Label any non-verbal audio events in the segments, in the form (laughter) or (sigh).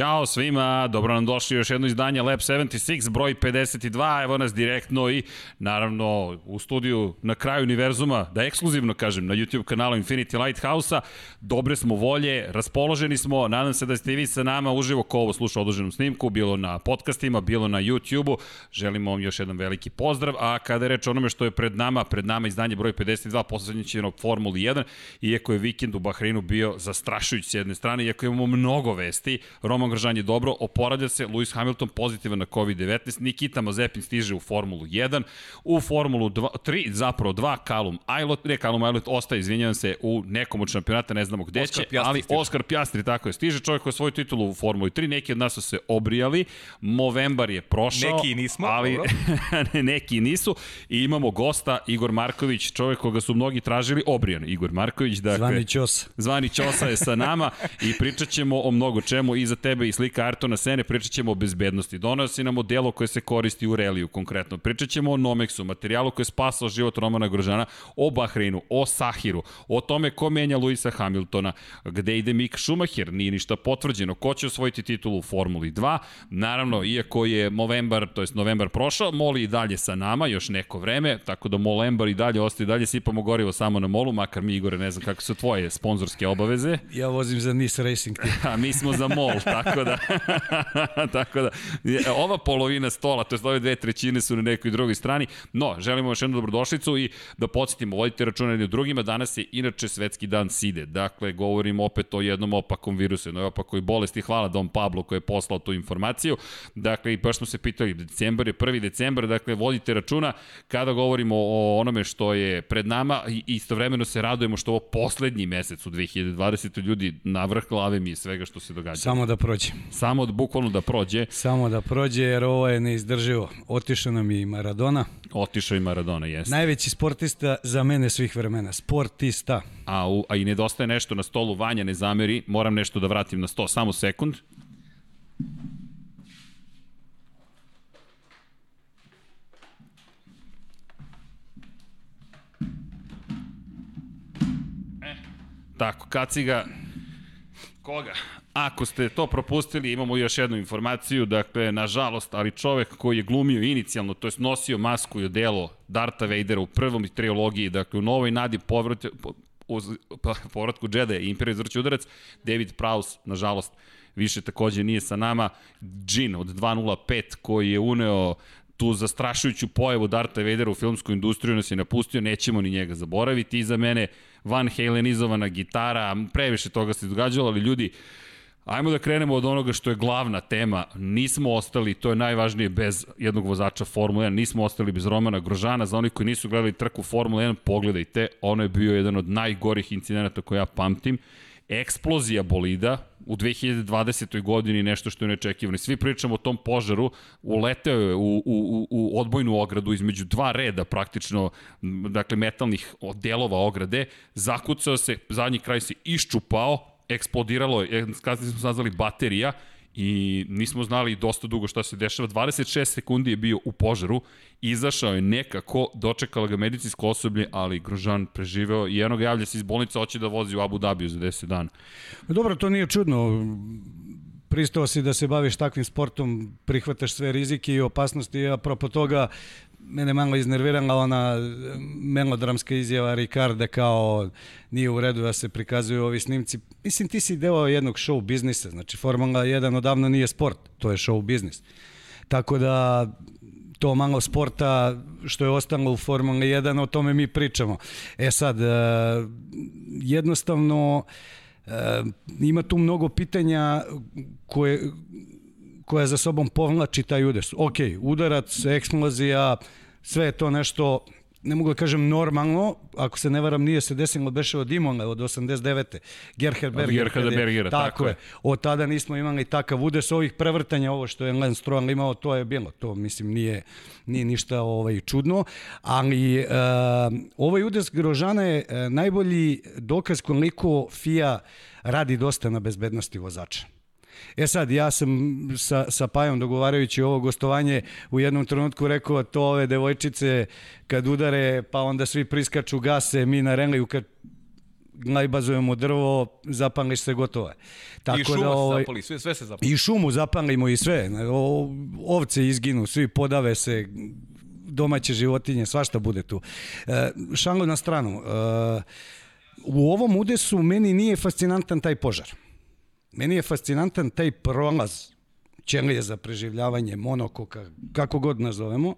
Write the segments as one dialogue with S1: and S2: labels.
S1: Ćao svima, dobro nam došli još jedno izdanje Lab 76, broj 52, evo nas direktno i naravno u studiju na kraju univerzuma, da ekskluzivno kažem, na YouTube kanalu Infinity Lighthouse-a, dobre smo volje, raspoloženi smo, nadam se da ste i vi sa nama uživo ko ovo sluša odloženom snimku, bilo na podcastima, bilo na YouTube-u, želimo vam još jedan veliki pozdrav, a kada je reč o onome što je pred nama, pred nama izdanje broj 52, poslednje će Formuli 1, iako je vikend u Bahreinu bio zastrašujući s jedne strane, iako imamo mnogo vesti, Roman Gržan je dobro, oporavlja se, Lewis Hamilton pozitivan na COVID-19, Nikita Mazepin stiže u Formulu 1, u Formulu 2, 3, zapravo 2, Kalum Ailot, ne Kalum Ailot ostaje, izvinjavam se, u nekom od šampionata, ne znamo gde Oscar će, Piastri ali stiže. Oskar Pjastri, tako je, stiže čovjek koji je svoju titulu u Formuli 3, neki od nas su se obrijali, Movembar je prošao,
S2: neki nismo,
S1: ali (laughs) neki nisu, i imamo gosta, Igor Marković, čovjek koga su mnogi tražili, obrijan, Igor Marković, dakle,
S3: Zvani Ćosa.
S1: Zvani Ćosa je sa nama i pričat ćemo o mnogo čemu i za tebe i slika Artona Sene, pričat ćemo o bezbednosti. Donosi nam o delo koje se koristi u reliju konkretno. Pričat ćemo o Nomexu, materijalu koji je spasao život Romana Grožana, o Bahreinu, o Sahiru, o tome ko menja Luisa Hamiltona, gde ide Mick Schumacher, nije ništa potvrđeno, ko će osvojiti titulu u Formuli 2. Naravno, iako je novembar, to jest novembar prošao, Moli i dalje sa nama još neko vreme, tako da Molembar i dalje ostaje dalje, sipamo gorivo samo na Molu, makar mi Igore ne znam kako su tvoje sponzorske obaveze.
S3: Ja vozim za Nice Racing. (laughs)
S1: A mi smo za Mol, tako da, tako da, (laughs) ova polovina stola, to je ove dve trećine su na nekoj drugoj strani, no, želimo još jednu dobrodošlicu i da podsjetimo, vodite računa jedni drugima, danas je inače svetski dan SIDE, dakle, govorimo opet o jednom opakom virusu, jednoj opakoj bolesti, hvala Dom Pablo koji je poslao tu informaciju, dakle, i baš smo se pitali, decembar je 1. decembar, dakle, vodite računa kada govorimo o onome što je pred nama i istovremeno se radujemo što ovo poslednji mesec u 2020. ljudi na vrh glave mi je svega što se događa.
S3: Samo da prođe.
S1: Samo da, bukvalno da prođe.
S3: Samo da prođe jer ovo je neizdrživo. Otišao nam i Maradona.
S1: Otišao i Maradona, jeste.
S3: Najveći sportista za mene svih vremena. Sportista.
S1: A, u, a i nedostaje nešto na stolu, Vanja ne zameri, moram nešto da vratim na sto, samo sekund. E, tako, kaciga, koga? Ako ste to propustili, imamo još jednu informaciju, dakle, nažalost, ali čovek koji je glumio inicijalno, to je nosio masku i odelo Darta Vadera u prvom trilogiji, dakle, u novoj nadi povrat, uz, povratku Jedi i Imperiju izvrći udarac, David Prowse, nažalost, više takođe nije sa nama, Jin od 205 koji je uneo tu zastrašujuću pojavu Darta Vadera u filmsku industriju nas je napustio, nećemo ni njega zaboraviti. I za mene Van Halenizovana gitara, previše toga se događalo, ali ljudi, Ajmo da krenemo od onoga što je glavna tema. Nismo ostali, to je najvažnije, bez jednog vozača Formule 1, nismo ostali bez Romana Grožana. Za oni koji nisu gledali trku Formule 1, pogledajte, ono je bio jedan od najgorih incidenata koje ja pamtim. Eksplozija bolida u 2020. godini nešto što je neočekivano. Svi pričamo o tom požaru, uleteo je u, u, u odbojnu ogradu između dva reda praktično, dakle metalnih delova ograde, zakucao se, zadnji kraj se iščupao, eksplodiralo je, kasnije smo saznali baterija i nismo znali dosta dugo šta se dešava. 26 sekundi je bio u požaru, izašao je nekako, dočekala ga medicinsko osoblje, ali Grožan preživeo i jednog javlja se iz bolnice, hoće da vozi u Abu Dhabiju za 10 dana.
S3: Dobro, to nije čudno pristao si da se baviš takvim sportom, prihvataš sve rizike i opasnosti, a apropo toga mene malo iznervirala ona melodramska izjava Ricarda kao nije u redu da se prikazuju ovi snimci. Mislim, ti si deo jednog show biznisa, znači Formula 1 odavno nije sport, to je show biznis. Tako da to malo sporta što je ostalo u Formula 1, o tome mi pričamo. E sad, e, jednostavno e, ima tu mnogo pitanja koje, koja za sobom povlači taj udes. Ok, udarac, eksplozija, sve je to nešto ne mogu da kažem normalno, ako se ne varam nije se desilo beše od Imona od 89. Gerhard Berger.
S1: Gerhard Bergera,
S3: tako, tako je. Od tada nismo imali takav udes ovih prevrtanja, ovo što je Lance Stroll imao, to je bilo. To mislim nije, nije ništa ovaj, čudno, ali uh, ovaj udes Grožana je uh, najbolji dokaz koliko FIA radi dosta na bezbednosti vozača. E sad, ja sam sa, sa Pajom dogovarajući ovo gostovanje u jednom trenutku rekao to ove devojčice kad udare pa onda svi priskaču gase, mi na Renliju kad najbazujemo drvo, zapališ se gotovo.
S2: Tako I šumu da, ovaj, zapali, sve, sve se zapali.
S3: I šumu zapalimo i sve. O, ovce izginu, svi podave se, domaće životinje, svašta bude tu. E, šanglo na stranu. E, u ovom udesu meni nije fascinantan taj požar. Meni je fascinantan taj prolaz ćelije za preživljavanje monokoka, kako god nazovemo,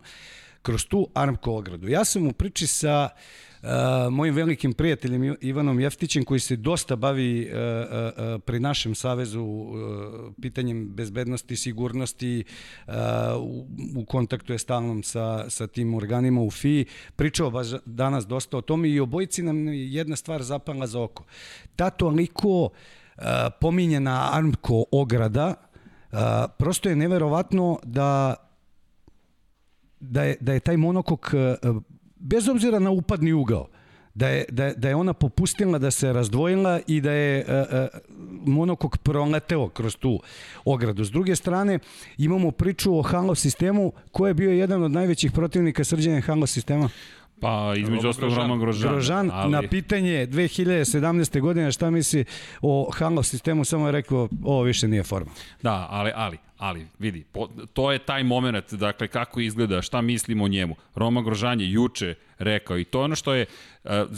S3: kroz tu armko ogradu. Ja sam u priči sa uh, mojim velikim prijateljem Ivanom Jeftićem koji se dosta bavi uh, uh, pri našem savezu uh, pitanjem bezbednosti, sigurnosti, uh, u, u kontaktu je stalnom sa, sa tim organima u FI. Pričao baš danas dosta o tome i obojici nam jedna stvar zapala za oko. Ta toliko uh, pominjena armko ograda prosto je neverovatno da da je, da je taj monokok, e, bez obzira na upadni ugao, da je, da, je, da je ona popustila, da se razdvojila i da je uh, uh, monokok proleteo kroz tu ogradu. S druge strane, imamo priču o Halo sistemu, ko je bio jedan od najvećih protivnika srđanja Halo sistema?
S1: Pa između ostalog Roman Grožan.
S3: Grožan ali... na pitanje 2017. godine šta misli o Halo sistemu samo je rekao ovo više nije forma.
S1: Da, ali, ali, ali vidi, po, to je taj moment, dakle kako izgleda, šta mislimo o njemu. Roma Grožan je juče rekao i to je ono što je,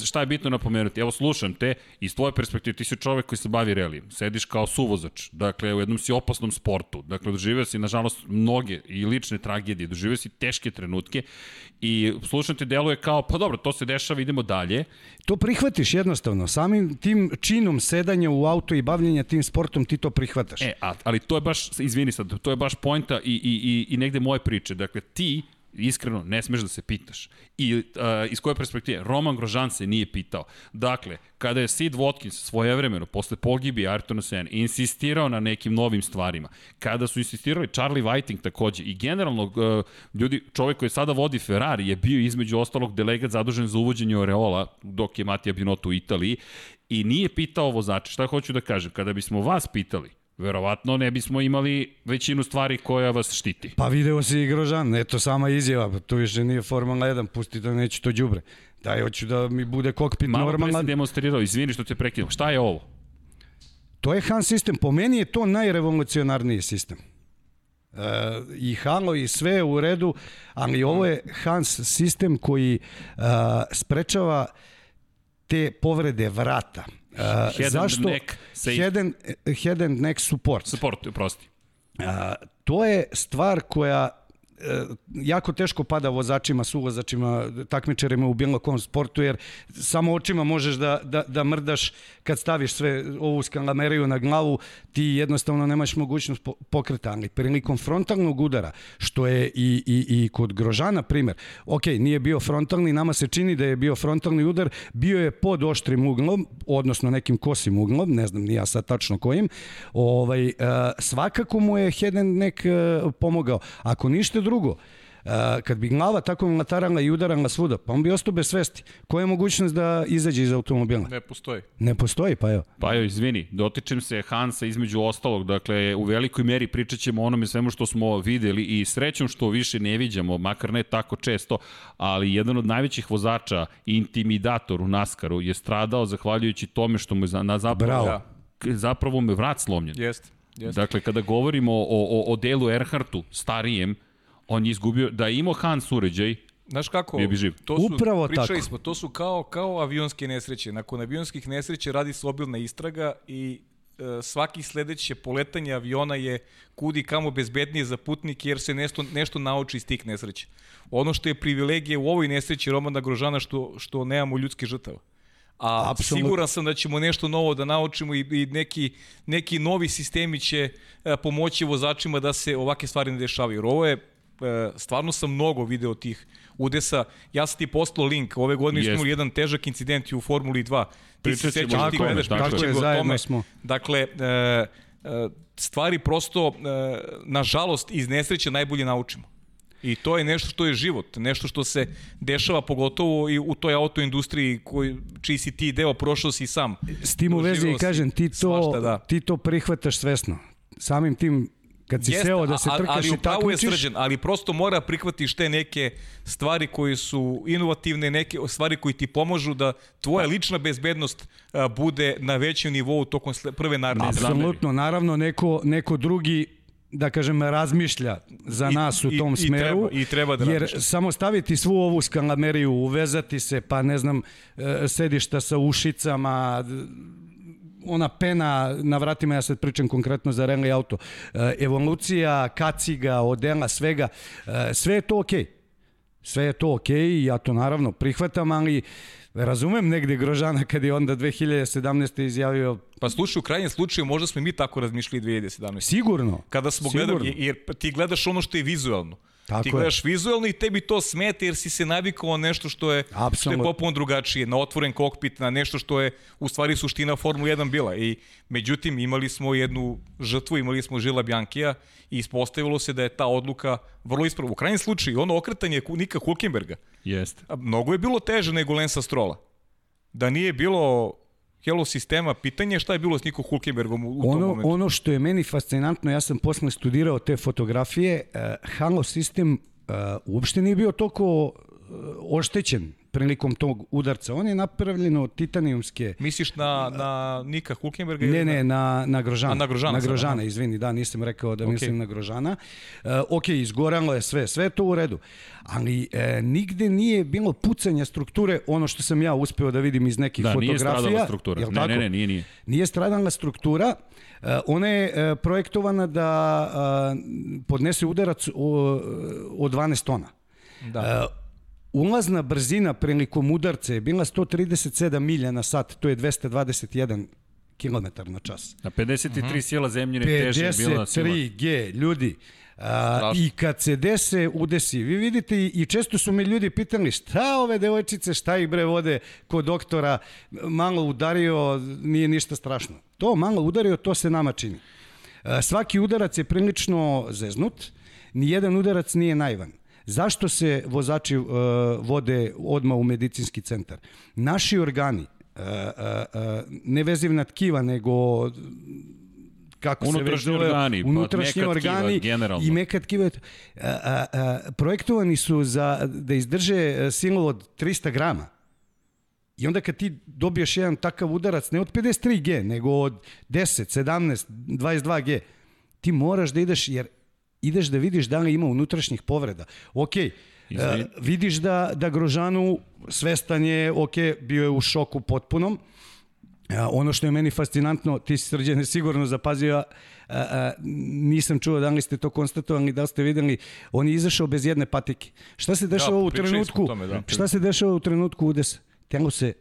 S1: šta je bitno napomenuti, evo slušam te, iz tvoje perspektive ti si čovek koji se bavi relijem, sediš kao suvozač, dakle u jednom si opasnom sportu, dakle doživio si nažalost mnoge i lične tragedije, doživio si teške trenutke i slušam te deluje kao, pa dobro, to se dešava, idemo dalje.
S3: To prihvatiš jednostavno, samim tim činom sedanja u auto i bavljenja tim sportom ti to prihvataš.
S1: E, a, ali to je baš, izvini sad, to je baš poenta i, i, i, i negde moje priče, dakle ti iskreno ne smeš da se pitaš. I uh, iz koje perspektive? Roman Grožan se nije pitao. Dakle, kada je Sid Watkins svojevremeno, posle pogibi Ayrtona Sen, insistirao na nekim novim stvarima, kada su insistirali Charlie Whiting takođe i generalno uh, ljudi, čovek koji sada vodi Ferrari je bio između ostalog delegat zadužen za uvođenje Oreola dok je Matija Binotto u Italiji i nije pitao vozače. Šta hoću da kažem? Kada bismo vas pitali, verovatno ne bismo imali većinu stvari koja vas štiti.
S3: Pa video si i Grožan, eto sama izjava, to više nije Formula 1, pusti to, neću to đubre. Daj, hoću da mi bude kokpit
S1: Malo
S3: normalan.
S1: Malo pre demonstrirao, izvini što te prekinuo. Šta je ovo?
S3: To je Han sistem. Po meni je to najrevolucionarniji sistem. E, I Halo i sve u redu, ali ovo je Hans sistem koji e, sprečava te povrede vrata
S1: Uh, head zašto? neck
S3: Head and, head and neck support.
S1: Support, prosti.
S3: Uh, to je stvar koja E, jako teško pada vozačima, suvozačima, takmičarima u bilo kom sportu, jer samo očima možeš da, da, da mrdaš kad staviš sve ovu skalameriju na glavu, ti jednostavno nemaš mogućnost pokreta, ali prilikom frontalnog udara, što je i, i, i kod Grožana primer, ok, nije bio frontalni, nama se čini da je bio frontalni udar, bio je pod oštrim uglom, odnosno nekim kosim uglom, ne znam ni ja sad tačno kojim, ovaj, uh, svakako mu je head and neck uh, pomogao. Ako ništa drugo, kad bi glava tako natarala i udarala svuda, pa on bi ostao bez svesti. Koja je mogućnost da izađe iz automobila?
S2: Ne postoji.
S3: Ne postoji, pa evo.
S1: Pa evo, izvini, dotičem se Hansa između ostalog, dakle, u velikoj meri pričat ćemo o onome svemu što smo videli i srećom što više ne viđamo, makar ne tako često, ali jedan od najvećih vozača, intimidator u Naskaru, je stradao zahvaljujući tome što mu je na zapravo, Bravo. zapravo me vrat slomljen.
S2: Jeste. Jeste.
S1: Dakle, kada govorimo o, o, o delu Erhartu, starijem, on je izgubio, da je imao Hans uređaj,
S2: Znaš kako?
S1: Bio bi živ.
S3: To su, Upravo
S2: pričali
S3: tako.
S2: smo, to su kao, kao avionske nesreće. Nakon avionskih nesreća radi se obilna istraga i e, svaki sledeće poletanje aviona je kudi kamo bezbednije za putnike jer se nešto, nešto nauči iz tih nesreća. Ono što je privilegije u ovoj nesreći Romana Grožana što, što nemamo ljudske žrtava. A Absolut. siguran sam da ćemo nešto novo da naučimo i, i neki, neki novi sistemi će e, pomoći vozačima da se ovake stvari ne dešavaju. Jer ovo je stvarno sam mnogo video tih udesa. Ja sam ti poslao link, ove godine smo imali jedan težak incident u Formuli 2. Ti se sećaš, ti gledaš,
S3: tako je, zajedno smo.
S2: Dakle, e, e, stvari prosto, nažalost, iz nesreće najbolje naučimo. I to je nešto što je život, nešto što se dešava pogotovo i u toj autoindustriji koji, čiji si ti deo, prošao si sam.
S3: S tim u vezi i kažem, ti to, svašta, da. ti to prihvataš svesno. Samim tim Kad si
S2: Jeste,
S3: seo da se trkaš
S2: ali
S3: i
S2: upravo je
S3: takmičiš,
S2: srđan, ali prosto mora prihvatiš te neke stvari koje su inovativne, neke stvari koji ti pomažu da tvoja lična bezbednost bude na većem nivou tokom prve naredne
S3: apsolutno, naravno neko, neko drugi da kažem, razmišlja za
S2: I-
S3: nas u
S2: i-
S3: tom
S2: i
S3: smeru.
S2: treba- i treba da
S3: Jer
S2: razmišlja.
S3: samo staviti svu ovu skalameriju, uvezati se, pa ne znam, e, sedišta sa ušicama, ona pena na vratima, ja sad pričam konkretno za Renly auto, e, evolucija, kaciga, odela, svega, e, sve je to okej. Sve je to okej i ja to naravno prihvatam, ali razumem negde Grožana kad je onda 2017. izjavio
S2: Pa slušaj, u krajnjem slučaju možda smo i mi tako razmišljali 2017.
S3: sigurno.
S2: Kada smo
S3: sigurno.
S2: gledali, jer ti gledaš ono što je vizualno.
S3: Tako
S2: ti
S3: je.
S2: gledaš vizualno i tebi to smeta jer si se navikao na nešto što je, što je popuno drugačije, na otvoren kokpit, na nešto što je u stvari suština Formula 1 bila. I međutim, imali smo jednu žrtvu, imali smo Žila Bjankija i ispostavilo se da je ta odluka vrlo ispravna. U krajnjem slučaju, ono okretanje Nika Hulkenberga,
S1: Jeste.
S2: a mnogo je bilo teže nego Lensa Strola. Da nije bilo Hello sistema, pitanje je šta je bilo s Nikom Hulkenbergom u, u tom
S3: Ono,
S2: momentu.
S3: ono što je meni fascinantno, ja sam posle studirao te fotografije, uh, Halo sistem uh, uopšte nije bio toliko uh, oštećen prilikom tog udarca. On je napravljen od titanijumske
S2: Misliš na, na Nika Hulkenberga?
S3: Ne,
S2: ili
S3: ne, na, na Grožana.
S2: A, na Grožana
S3: Na
S2: sad,
S3: Grožana,
S2: aha.
S3: izvini, da, nisam rekao da
S2: Ok.
S3: mislim na Grožana. Uh, ok, izgoralo je sve, sve je to u redu. Ali e, nigde nije bilo pucanja strukture, ono što sam ja uspeo da vidim iz nekih
S1: Da, nije
S3: fotografija.
S1: stradala struktura.
S3: Jel
S1: Ne,
S3: tako?
S1: ne, ne, nije, nije.
S3: Nije stradala struktura, e, ona je e, projektovana da e, podnese udarac o, od 12 tona.
S2: Da.
S3: E, ulazna brzina prilikom udarca je bila 137 milja na sat, to je 221 km na čas.
S1: Na 53
S2: Mhm.
S1: sila zemljine teže je bila sila.
S3: 53G, ljudi. A,
S2: Strašno.
S3: I kad se dese, udesi. Vi vidite i, i često su me ljudi pitali šta ove devojčice, šta ih bre vode kod doktora, malo udario, nije ništa strašno. To malo udario, to se nama čini. A, svaki udarac je prilično zeznut, nijedan udarac nije naivan. Zašto se vozači uh, vode odmah u medicinski centar? Naši organi, uh, uh, uh, nevezivna tkiva, nego kako se već
S1: Unutrašnji
S3: zove,
S1: organi, pa
S3: unutrašnji
S1: tkiva,
S3: organi
S1: generalno.
S3: i meka tkiva. A, a, a, projektovani su za, da izdrže e, silu od 300 grama. I onda kad ti dobiješ jedan takav udarac, ne od 53G, nego od 10, 17, 22G, ti moraš da ideš, jer ideš da vidiš da li ima unutrašnjih povreda. Ok,
S1: Izvini.
S3: e, vidiš da, da Grožanu svestan je, ok, bio je u šoku potpunom, A, ono što je meni fascinantno, ti si srđene sigurno zapazio, a, a, nisam čuo da li ste to konstatovali, da li ste videli, on je izašao bez jedne patike. Šta se dešava u
S2: pričali smo
S3: trenutku?
S2: tome, da.
S3: Šta se dešava u trenutku udesa? Telo se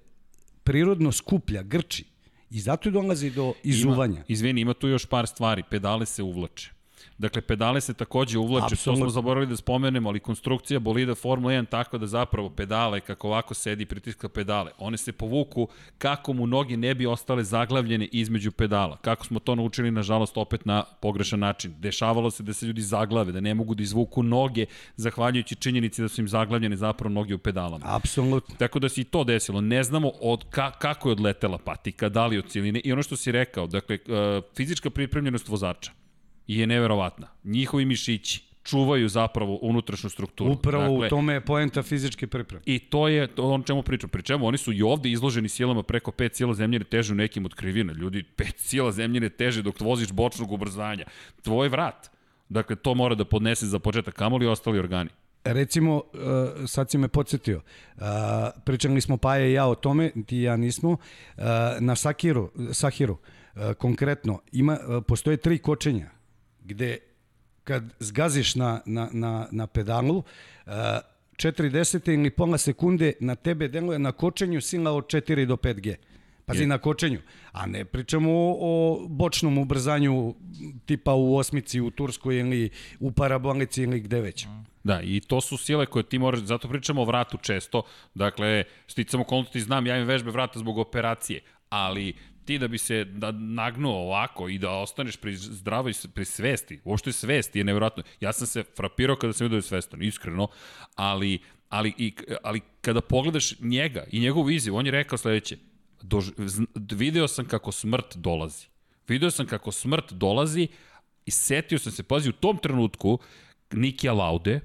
S3: prirodno skuplja, grči i zato dolazi do izuvanja.
S1: Ima, izvini, ima tu još par stvari. Pedale se uvlače. Dakle, pedale se takođe uvlače, to
S3: Apsolutno.
S1: smo zaboravili da spomenemo, ali konstrukcija bolida Formula 1 tako da zapravo pedale, kako ovako sedi pritiska pedale, one se povuku kako mu noge ne bi ostale zaglavljene između pedala. Kako smo to naučili, nažalost, opet na pogrešan način. Dešavalo se da se ljudi zaglave, da ne mogu da izvuku noge, zahvaljujući činjenici da su im zaglavljene zapravo noge u pedalama.
S3: Apsolutno.
S1: Tako da se i to desilo. Ne znamo od ka, kako je odletela patika, da li od ciline. I ono što si rekao, dakle, uh, fizička pripremljenost vozača je neverovatna. Njihovi mišići čuvaju zapravo unutrašnju strukturu.
S3: Upravo
S1: dakle,
S3: u tome je poenta fizičke pripreme.
S1: I to je to on čemu pričam. Pri čemu oni su i ovde izloženi silama preko 5 sila zemljine teže u nekim od krivina. Ljudi, 5 sila zemljine teže dok voziš bočnog ubrzanja. Tvoj vrat. Dakle, to mora da podnese za početak kamoli i ostali organi.
S3: Recimo, uh, sad si me podsjetio, uh, pričali smo Paja i ja o tome, ti i ja nismo, uh, na Sakiru, Sahiru, konkretno, ima, postoje tri kočenja, gde kad zgaziš na, na, na, na pedalu, uh, 4 desete ili pola sekunde na tebe deluje na kočenju sila od 4 do 5G. Pazi,
S1: Je.
S3: na kočenju. A ne pričamo o, o bočnom ubrzanju tipa u osmici u Turskoj ili u parabolici ili gde već.
S1: Da, i to su sile koje ti moraš, zato pričamo o vratu često, dakle, sticam okolnosti, znam, ja imam vežbe vrata zbog operacije, ali ti da bi se da nagnuo ovako i da ostaneš pri zdravoj pri svesti, uopšte svesti je nevjerojatno. Ja sam se frapirao kada sam vidio da svestan, iskreno, ali, ali, i, ali kada pogledaš njega i njegovu izjavu, on je rekao sledeće, dož, video sam kako smrt dolazi. Video sam kako smrt dolazi, I setio sam se, pazi, u tom trenutku Nikija Laude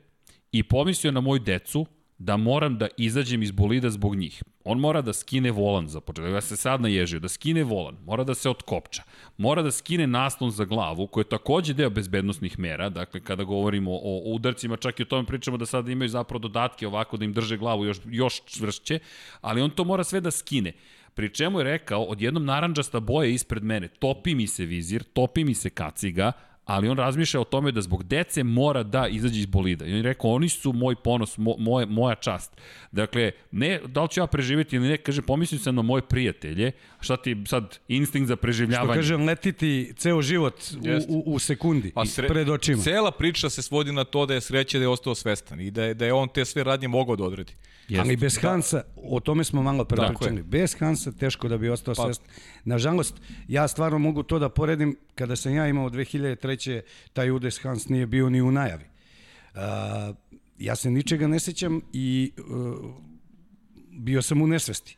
S1: i pomislio na moju decu da moram da izađem iz bolida zbog njih. On mora da skine volan za početak. Ja se sad naježio, da skine volan, mora da se otkopča, mora da skine naslon za glavu, koji je takođe deo bezbednostnih mera, dakle kada govorimo o, udarcima, čak i o tome pričamo da sada imaju zapravo dodatke ovako da im drže glavu još, još čvršće, ali on to mora sve da skine. Pri čemu je rekao, odjednom naranđasta boja ispred mene, topi mi se vizir, topi mi se kaciga, ali on razmišlja o tome da zbog dece mora da izađe iz bolida. I on je rekao, oni su moj ponos, mo, moje, moja čast. Dakle, ne da li ću ja preživjeti ili ne, kaže, pomislim sam na moje prijatelje, šta ti sad instinkt za preživljavanje.
S3: Što kažem, letiti ceo život u, u, u sekundi pa sre... pred očima.
S2: Cela priča se svodi na to da je sreće da je ostao svestan i da je, da je on te sve radnje mogao da odredi.
S3: Jest. Ali bez da. Hansa, o tome smo malo prepričali, bez Hansa teško da bi ostao pa. svestan. Nažalost, ja stvarno mogu to da poredim, kada sam ja imao 2003. taj udes Hans nije bio ni u najavi. Uh, ja se ničega ne sećam i uh, bio sam u nesvesti.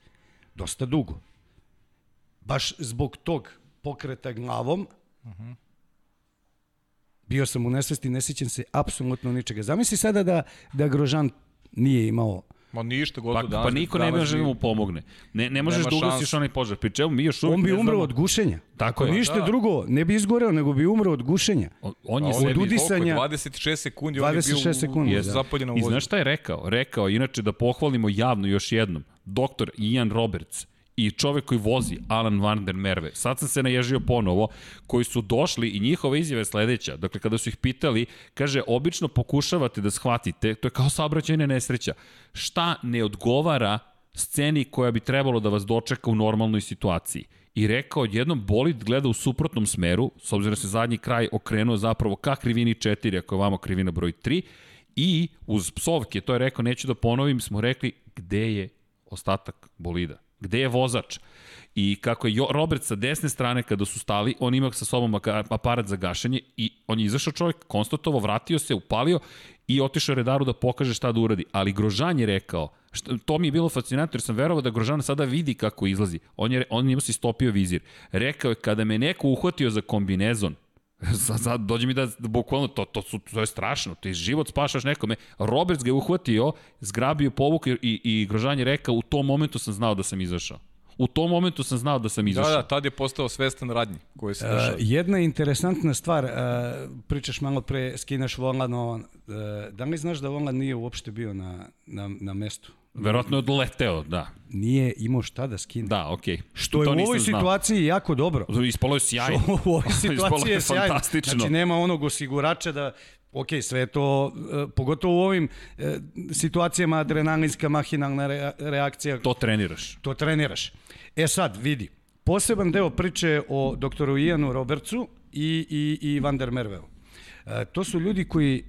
S3: Dosta dugo. Baš zbog tog pokreta glavom, bio sam u nesvesti, ne sećam se apsolutno ničega. Zamisli sada da, da Grožan nije imao
S2: Ma ništa, gotovo
S1: pa,
S2: danas.
S1: Pa niko ne može da mu pomogne. Ne, ne možeš da ugasiš onaj požar. Pri čemu mi još uvijek
S3: On bi
S1: umro
S3: znamo... od gušenja. Tako je. Ništa da. drugo, ne bi izgoreo, nego bi umro od gušenja.
S1: On, on je
S3: od udisanja.
S2: 26 sekundi, 26 on je bio sekundi,
S1: da. zapaljen u I znaš šta je rekao? Rekao, inače da pohvalimo javno još jednom, doktor Ian Roberts, i čovek koji vozi, Alan Van der Merve, sad sam se naježio ponovo, koji su došli i njihova izjava je sledeća. Dakle, kada su ih pitali, kaže, obično pokušavate da shvatite, to je kao saobraćajna nesreća, šta ne odgovara sceni koja bi trebalo da vas dočeka u normalnoj situaciji. I rekao, jednom bolid gleda u suprotnom smeru, s obzirom da se zadnji kraj okrenuo zapravo ka krivini 4, ako je vamo krivina broj 3, i uz psovke, to je rekao, neću da ponovim, smo rekli, gde je ostatak bolida? Gde je vozač? I kako je Robert sa desne strane kada su stali, on ima sa sobom aparat za gašenje i on je izašao čovjek, konstatovo, vratio se, upalio i otišao redaru da pokaže šta da uradi. Ali Grožan je rekao, što, to mi je bilo fascinantno jer sam verovao da Grožan sada vidi kako izlazi. On, je, on ima si stopio vizir. Rekao je, kada me neko uhvatio za kombinezon, (laughs) Sad, sad dođe mi da, da bukvalno, to, to, su, to je strašno, ti život spašaš nekome. Roberts ga je uhvatio, zgrabio povuk i, i Grožan je rekao, u tom momentu sam znao da sam izašao. U tom momentu sam znao da sam izašao.
S2: Da, da, tad je postao svestan radnji koji se dešava. Uh,
S3: jedna interesantna stvar, uh, pričaš malo pre, skinaš volan, uh, da li znaš da volan nije uopšte bio na, na, na mestu?
S1: Verovatno je odleteo, da.
S3: Nije imao šta da skine.
S1: Da, okej. Okay.
S3: Što je u ovoj situaciji znao. jako dobro.
S1: Ispalo je sjajno.
S3: Što (laughs) u ovoj (laughs) situaciji je sjajno. Fantastično. Znači nema onog osigurača da ok, sve to, uh, pogotovo u ovim uh, situacijama adrenalinska mahinalna re, reakcija.
S1: To treniraš.
S3: To treniraš. E sad, vidi, poseban deo priče o doktoru Ianu Robertsu i, i, i Van der Merveu. Uh, to su ljudi koji,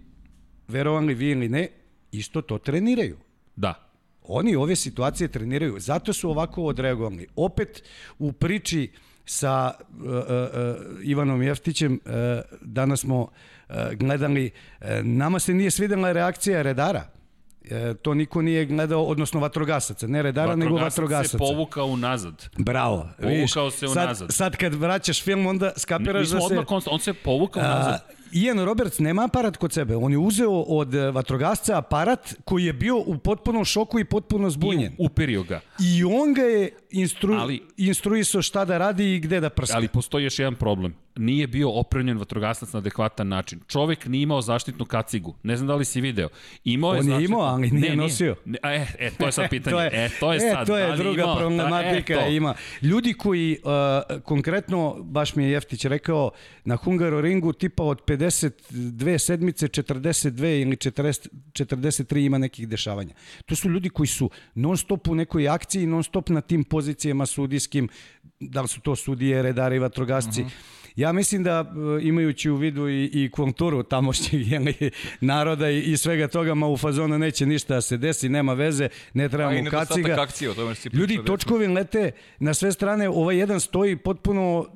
S3: verovali vi ili ne, isto to treniraju.
S1: Da.
S3: Oni ove situacije treniraju, zato su ovako odreagovali. Opet u priči sa uh, uh, Ivanom Jeftićem uh, danas smo uh, gledali, uh, nama se nije svidela reakcija redara. E, to niko nije gledao, odnosno vatrogasaca, ne redara, nego vatrogasaca.
S1: se povukao unazad.
S3: Bravo.
S1: Povukao se unazad.
S3: Sad, sad kad vraćaš film, onda skapiraš da se...
S1: Odmah on se povukao unazad.
S3: Ian Roberts nema aparat kod sebe. On je uzeo od e, vatrogasca aparat koji je bio u potpunom šoku i potpuno zbunjen. I
S1: uperio ga.
S3: I on ga je instru, ali, instruisao šta da radi i gde da prska.
S1: Ali postoji još jedan problem nije bio opremljen vatrogasac na adekvatan način. Čovek nije imao zaštitnu kacigu. Ne znam da li si video. Imao
S3: je
S1: On
S3: je imao, ali nije ne, nosio.
S1: Ne, e, e, to je sad pitanje. (laughs) to je, e, to je
S3: e,
S1: sad.
S3: To je druga imao, problematika. Da, e, ima. Ljudi koji, uh, konkretno, baš mi je Jeftić rekao, na Hungaroringu tipa od 52 sedmice, 42 ili 40, 43 ima nekih dešavanja. To su ljudi koji su non stop u nekoj akciji, non stop na tim pozicijama sudijskim, da li su to sudije, redari, vatrogasci. Uh mhm. -huh Ja mislim da e, imajući u vidu i, i kulturu tamošnjeg (laughs) naroda i, i svega toga, ma u fazonu neće ništa da se desi, nema veze, ne trebamo kaciga.
S2: Akcije, o tome
S3: Ljudi, točkovi lete na sve strane, ovaj jedan stoji potpuno uh,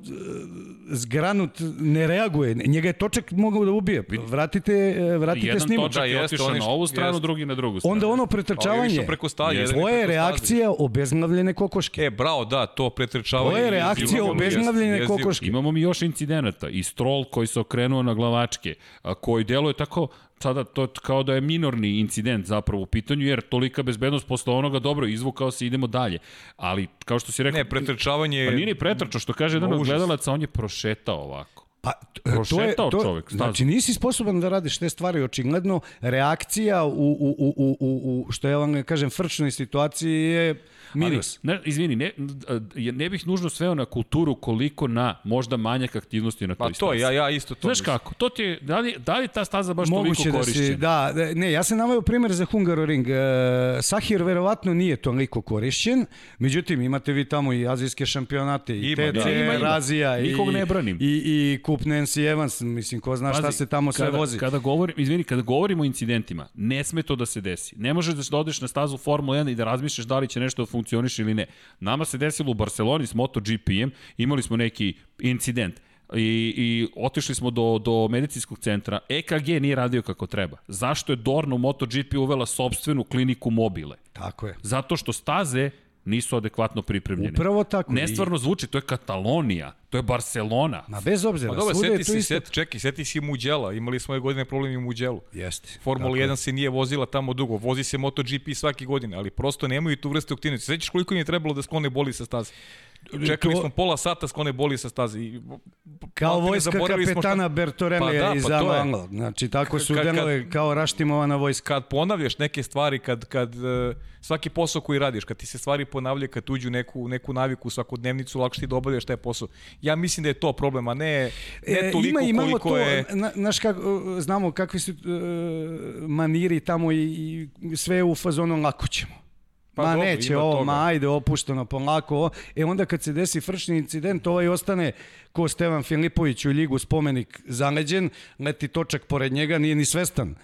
S3: zgranut, ne reaguje. Njega je točak mogao da ubije. Vratite, e, vratite
S1: jedan
S3: snimak.
S1: Jedan točak je otišao na ovu stranu, jest. drugi na drugu stranu.
S3: Onda ono pretrčavanje.
S2: preko staje.
S3: Ovo je reakcija obezglavljene kokoške.
S2: E, bravo, da, to pretrčavanje.
S3: Ovo je reakcija obezglavljene kokoške.
S1: Imamo mi još incidenata i Stroll koji se okrenuo na glavačke, a, koji deluje tako sada to kao da je minorni incident zapravo u pitanju, jer tolika bezbednost posle onoga, dobro, izvukao se, idemo dalje. Ali, kao što si rekao...
S2: Ne, pretrčavanje...
S1: Pa nije ni pretrčao, što kaže jedan od gledalaca, on je prošetao ovako.
S3: Pa, to je, to,
S1: čovek, stazu.
S3: Znači, nisi sposoban da radiš te stvari, očigledno, reakcija u, u, u, u, u što ja vam kažem, frčnoj situaciji je minus.
S1: Ali, ne, izvini, ne, ne bih nužno sveo na kulturu koliko na možda manjak aktivnosti na toj
S2: Pa to,
S1: stazi.
S2: ja, ja isto to
S1: Znaš
S2: mislim.
S1: kako, to ti je, da li, da li ta staza baš
S3: Moguće
S1: toliko
S3: da
S1: korišćena?
S3: si, da, da, ne, ja sam naveo primjer za Hungaroring. E, Sahir verovatno nije toliko korišćen, međutim imate vi tamo i azijske šampionate, i
S2: Ima,
S3: TC,
S2: da.
S1: Ima, ima.
S3: Razija, i,
S1: Nikog ne branim.
S3: i, i Kup Nancy Evans, mislim, ko zna šta
S1: Pazi,
S3: se tamo sve
S1: kada,
S3: vozi.
S1: Kada govorim, izvini, kada govorimo o incidentima, ne sme to da se desi. Ne možeš da odeš na stazu Formula 1 i da razmišljaš da li će nešto da funkcioniše ili ne. Nama se desilo u Barceloni s MotoGP-em, imali smo neki incident i, i otišli smo do, do medicinskog centra. EKG nije radio kako treba. Zašto je Dorna u MotoGP uvela sobstvenu kliniku mobile?
S3: Tako je.
S1: Zato što staze nisu adekvatno pripremljene.
S3: Upravo tako.
S1: Nestvarno zvuči, to je Katalonija, to je Barcelona.
S3: Ma bez obzira,
S2: Pa dobro,
S3: svuda je to
S2: se,
S3: isto.
S2: set, čekaj, seti se i Muđela. Imali smo ove godine problem i Muđelu.
S3: Jeste.
S2: Formula
S3: Tako je.
S2: 1 se nije vozila tamo dugo, vozi se MotoGP svake godine, ali prosto nemaju tu vrste aktivnosti. Sećaš koliko im je trebalo da sklone boli sa staze? Čekali
S3: To-
S2: smo pola sata sklone boli sa staze. I,
S3: Kao vojska
S2: smo šta-
S3: kapetana Bertorelija
S2: Pa da,
S3: iz
S2: pa.
S3: Anglo. Znači, tako su delove kao raštimovana vojska.
S2: kad ponavljaš neke stvari, kad, kad uh, svaki posao koji radiš, kad ti se stvari ponavljaju, kad uđu neku, neku naviku, svakodnevnicu, lakše ti da obavljaš taj posao. Ja mislim da je to problem, a ne, ne toliko
S3: E, ima i malo
S2: koliko
S3: to,
S2: je...
S3: na, naš kak, znamo kakvi su uh, maniri tamo i, i sve u fazonu lako ćemo.
S2: Pa
S3: ma
S2: dobro,
S3: neće ovo,
S2: toga.
S3: ma ajde opušteno, polako. ovo. E onda kad se desi frčni incident, ovaj ostane ko Stevan Filipović u ligu spomenik zaleđen, leti točak pored njega, nije ni svestan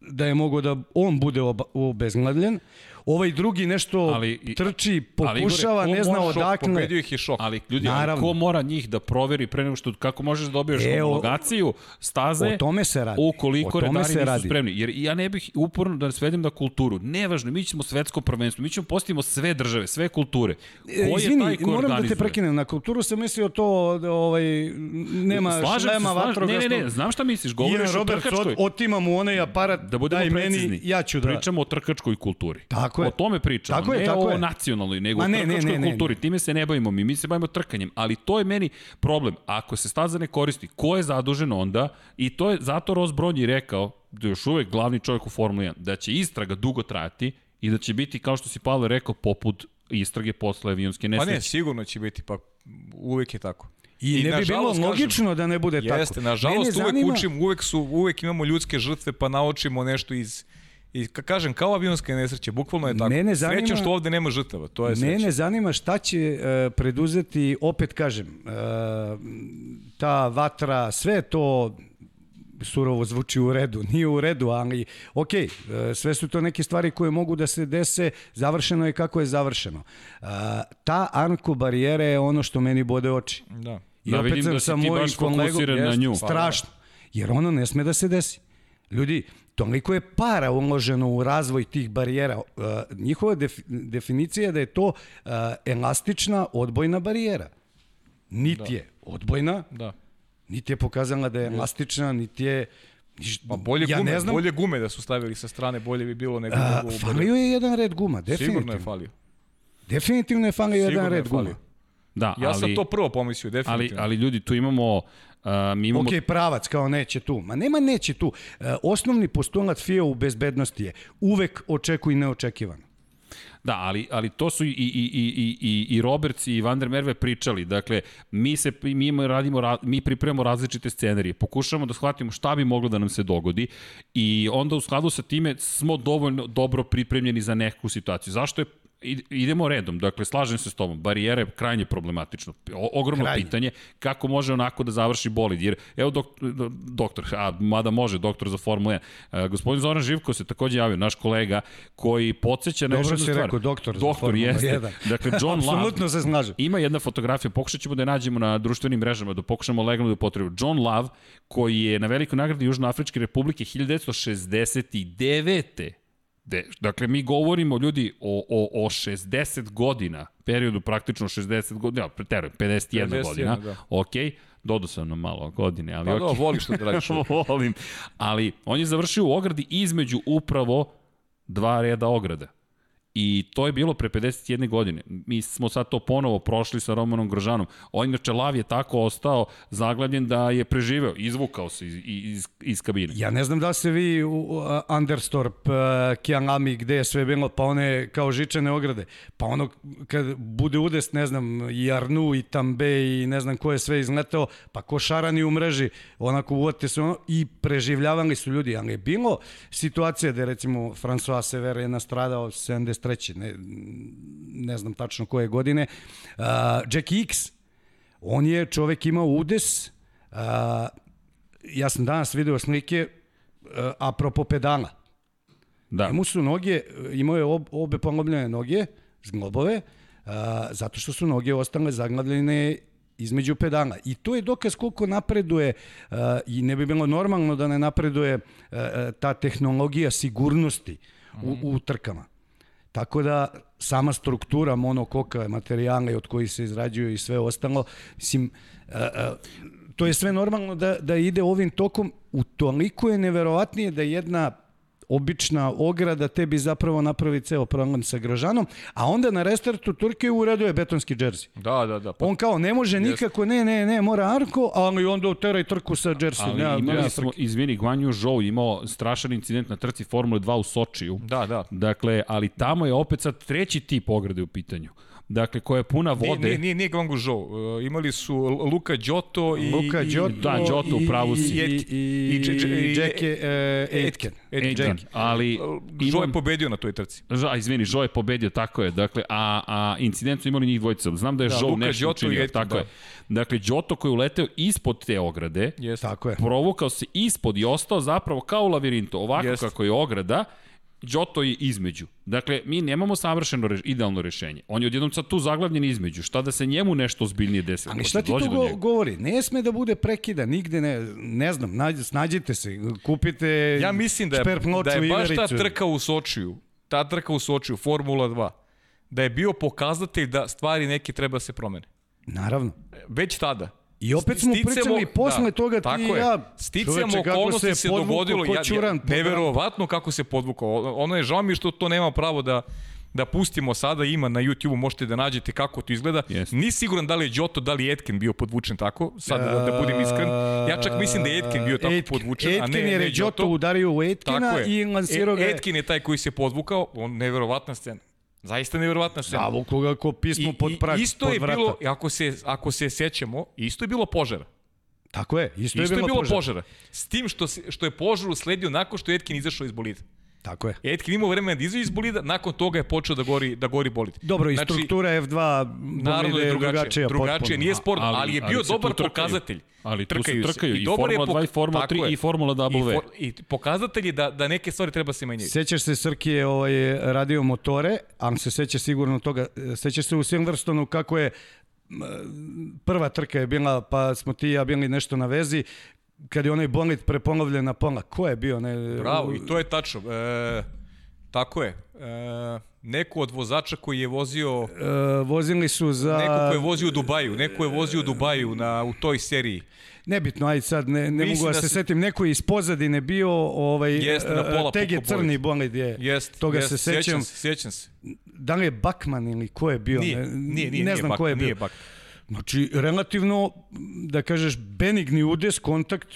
S3: da je mogo da on bude obezglavljen. Ovaj drugi nešto
S1: Ali
S3: trči,
S1: ali, Igore,
S3: pokušava,
S1: on
S3: ne zna odakle.
S2: Pobedio ih je šok.
S1: Ali ljudi, ali
S3: Naravno.
S1: ko mora njih da proveri pre nego što kako možeš da dobiješ
S3: E,
S1: homologaciju staze
S3: o tome se radi.
S1: ukoliko
S3: O tome
S1: redari
S3: se
S1: nisu
S3: radi.
S1: spremni. Jer ja ne bih uporno da svedem na kulturu. Nevažno, mi ćemo svetsko prvenstvo, mi ćemo postavimo sve države, sve kulture. Ko
S3: E,
S1: je
S3: Izvini,
S1: taj ko
S3: moram da te prekinem. Na kulturu sam mislio to, ovaj, nema
S1: Slažem se,
S3: šlema,
S1: slažem-
S3: vatrogasnog.
S1: Ne, ne, ne, znam šta misliš, govoriš o trkačkoj.
S3: od, otima mu onaj aparat,
S1: Da budemo
S3: daj
S1: precizni.
S3: meni, ja ću da...
S1: Pričamo o trkačkoj kulturi.
S3: Tako je.
S1: O tome pričamo,
S3: Tako je,
S1: ne
S3: tako
S1: o
S3: je.
S1: nacionalnoj, nego
S3: Ma
S1: o
S3: ne, ne, ne, ne,
S1: kulturi. Time se ne bavimo mi, mi se bavimo trkanjem, ali to je meni problem. Ako se staza ne koristi, ko je zadužen onda? I to je zato Ross Brown je rekao, da je još uvek glavni čovjek u Formuli 1, da će istraga dugo trajati i da će biti, kao što si Pavle rekao, poput istrage posle avionske
S2: Pa
S1: nesreće.
S2: ne, sigurno će biti, pa uvek je tako.
S3: I, ne bi bilo
S2: kažem,
S3: logično da ne bude tako.
S2: Jeste, nažalost uvek
S3: zanima-
S2: učimo, uvek su, uvek imamo ljudske žrtve pa naučimo nešto iz I ka kažem, kao avionske nesreće, bukvalno je tako.
S3: Mene zanima-
S2: Srećom što ovde nema žrtava, to je sreća.
S3: Mene zanima šta će e, preduzeti, opet kažem, e, ta vatra, sve to surovo zvuči u redu, (laughs) nije u redu, ali ok, e, sve su to neke stvari koje mogu da se dese, završeno je kako je završeno. Ta Anko barijera je ono što meni bode oči.
S2: Da.
S3: I
S1: Da,
S3: opet
S1: vidim
S3: sam
S1: da si
S3: sa
S1: ti
S3: mojim
S1: baš
S3: kolegom,
S1: na nju.
S3: strašno, jer ono ne sme da se desi. Ljudi, toliko je para uloženo u razvoj tih barijera. Uh, njihova def, definicija je da je to uh, elastična odbojna barijera. Niti
S2: Da.
S3: je odbojna,
S2: Da.
S3: niti je pokazala da je elastična, niti je...
S2: Pa bolje
S3: ja
S2: gume,
S3: ne znam,
S2: bolje gume da su stavili sa strane, bolje bi bilo nego
S3: a,
S2: drugo.
S3: falio je jedan red guma, definitivno.
S2: Sigurno je falio.
S3: Definitivno je falio jedan
S2: Sigurno je
S3: red guma.
S1: Da,
S2: Ja
S1: ali,
S2: sam to prvo pomislio,
S1: ali,
S2: definitivno.
S1: ali ljudi, tu imamo, uh, mi imamo
S3: Ok, pravac kao neće tu. Ma nema neće tu. E, osnovni postulat FIA u bezbednosti je uvek očekuj neočekivano.
S1: Da, ali, ali to su i, i, i, i, i, i Roberts i Van der Merve pričali. Dakle, mi, se, mi, radimo, ra- mi pripremamo različite scenarije. Pokušavamo da shvatimo šta bi moglo da nam se dogodi i onda u skladu sa time smo dovoljno dobro pripremljeni za neku situaciju. Zašto je idemo redom, dakle slažem se s tobom, barijera je krajnje problematično, o, ogromno
S3: Krajnje.
S1: pitanje kako može onako da završi bolid, jer evo dok, doktor, a mada može, doktor za Formula 1, e, gospodin Zoran Živko se takođe javio, naš kolega, koji podsjeća na još jednu
S3: si
S1: stvar.
S3: rekao, doktor za
S1: Doktor,
S3: Formulu
S1: jeste.
S3: 1.
S1: Dakle, John Love,
S3: se slažem.
S1: ima jedna fotografija, pokušat ćemo da je nađemo na društvenim mrežama, da pokušamo legalno da upotrebimo. John Love, koji je na velikoj nagradi Južnoafričke republike 1969. De, dakle, mi govorimo, ljudi, o, o, o 60 godina, periodu praktično 60 godina, preterujem, 51,
S2: 51,
S1: godina,
S2: da.
S1: ok, dodao sam nam malo godine, ali
S2: Pa
S1: ok.
S2: da, voliš to da radiš. (laughs)
S1: Volim. Ali on je završio u ogradi između upravo dva reda ograda. I to je bilo pre 51 godine. Mi smo sad to ponovo prošli sa Romanom Grožanom. On inače Lav je tako ostao zaglavljen da je preživeo, izvukao se iz, iz, iz kabine.
S3: Ja ne znam da ste vi u Anderstorp, uh, Kianami, gde je sve bilo, pa one kao žičane ograde. Pa ono, kad bude udes, ne znam, i Arnu, i Tambe, i ne znam ko je sve izletao, pa ko šarani u mreži, onako uvodite se ono, i preživljavali su ljudi. Ali je bilo situacija da recimo, François Sever je nastradao 73. Ne, ne znam tačno koje godine. Uh, Jackie X, on je čovek imao udes, uh, ja sam danas video slike uh, apropo pedala.
S1: Da.
S3: Njemu su noge, imao je ob, obe polomljene noge, zglobove, uh, zato što su noge ostale zaglavljene između pedala. I to je dokaz koliko napreduje uh, i ne bi bilo normalno da ne napreduje uh, ta tehnologija sigurnosti u, u trkama. Tako da sama struktura monokoka, materijala od kojih se izrađuju i sve ostalo, mislim, uh, uh, to je sve normalno da, da ide ovim tokom, u toliko je neverovatnije da jedna obična ograda tebi zapravo napravi ceo problem sa Grožanom, a onda na restartu Turke uraduje betonski džerzi.
S2: Da, da, da. Pa,
S3: On kao ne može nikako, ne, ne, ne, mora Arko, ali onda uteraj trku sa džersijom.
S1: Ali
S3: Ja,
S1: imali
S3: ja,
S1: smo, izvini, Guan Yu Zhou imao strašan incident na trci Formule 2 u Sočiju.
S2: da, da.
S1: Dakle, ali tamo je opet sad treći tip ograde u pitanju. Dakle, koja je puna vode.
S2: nije, nije, nije Gwangu Zhou. Uh, imali su Luka Đoto i...
S3: Luka
S2: i-
S3: Đoto
S1: da, Giotto, u pravu si.
S3: i, i,
S2: I-
S3: i,
S2: i- i-
S3: i Jackie uh, Aitken.
S2: Aitken.
S1: Ali
S2: Zhou je pobedio na toj trci.
S1: Ža, izvini, Žo je pobedio, tako je. Dakle, a, a incident su imali njih dvojica. Znam da je
S2: Da,
S1: da, Žo
S2: Luka
S1: nešto
S2: i
S1: učinio,
S2: Aitken,
S1: tako
S2: da.
S1: je. Dakle, Đoto koji je uleteo ispod te ograde,
S2: Jeste.
S3: Tako je.
S1: provukao se ispod i ostao zapravo kao u lavirintu, ovako
S2: Jeste.
S1: kako je ograda, Đoto je između. Dakle, mi nemamo savršeno, reš, idealno rešenje. On je odjednom sad tu zaglavljen između. Šta da se njemu nešto ozbiljnije desi?
S3: Ali šta ti
S1: dođe
S3: to go, govori? Ne sme da bude prekida, nigde ne, ne znam, nađ, snađite se, kupite
S2: Ja mislim da je, da je baš ta trka u Sočiju, ta trka u Sočiju, Formula 2, da je bio pokazatelj da stvari neke treba da se promene.
S3: Naravno.
S2: Već tada.
S3: I opet smo
S2: Sticamo-
S3: pričali posle toga ti i ja,
S2: Sticamo okolnosti se,
S3: se
S2: dogodilo. Ja, ja, neverovatno kako se podvukao. Ono je žao mi što to nema pravo da da pustimo sada, ima na YouTube-u, možete da nađete kako to izgleda.
S1: Jeste.
S2: Ni siguran da li je Đoto, da li je Etken bio podvučen tako, sad da, da budem iskren. Ja čak mislim da je Etken bio tako
S3: Etken-
S2: podvučen, a
S3: Etken
S2: ne,
S3: jer
S2: ne
S3: je
S2: Đoto.
S3: Đoto udario u Etkina
S2: je.
S3: i lansirao ga.
S2: E, Etkin je taj koji se podvukao, on neverovatna scena. Zaista neverovatna scena.
S3: Zavuku ga ko pismo pod prag,
S2: isto
S3: pod
S2: je
S3: vrata.
S2: bilo, ako se, ako se sećamo, isto je bilo požara.
S3: Tako je, isto,
S2: Isto
S3: je bilo,
S2: je bilo
S3: požar.
S2: požara. S tim što, se, što je požar usledio nakon što je Etkin izašao iz bolida.
S3: Tako je.
S2: Etkin imao vremena da izađe iz bolida, nakon toga je počeo da gori, da gori bolid.
S3: Dobro, i
S2: Znači,
S3: struktura F2
S2: Naravno
S3: bolide
S2: je drugačije.
S3: drugačija.
S2: Drugačije,
S3: potpuno.
S2: nije sporno, ali, ali je bio
S1: tu
S2: dobar
S1: trkaju.
S2: pokazatelj.
S1: Ali tu se
S2: Trkaju se.
S1: trkaju i,
S2: je
S1: Formula 2 i
S2: pok-
S1: Formula
S2: tako
S1: 3
S2: je.
S1: i Formula
S2: I,
S1: W.
S2: for, I pokazatelj je da, da neke stvari treba se menjaju.
S3: Sećaš se Srki je ovaj, radio motore, ali se seća sigurno toga. Sećaš se u Silverstonu kako je prva trka je bila, pa smo ti i ja bili nešto na vezi, kad je onaj bolid preponovljen na pola. Ko je bio? Ne,
S2: Bravo, i to je tačno. E, tako je. E, neko od vozača koji je vozio...
S3: E, vozili su za...
S2: Neko ko je vozio u Dubaju, neko je vozio u Dubaju na, u toj seriji.
S3: Nebitno, aj sad, ne, ne
S2: Mislim
S3: mogu da,
S2: da
S3: se
S2: se-
S3: setim, neko je iz pozadine bio, ovaj,
S2: Jeste, na pola
S3: e, teg je crni
S2: bolid
S3: je,
S2: Jest,
S3: toga
S2: jest,
S3: se sećam.
S2: Sjećam se, sjećam se.
S3: Da li je Bakman ili ko je bio?
S2: Nije,
S3: ne,
S2: nije, nije,
S3: ne
S2: nije
S3: znam
S2: bak,
S3: ko je
S2: nije
S3: bio. Znači, relativno, da kažeš, benigni udes, kontakt,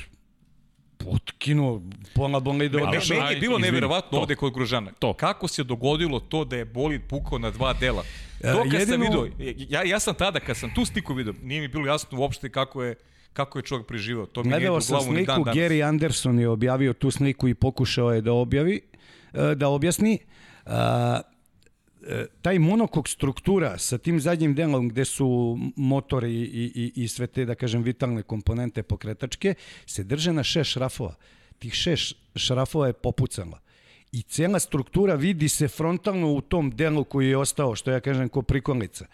S3: potkinuo pola od-
S2: me,
S1: šta,
S2: meni je bilo neverovatno ovde kod Grožana.
S1: To.
S2: Kako se dogodilo to da je bolid pukao na dva dela?
S3: E,
S2: To kad sam
S3: jedino-
S2: vidio, ja, ja sam tada, kad sam tu sliku vidio, nije mi bilo jasno uopšte kako je kako je čovjek preživao. To mi nije
S3: Gledao
S2: u
S3: sam sliku,
S2: dan danas.
S3: Gary Anderson je objavio tu sliku i pokušao je da objavi, e, da objasni. E, taj monokok struktura sa tim zadnjim delom gde su motori i, i, i sve te, da kažem, vitalne komponente pokretačke, se drže na šest šrafova. Tih šest šrafova je popucala. I cela struktura vidi se frontalno u tom delu koji je ostao, što ja kažem, ko prikolica.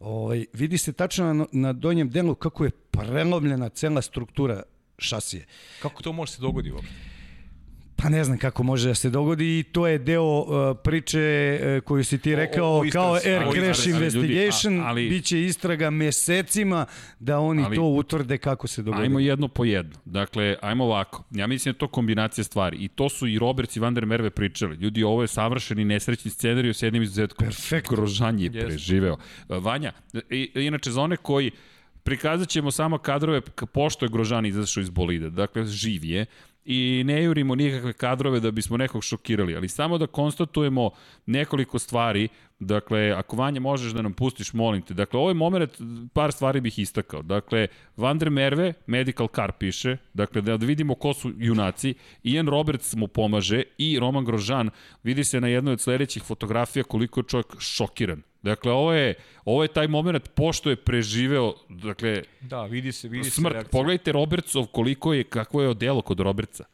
S3: Ovaj, vidi se tačno na, na donjem delu kako je prelomljena cela struktura šasije.
S2: Kako to može se dogodi uopšte?
S3: Pa ne znam kako može da se dogodi i to je deo uh, priče uh, koju si ti rekao
S2: o, o
S3: kao
S2: istrazi,
S3: Air
S2: o
S3: Crash
S1: ali ljudi,
S3: Investigation,
S1: a- ali-
S3: biće istraga mesecima da oni
S1: Ali-
S3: to utvrde kako se dogodi.
S1: Ajmo jedno po jedno. Dakle, ajmo ovako. Ja mislim da je to kombinacija stvari. I to su i Roberts i Van der Merve pričali. Ljudi, ovo je savršeni nesrećni scenarij s jednim izuzetkom.
S3: Perfektno.
S1: Grožan je
S2: Jeste.
S1: preživeo. Vanja, i, inače za one koji prikazat ćemo samo kadrove pošto je Grožan izašao iz bolida. Dakle, živ je i ne jurimo nikakve kadrove da bismo nekog šokirali, ali samo da konstatujemo nekoliko stvari, dakle, ako Vanja možeš da nam pustiš, molim te. Dakle, ovaj moment, par stvari bih istakao. Dakle, Van der Merve, Medical Car piše, dakle, da vidimo ko su junaci, Ian Roberts mu pomaže i Roman Grožan, vidi se na jednoj od sledećih fotografija koliko je čovjek šokiran. Dakle, ovo je, ovo je taj moment pošto je preživeo, dakle,
S2: Da, vidi se, vidi se
S1: smrt.
S2: reakcija.
S1: Pogledajte Robertsov koliko je, kakvo je odelo kod Robertsa.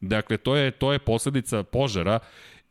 S1: Dakle, to je, to je posledica požara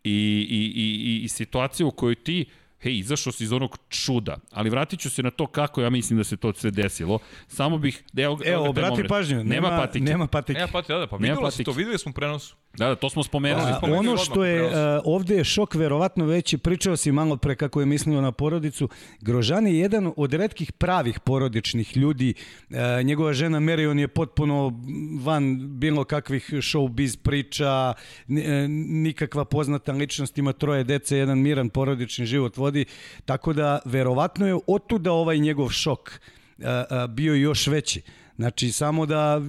S1: i, i, i, i, i situacija u kojoj ti hej, izašao si iz onog čuda, ali vratit ću se na to kako ja mislim da se to sve desilo. Samo bih... Evo,
S3: Evo, obrati pažnju, nema,
S1: nema patike.
S3: Nema patike.
S2: Nema patike, da, da, pa
S1: Nema
S2: videlo se to, videli smo u prenosu.
S1: Da, da, to smo spomenuli.
S3: A,
S2: spomenuli
S3: ono što je a, ovde je šok verovatno veći, pričao si malo pre kako je mislio na porodicu. Grožan je jedan od redkih pravih porodičnih ljudi. A, njegova žena Marion je potpuno van bilo kakvih showbiz priča, e, nikakva poznata ličnost, ima troje dece, jedan miran porodični život vodi, tako da verovatno je otuda ovaj njegov šok a, a, bio još veći. Znači, samo da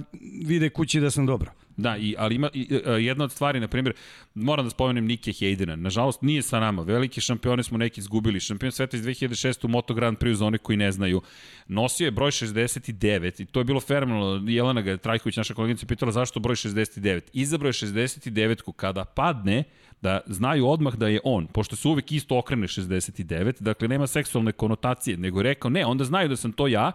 S3: vide kući da sam dobro.
S1: Da, i, ali ima i, e, jedna od stvari, na primjer, moram da spomenem Nike Haydena. Nažalost, nije sa nama. Veliki šampione smo neki izgubili. Šampion sveta iz 2006. u Moto Grand Prix za one koji ne znaju. Nosio je broj 69 i to je bilo fenomenalno. Jelena ga, Trajković, naša koleginica, pitala zašto broj 69. Izabrao je 69 kada padne, da znaju odmah da je on, pošto se uvek isto okrene 69, dakle nema seksualne konotacije, nego je rekao, ne, onda znaju da sam to ja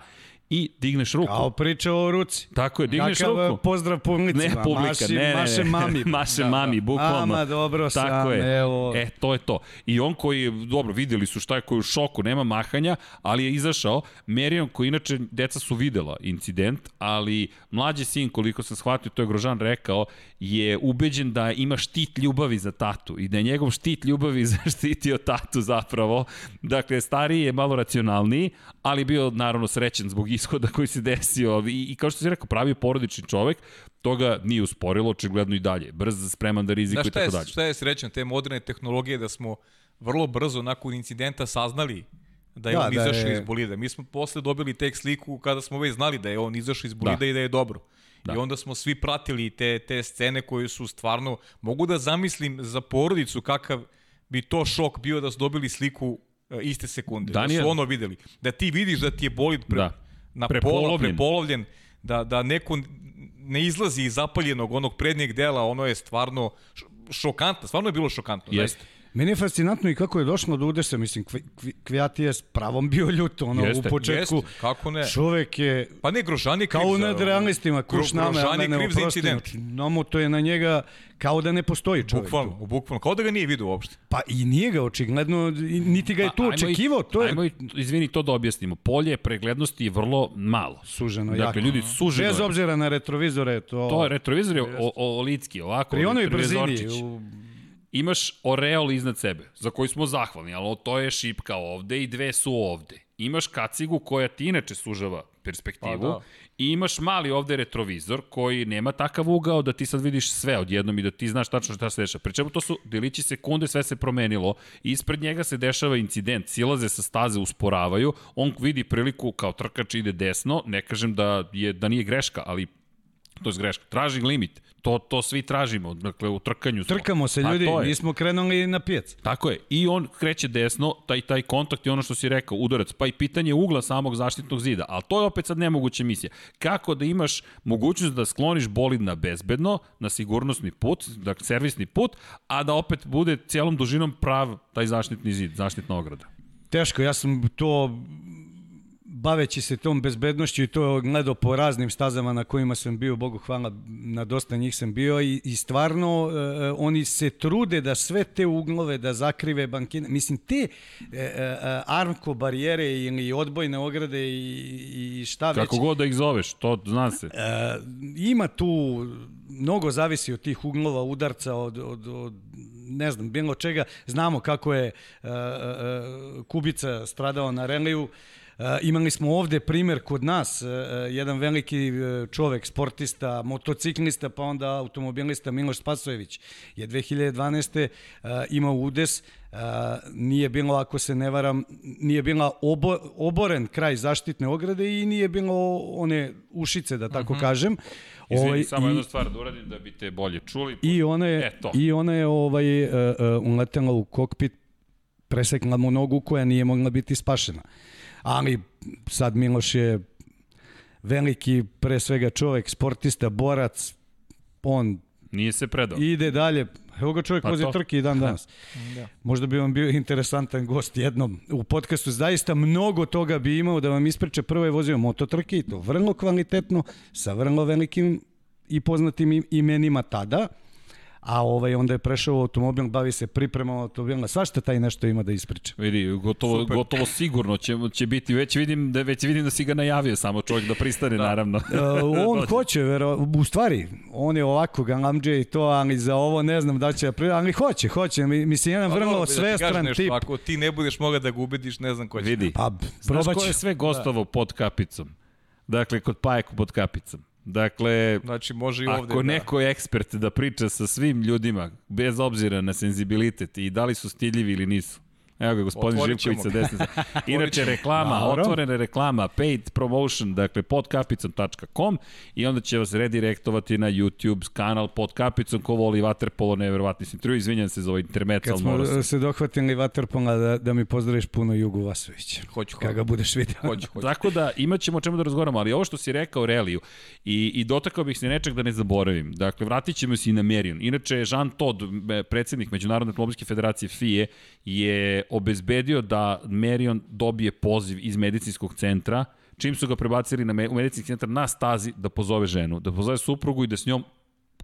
S1: i digneš ruku.
S3: Kao priča o ruci.
S1: Tako je, digneš
S3: Kakav
S1: ruku.
S3: pozdrav publicima.
S1: Ne publika,
S3: maši,
S1: ne, ne.
S3: Maše mami. (laughs)
S1: maše mami, bukvalno.
S3: Ama, dobro
S1: Tako
S3: sam,
S1: je.
S3: evo.
S1: E, to je to. I on koji je, dobro, videli su šta je koji je u šoku, nema mahanja, ali je izašao. Merion, koji inače, deca su videla incident, ali mlađi sin, koliko sam shvatio, to je Grožan rekao, je ubeđen da ima štit ljubavi za tatu i da je njegov štit ljubavi (laughs) zaštitio tatu zapravo. Dakle, stariji je malo racionalniji, ali bio naravno srećen zbog ishoda koji se desio i, i kao što si rekao, pravi porodični čovek, to ga nije usporilo, očigledno i dalje. Brz, spreman da rizikuje i tako dalje.
S2: šta je srećan te moderne tehnologije da smo vrlo brzo nakon incidenta saznali da je
S3: Da,
S2: on
S3: da
S2: izašao
S3: je-
S2: iz bolida. Mi smo posle dobili tek sliku kada smo već znali da je on izašao iz bolida
S1: Da.
S2: i da je dobro.
S1: Da.
S2: I onda smo svi pratili te, te scene koje su stvarno, mogu da zamislim za porodicu kakav bi to šok bio da su dobili sliku e, iste sekunde. Da
S1: Daniel.
S2: su ono videli. Da ti vidiš da ti je bolid pre,
S1: Da.
S2: Na
S1: Prepolovljen.
S2: pola, prepolovljen, da, da neko ne izlazi iz zapaljenog onog prednjeg dela, ono je stvarno šokantno, stvarno je bilo šokantno.
S1: Jeste.
S3: Meni je fascinantno i kako je došlo do udesa, mislim, Kvi- Kvi- Kvijati je s pravom bio ljut, ono,
S1: Jeste,
S3: u početku.
S2: Jeste, kako ne?
S3: Čovek je
S2: Pa ne, Grožan je kriv
S3: kao u nadrealistima,
S2: Gro-
S3: kuš nama, a
S2: Grožan je
S3: mene
S2: kriv za incident.
S3: znači, Nomu to je na njega kao da ne postoji čovek.
S2: Bukvalno,
S3: tu.
S2: bukvalno, kao da ga nije vidio uopšte.
S3: Pa i nije ga očigledno, niti ga je tu
S1: Pa, ajmo i-
S3: očekivao, to je
S1: Ajmo i, izvini, to da objasnimo. Polje preglednosti je vrlo malo.
S3: suženo
S1: Dakle,
S3: jako.
S1: ljudi, suženo
S3: Bez obzira na retrovizore, to...
S1: To je retrovizor je o, o, litski, ovako.
S3: Pri onoj brzini,
S1: trezorčić.
S3: u,
S1: Imaš oreol iznad sebe, za koji smo zahvalni, ali to je šipka ovde i dve su ovde. Imaš kacigu koja ti inače sužava perspektivu
S2: Pa da.
S1: i imaš mali ovde retrovizor koji nema takav ugao da ti sad vidiš sve odjednom i da ti znaš tačno šta se dešava. Pričemu to su delići sekunde, sve se promenilo. Ispred njega se dešava incident, silaze sa staze, usporavaju, on vidi priliku kao trkač ide desno, ne kažem da, je, da nije greška, ali to je greška. Traži limit. To, to svi tražimo, dakle u trkanju smo.
S3: trkamo se
S1: Pa,
S3: ljudi,
S1: je.
S3: mi smo krenuli na pijac.
S1: Tako je. I on kreće desno, taj, taj kontakt i ono što si rekao, udarac, pa i pitanje ugla samog zaštitnog zida. Ali to je opet sad nemoguća misija. Kako da imaš mogućnost da skloniš bolid na bezbedno, na sigurnosni put, dakle servisni put, a da opet bude cijelom dužinom prav taj zaštitni zid, zaštitna ograda.
S3: Teško, ja sam to baveći se tom bezbednošću i to gledao po raznim stazama na kojima sam bio, Bogu hvala, na dosta njih sam bio i, i stvarno e, oni se trude da sve te uglove da zakrive bankine. Mislim, te e, e, armko barijere ili odbojne ograde i, i šta već.
S1: Kako god da ih zoveš, to zna se.
S3: E, ima tu mnogo zavisi od tih uglova udarca, od, od, od ne znam, bilo čega. Znamo kako je uh, uh, Kubica stradao na reliju. Uh, imali smo ovde primer kod nas, uh, jedan veliki čovek, sportista, motociklista, pa onda automobilista Miloš Spasojević je 2012. Uh, imao udes, uh, nije bilo, ako se ne varam, nije bila obo, oboren kraj zaštitne ograde i nije bilo one ušice, da tako uh mhm. -huh. kažem.
S1: Izvini, ovaj, samo jednu stvar da uradim da bi te bolje čuli.
S3: I ona je, e, i ona je ovaj, uh, uh, uletela u kokpit, presekla mu nogu koja nije mogla biti spašena. Ali sad Miloš je veliki, pre svega čovek, sportista, borac, on
S1: Nije se predao.
S3: Ide dalje. Evo ga čovjek pa vozi trke i dan (laughs) danas. da. Možda bi vam bio interesantan gost jednom u podcastu. Zaista mnogo toga bi imao da vam ispriča. Prvo je vozio mototrke i to vrlo kvalitetno, sa vrlo velikim i poznatim imenima tada a ovaj onda je prešao u automobil, bavi se pripremom automobila, svašta taj nešto ima da ispriča.
S1: Vidi, gotovo, Super. gotovo sigurno će, će biti, već vidim, da, već vidim da si ga najavio, samo čovjek da pristane, da. naravno. Uh, (laughs)
S3: on hoće, vero, u stvari, on je ovako galamđe i to, ali za ovo ne znam da će, ali hoće, hoće, mislim, jedan pa vrlo svestran da tip.
S2: Ako ti ne budeš mogao da ga ubediš, ne znam ko će.
S1: Vidi, pa, znaš ko je sve gostovo da. pod kapicom? Dakle, kod Pajeku pod kapicom. Dakle,
S2: znači, može i ovde,
S1: ako da. neko je ekspert da priča sa svim ljudima, bez obzira na senzibilitet i da li su stiljivi ili nisu, Evo ga, gospodin Živković sa desne. (laughs) Inače, reklama, Naravno. otvorena reklama, paid promotion, dakle, podkapicom.com i onda će vas redirektovati na YouTube kanal pod kapicom, ko voli Waterpolo, nevjerovatni sam triju, izvinjam se za ovaj intermet,
S3: Kad smo sam. se dohvatili Waterpola, da, da mi pozdraviš puno Jugu Vasovića.
S2: Hoću,
S3: Kada ga budeš vidio.
S1: Hoću, hoću. Tako da, imat ćemo o čemu da razgovaramo, ali ovo što si rekao Reliju, i, i dotakao bih se nečeg da ne zaboravim. Dakle, vratit ćemo se i na Merion. Inače, Jean Todt, predsednik Međunarodne automobilske federacije FIE, je obezbedio da Merion dobije poziv iz medicinskog centra, čim su ga prebacili na me, u medicinski centar na stazi da pozove ženu, da pozove suprugu i da s njom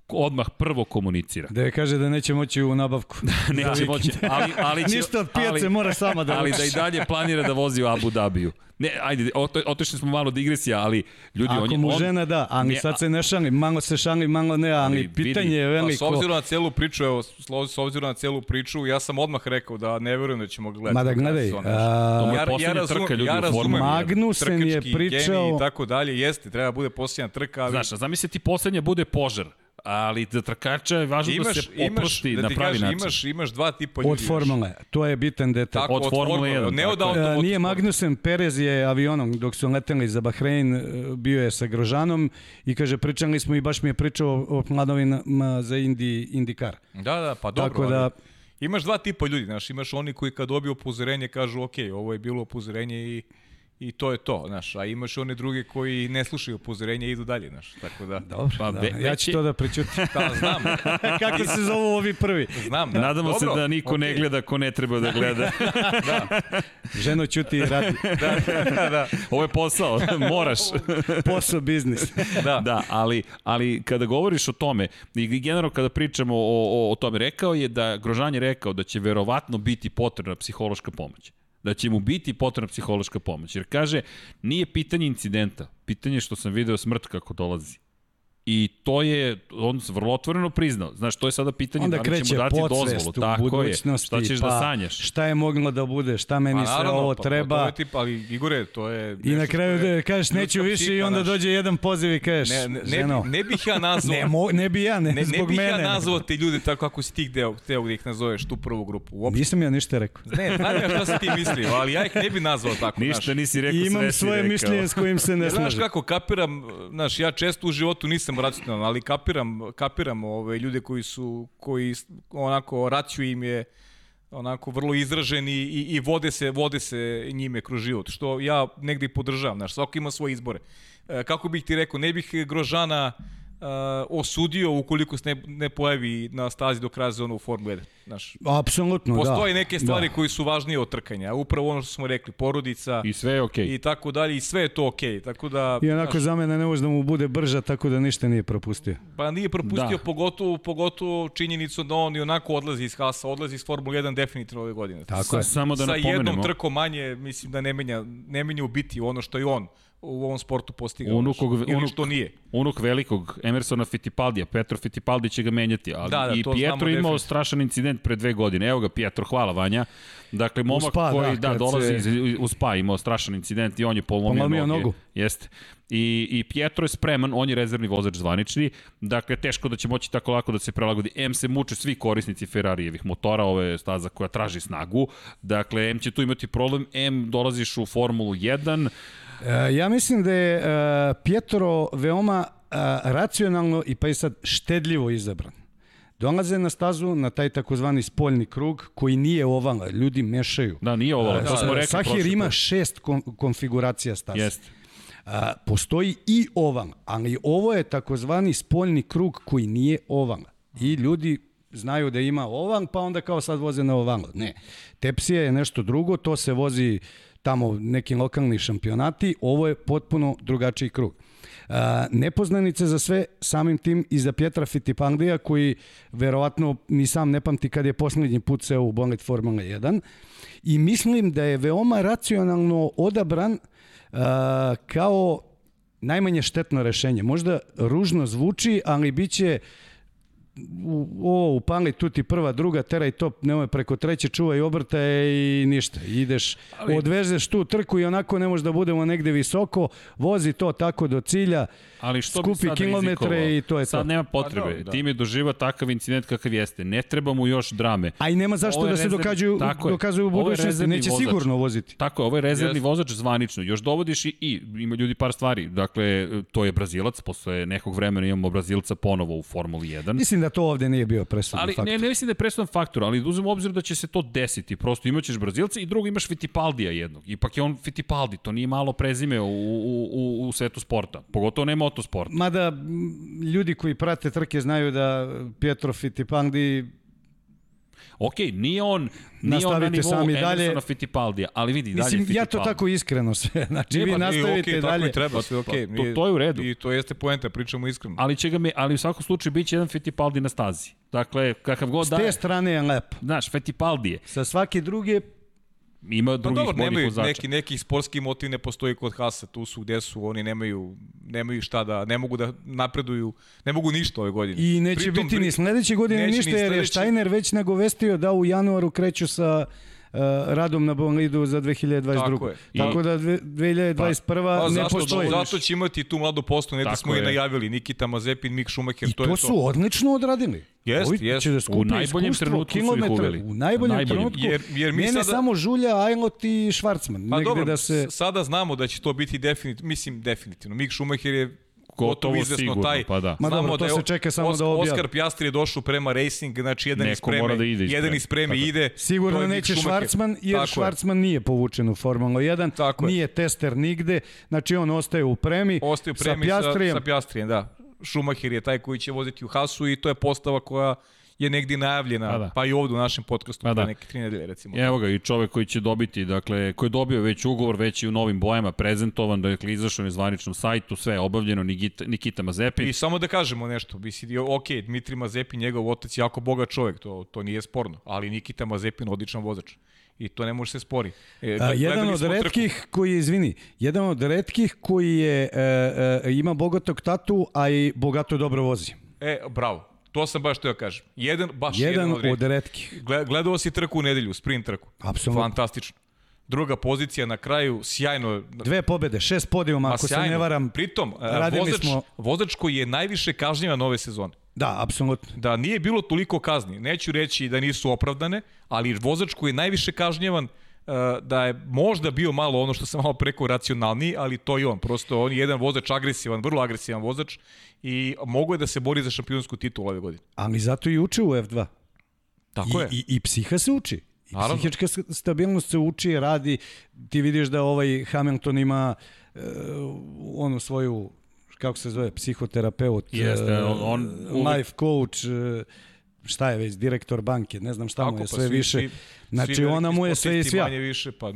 S1: odmah prvo komunicira.
S3: Da je kaže da neće moći u nabavku. (laughs)
S1: neće da, moći, ali, ali će,
S3: Ništa od pijace ali, mora sama da
S1: Ali da i dalje planira da vozi u Abu Dhabiju. Ne, ajde, otišli smo malo digresija, ali ljudi...
S3: Ako
S1: on je,
S3: mu žena da, ali ne, sad se ne šali, malo se šali, malo ne, ali, ali pitanje vidi, je veliko.
S2: Pa, s obzirom na celu priču, evo, s obzirom na celu priču, ja sam odmah rekao da ne verujem da ćemo gledati.
S3: Ma da gledaj,
S1: a, ja, ja, razum, trka, ljudi, ja razumem,
S3: Magnusen je pričao...
S2: I tako dalje, jeste, treba da bude posljednja trka, ali...
S1: Znaš, zamisli ti poslednja bude požar ali za trkača je važno imaš, da se oprosti imaš, da na pravi kažem, način.
S2: Imaš, imaš dva tipa ljudi.
S3: Od formule, to je bitan detalj.
S1: Tako, od, od formule 1.
S2: Ne od auto,
S3: od, Nije Magnussen, Perez je avionom dok su leteli za Bahrein, e, bio je sa Grožanom i kaže, pričali smo i baš mi je pričao o planovima za Indi, IndyCar.
S2: Da, da, pa dobro. Tako da, ali... Imaš dva tipa ljudi, znaš, imaš oni koji kad dobiju upozorenje kažu, ok, ovo je bilo upozorenje i i to je to, znaš, a imaš one druge koji ne slušaju upozorenja i idu dalje, znaš, tako da...
S3: Dobro, pa, da, ve, ja ću to da pričutim. (laughs)
S2: da, znam. (laughs)
S3: Kako se zovu ovi prvi?
S2: Znam, da.
S1: Nadamo Dobro, se da niko okay. ne gleda ko ne treba da gleda. (laughs)
S3: da. Ženo ćuti i radi.
S2: da, da, da.
S1: Ovo je posao, moraš.
S3: posao, biznis.
S1: da. da, ali, ali kada govoriš o tome, i generalno kada pričamo o, o, o tome, rekao je da, Grožan je rekao da će verovatno biti potrebna psihološka pomoć da će mu biti potrebna psihološka pomoć. Jer kaže, nije pitanje incidenta, pitanje što sam video smrt kako dolazi. I to je, on se vrlo otvoreno priznao. Znaš, to je sada pitanje
S3: Onda
S1: da li ćemo dati dozvolu. Tako je. Šta ćeš da pa, da sanjaš?
S3: Šta je moglo da bude? Šta meni pa, sve ovo
S2: pa,
S3: treba? Pa, to
S2: je tip, ali Igore, to je...
S3: I na kraju da kažeš neću više i onda naš... dođe jedan poziv i kažeš,
S2: ne, ne, ženo. Ne, ne bih ja nazvao...
S3: ne, mo, ne bi ja, ne, ne zbog mene.
S2: Ne bih ja nazvao te ljude tako kako si ti hteo, hteo da ih nazoveš tu prvu grupu.
S3: Uopšte. Nisam ja ništa rekao.
S2: Ne, znam ja šta si ti mislio, ali ja ih ne bi nazvao tako.
S1: Ništa nisi rekao,
S3: sve Imam svoje mišljenje s kojim se ne
S2: slažem. Znaš kako, kapiram, znaš, ja često u životu nisam racionalan, ali kapiram, kapiram ove ljude koji su, koji onako, raciju im je onako vrlo izraženi i, i vode se vode se njime kroz život, što ja negde podržavam, znaš, svako ima svoje izbore. E, kako bih ti rekao, ne bih Grožana osudio ukoliko se ne, ne pojavi na stazi do kraja sezona u Formula 1. Znaš,
S3: Apsolutno,
S2: da. Postoje neke stvari da. koji su važnije od trkanja. Upravo ono što smo rekli, porodica.
S1: I sve je okej.
S2: Okay. I tako dalje, i sve je to okej. Okay. Tako da,
S3: I onako znaš, za mene ne može da mu bude brža, tako da ništa nije propustio.
S2: Pa nije propustio, da. pogotovo, pogotovo činjenicu da on i onako odlazi iz Hasa, odlazi iz Formule 1 definitivno ove godine.
S3: Tako je.
S1: Samo da
S2: Sa jednom trkom manje, mislim da ne menja, ne menja u biti ono što je on u ovom sportu postigao.
S1: Unukog,
S2: Ili
S1: unuk,
S2: što nije.
S1: unuk velikog Emersona Fittipaldija, Petro Fittipaldi će ga menjati, ali
S2: Da, da,
S1: i Pietro imao
S2: definitivno.
S1: strašan incident pre dve godine. Evo ga Pietro, hvala Vanja. Dakle, momak
S3: Spa,
S1: koji
S3: da,
S1: da, dolazi
S3: se-
S1: iz, u Spa imao strašan incident i on je polomio,
S3: Polomio
S1: noge.
S3: nogu.
S1: Jeste. I, I Pietro je spreman, on je rezervni vozač zvanični, dakle teško da će moći tako lako da se prelagodi. M se muče svi korisnici Ferrarijevih motora, ovo je staza koja traži snagu, dakle M će tu imati problem, M dolaziš u Formulu 1,
S3: E, ja mislim da je e, Pietro veoma e, racionalno i pa i sad štedljivo izabran. Dolaze na stazu na taj takozvani spoljni krug koji nije oval, ljudi mešaju.
S1: da nije ovo, to smo rekli
S3: Sahir ima šest kon konfiguracija staze.
S1: Jeste.
S3: A, postoji i oval, ali ovo je takozvani spoljni krug koji nije oval. I ljudi znaju da ima oval, pa onda kao sad voze na oval. Ne. Tepsija je nešto drugo, to se vozi tamo neki lokalni šampionati, ovo je potpuno drugačiji krug. A, nepoznanice za sve, samim tim i za Pjetra Fittipaldija koji verovatno ni sam ne pamti kad je poslednji put seo u bolet Formula 1 i mislim da je veoma racionalno odabran a, kao najmanje štetno rešenje. Možda ružno zvuči, ali bit će u, o, upali tu ti prva, druga, teraj top, nemoj preko treće, čuvaj obrtaje i ništa. Ideš,
S1: Ali-
S3: odvezeš tu trku i onako ne može da budemo negde visoko, vozi to tako do cilja,
S1: Ali što
S3: skupi
S1: sad
S3: kilometre
S1: rizikovao?
S3: i to je
S1: sad
S3: to.
S1: nema
S2: Pa
S1: potrebe.
S2: dobro, da.
S1: Tim je doživa takav incident kakav jeste. Ne treba mu još drame.
S3: A i nema zašto
S1: Ovo
S3: da se
S1: rezervni-
S3: dokađuju,
S1: tako
S3: dokazuju u budućnosti, neće
S1: vozač.
S3: sigurno voziti.
S1: Tako je, ovo je rezervni
S2: Jeste.
S1: vozač zvanično. Još dovodiš i, i ima ljudi par stvari. Dakle, to je Brazilac, posle nekog vremena imamo Brazilca ponovo u Formuli 1.
S3: Mislim da to ovde nije bio presudni
S1: Ali
S3: faktor.
S1: ne, ne mislim da je presudan faktor, ali da uzmemo u obzir da će se to desiti. Prosto imaćeš Brazilca i drugo imaš Fittipaldija jednog. Ipak je on Fittipaldi, to nije malo prezime u, u, u, u svetu sporta. Pogotovo ne motosporta.
S3: Mada ljudi koji prate trke znaju da Pietro Fittipaldi
S1: Ok, nije on, nije on na
S3: Nastavite
S1: nivou
S3: sami
S1: Emersona
S3: dalje.
S1: Fittipaldija, ali vidi, dalje
S3: Mislim,
S1: Fittipaldi.
S3: ja to tako iskreno sve. (laughs) Znači,
S1: Ne,
S3: vi
S1: pa,
S2: I
S3: nastavite
S2: okej,
S3: dalje.
S2: Tako i treba, sve okej.
S1: to- to je u redu.
S2: I to jeste poenta, pričamo iskreno.
S1: Ali će ga me, ali u svakom slučaju biće jedan Fittipaldi na stazi. Dakle, kakav god
S3: S
S1: da
S3: te
S1: je,
S3: strane je lepo.
S1: znaš, Fittipaldi je.
S3: Sa svake druge,
S1: Ima
S2: Pa
S1: drugih
S2: dobro,
S1: boljih
S2: nemaju,
S1: vozača.
S2: neki, neki sportski motiv ne postoji kod Hasa, tu su gde su, oni nemaju, nemaju šta da, ne mogu da napreduju, ne mogu ništa ove godine.
S3: i neće
S2: Pritom,
S3: biti ni sledeće godine
S2: neće ni
S3: ništa, jer je Steiner već nagovestio da u januaru kreću sa radom na bolidu za 2022.
S2: Tako je.
S3: Tako da dve- 2021.
S2: Pa,
S3: ne
S2: zašto,
S3: postoji.
S2: zato će imati tu mladu postu, ne da smo i
S1: je.
S2: najavili, Nikita Mazepin, Mik Schumacher,
S3: I
S2: to,
S3: to,
S2: je
S3: su
S2: to.
S3: odlično odradili.
S2: Jest,
S3: Ovi
S2: jest.
S3: će da
S2: U
S3: skupe
S1: najboljem trenutku su ih uveli.
S3: U najboljem,
S1: Najboljem.
S3: trenutku.
S2: Jer- jer mi
S3: Mene
S2: sada-
S3: samo žulja Ajlot i Švarcman.
S2: Pa
S3: negde
S2: dobro,
S3: da se...
S2: sada znamo da će to biti definitivno, mislim definitivno. Mik Schumacher je
S1: Gotovo sigurno,
S2: taj.
S1: pa da.
S3: Ma dobro, to
S2: je
S3: se čeka samo
S2: Os-
S3: da objavi.
S2: Oskar Pjastri je došao prema Racing, znači jedan
S1: Neko
S2: iz spreme,
S1: mora da ide
S2: jedan iz spreme
S1: Tako je.
S2: ide.
S3: Sigurno
S2: je
S3: neće. Švarcman, jer
S2: Tako je.
S3: Švarcman nije povučen u Formulu 1,
S2: Tako je.
S3: nije tester nigde, znači on ostaje u premi,
S2: Ostaje u
S3: sa
S2: premi sa,
S3: Pjastrijem.
S2: sa Pjastrijem, da. Schumacher je taj koji će voziti u Hasu i to je postava koja je negdje najavljena,
S1: Pa da.
S2: pa i ovdje u našem podcastu,
S1: Pa
S2: pa
S1: da.
S2: neke tri nedelje recimo.
S1: Evo ga i čovek koji će dobiti, dakle, koji je dobio već ugovor, već i u novim bojama prezentovan, dakle, izašao na zvaničnom sajtu, sve je obavljeno, Nikita, Nikita Mazepin.
S2: I samo da kažemo nešto, mislim, ok, Dmitri Mazepin, njegov otac je jako bogat čovjek, to, to nije sporno, ali Nikita Mazepin odličan vozač. I to ne može se spori. E,
S3: A, jedan od
S2: smo trku.
S3: retkih koji je, izvini, jedan od retkih koji je, e, e, ima bogatog tatu, a i bogato dobro vozi.
S2: E, bravo. To sam baš teo kažem. Jedan, baš jedan,
S3: Jedan
S2: od, retkih.
S3: od retkih.
S2: Gle- Gledao si trku u nedelju, sprint trku.
S3: Apsolutno.
S2: Fantastično. Druga pozicija na kraju, sjajno.
S3: Dve pobede, šest podijuma,
S2: Ma,
S3: ako se
S2: sjajno.
S3: ne varam.
S2: Pritom, e,
S3: radili
S2: vozač,
S3: smo-
S2: vozač koji je najviše kažnjivan ove sezone.
S3: Da, apsolutno.
S2: Da nije bilo toliko kazni, neću reći da nisu opravdane, ali vozač koji je najviše kažnjivan, e, da je možda bio malo ono što sam malo preko racionalniji, ali to je on. Prosto on je jedan vozač agresivan, vrlo agresivan vozač i mogo je da se bori za šampionsku titulu ove godine.
S3: Ali zato i uči u F2.
S2: Tako
S3: I,
S2: je.
S3: I, I psiha se uči. I
S2: Naravno.
S3: psihička stabilnost se uči, radi. Ti vidiš da ovaj Hamilton ima uh, onu svoju kako se zove, psihoterapeut,
S1: Jeste,
S3: e,
S1: on- on
S3: life coach, e, šta je već, direktor banke, ne znam šta mu
S2: Tako,
S3: je
S2: pa
S3: sve
S2: svi-
S3: više.
S2: svi-
S3: znači
S2: svi
S3: ona mu je sve i svja.
S2: Manje više, pa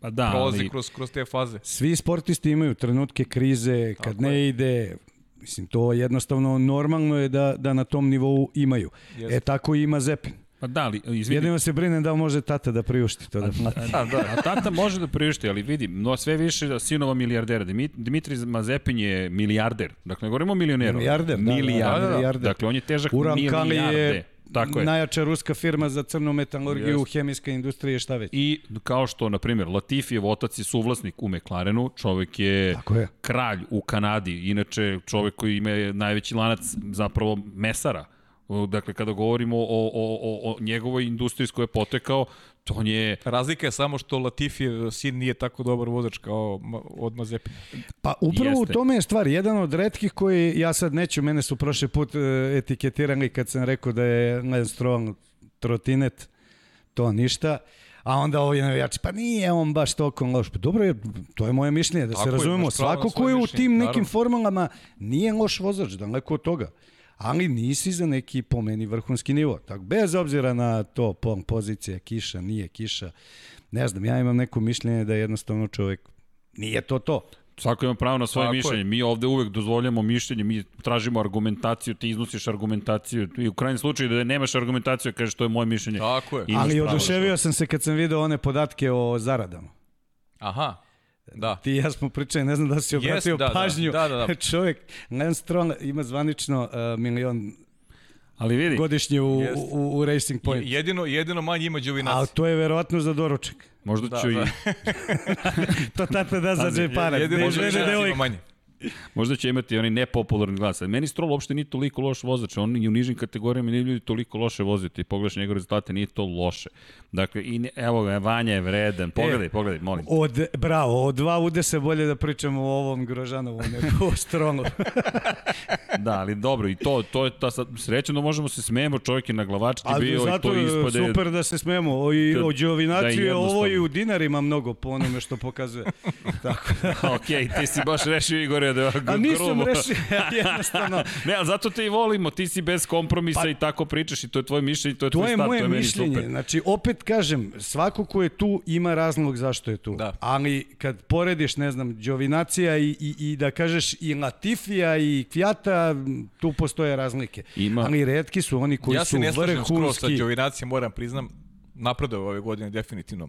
S1: Pa da,
S2: prolazi
S1: ali,
S2: kroz, kroz te faze.
S3: Svi sportisti imaju trenutke krize, kad
S2: Tako
S3: ne ide, mislim, to jednostavno normalno je da, da na tom nivou imaju.
S2: Jeste.
S3: E tako i ima Zepin.
S1: Pa da, ali, izvini,
S3: Jedino se brinem da li može tata da priušti to da plati.
S1: A, da. A tata može da priušti, ali vidi, no sve više da sinova milijardera. Dimit- Dimitri Mazepin je milijarder. Dakle, ne govorimo o milioneru.
S3: Milijarder, da, da,
S1: milijarder.
S3: da, milijarder.
S1: Dakle, on je težak
S3: Kali
S1: milijarde.
S3: je
S1: Tako je.
S3: najjača ruska firma za crnu metalurgiju,
S1: Jest.
S3: hemijska industrija i šta već.
S1: I kao što, na primjer, Latifijev otac je suvlasnik u McLarenu, čovek je,
S3: Tako je.
S1: kralj u Kanadi, inače čovek koji ima najveći lanac zapravo mesara. O, Dakle, kada govorimo o, o, o, o njegovoj industriji s kojoj je potekao, to on je
S2: Razlika je samo što Latifijev sin nije tako dobar vozač kao od Mazepina.
S3: Pa upravo
S1: Jeste.
S3: u tome je stvar. Jedan od redkih koji, ja sad neću, mene su prošli put e, etiketirali kad sam rekao da je Lance Stroll trotinet, to ništa. A onda ovi navijači, pa nije on baš toliko loš. Pa dobro, je, to je moje mišljenje, da
S2: Tako
S3: se razumemo. Svako ko je u
S2: mišljenje,
S3: tim nekim
S2: naravno.
S3: formulama nije loš vozač, daleko od toga. Ali nisi za neki po meni vrhunski nivo. Tako, bez obzira na to pol pozicija, kiša, nije kiša. Ne znam, ja imam neko mišljenje da jednostavno čovjek nije to to.
S1: Svako ima pravo na svoje
S2: Tako je.
S1: mišljenje. Mi ovde uvek dozvoljamo mišljenje, mi tražimo argumentaciju, ti iznosiš argumentaciju i u krajnjem slučaju da nemaš argumentaciju, kažeš to je moje mišljenje.
S2: Tako je.
S1: Imaš
S3: Ali oduševio sam se kad sam video one podatke o zaradama.
S2: Aha, da.
S3: Ti i ja smo pričali, ne znam da si obratio
S2: Jest, da, da.
S3: pažnju.
S2: Da, da, da. (laughs)
S3: Čovjek, Lance Stroll ima zvanično uh, milion
S1: Ali vidi,
S3: godišnje u,
S2: Jest.
S3: u, u Racing Point.
S2: Jedino, jedino manje ima
S3: A
S2: Đovinac.
S3: to je verovatno za doručak.
S1: možda
S2: Da,
S1: ću i
S2: da. (laughs)
S3: To tata da za džepara.
S2: Jedino
S3: žele
S2: ima manje.
S1: Možda će imati onaj nepopularni glas. Meni Stroll uopšte nije toliko loš vozač. On i u nižim kategorijama nije ljudi toliko loše voziti. Pogledaš njegove rezultate, nije to loše. Dakle, i ne, evo ga, Vanja je vredan. Pogledaj, pogledaj, molim.
S3: Od, bravo, od dva ude se bolje da pričamo o ovom Grožanovu nego o Strollu. (laughs)
S1: Da, ali dobro, i to, to je ta sad, srećno da možemo se smejemo, čovjek je na glavački
S3: Ali
S1: bio i to
S3: je
S1: ispade.
S3: super da se smemo. O, I
S1: Da-
S3: o
S1: da
S3: Đovinaciju
S1: je
S3: je ovo i u dinarima mnogo po onome što pokazuje. (laughs) Tako da.
S1: ok, ti si baš rešio Igore da je
S3: A nisam
S1: grubo.
S3: rešio, (laughs) jednostavno. (laughs)
S1: ne, ali zato te i volimo, ti si bez kompromisa
S3: Pa-
S1: i tako pričaš i to je tvoje mišljenje, to je tvoj
S3: To je
S1: stav, to je meni
S3: mišljenje.
S1: super.
S3: Znači, opet kažem, svako ko je tu ima razlog zašto je tu.
S2: Da.
S3: Ali kad porediš, ne znam, Đovinacija i, i, i da kažeš i Latifija i Kvjata, tu postoje razlike.
S1: Ima-
S3: Ali redki su oni koji
S2: ja
S3: su
S2: se ne slažem skroz sa
S3: vrhunski.
S2: Đovinacijom, moram priznam, napredao ove godine definitivno.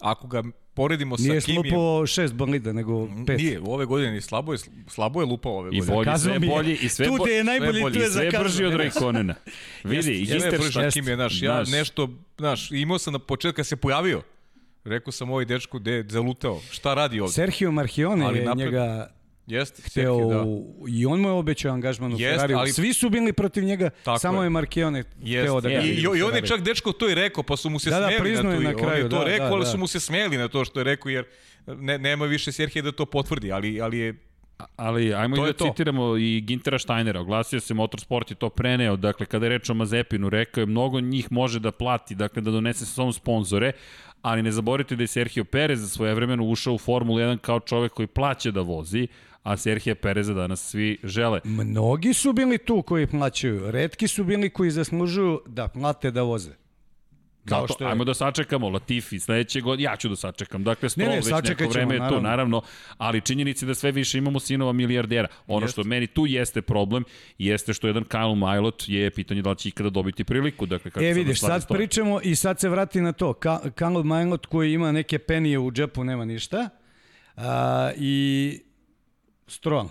S2: Ako ga poredimo
S3: Nije
S2: sa Kimijem...
S3: slupo šest bolida, nego pet.
S2: Nije, ove godine ni slabo je, slabo je lupao ove
S1: I
S2: godine.
S1: bolji,
S3: Zakazao
S1: sve
S3: mi je.
S1: bolji i sve,
S3: Tu
S1: bo-
S3: te je najbolji,
S2: bolji
S3: tu
S2: i
S3: je
S1: sve brži od Rayconena. Vidi, i
S2: Jeste,
S1: Ginter
S2: brži od Kimije, znaš, ja
S1: Znaš.
S2: nešto, znaš, imao sam na početku kad se pojavio, rekao sam ovaj dečku gde je zalutao, šta radi ovde?
S3: Sergio Marchione je
S2: napred-
S3: njega
S2: Jeste,
S3: hteo,
S2: da.
S3: i on mu je obećao angažman u
S2: Jest,
S3: Ferrariju.
S2: ali-
S3: Svi su bili protiv njega,
S2: Tako
S3: samo
S2: je.
S3: je Marchione
S2: Jeste.
S3: hteo da ga
S2: I, i, on je čak dečko to i rekao, pa su mu se
S3: Da, da,
S2: smeli
S3: priznao
S2: na
S3: je
S2: to.
S3: na
S2: i on
S3: kraju,
S2: je to
S3: da,
S2: rekao,
S3: da,
S2: ali
S3: da.
S2: su mu se smeli na to što je rekao, jer ne, nema više Serhije da to potvrdi, ali, ali je
S1: Ali ajmo
S2: To
S1: i da
S2: je to.
S1: citiramo i Gintera Steinera. Oglasio se Motorsport i to preneo. Dakle, kada je reč o Mazepinu, rekao je mnogo njih može da plati, dakle da donese sa sobom sponzore, ali ne zaboravite da je Sergio Perez za svoje vremeno ušao u Formulu 1 kao čovek koji plaća da vozi, a Sergio Pereza danas svi žele.
S3: Mnogi su bili tu koji plaćaju. Redki su bili koji zaslužuju da plate da voze. Kao
S1: Zato,
S3: što je-
S1: ajmo da sačekamo Latifi sledeće godine, ja ću da sačekam. Dakle, Stroll
S3: ne,
S1: već
S3: sačekat
S1: neko vreme je tu,
S3: naravno.
S1: ali činjenica je da sve više imamo sinova milijardera. Ono
S2: Jeste.
S1: što meni tu jeste problem, jeste što jedan Kyle Milot je pitanje da li će ikada dobiti priliku. Dakle, kako
S3: E vidiš, sad
S1: stoje.
S3: pričamo i sad se vrati na to. Ka Karl Majnot koji ima neke penije u džepu, nema ništa. A, I Stroll.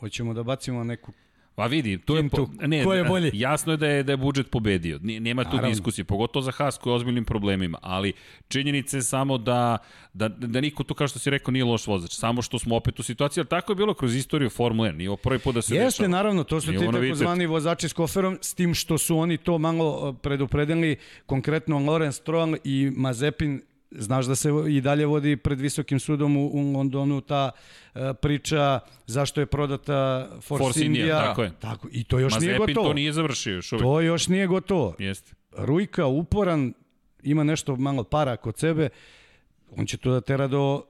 S3: Hoćemo da bacimo neku...
S1: Pa vidi, tu je, po, ne,
S3: Ko je bolji?
S1: jasno je da je, da je budžet pobedio. Nema tu
S3: Naravno.
S1: diskusije, pogotovo za Haas koji je ozbiljnim problemima, ali činjenica je samo da, da, da niko tu, kao što si rekao, nije loš vozač. Samo što smo opet u situaciji, ali tako je bilo kroz istoriju Formule 1. Nije ovo prvi put da se
S3: Jeste,
S1: dešava.
S3: naravno, to su
S1: Nije
S3: ti takozvani vozači s koferom, s tim što su oni to malo uh, predupredili, konkretno Lorenz Stroll i Mazepin, znaš da se i dalje vodi pred visokim sudom u, u Londonu ta uh, priča zašto je prodata Force,
S1: Force India,
S3: India.
S1: tako je.
S3: Tako, I to još nije
S1: Mazepin
S3: gotovo.
S1: to nije završio još uvijek.
S3: To još nije gotovo.
S1: Jeste.
S3: Rujka, uporan, ima nešto malo para kod sebe, on će to da tera do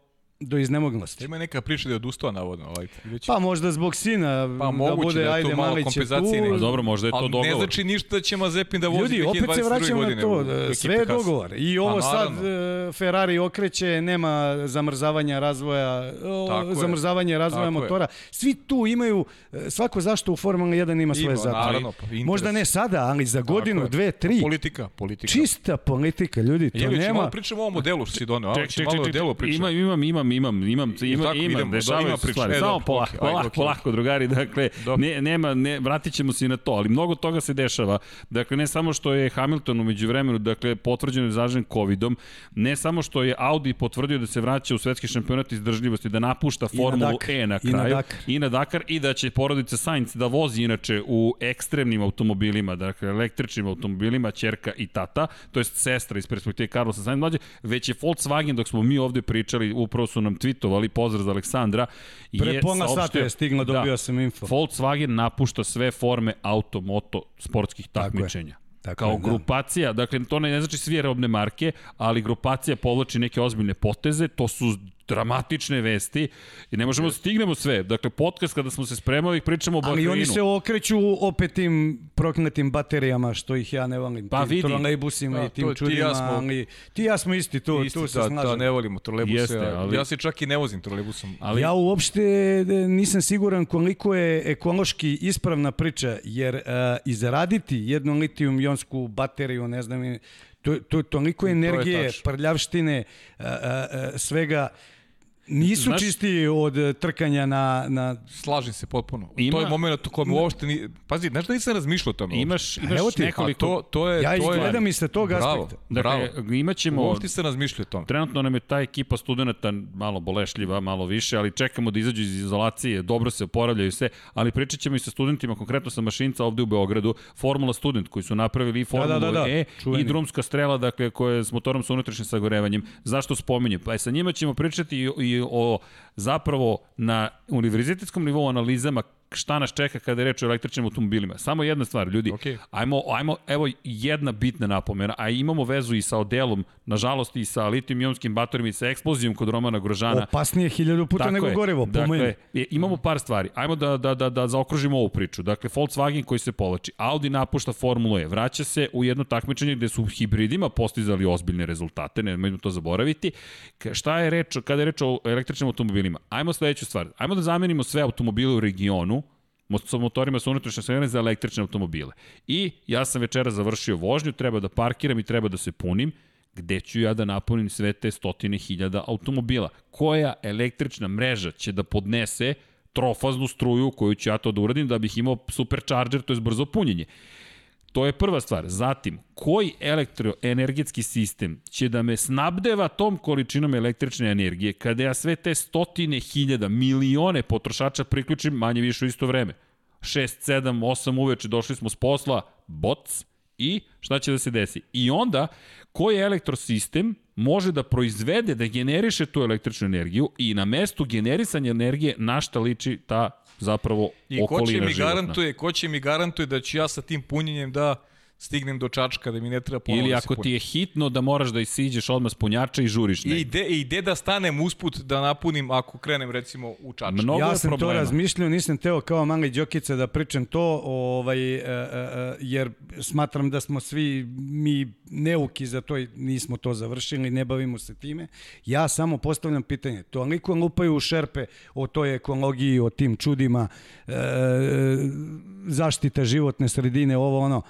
S3: do iznemoglosti.
S2: Ima neka priča da je odustao navodno. Ovaj, već...
S3: Pa možda zbog sina,
S2: Pa
S3: da bude,
S2: da je
S3: ajde,
S2: malo
S3: Malić je
S2: kompenzacije
S3: tu.
S1: Pa dobro, možda je to
S2: Ali
S1: dogovor.
S2: ne znači ništa da će Mazepin da vozi
S3: Ljudi, opet se
S2: 2022.
S3: vraćamo na to,
S2: u-
S3: da sve je dogovor. I ovo
S2: Pa,
S3: sad e, Ferrari okreće, nema zamrzavanja razvoja, o,
S2: Tako je.
S3: zamrzavanja razvoja
S2: Tako je.
S3: motora. Svi tu imaju, e, svako zašto u Formula 1 ima svoje zapravo.
S2: naravno, pa, interes.
S3: Možda ne sada, ali za
S2: Tako
S3: godinu,
S2: je.
S3: dve, tri.
S2: Politika, politika.
S3: Čista politika, ljudi, to
S2: ćemo
S3: nema.
S2: malo pričamo o ovom modelu što si doneo.
S1: Ček,
S2: malo delu
S1: imam,
S2: pričamo.
S1: imam, imam, imam, imam, ima,
S2: tako,
S1: ima,
S2: idemo,
S1: dešavaju
S2: ima
S1: se
S2: priča.
S1: stvari.
S2: E,
S1: Samo polako,
S2: ajde,
S1: polako,
S2: okej.
S1: polako, drugari, dakle,
S2: Dobro.
S1: ne, nema, ne, vratit ćemo se i na to, ali mnogo toga se dešava. Dakle, ne samo što je Hamilton umeđu vremenu, dakle, potvrđeno je zažen covidom, ne samo što je Audi potvrdio da se vraća u svetski šampionat izdržljivosti, da napušta
S3: na
S1: Formulu
S3: Dakar.
S1: E na
S3: I na
S1: kraju,
S3: Dakar.
S1: i na Dakar, i da će porodica Sainz da vozi inače u ekstremnim automobilima, dakle, električnim automobilima, čerka i tata, to jest sestra iz perspektive Carlosa Sainz mlađe, već je Volkswagen, dok smo mi ovde pričali, upravo su nam tweetovali, pozdrav za Aleksandra,
S3: Pre pola sata je stiglo, dobio
S1: da,
S3: sam info.
S1: Volkswagen napušta sve forme auto-moto sportskih takmičenja.
S3: Tako
S1: Kao
S3: je, da.
S1: grupacija, dakle to ne, ne znači sve robne marke, ali grupacija povlači neke ozbiljne poteze, to su dramatične vesti i ne možemo da stignemo sve. Dakle, podcast kada smo se spremali, pričamo o
S3: Ali
S1: Bahreinu.
S3: oni se okreću opet tim prokletim baterijama, što ih ja ne volim.
S1: Pa vidi.
S3: trolejbusima
S2: Da,
S3: i tim
S2: to ti i
S3: čudima,
S2: ja smo-
S3: ali ti i ja smo isti, tu,
S2: Isti,
S3: tu se
S2: da,
S3: slažem.
S2: da, ne volimo trolebuse.
S1: Jeste, ali-
S2: Ja se čak i ne vozim trolebusom.
S1: Ali,
S3: Ja uopšte e, nisam siguran koliko je ekološki ispravna priča, jer uh, izraditi jednu litijum-jonsku bateriju, ne znam, to, to, toliko energije,
S2: tačno.
S3: prljavštine, uh, uh, uh, svega, nisu
S1: Znaš-
S3: čisti od uh, trkanja na, na
S2: Slažem se potpuno.
S1: Ima-
S2: To je moment u kojem uopšte ni... Pazi, znaš da nisam razmišljao o tome?
S1: imaš, imaš
S3: evo ti,
S1: nekoliko...
S2: to, to je...
S3: Ja ih
S2: to je...
S3: gledam i sa tog
S2: Bravo,
S3: aspekta.
S2: bravo.
S1: Dakle, imaćemo...
S2: Uopšte se razmišljao o tome.
S1: Trenutno nam je ta ekipa studenta malo bolešljiva, malo više, ali čekamo da izađu iz izolacije, dobro se oporavljaju sve, ali pričat ćemo i sa studentima, konkretno sa mašinca ovde u Beogradu, Formula Student koji su napravili i Formulu
S3: da, da,
S1: E
S3: čuveni.
S1: i drumska strela, dakle, koja je s motorom sa unutrašnjim sagorevanjem. Zašto spominjem? Pa sa njima ćemo pričati i, i o zapravo na univerzitetskom nivou analizama šta nas čeka kada je reč o električnim automobilima. Samo jedna stvar, ljudi,
S2: Okej.
S1: ajmo, ajmo, evo jedna bitna napomena, a imamo vezu i sa odelom, nažalost i sa litijum-ionskim baterijima i sa eksplozijom kod Romana Grožana.
S3: Opasnije hiljadu puta
S1: Tako
S3: nego
S1: je.
S3: gorivo, po
S1: dakle,
S3: meni.
S1: je- imamo par stvari. Ajmo da, da, da, da zaokružimo ovu priču. Dakle, Volkswagen koji se povlači. Audi napušta Formulu E. Vraća se u jedno takmičenje gde su hibridima postizali ozbiljne rezultate, nemojmo to zaboraviti. Šta je reč, kada je reč o električnim automobilima? Ajmo sledeću stvar. Ajmo da zamenimo sve automobile u regionu, sa motorima sa unutrašnje sagorevanje za električne automobile. I ja sam večera završio vožnju, treba da parkiram i treba da se punim gde ću ja da napunim sve te stotine hiljada automobila. Koja električna mreža će da podnese trofaznu struju koju ću ja to da uradim da bih imao supercharger, to je brzo punjenje. To je prva stvar. Zatim, koji elektroenergetski sistem će da me snabdeva tom količinom električne energije kada ja sve te stotine hiljada, milione potrošača priključim manje više u isto vreme? 6, 7, 8 uveče došli smo s posla, boc, i šta će da se desi? I onda, koji elektrosistem može da proizvede, da generiše tu električnu energiju i na mestu generisanja energije na šta liči ta zapravo
S2: I ko će
S1: okolina
S2: mi
S1: životna.
S2: garantuje, ko će mi garantuje da ću ja sa tim punjenjem da stignem do čačka, da mi ne treba ponovo
S1: Ili
S2: da
S1: ako ti je hitno da moraš da isiđeš odmah s punjača i žuriš
S2: I
S1: negde.
S2: ide, I ide da stanem usput da napunim ako krenem recimo u čačak.
S1: Mnogo
S3: ja sam
S1: problema.
S3: to razmišljao, nisam teo kao mali Đokica da pričam to, ovaj, e, e, e, jer smatram da smo svi mi neuki za to, i nismo to završili, ne bavimo se time. Ja samo postavljam pitanje, toliko lupaju u šerpe o toj ekologiji, o tim čudima, e, zaštita životne sredine, ovo ono.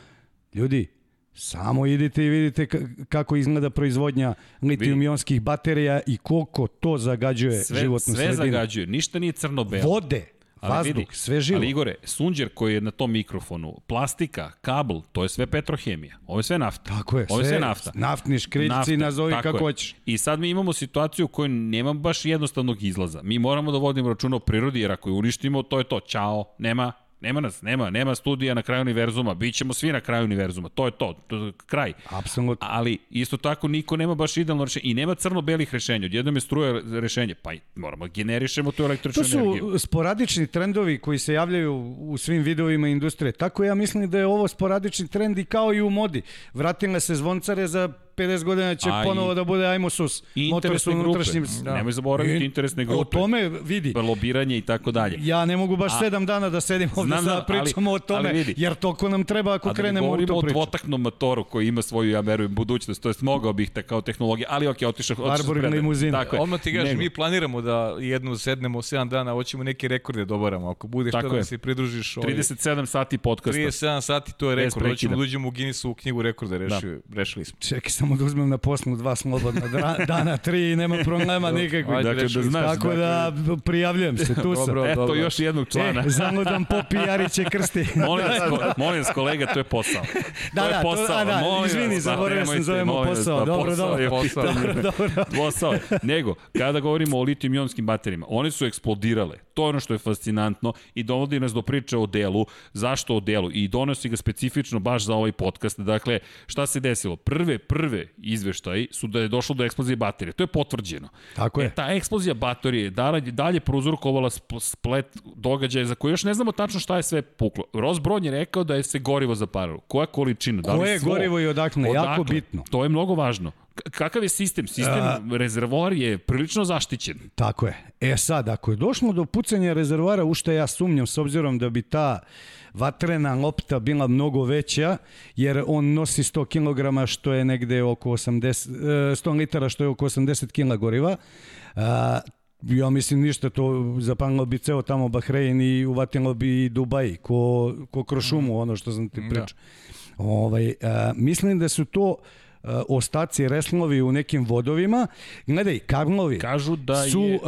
S3: Ljudi, Samo idite i vidite ka- kako izgleda proizvodnja litijum-ionskih baterija i koliko to zagađuje
S1: sve,
S3: životnu
S1: sve
S3: sredinu.
S1: zagađuje, ništa nije crno-belo.
S3: Vode,
S1: Ali
S3: vazduh,
S1: vidi,
S3: sve živo.
S1: Ali Igore, sunđer koji je na tom mikrofonu, plastika, kabel, to je sve petrohemija. Ovo je sve nafta.
S3: Tako je,
S1: Ovo je
S3: sve,
S1: sve nafta.
S3: naftni škriljci,
S1: Nafta,
S3: nazovi kako
S1: je.
S3: hoćeš.
S1: I sad mi imamo situaciju u kojoj nema baš jednostavnog izlaza. Mi moramo da vodimo računa o prirodi, jer ako je uništimo, to je to. Ćao, nema, nema nas, nema, nema studija na kraju univerzuma, bit ćemo svi na kraju univerzuma, to je to, to je kraj.
S3: Apsolutno.
S1: Ali isto tako niko nema baš idealno rešenje i nema crno-belih rešenja. Odjednom je struja rešenje, pa moramo generišemo tu električnu
S3: To
S1: energiju.
S3: su sporadični trendovi koji se javljaju u svim videovima industrije. Tako ja mislim da je ovo sporadični trend i kao i u modi. Vratile se zvoncare za 50 godina će
S1: A i-
S3: ponovo da bude ajmo sus. Motor su
S1: Interesne grupe.
S3: unutrašnjim...
S1: Da. Nemoj zaboraviti
S3: I-
S1: interesne
S3: O
S1: grupe.
S3: tome vidi.
S1: Lobiranje i tako dalje.
S3: Ja ne mogu baš
S1: A-
S3: sedam dana da sedim ovde
S1: Znam,
S3: da pričamo
S1: ali-
S3: o tome,
S1: ali vidi.
S3: jer toliko nam treba ako
S1: A da ne
S3: krenemo u
S1: govorimo
S3: tu
S1: o
S3: priču.
S1: dvotaknom motoru koji ima svoju, ja verujem, budućnost, to jest mogao bih te kao tehnologija, ali ok, otišao otišao
S3: Warburg
S1: spred-
S3: limuzina.
S1: Tako je.
S2: Odmah ti
S1: Nego.
S2: mi planiramo da jednu sednemo 7 dana, hoćemo neke rekorde dobaramo. Ako budeš
S1: Tako
S2: to da se pridružiš ovaj,
S1: 37 sati podcasta.
S2: 37 sati, to je rekord. Hoćemo da uđemo u Guinnessovu knjigu rekorda, reši, rešili smo.
S3: Čekaj samo da uzmem na poslu dva slobodna dra- (laughs) dana, tri i nema problema nikakvih.
S1: Dakle, da znaš,
S3: Tako da prijavljujem se, tu sam.
S2: Dobro.
S1: Eto još jednog člana. (laughs)
S3: E, zanudan popi Jariće krsti. (laughs)
S1: molim, vas, ko- molim vas, kolega, to je posao.
S3: Da,
S1: to je
S3: da, to-
S1: posao.
S3: a da,
S1: molim
S3: izvini,
S1: vas,
S3: zaboravio sam, zovemo posao.
S1: pa
S3: Dobro,
S1: posao
S3: dobro.
S2: Posao.
S3: Dobro, dobro.
S1: Posao. Nego, kada govorimo o litijum-ionskim baterijama, one su eksplodirale. To je ono što je fascinantno i dovodi nas do priče o delu. Zašto o delu? I donosi ga specifično baš za ovaj podcast. Dakle, šta se desilo? Prve, prve izveštaji su da je došlo do eksplozije baterije. To je potvrđeno.
S3: Tako je.
S1: E, ta eksplozija baterije je dalje, dalje prouzrokovala sp- splet događaja za koje još ne znamo tačno šta je sve puklo. Ross Brown je rekao da je se gorivo zaparilo. Koja količina? Da li
S3: Koje
S1: svo?
S3: gorivo i odakle? Jako bitno.
S1: To je mnogo važno. K- Kakav je sistem? Sistem
S3: A-
S1: rezervoar je prilično zaštićen.
S3: Tako je. E sad, ako je došlo do pucanja rezervoara, u što ja sumnjam, s obzirom da bi ta vatrena lopta bila mnogo veća, jer on nosi 100 kg, što je negde oko 80, e, 100 litara, što je oko 80 kg goriva, a, ja mislim ništa, to zapanilo bi ceo tamo Bahrein i uvatilo bi i Dubaj, ko, ko kroz šumu, ono što sam ti pričao. Ovaj, a, mislim da su to ostaci reslovi u nekim vodovima. Gledaj, karlovi
S1: Kažu da
S3: su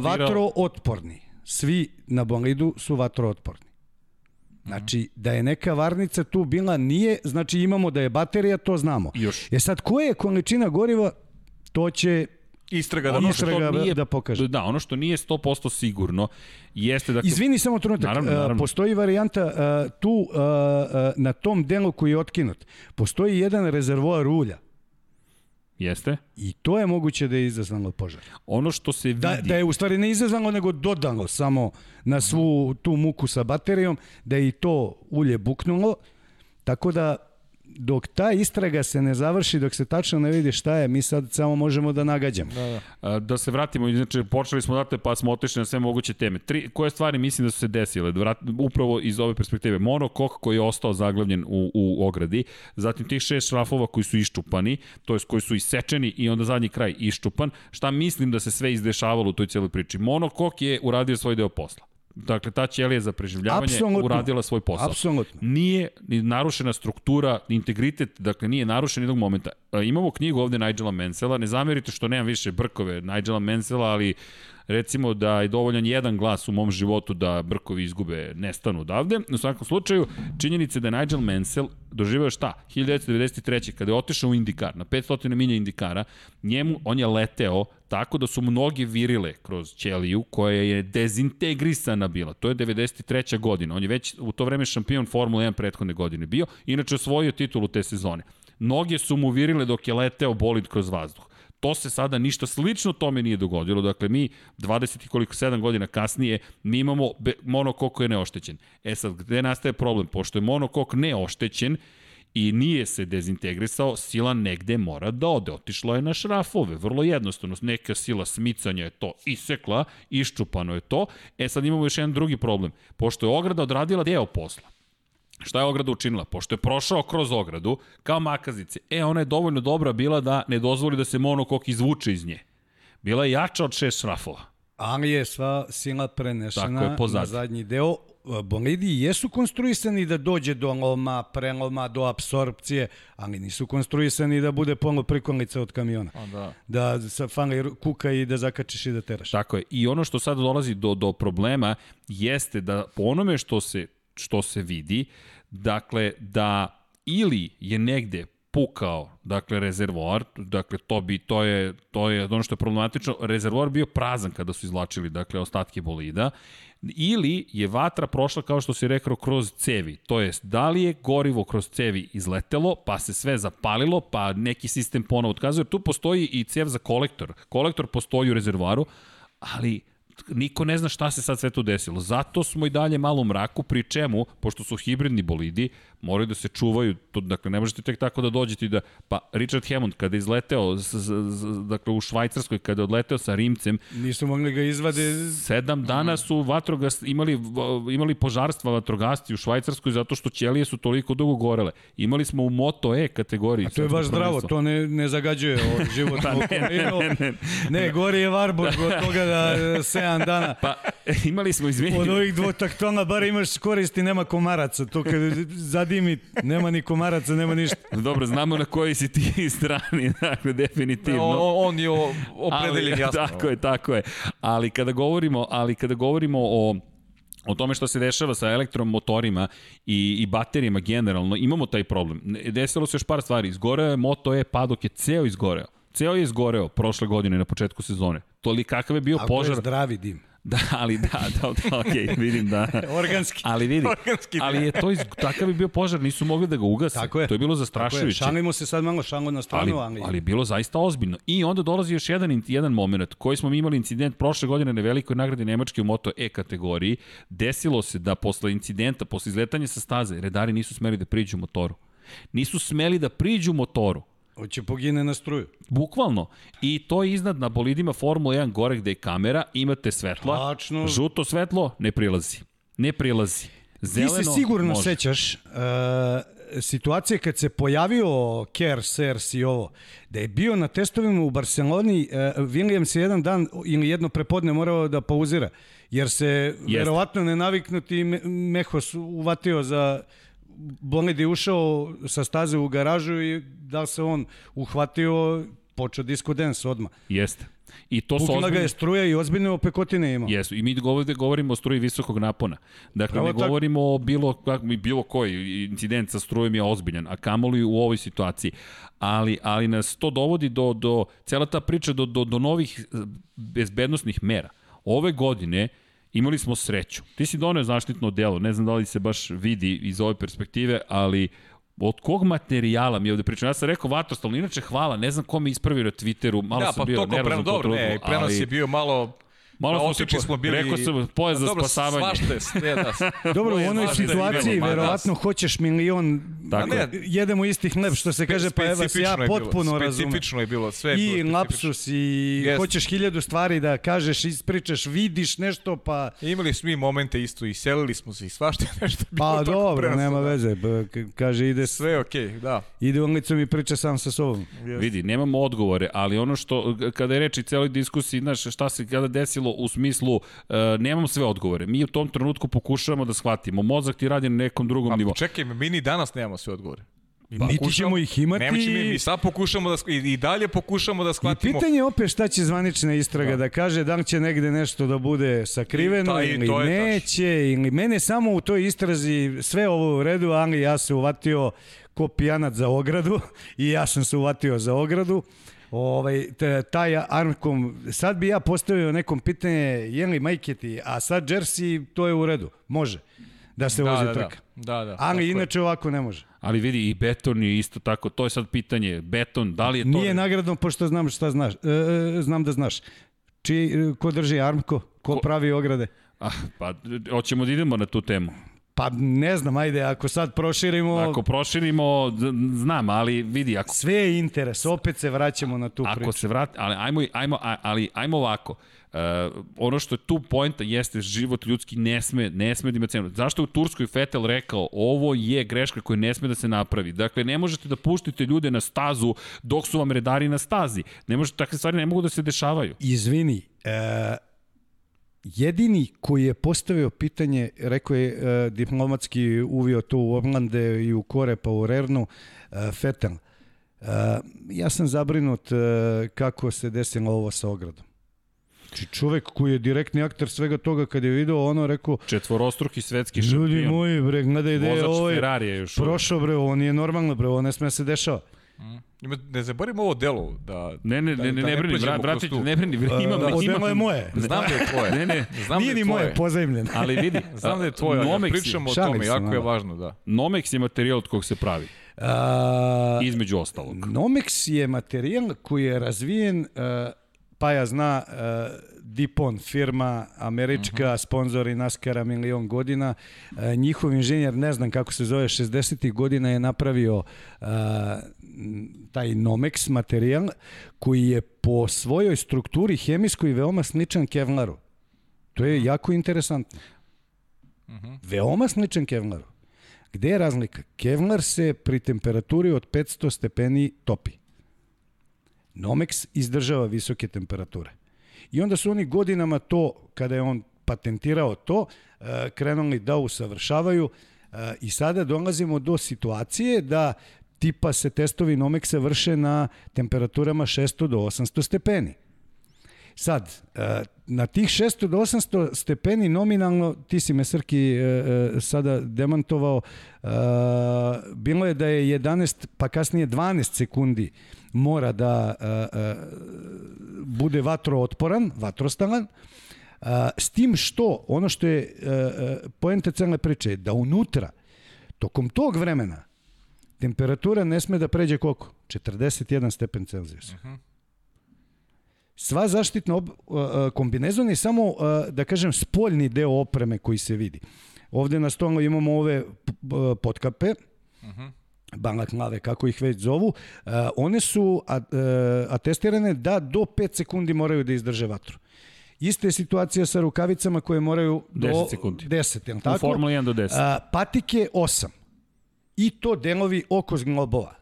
S3: vatrootporni. Svi na bolidu su vatrootporni. Znači, da je neka varnica tu bila, nije, znači imamo da je baterija, to znamo.
S1: Još.
S3: E sad, koja je količina goriva, to će
S2: Istraga da
S1: Ono
S3: istraga
S1: nije-
S3: da pokaže.
S1: Da, ono što nije 100% sigurno jeste da...
S3: Izvini samo trenutak,
S1: Naravno,
S3: a,
S1: naravno.
S3: postoji varijanta a, tu a, na tom delu koji je otkinut. Postoji jedan rezervoar ulja
S1: Jeste.
S3: i to je moguće da je izazvalo požar.
S1: Ono što se vidi...
S3: Da, da je u stvari ne izazvalo, nego dodano samo na svu tu muku sa baterijom, da je i to ulje buknulo. Tako da dok ta istraga se ne završi, dok se tačno ne vidi šta je, mi sad samo možemo da nagađamo.
S2: Da, da.
S1: A, Da se vratimo, znači počeli smo odatle pa smo otišli na sve moguće teme. Tri, koje stvari mislim da su se desile? Da vrat, upravo iz ove perspektive. Monokok koji je ostao zaglavljen u, u ogradi, zatim tih šest šrafova koji su iščupani, to jest koji su isečeni i onda zadnji kraj iščupan. Šta mislim da se sve izdešavalo u toj cijeloj priči? Monokok je uradio svoj deo posla. Dakle, ta ćelija za preživljavanje
S3: Apsolutno.
S1: uradila svoj posao
S3: Apsolutno.
S1: nije ni narušena struktura, integritet, dakle nije narušen jednog momenta. E, imamo knjigu ovde Nigela Mansella, ne zamerite što nemam više brkove Nigela Mansella, ali recimo da je dovoljan jedan glas u mom životu da brkovi izgube, nestanu odavde. U svakom slučaju, činjenica je da je Nigel Mansell doživeo šta? 1993. kada je otišao u Indikar, na 500 milja Indikara, njemu, on je leteo tako da su mnoge virile kroz ćeliju koja je dezintegrisana bila. To je 93. godina. On je već u to vreme šampion Formule 1 prethodne godine bio, inače osvojio titulu te sezone. Noge su mu virile dok je leteo bolid kroz vazduh. To se sada ništa slično tome nije dogodilo. Dakle, mi 20 i koliko 7 godina kasnije, mi imamo monokok koji je neoštećen. E sad, gde nastaje problem? Pošto je monokok neoštećen, i nije se dezintegrisao, sila negde mora da ode. Otišla je na šrafove, vrlo jednostavno. Neka sila smicanja je to isekla, iščupano je to. E sad imamo još jedan drugi problem. Pošto je ograda odradila deo posla, Šta je ograda učinila? Pošto je prošao kroz ogradu, kao makazice, e, ona je dovoljno dobra bila da ne dozvoli da se monokok izvuče iz nje. Bila je jača od šest šrafova.
S3: Ali je sva sila prenešena
S1: je,
S3: na zadnji deo. Bolidi jesu konstruisani da dođe do loma, preloma, do apsorpcije, ali nisu konstruisani da bude polno prikolica od kamiona.
S2: A, da.
S3: Da sa fali kuka i da zakačiš i da teraš.
S1: Tako je. I ono što sad dolazi do, do problema jeste da po onome što se, što se vidi, dakle, da ili je negde pukao, dakle, rezervoar, dakle, to bi, to je, to je ono što je problematično, rezervoar bio prazan kada su izvlačili, dakle, ostatke bolida, ili je vatra prošla, kao što si rekao, kroz cevi, to jest, da li je gorivo kroz cevi izletelo, pa se sve zapalilo, pa neki sistem ponovo otkazuje, tu postoji i cev za kolektor, kolektor postoji u rezervoaru, ali niko ne zna šta se sad sve tu desilo. Zato smo i dalje malo u mraku, pri čemu, pošto su hibridni bolidi, moraju da se čuvaju, to, dakle ne možete tek tako da dođete i da, pa Richard Hammond kada je izleteo, z, z, z, dakle u Švajcarskoj, kada je odleteo sa Rimcem,
S3: Nisu mogli ga izvade...
S1: sedam dana su vatrogas, imali, imali požarstva vatrogasci u Švajcarskoj zato što ćelije su toliko dugo gorele. Imali smo u Moto E kategoriji.
S3: A to je baš zdravo, to ne, ne zagađuje život (laughs) pa, ne, ne, ne, ne, ne, gori je Varburg od toga da (laughs) 7 dana.
S1: Pa (laughs) imali smo, izvinjeni.
S3: Od ovih dvotaktona bar imaš koristi, nema komaraca. To kad zadimi, nema ni komaraca, nema ništa.
S1: Dobro, znamo na kojoj si ti (laughs) strani, dakle, definitivno.
S2: On, on je opredeljen (laughs) jasno.
S1: Tako je, tako je. Ali kada govorimo, ali kada govorimo o o tome što se dešava sa elektromotorima i, i baterijama generalno, imamo taj problem. Desilo se još par stvari. Izgoreo je Moto E, pa dok je ceo izgoreo. Ceo je izgoreo prošle godine na početku sezone. To li kakav je bio
S3: Ako
S1: požar?
S3: je zdravi dim.
S1: Da, ali da, da, da okej, okay, (laughs) vidim da.
S3: Organski.
S1: Ali vidi,
S2: Organski,
S1: ali je to, iz, takav je bio požar, nisu mogli da ga ugase.
S3: Tako je.
S1: To je bilo zastrašujuće.
S3: Šalimo se sad malo šango na stranu,
S1: ali, ali je bilo zaista ozbiljno. I onda dolazi još jedan, jedan moment koji smo mi imali incident prošle godine na velikoj nagradi Nemačke u Moto E kategoriji. Desilo se da posle incidenta, posle izletanja sa staze, redari nisu smeli da priđu motoru. Nisu smeli da priđu motoru.
S3: Hoće pogine na struju.
S1: Bukvalno. I to je iznad na bolidima Formula 1 gore gde je kamera, imate svetla.
S3: Tačno.
S1: Žuto svetlo ne prilazi. Ne prilazi. Zeleno
S3: Ti se sigurno
S1: može.
S3: sećaš uh, situacije kad se pojavio Kerr, Sers i ovo, da je bio na testovima u Barceloni, uh, Williams je jedan dan ili jedno prepodne morao da pauzira, jer se Jeste. verovatno nenaviknuti me, Mehos uvatio za bolid je ušao sa staze u garažu i da se on uhvatio, počeo disco dance odmah.
S1: Jeste. I to su
S3: ozbiljne... ga je struja i ozbiljne opekotine ima.
S1: Jesu. I mi ovde govorimo o struji visokog napona. Dakle, Pravo ne tak... govorimo o bilo, kak, bilo koji incident sa strujom je ozbiljan, a kamoli u ovoj situaciji. Ali, ali nas to dovodi do, do cela ta priča do, do, do novih bezbednostnih mera. Ove godine imali smo sreću. Ti si doneo zaštitno delo, ne znam da li se baš vidi iz ove perspektive, ali od kog materijala mi ovde pričamo? Ja sam rekao vatrostalno, inače hvala, ne znam ko me ispravio na Twitteru, malo
S2: da,
S1: sam
S2: pa
S1: bio
S2: nervozan. Da, pa to ne, prenos ali... je bio malo
S1: Malo smo, se, smo bili... Rekao sam, pojas (laughs) za spasavanje.
S2: Svašte, ste, da.
S3: Dobro, u onoj situaciji, verovatno, hoćeš milion, Tako. Ne, jedemo istih hleb, što se kaže, pa evo se ja potpuno razumem.
S2: Specifično je bilo, sve je
S3: I bilo lapsus, i yes. hoćeš hiljadu stvari da kažeš, ispričaš, vidiš nešto, pa...
S2: Imali smo i momente isto, i selili smo se, i svašte nešto bilo
S3: Pa dobro, nema da. veze, kaže, ide...
S2: Sve okej, okay, da.
S3: Ide ulicom i priča sam sa sobom.
S1: Yes. Vidi, nemamo odgovore, ali ono što, kada je reči celoj diskusiji, znaš, šta se kada desilo u smislu, uh, nemamo sve odgovore. Mi u tom trenutku pokušavamo da shvatimo. Mozak ti radi na nekom drugom
S2: pa,
S1: nivou.
S2: Čekaj, mi ni danas nemamo sve odgovore.
S3: Mi pa, niti ćemo ih imati.
S2: Nemo mi, mi sad pokušamo da, i, i dalje pokušamo da shvatimo.
S3: I pitanje je opet šta će zvanična istraga da, da kaže da li će negde nešto da bude sakriveno I, ta, ili neće. Ili mene samo u toj istrazi sve ovo u redu, ali ja se uvatio ko pijanac za ogradu (laughs) i ja sam se uvatio za ogradu. Ovaj, taj Armkom, sad bi ja postavio nekom pitanje, je li majketi, a sad Jersey, to je u redu, može da se da, vozi
S2: da,
S3: trka.
S2: Da, da.
S3: Ali inače je. ovako ne može.
S1: Ali vidi, i beton je isto tako, to je sad pitanje, beton, da li je to...
S3: Nije nagradno, pošto znam šta znaš, e, e, znam da znaš. Či, ko drži Armko? Ko, ko pravi ograde?
S1: Ah, pa, hoćemo da idemo na tu temu.
S3: Pa ne znam, ajde, ako sad proširimo...
S1: Ako proširimo, znam, ali vidi, ako...
S3: Sve je interes, opet se vraćamo na tu
S1: ako
S3: priču.
S1: Ako se vrati, ali ajmo, ajmo, ali ajmo ovako. Uh, ono što je tu poenta jeste život ljudski ne sme, ne sme da ima cenu. Zašto je u Turskoj Fetel rekao ovo je greška koja ne sme da se napravi. Dakle, ne možete da puštite ljude na stazu dok su vam redari na stazi. Ne možete, takve stvari ne mogu da se dešavaju.
S3: Izvini, uh, jedini koji je postavio pitanje, rekao je uh, diplomatski uvio to u Orlande i u Kore pa u Rernu, uh, Fetel. Uh, ja sam zabrinut uh, kako se desilo ovo sa ogradom. Znači čovek koji je direktni akter svega toga kad je video ono rekao
S1: četvorostruki svetski šampion.
S3: Ljudi moji bre, gledaj da je ovo
S1: još
S3: prošao bre, ovo nije normalno bre, ovo ne sme da se dešava.
S2: Mm. Ne zaboravimo ovo delo da
S1: Ne, ne,
S2: da,
S1: ne, ne,
S2: da
S1: ne brini, vrat, vratić, ne brini, imam,
S3: da, imam, imam, je moje.
S2: Znam da je tvoje.
S1: Ne, ne,
S2: znam
S3: nije
S2: da
S3: ni moje, pozajmljeno.
S1: Ali vidi, (laughs)
S2: znam da je tvoje, Nomex, pričamo o tome, jako je važno, da.
S1: Nomex je materijal od kog se pravi.
S3: A,
S1: Između ostalog.
S3: Nomex je materijal koji je razvijen, uh, pa ja zna, uh, Dipon, firma američka, uh -huh. sponsori Naskara milion godina. E, njihov inženjer, ne znam kako se zove, 60. godina je napravio e, taj Nomex materijal koji je po svojoj strukturi hemijskoj veoma sličan Kevlaru. To je jako interesantno. Uh -huh. Veoma sličan Kevlaru. Gde je razlika? Kevlar se pri temperaturi od 500 stepeni topi. Nomex izdržava visoke temperature. I onda su oni godinama to, kada je on patentirao to, e, krenuli da usavršavaju e, i sada dolazimo do situacije da tipa se testovi Nomexa vrše na temperaturama 600 do 800 stepeni. Sad, e, na tih 600 do 800 stepeni nominalno, ti si me Srki e, e, sada demantovao, bilo je da je 11 pa kasnije 12 sekundi mora da bude vatrootporan, vatrostalan, s tim što, ono što je poenta celne priče, da unutra, tokom tog vremena, temperatura ne sme da pređe koliko? 41 stepen Celzijusa. Uh mhm. -huh. Sva zaštitna ob, kombinezon je samo, da kažem, spoljni deo opreme koji se vidi. Ovde na stolu imamo ove potkape, uh -huh. balaklave, kako ih već zovu, one su atestirane da do 5 sekundi moraju da izdrže vatru. Ista je situacija sa rukavicama koje moraju do
S1: 10 sekundi.
S3: 10, je tako?
S1: U Formula 1 do 10.
S3: Patike 8. I to delovi oko zglobova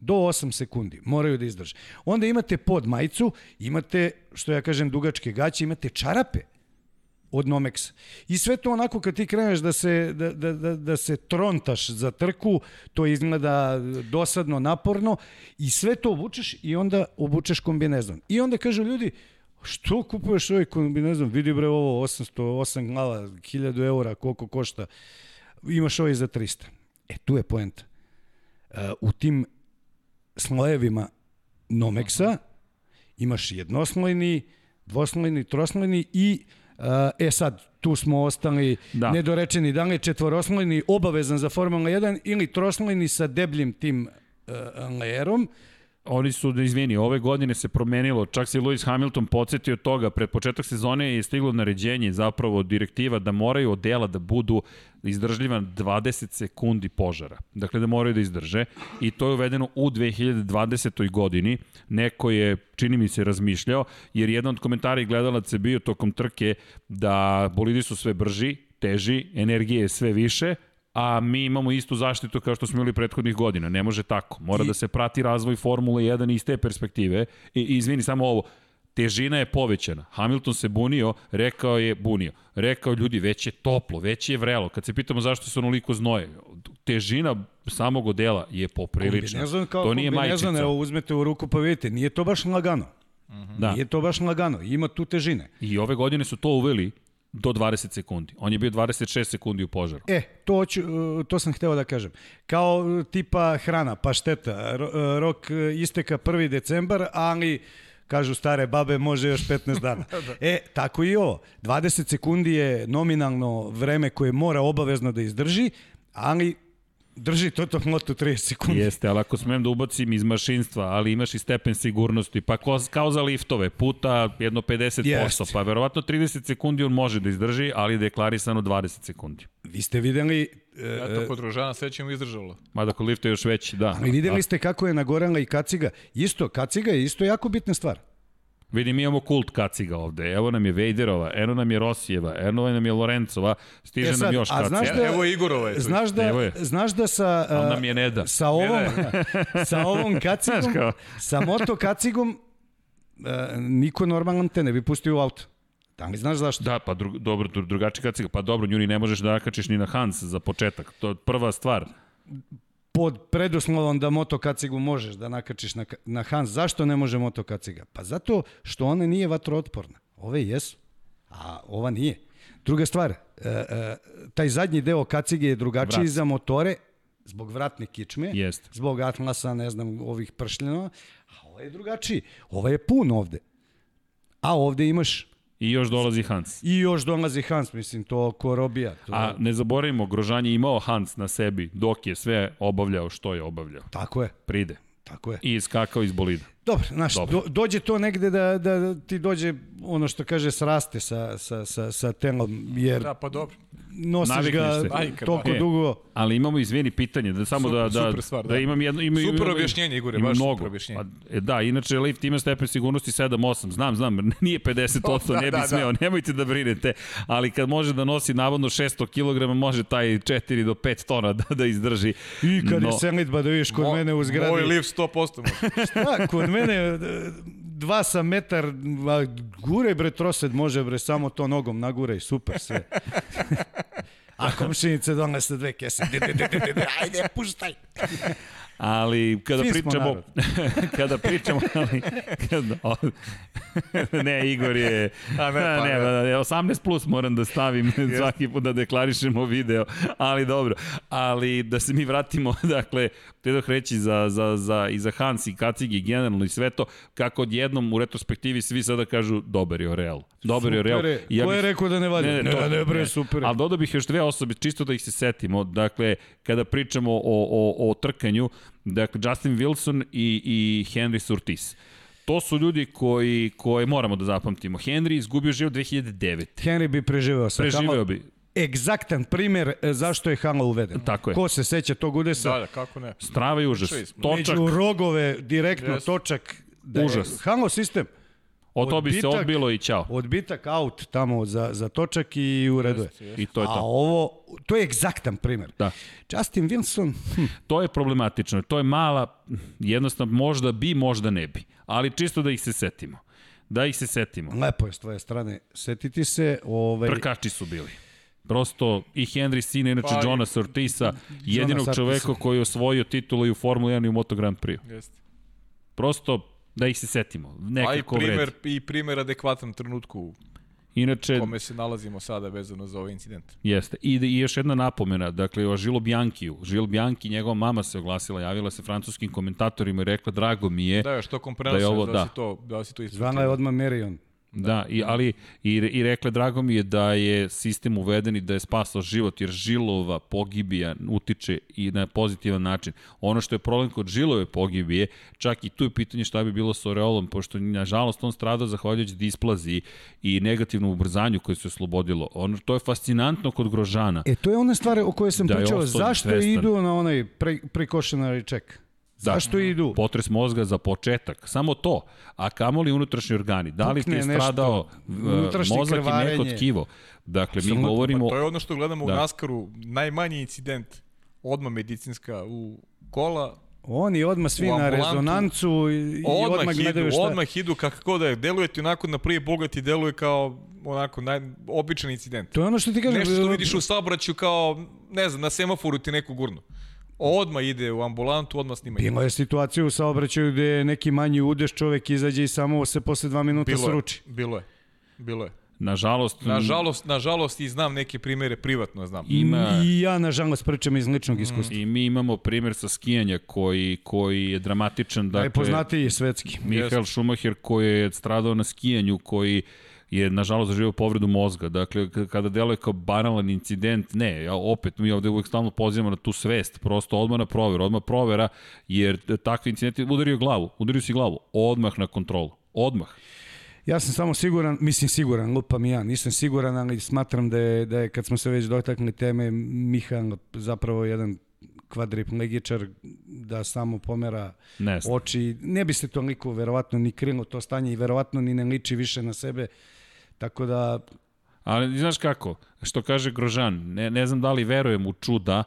S3: do 8 sekundi moraju da izdrže. Onda imate pod majicu, imate, što ja kažem, dugačke gaće, imate čarape od Nomexa. I sve to onako kad ti kreneš da se, da, da, da, da se trontaš za trku, to izgleda dosadno, naporno i sve to obučeš i onda obučeš kombinezon. I onda kažu ljudi, što kupuješ ovaj kombinezon? Vidi bre ovo 808 glava, 1000 eura, koliko košta. Imaš ovaj za 300. E, tu je poenta. Uh, u tim slojevima Nomexa, imaš jednoslojni, dvoslojni, troslojni i e sad, tu smo ostali da. nedorečeni, da li je četvoroslojni obavezan za Formula 1 ili troslojni sa debljim tim uh, lejerom.
S1: Oni su, da izvini, ove godine se promenilo, čak se Lewis Hamilton podsjetio toga, pred početak sezone je stiglo naređenje, zapravo direktiva, da moraju odela da budu izdržljiva 20 sekundi požara. Dakle, da moraju da izdrže i to je uvedeno u 2020. godini. Neko je, čini mi se, razmišljao, jer jedan od komentara i gledalaca je bio tokom trke da bolidi su sve brži, teži, energije je sve više, a mi imamo istu zaštitu kao što smo imali prethodnih godina. Ne može tako. Mora I... da se prati razvoj Formule 1 iz te perspektive. I, izvini samo ovo, težina je povećana. Hamilton se bunio, rekao je bunio. Rekao ljudi, već je toplo, već je vrelo. Kad se pitamo zašto se onoliko znoje, težina samog odela je poprilična. Kao to nije majičica.
S3: Evo uzmete u ruku pa vidite, nije to baš lagano. Uh -huh. Da. Nije to baš lagano, ima tu težine.
S1: I ove godine su to uveli do 20 sekundi. On je bio 26 sekundi u požaru.
S3: E, to, ću, to sam hteo da kažem. Kao tipa hrana, pašteta, rok isteka 1. decembar, ali kažu stare babe, može još 15 (laughs) dana. Da. E, tako i ovo. 20 sekundi je nominalno vreme koje mora obavezno da izdrži, ali drži Toto Moto 30 sekundi.
S1: Jeste, ali ako smem da ubacim iz mašinstva, ali imaš i stepen sigurnosti, pa kao, kao za liftove, puta jedno 50%, Jest. pa verovatno 30 sekundi on može da izdrži, ali je deklarisano 20 sekundi.
S3: Vi ste videli...
S2: E, ja to kod Rožana sve ćemo izdržalo.
S1: Mada kod lifta još veći, da.
S3: Ali videli ste kako je nagorala i kaciga. Isto, kaciga je isto jako bitna stvar.
S1: Vidi, mi imamo kult kaciga ovde. Evo nam je Vejderova, eno nam je Rosijeva, eno nam je Lorencova, stiže e sad, nam još kaciga.
S2: Znaš da, evo Igorova je.
S3: Znaš da, evo je. znaš da sa,
S1: uh, nam je Neda.
S3: sa ovom, (laughs) sa ovom kacigom, sa moto kacigom, uh, niko normalan te ne bi pustio u auto. Da li znaš zašto?
S1: Da, pa dru, dobro, drugačiji kaciga. Pa dobro, nju ni ne možeš da nakačiš ni na Hans za početak. To je prva stvar
S3: pod preduslovom da moto kacigu možeš da nakačiš na, na Hans. Zašto ne može moto kaciga? Pa zato što ona nije vatrootporna. Ove jesu, a ova nije. Druga stvar, e, e, taj zadnji deo kacige je drugačiji Vrat. za motore, zbog vratne kičme,
S1: Jest.
S3: zbog atlasa, ne znam, ovih pršljena, a ovo je drugačiji. Ovo je pun ovde. A ovde imaš
S1: I još dolazi Hans.
S3: I još dolazi Hans, mislim, to ko robija. To...
S1: A ne zaboravimo, Grožan je imao Hans na sebi dok je sve obavljao što je obavljao.
S3: Tako je.
S1: Pride.
S3: Tako je.
S1: I iskakao iz bolida.
S3: Dobro, znaš,
S1: Dobro.
S3: Do, dođe to negde da, da ti dođe ono što kaže sraste sa, sa, sa, sa telom, jer
S2: Da, pa dobro.
S3: Nosiš
S1: Navikneš
S3: ga
S1: se.
S3: Toliko
S1: da. E,
S3: dugo.
S1: Ali imamo, izvini, pitanje, da samo
S2: Super-
S1: da, da,
S2: super stvar,
S1: da.
S2: da.
S1: imam jedno... Ima,
S2: Super
S1: ima-
S2: objašnjenje, Igore, baš super
S1: mnogo.
S2: objašnjenje.
S1: Pa, e, da, inače lift ima stepen sigurnosti 7-8, znam, znam, (laughs) nije 50%,
S2: Da,
S1: ne bi
S2: da, da.
S1: smeo, nemojte da brinete, ali kad može da nosi navodno 600 kg, može taj 4 do 5 tona da, da izdrži.
S3: I kad
S1: No,
S3: je selitba da vidiš kod
S2: Mo-
S3: mene u zgradi.
S2: Moj lift 100% može. (laughs)
S3: Da, kod mene e, dva sam metar, a, gure bre trosed, može bre, samo to nogom naguraj, super sve. (laughs) A komšinice donese dve kese. De, de, de, de, de, de, ajde, puštaj.
S1: Ali kada
S3: Svi
S1: pričamo (laughs) kada pričamo ali kada, (laughs) o, ne Igor je
S2: A, ne,
S1: ne,
S2: pa,
S1: ne,
S2: ne.
S1: ne, 18 plus moram da stavim svaki put da deklarišemo video, ali dobro. Ali da se mi vratimo, dakle, dok reći za, za, za, i za Hans i Kacig i generalno i sve to, kako odjednom u retrospektivi svi sada kažu dobar je Real. Dobar je Real.
S3: Super je.
S1: Ja
S3: Ko je rekao da ne valja?
S1: Ne, ne,
S3: Ne,
S1: to-
S3: ne, bre,
S1: ne.
S3: super.
S1: Ali dodao bih još dve osobe, čisto da ih se setimo. Dakle, kada pričamo o, o, o trkanju, dakle, Justin Wilson i, i Henry Surtis. To su ljudi koji, koje moramo da zapamtimo. Henry izgubio život 2009.
S3: Henry bi preživeo sa
S1: Preživeo bi.
S3: Egzaktan primer e, zašto je Halo uveden.
S1: Tako je.
S3: Ko se seća tog udesa?
S2: Da, da, kako ne.
S1: Strava i užas. Točak,
S3: Među rogove, direktno,
S2: Yes.
S3: točak. Da je
S1: Užas.
S3: Halo sistem.
S1: o to bi se odbilo i ćao.
S3: Odbitak out tamo za, za točak i u redu je.
S1: I to je
S3: A
S1: to.
S3: ovo, to je egzaktan primer.
S1: Da.
S3: Justin Wilson, hm,
S1: To je problematično. To je mala, jednostavno možda bi, možda ne bi. Ali čisto da ih se setimo. Da ih se setimo.
S3: lepo je s tvoje strane setiti se. Ovaj,
S1: Trkači su bili. Prosto i Henry Sina, inače
S2: Pa i-
S1: Jonas Ortisa, jedinog
S3: Ortisa.
S1: čoveka koji je osvojio titulu i u Formuli 1 i u Moto Grand Prix.
S2: Jeste.
S1: Prosto da ih se setimo.
S2: A i
S1: Nekako
S2: primer,
S1: vredi.
S2: i primer adekvatan trenutku u
S1: Inače,
S2: kome se nalazimo sada vezano za ovaj incident.
S1: jeste. I, I još jedna napomena, dakle, o Žilo Bjankiju. Žil Bjanki, njegova mama se oglasila, javila se francuskim komentatorima i rekla, drago mi je,
S2: Da, još tokom
S1: Da je
S2: prenosa, da,
S1: ovo-
S2: da,
S1: da.
S2: si to, da si to ispratio.
S3: Zvana je odmah Merion.
S1: Da, i, ali i, i rekla drago mi je da je sistem uveden i da je spasao život, jer žilova pogibija utiče i na pozitivan način. Ono što je problem kod žilove pogibije, čak i tu je pitanje šta bi bilo sa Oreolom, pošto nažalost on stradao zahvaljujući displaziji i negativnom ubrzanju koje se oslobodilo. Ono, to je fascinantno kod Grožana.
S3: E, to je ona stvar o kojoj sam
S1: Da je
S3: pričao. Zašto
S1: svestan.
S3: idu na onaj pre, precautionary check?
S1: Da.
S3: Zašto idu?
S1: Potres mozga za početak, samo to. A kamoli unutrašnji organi. Da li ti je
S3: nešto,
S1: stradao uh,
S3: unutrašnje
S1: mozak i neko
S3: krvarenje.
S1: tkivo? Dakle, mi
S3: Apsolutno,
S1: govorimo...
S2: Pa to je ono što gledamo
S1: Da.
S2: u NASCAR-u, najmanji incident, odmah medicinska u kola,
S3: Oni odmah svi na rezonancu i,
S2: odmah,
S3: odmah
S2: idu,
S3: gledaju šta.
S2: odmah idu kako da je, deluje ti onako na prvi pogled ti deluje kao onako naj, običan incident.
S3: To je ono što ti kažem.
S2: Nešto što vidiš u saobraćaju kao, ne znam, na semaforu ti neku gurnu. Odmah ide u ambulantu, odmah snima.
S3: Bilo je situacija u saobraćaju gde je neki manji udeš, čovek izađe i samo se posle dva minuta
S2: Bilo je,
S3: sruči.
S2: bilo je, bilo je.
S1: Nažalost,
S2: Nažalost, nažalost i znam neke primere privatno znam.
S1: Ima-
S3: I ja, nažalost, pričam iz ličnog
S2: Mm.
S3: iskustva.
S1: I mi imamo primjer sa skijanja koji, koji je dramatičan. Dakle,
S3: Najpoznatiji svetski.
S1: Mihael Schumacher koji je stradao na skijanju, koji je nažalost zaživio povredu mozga. Dakle, kada deluje kao banalan incident, ne, ja, opet mi ovde uvek stalno pozivamo na tu svest, prosto odmah na proveru, odmah provera, jer takvi incidenti udario glavu, udario si glavu, odmah na kontrolu, odmah.
S3: Ja sam samo siguran, mislim siguran, lupam i ja, nisam siguran, ali smatram da je, da je kad smo se već dotakli teme, Mihael zapravo jedan kvadriplegičar da samo pomera
S1: Ne
S3: oči. Ne bi se toliko verovatno ni krilo to stanje i verovatno ni ne liči više na sebe. Tako da,
S1: Ali znaš kako, što kaže Grožan, ne, ne znam da li verujem u čuda,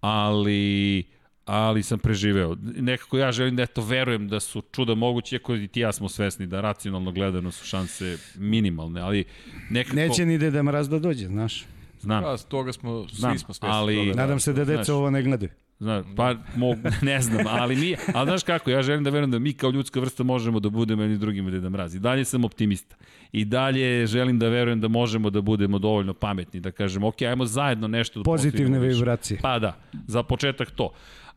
S1: ali ali sam preživeo. Nekako ja želim da eto verujem da su čuda moguće, iako i ti ja smo svesni da racionalno gledano su šanse minimalne, ali nekako...
S3: neće ni Deda Mraz da dođe, znaš.
S1: Znam,
S2: Ja, toga smo,
S1: Znam,
S2: svi smo svesni
S1: ali-
S2: toga. Da.
S3: Nadam se da deca ovo ne gledaju.
S1: Znaš, pa mog, (laughs) ne znam, ali nije, ali znaš kako, ja želim da verujem da mi kao ljudska vrsta možemo da budemo jedni drugima Deda Mraz. I dalje sam optimista. I dalje želim da verujem da možemo da budemo dovoljno pametni, da kažemo, ok, ajmo zajedno nešto da
S3: Pozitivne vibracije.
S1: Pa da, za početak to.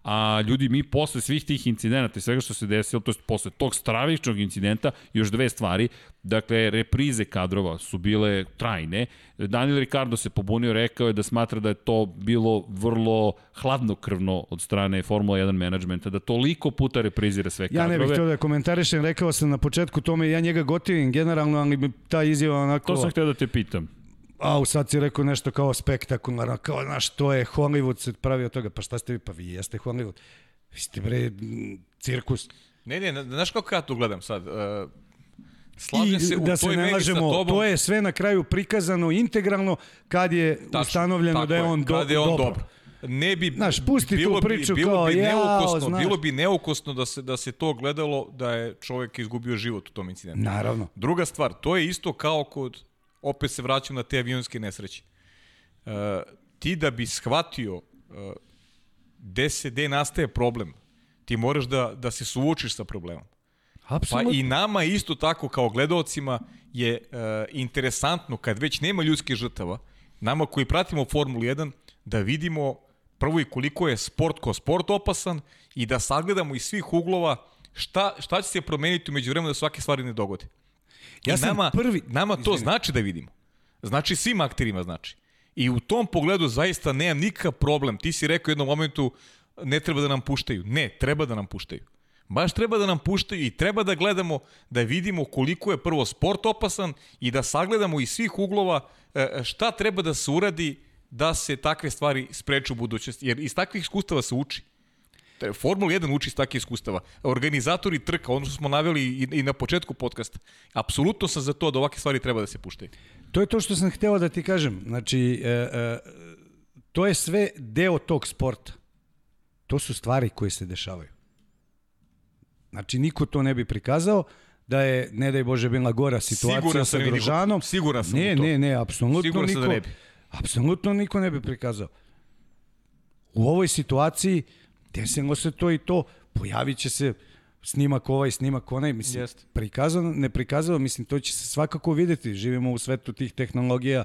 S1: A ljudi mi posle svih tih incidenata i svega što se desilo, to je posle tog stravičnog incidenta, još dve stvari, dakle, reprize kadrova su bile trajne, Daniel Ricardo se pobunio, rekao je da smatra da je to bilo vrlo hladnokrvno od strane Formula 1 menadžmenta, da toliko puta reprizira sve kadrove.
S3: Ja ne bih htio da komentarišem, rekao sam na početku tome, ja njega gotivim generalno, ali ta izjava onako...
S1: To sam htio da te pitam.
S3: A, sad si rekao nešto kao spektakularno, kao, znaš, to je Hollywood se pravi od toga. Pa šta ste vi? Pa vi jeste Hollywood. Vi ste, bre, cirkus.
S2: Ne, ne, znaš kako ja to gledam sad? Uh,
S3: I
S2: se u
S3: da se
S2: toj
S3: ne lažemo,
S2: tobom.
S3: to je sve na kraju prikazano integralno kad je
S2: Tačno,
S3: ustanovljeno
S2: tako
S3: da je on, do,
S2: kad je on
S3: dobar.
S2: dobar. Ne bi
S3: Znaš, pusti
S2: bilo
S3: tu priču
S2: bi, bilo
S3: kao,
S2: bi
S3: jao,
S2: neukosno,
S3: znaš.
S2: bilo bi neukosno da se da se to gledalo da je čovjek izgubio život u tom incidentu.
S3: Naravno.
S2: Druga stvar, to je isto kao kod opet se vraćam na te avionske nesreće. Uh, ti da bi shvatio uh, gde se gde nastaje problem, ti moraš da da se suočiš sa problemom. Pa
S3: Apsolutno.
S2: i nama isto tako kao gledaocima je uh, interesantno kad već nema ljudskih žrtava, nama koji pratimo Formulu 1, da vidimo prvo i koliko je sport ko sport opasan i da sagledamo iz svih uglova šta, šta će se promeniti umeđu vremena da svake stvari ne dogode.
S3: Ja
S2: I
S3: sam
S2: nama,
S3: prvi-
S2: Nama to
S3: Izvini.
S2: znači da vidimo. Znači svim akterima znači. I u tom pogledu zaista nemam nikakav problem. Ti si rekao u jednom momentu ne treba da nam puštaju. Ne, treba da nam puštaju. Baš treba da nam puštaju i treba da gledamo, da vidimo koliko je prvo sport opasan i da sagledamo iz svih uglova e, šta treba da se uradi da se takve stvari spreče u budućnosti. Jer iz takvih iskustava se uči. Formula 1 uči iz takvih iskustava. Organizatori trka, ono što smo naveli i, i na početku podcasta, apsolutno sam za to da ovakve stvari treba da se puštaju.
S3: To je to što sam hteo da ti kažem. Znači, e, e, to je sve deo tog sporta. To su stvari koje se dešavaju. Znači, niko to ne bi prikazao da je, ne daj Bože, bila gora situacija sa
S2: da
S3: Grožanom.
S2: siguran sam
S3: ne,
S2: u to.
S3: Ne, ne, apsolutno
S2: Siguran sam
S3: niko,
S2: da ne bi.
S3: apsolutno niko ne bi prikazao. U ovoj situaciji desilo se to i to, pojavit će se snimak ovaj, snimak onaj, mislim,
S2: Jeste.
S3: prikazano, ne prikazano, mislim, to će se svakako videti. Živimo u svetu tih tehnologija,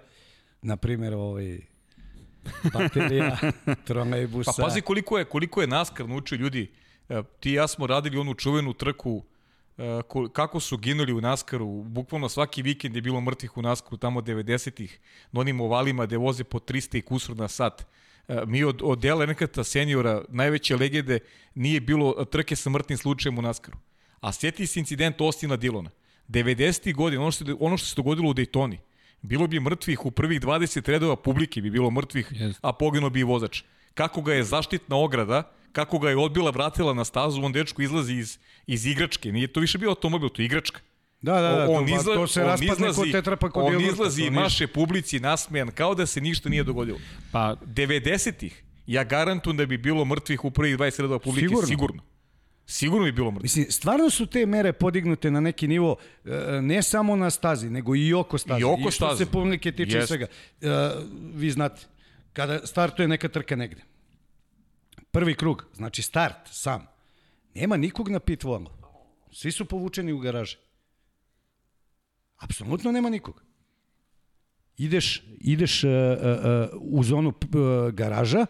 S3: na primjer, ovaj, baterija, (laughs) trolejbusa.
S2: Pa pazi koliko je, koliko je NASCAR naučio ljudi. E, Ti i ja smo radili onu čuvenu trku e, ko- kako su ginuli u NASCAR-u. Bukvalno svaki vikend je bilo mrtvih u NASCAR-u tamo 90-ih. Na onim ovalima gde voze po 300 i kusur na sat. E, Mi od, od Dela Earnhardta seniora, najveće legende, nije bilo trke sa mrtnim slučajem u NASCAR-u. A sjeti se incident Ostina Dillona. 90. godina, ono što, ono što se dogodilo u Daytoni, bilo bi mrtvih u prvih 20 redova publike, bi bilo mrtvih,
S1: Jeste.
S2: a poginuo bi i vozač. Kako ga je zaštitna ograda, kako ga je odbila, vratila na stazu, on dečko izlazi iz, iz igračke. Nije to više bio automobil, to je igračka.
S3: Da, da, da,
S2: on izla,
S3: to se raspadne
S2: izlazi,
S3: kod tetrapaka
S2: On izlazi i maše publici nasmejan, kao da se ništa nije dogodilo.
S1: Pa,
S2: 90-ih, ja garantujem da bi bilo mrtvih u prvih 20 redova publike,
S3: Sigurno.
S2: sigurno. Sigurno, bi bilo mrtvih.
S3: Mislim, stvarno su te mere podignute na neki nivo, e, ne samo na stazi, nego i oko staze.
S2: I oko
S3: I što se publike tiče
S2: Jest.
S3: svega. E, vi znate, kada startuje neka trka negde, prvi krug, znači start sam, nema nikog na pit wallu. Svi su povučeni u garaže. Apsolutno nema nikog. Ideš, ideš uh, uh, u zonu uh, garaža,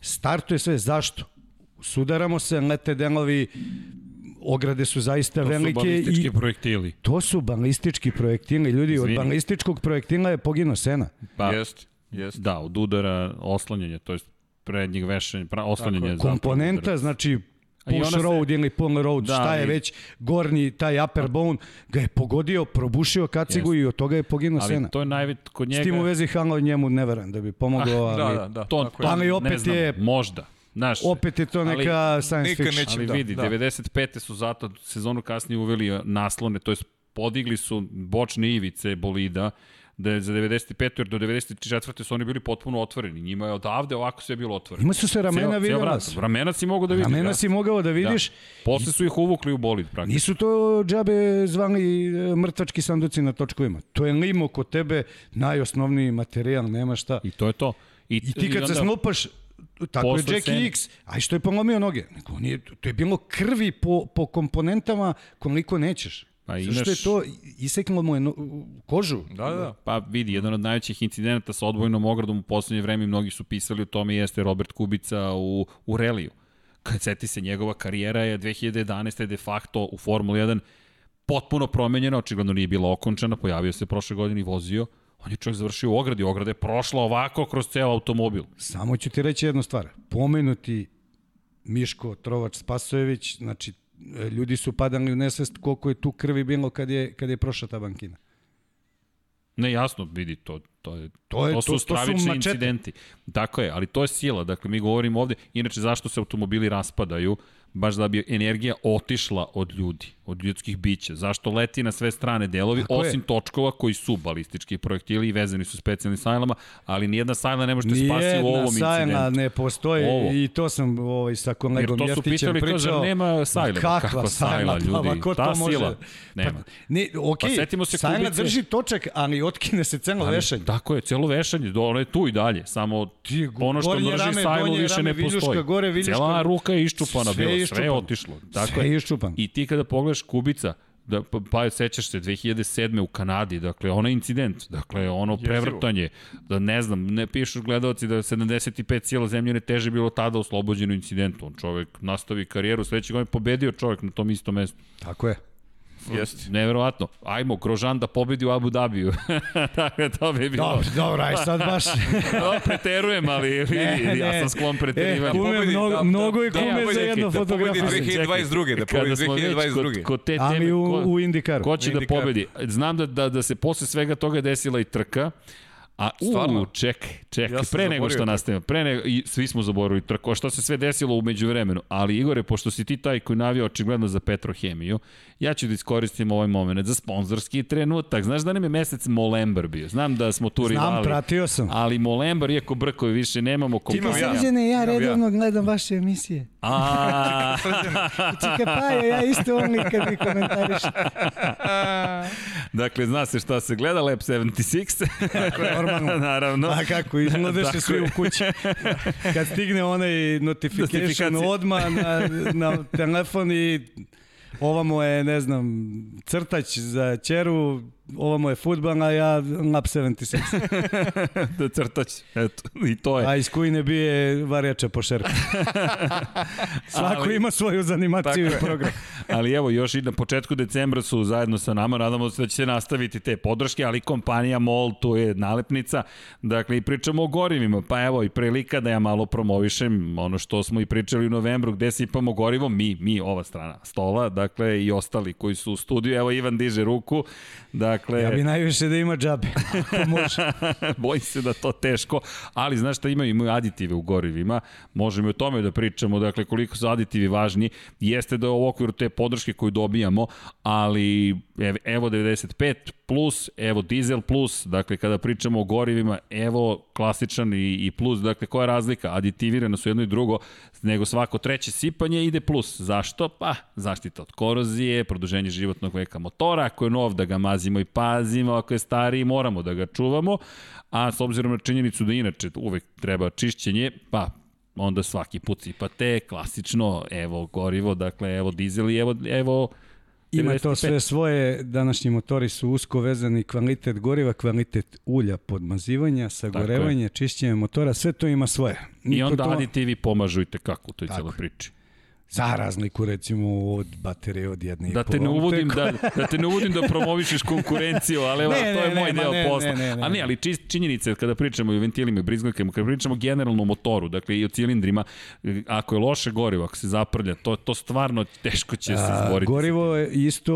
S3: startuje sve. Zašto? Sudaramo se, lete delovi, ograde su zaista
S1: to su
S3: velike
S1: balistički
S3: i
S1: projektili.
S3: to su balistički projektili. Ljudi,
S1: Izvini.
S3: od balističkog projektila je poginuo Sena.
S2: Pa, jest, jest.
S1: da, od udara oslanjanja, to je prednjeg vešanja, pra, oslanjanje.
S3: Komponenta, znači push
S1: se-
S3: road ili pull road,
S1: Da,
S3: šta je
S1: ali-
S3: već, gornji, taj upper bone, ga je pogodio, probušio kacigu i od toga je poginuo
S1: Ali
S3: Sena.
S1: to je najveć kod njega...
S3: S tim u vezi Halo njemu ne verujem da bi pomogao, ali
S2: Da, da, da.
S1: to, to
S2: je.
S3: Ali
S1: ne
S3: opet je-
S1: Možda. Znaš,
S3: opet je to
S1: Ali
S3: neka science
S2: nikad
S3: fiction.
S2: neće-
S1: ali
S2: da,
S1: vidi,
S2: da.
S1: 95. su zato sezonu kasnije uveli naslone, to jest podigli su bočne ivice bolida, da je za 95. jer do 94. su oni bili potpuno otvoreni. Njima je odavde ovako sve bilo otvoreno.
S3: Ima su se ramena
S1: Cijel- cijel
S3: vidjela.
S1: vrat. Ramena si mogu da vidiš.
S3: Ramena
S1: da.
S3: si mogao da vidiš.
S1: Da. Posle su ih uvukli u bolid praktično.
S3: Nisu to džabe zvali e, mrtvački sanduci na točkovima. To je limo kod tebe, najosnovniji materijal, nema šta.
S1: I to je to.
S3: I ti kad se
S1: onda-
S3: snupaš, tako je
S1: scene-
S3: X, a što je polomio noge? Nego on je, to je bilo krvi po, po komponentama koliko nećeš.
S1: Pa imaš-
S3: Zašto je to, iseklo mu je no, kožu.
S2: Da, da.
S1: Pa vidi, jedan od najvećih incidenata sa odvojnom ogradom u poslednje vreme, mnogi su pisali o tome, jeste Robert Kubica u, u reliju kad seti se njegova karijera je 2011. de facto u Formuli 1 potpuno promenjena, očigledno nije bila okončana, pojavio se prošle godine i vozio, on je čovjek završio u ogradi, ograda je prošla ovako kroz ceo automobil.
S3: Samo ću ti reći jednu stvar. Pomenuti Miško Trovač Spasojević, znači ljudi su padali u nesvest koliko je tu krvi bilo kad je, kad je prošla ta bankina.
S1: Ne, jasno, vidi, to, to, je,
S3: To je-
S1: to
S3: to-
S1: su
S3: to su
S1: stravični incidenti. Tako je, ali to je sila. Dakle, mi govorimo ovde, inače zašto se automobili raspadaju, baš da bi energija otišla od ljudi, od ljudskih bića. Zašto leti na sve strane delovi,
S3: Tako je.
S1: osim točkova koji su balistički projektili i vezani su specijalnim sajlama, ali nijedna sajla ne možete spasi u
S3: Nijedna
S1: ovom incidentu.
S3: ne postoji
S1: Ovo.
S3: i to sam ovaj, sa kolegom
S1: Jer to su
S3: Jeftićem
S1: pitali,
S3: pričao.
S1: zar nema sajla?
S3: Kakva
S1: Kakva sajla,
S3: sajla? Pa,
S1: ljudi?
S3: ko
S1: Ta
S3: to može?
S1: sila nema.
S3: Pa, ne, okej,
S1: Pa setimo se
S3: sajla
S1: kubice.
S3: drži točak, ali otkine se celo
S1: Ali,
S3: vešanje.
S1: Tako je, celo vešanje, ono je tu i dalje, samo
S3: Ti,
S1: ono što mrži
S3: rame,
S1: sajlu više ne postoji.
S3: gore, viljuška.
S1: Cela ruka je iščupana
S3: Sve
S1: bila, sve je
S3: iščupano.
S1: otišlo. Tako
S3: Sve
S1: je.
S3: iščupano.
S1: I ti kada pogledaš Kubica, da, pa, pa sećaš se 2007. u Kanadi, dakle, onaj incident, dakle, ono prevrtanje, da ne znam, ne pišu gledalci da je 75 cijela zemljene teže bilo tada oslobođeno incidentu. On čovek nastavi karijeru, sledeće godine pobedio čovek na tom istom mestu.
S3: Tako je.
S2: Jeste.
S1: Neverovatno. Ajmo, Grožan da pobedi u Abu Dhabiju. (laughs) dakle, to bi bilo.
S3: Dobro, dobro, aj sad baš. (laughs)
S1: No, preterujem, ali vidi, ja sam sklon
S3: E,
S1: preterivanju.
S3: kume,
S2: pobedi,
S3: mnogo,
S2: da,
S3: mnogo je
S2: da,
S3: kume
S2: pobedi,
S3: za jednu
S2: da pobedi
S3: fotografiju.
S2: 2022. da pobedi
S1: smo već
S2: 2022.
S1: Kod, kod te teme,
S3: Ali u,
S1: ko,
S3: u Indikaru.
S1: ko će da
S2: Indikar.
S1: pobedi? Znam da, da, da se posle svega toga desila i trka, A
S2: Stvarno?
S1: u, čekaj, čekaj,
S2: Ja
S1: pre nego što nastavimo, pre nego, i svi smo zaboravili trku, a šta se sve desilo umeđu vremenu, ali Igore, pošto si ti taj koji navio očigledno za Petrohemiju, ja ću da iskoristim ovaj moment za sponzorski trenutak. Znaš da nam je mesec Molembar bio? Znam da smo tu
S3: Znam,
S1: rivali.
S3: pratio sam.
S1: Ali Molembar, iako brkovi više nemamo...
S2: Imam ja.
S3: Srđane, ja
S2: Imam ja.
S3: redovno gledam vaše emisije.
S1: A, (laughs)
S3: Čika Paja, ja isto volim kad mi komentariš.
S1: dakle, zna se šta se gleda, Lab 76.
S3: Tako je, normalno. (laughs)
S1: Naravno.
S3: A kako,
S1: Tako
S3: svi u kući. (laughs) Kad stigne onaj notification odmah na, na telefon i ovamo je, ne znam, crtač za čeru, ovamo je futbal, a ja lap 76. (laughs)
S1: da crtać. Eto, i to je.
S3: A iz kujne bije varjača po šerpu. (laughs) Svako
S1: Ali-
S3: ima svoju zanimaciju i program. (laughs)
S1: Ali evo, još i na početku decembra su zajedno sa nama, nadamo se da će se nastaviti te podrške, ali kompanija MOL, tu je nalepnica, dakle i pričamo o gorivima, pa evo i prilika da ja malo promovišem ono što smo i pričali u novembru, gde sipamo gorivo, mi, mi, ova strana stola, dakle i ostali koji su u studiju, evo Ivan diže ruku, dakle...
S3: Ja bi najviše da ima džabe, (laughs) ako može. (laughs)
S1: Bojim se da to teško, ali znaš šta imaju? Imaju aditive u gorivima, možemo i o tome da pričamo, dakle koliko su aditivi važni, jeste da je u okviru te podrške koju dobijamo, ali ev- evo 95 plus, evo dizel plus, dakle kada pričamo o gorivima, evo klasičan i, i plus, dakle koja je razlika? Aditivirano su jedno i drugo, nego svako treće sipanje ide plus. Zašto? Pa zaštita od korozije, produženje životnog veka motora, ako je nov da ga mazimo i pazimo, ako je stariji moramo da ga čuvamo, a s obzirom na činjenicu da inače uvek treba čišćenje, pa onda svaki put sipate, klasično, evo gorivo, dakle evo dizel i evo, evo
S3: Ima to
S1: 95.
S3: sve svoje, današnji motori su usko vezani kvalitet goriva, kvalitet ulja podmazivanja, sagorevanje, čišćenje motora, sve to ima svoje.
S1: I
S3: Niko
S1: onda
S3: to,
S1: aditivi pomažu i tekako u toj
S3: je.
S1: priči.
S3: Za razliku recimo od baterije od jedne
S1: Da te ne uvodim da, da te ne uvodim da promovišeš konkurenciju, ali evo,
S3: Ne,
S1: to je
S3: ne,
S1: moj
S3: ne,
S1: deo
S3: ne,
S1: posla.
S3: ne, ne, ne.
S1: A ne, ali čist, činjenica je kada pričamo i o ventilima i brizgakama, kada pričamo generalno o motoru, dakle i o cilindrima, ako je loše gorivo, ako se zaprlja, to, to stvarno teško će se
S3: A,
S1: izboriti.
S3: gorivo je isto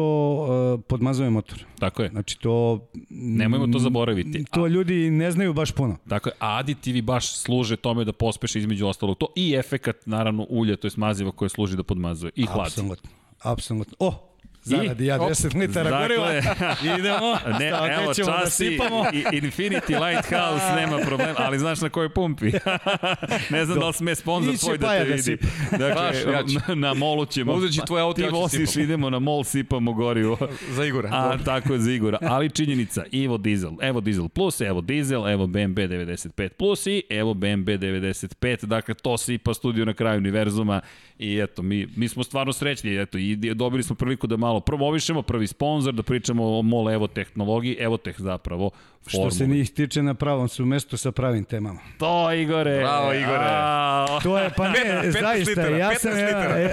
S3: uh, podmazuje motor.
S1: Tako je.
S3: Znači to...
S1: Nemojmo to zaboraviti.
S3: To ljudi ne znaju baš puno.
S1: Tako je, a aditivi baš služe tome da pospeše između ostalog to i efekat, naravno, ulja, to je maziva koje služi da podmazuje i hladi.
S3: Apsolutno. Apsolutno. O, zaradi ja
S1: Op,
S3: 10 litara
S1: dakle,
S3: goriva. (laughs) Idemo.
S1: Ne,
S3: Šta,
S1: evo,
S3: da
S1: časi
S3: sipamo.
S1: i Infinity Lighthouse, (laughs) nema problema, ali znaš na kojoj pumpi? (laughs) ne znam da li sme sponsor tvoj da te
S3: da
S1: vidi.
S3: sipa.
S1: Dakle,
S2: Baš, ja
S1: na, na molu ćemo.
S2: Uzet ću tvoj auto,
S1: Ti
S2: ja ću
S1: voziš,
S2: sipam.
S1: idemo na mol, sipamo gorivo.
S2: Za Igora.
S1: A, tako je za Igora. Ali činjenica, Evo Diesel, Evo Diesel Plus, Evo Diesel, Evo BMW 95 Plus i Evo BMW 95. Dakle, to sipa studio na kraju univerzuma i eto, mi, mi smo stvarno srećni. Eto, i dobili smo priliku da malo promovišemo, prvi sponsor, da pričamo o MOL Evo tehnologiji, Evoteh zapravo,
S3: Što
S1: formuli.
S3: se njih tiče na pravom su mestu sa pravim temama.
S1: To, Igore!
S2: Bravo, Igore.
S1: A,
S3: To je, pa ne,
S2: 15
S3: zaista,
S2: litara,
S3: ja
S2: 15
S3: sam, ja, ja,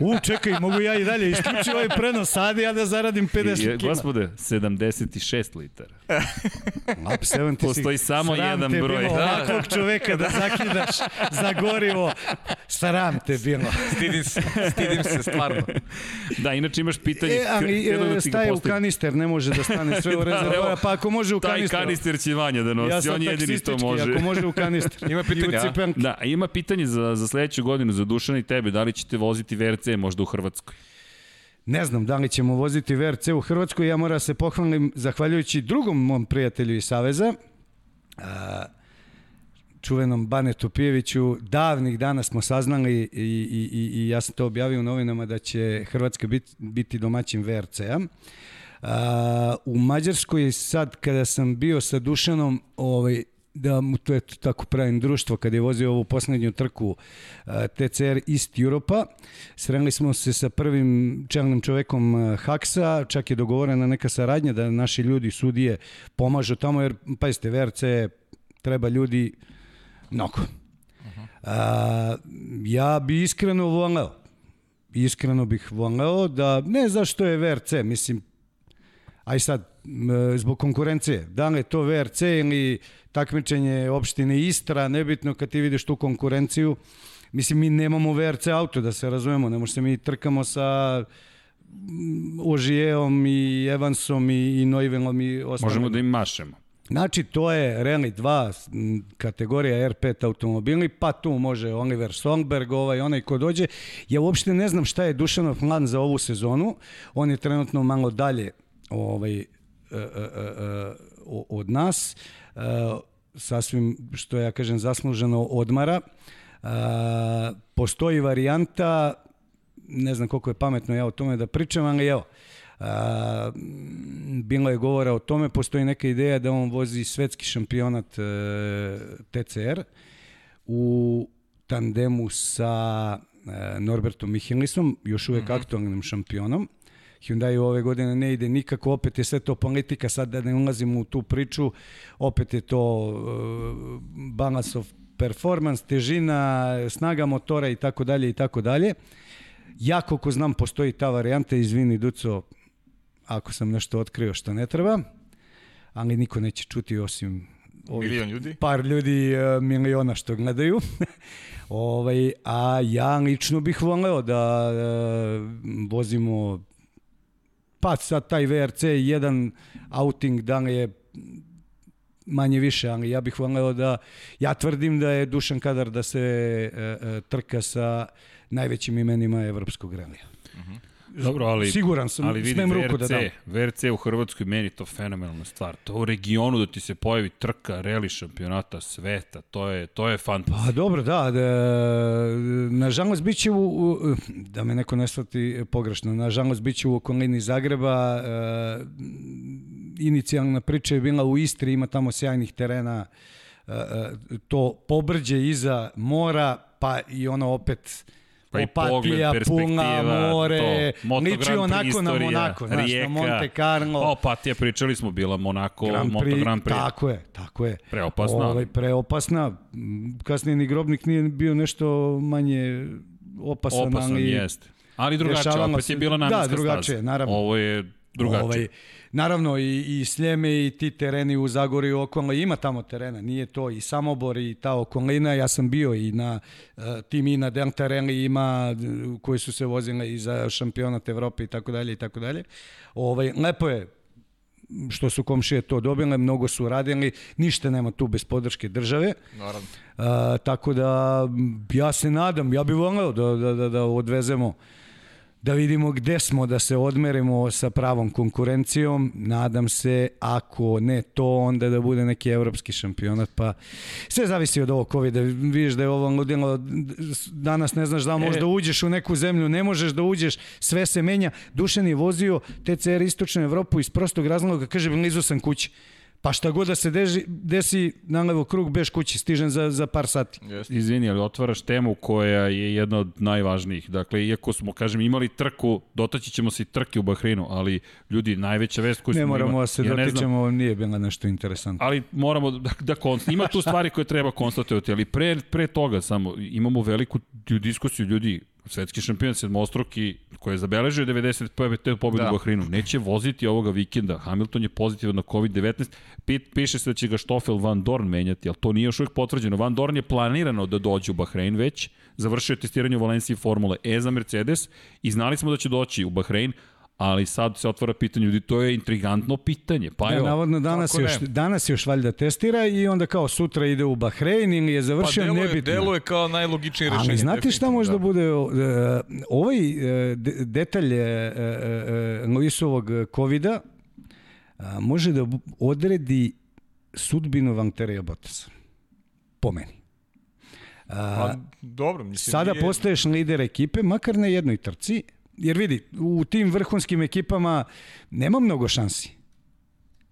S3: u, čekaj, mogu ja i dalje, isključi ovaj prenos sad ja da zaradim 50
S1: I,
S3: kila.
S1: gospode, 76 litara.
S3: Up 76.
S1: Postoji samo
S3: Sram
S1: jedan
S3: te
S1: broj.
S3: Bilo,
S1: Da.
S3: ovakvog čoveka da zakidaš za gorivo. Sram te bilo.
S2: Stidim se, stidim se stvarno.
S1: Da, inače imaš pitanje.
S3: E, ali
S1: da
S3: e, staje u kanister, ne može da stane sve u (laughs)
S1: Da,
S3: rezervoar,
S1: evo,
S3: pa ako može u
S1: Taj
S3: kanister.
S1: kanister će Vanja da nosi,
S3: Ja
S1: on jedini to može.
S3: ako može u kanister. (laughs)
S2: Ima
S3: u
S2: a?
S1: Da, ima pitanje za, za sledeću godinu, za Dušana i tebe, da li ćete voziti VRC možda u Hrvatskoj?
S3: Ne znam da li ćemo voziti VRC u Hrvatskoj, ja moram da se pohvalim zahvaljujući drugom mom prijatelju iz Saveza, a, čuvenom Banetu Pijeviću, davnih dana smo saznali i, i, i, i ja sam to objavio u novinama da će Hrvatska biti, biti domaćin VRC-a. U Mađarskoj sad kada sam bio sa Dušanom, ovaj, da mu to je tako pravim društvo kad je vozio ovu poslednju trku TCR East Europa. Sreli smo se sa prvim čelnim čovekom Haksa, čak je dogovorena neka saradnja da naši ljudi, sudije, pomažu tamo, jer, pazite, VRC treba ljudi mnogo. A, ja bi iskreno voleo, iskreno bih voleo da, ne zašto je VRC, mislim, aj sad, zbog konkurencije, da li je to VRC ili takmičenje opštine Istra, nebitno kad ti vidiš tu konkurenciju, mislim, mi nemamo VRC auto, da se razumemo, ne možemo se mi trkamo sa Ožijeom i Evansom i, i Noivelom i ostalim.
S1: Možemo da im mašemo.
S3: Znači, to je Rally 2 m, kategorija R5 automobili, pa tu može Oliver Songberg, ovaj, onaj ko dođe. Ja uopšte ne znam šta je Dušanov plan za ovu sezonu. On je trenutno malo dalje ovaj, e, e, e, od nas. Sasvim, što ja kažem, zasluženo odmara. Postoji varijanta, ne znam koliko je pametno ja o tome da pričam, ali evo, a, bilo je govora o tome, postoji neka ideja da on vozi svetski šampionat e, TCR u tandemu sa e, Norbertom Mihelisom, još uvek aktualnim šampionom. Hyundai ove godine ne ide nikako, opet je sve to politika, sad da ne ulazimo u tu priču, opet je to uh, balance of performance, težina, snaga motora i tako dalje i tako dalje. Ja koliko znam postoji ta varijanta, izvini Duco, ako sam nešto otkrio što ne treba, ali niko neće čuti osim ovih
S2: Milion ljudi.
S3: par ljudi e, miliona što gledaju. (laughs) ovaj, a ja lično bih voleo da e, vozimo pa sad taj VRC je jedan outing da je manje više, ali ja bih voleo da ja tvrdim da je Dušan Kadar da se e, e, trka sa najvećim imenima evropskog relija.
S1: Dobro, ali...
S3: Siguran sam,
S1: ali vidi,
S3: smem ruku
S1: VRC,
S3: da dam.
S1: VRC u Hrvatskoj meni to fenomenalna stvar. To u regionu da ti se pojavi trka reli šampionata sveta, to je, to je fantasy.
S3: Pa dobro, da, da nažalost bit će u, u, da me neko ne shvati pogrešno, nažalost bit će u okolini Zagreba, e, inicijalna priča je bila u Istri, ima tamo sjajnih terena, e, to pobrđe iza mora, pa i ono opet
S1: Pa i pogled,
S3: Opatija,
S1: perspektiva,
S3: Puna, more,
S1: to,
S3: liči onako na
S1: istorija,
S3: Monako, znaš,
S1: Rijeka.
S3: na Monte Carlo.
S1: Pa, Opatija, pričali smo, bila Monako,
S3: Grand
S1: Moto
S3: Prix,
S1: Grand Prix.
S3: Tako je, tako je.
S1: Preopasna.
S3: Ovaj, preopasna. Kasnije ni grobnik nije bio nešto manje opasan,
S1: Opasan
S3: ali...
S1: jeste. Ali drugačije, opet
S3: se-
S1: je bila
S3: da,
S1: namenska
S3: drugačije,
S1: staza.
S3: naravno.
S1: Ovo je drugačije.
S3: Ovaj, naravno i, i Sljeme i ti tereni u Zagorju okolno, ima tamo terena, nije to i Samobor i ta okolina, ja sam bio i na uh, tim i na Delta Rally ima uh, koji su se vozile i za šampionat Evrope i tako dalje i tako dalje. Ovaj, lepo je što su komšije to dobile, mnogo su radili, ništa nema tu bez podrške države.
S2: Naravno.
S3: A, tako da ja se nadam, ja bih voleo da, da, da, da odvezemo da vidimo gde smo, da se odmerimo sa pravom konkurencijom. Nadam se, ako ne to, onda da bude neki evropski šampionat. Pa sve zavisi od ovog COVID-a. Vidiš da je ovo ludilo, danas ne znaš da
S1: E.
S3: da uđeš u neku zemlju, ne možeš da uđeš, sve se menja. Dušan je vozio TCR Istočnu Evropu iz prostog razloga, kaže, blizu sam kući. Pa šta god da se deži, desi na levo krug, beš kući, stižem za, za par sati.
S2: Jeste.
S1: Izvini, ali otvaraš temu koja je jedna od najvažnijih. Dakle, iako smo, kažem, imali trku, dotaći ćemo se i trke u Bahreinu, ali ljudi, najveća vest koju
S3: Ne
S1: smo
S3: moramo
S1: imali...
S3: da se
S1: ja ne
S3: dotičemo, nije bilo nešto interesantno.
S1: ali moramo da, da konst... ima tu stvari koje treba konstatovati, ali pre, pre toga samo imamo veliku diskusiju ljudi, svetski šampion sedmostruki koji je zabeležio 95. te pobedu
S2: Da.
S1: u Bahreinu, neće voziti ovoga vikenda. Hamilton je pozitivan na COVID-19. Pit, piše se da će ga Stoffel Van Dorn menjati, ali to nije još uvijek potvrđeno. Van Dorn je planirano da dođe u Bahrein već, završio je testiranje u Valenciji Formule E za Mercedes i znali smo da će doći u Bahrein, ali sad se otvara pitanje, ljudi, to je intrigantno pitanje. Pa
S3: Da,
S1: evo,
S3: navodno danas još,
S2: ne?
S3: danas još valjda testira i onda kao sutra ide u Bahrein ili je
S2: Pa
S3: završio,
S2: delo je,
S3: nebitno.
S2: delo je kao najlogičnije rešenje.
S3: Ali znate šta može da bude uh, ovaj uh, de- detalj uh, uh, Luisovog covid-a uh, može da odredi sudbinu Vantereja Bottasa. Po meni. Uh,
S2: Pa, dobro, mislim,
S3: Sada
S2: nije-
S3: postaješ lider ekipe, makar na jednoj trci, jer vidi, u tim vrhunskim ekipama nema mnogo šansi.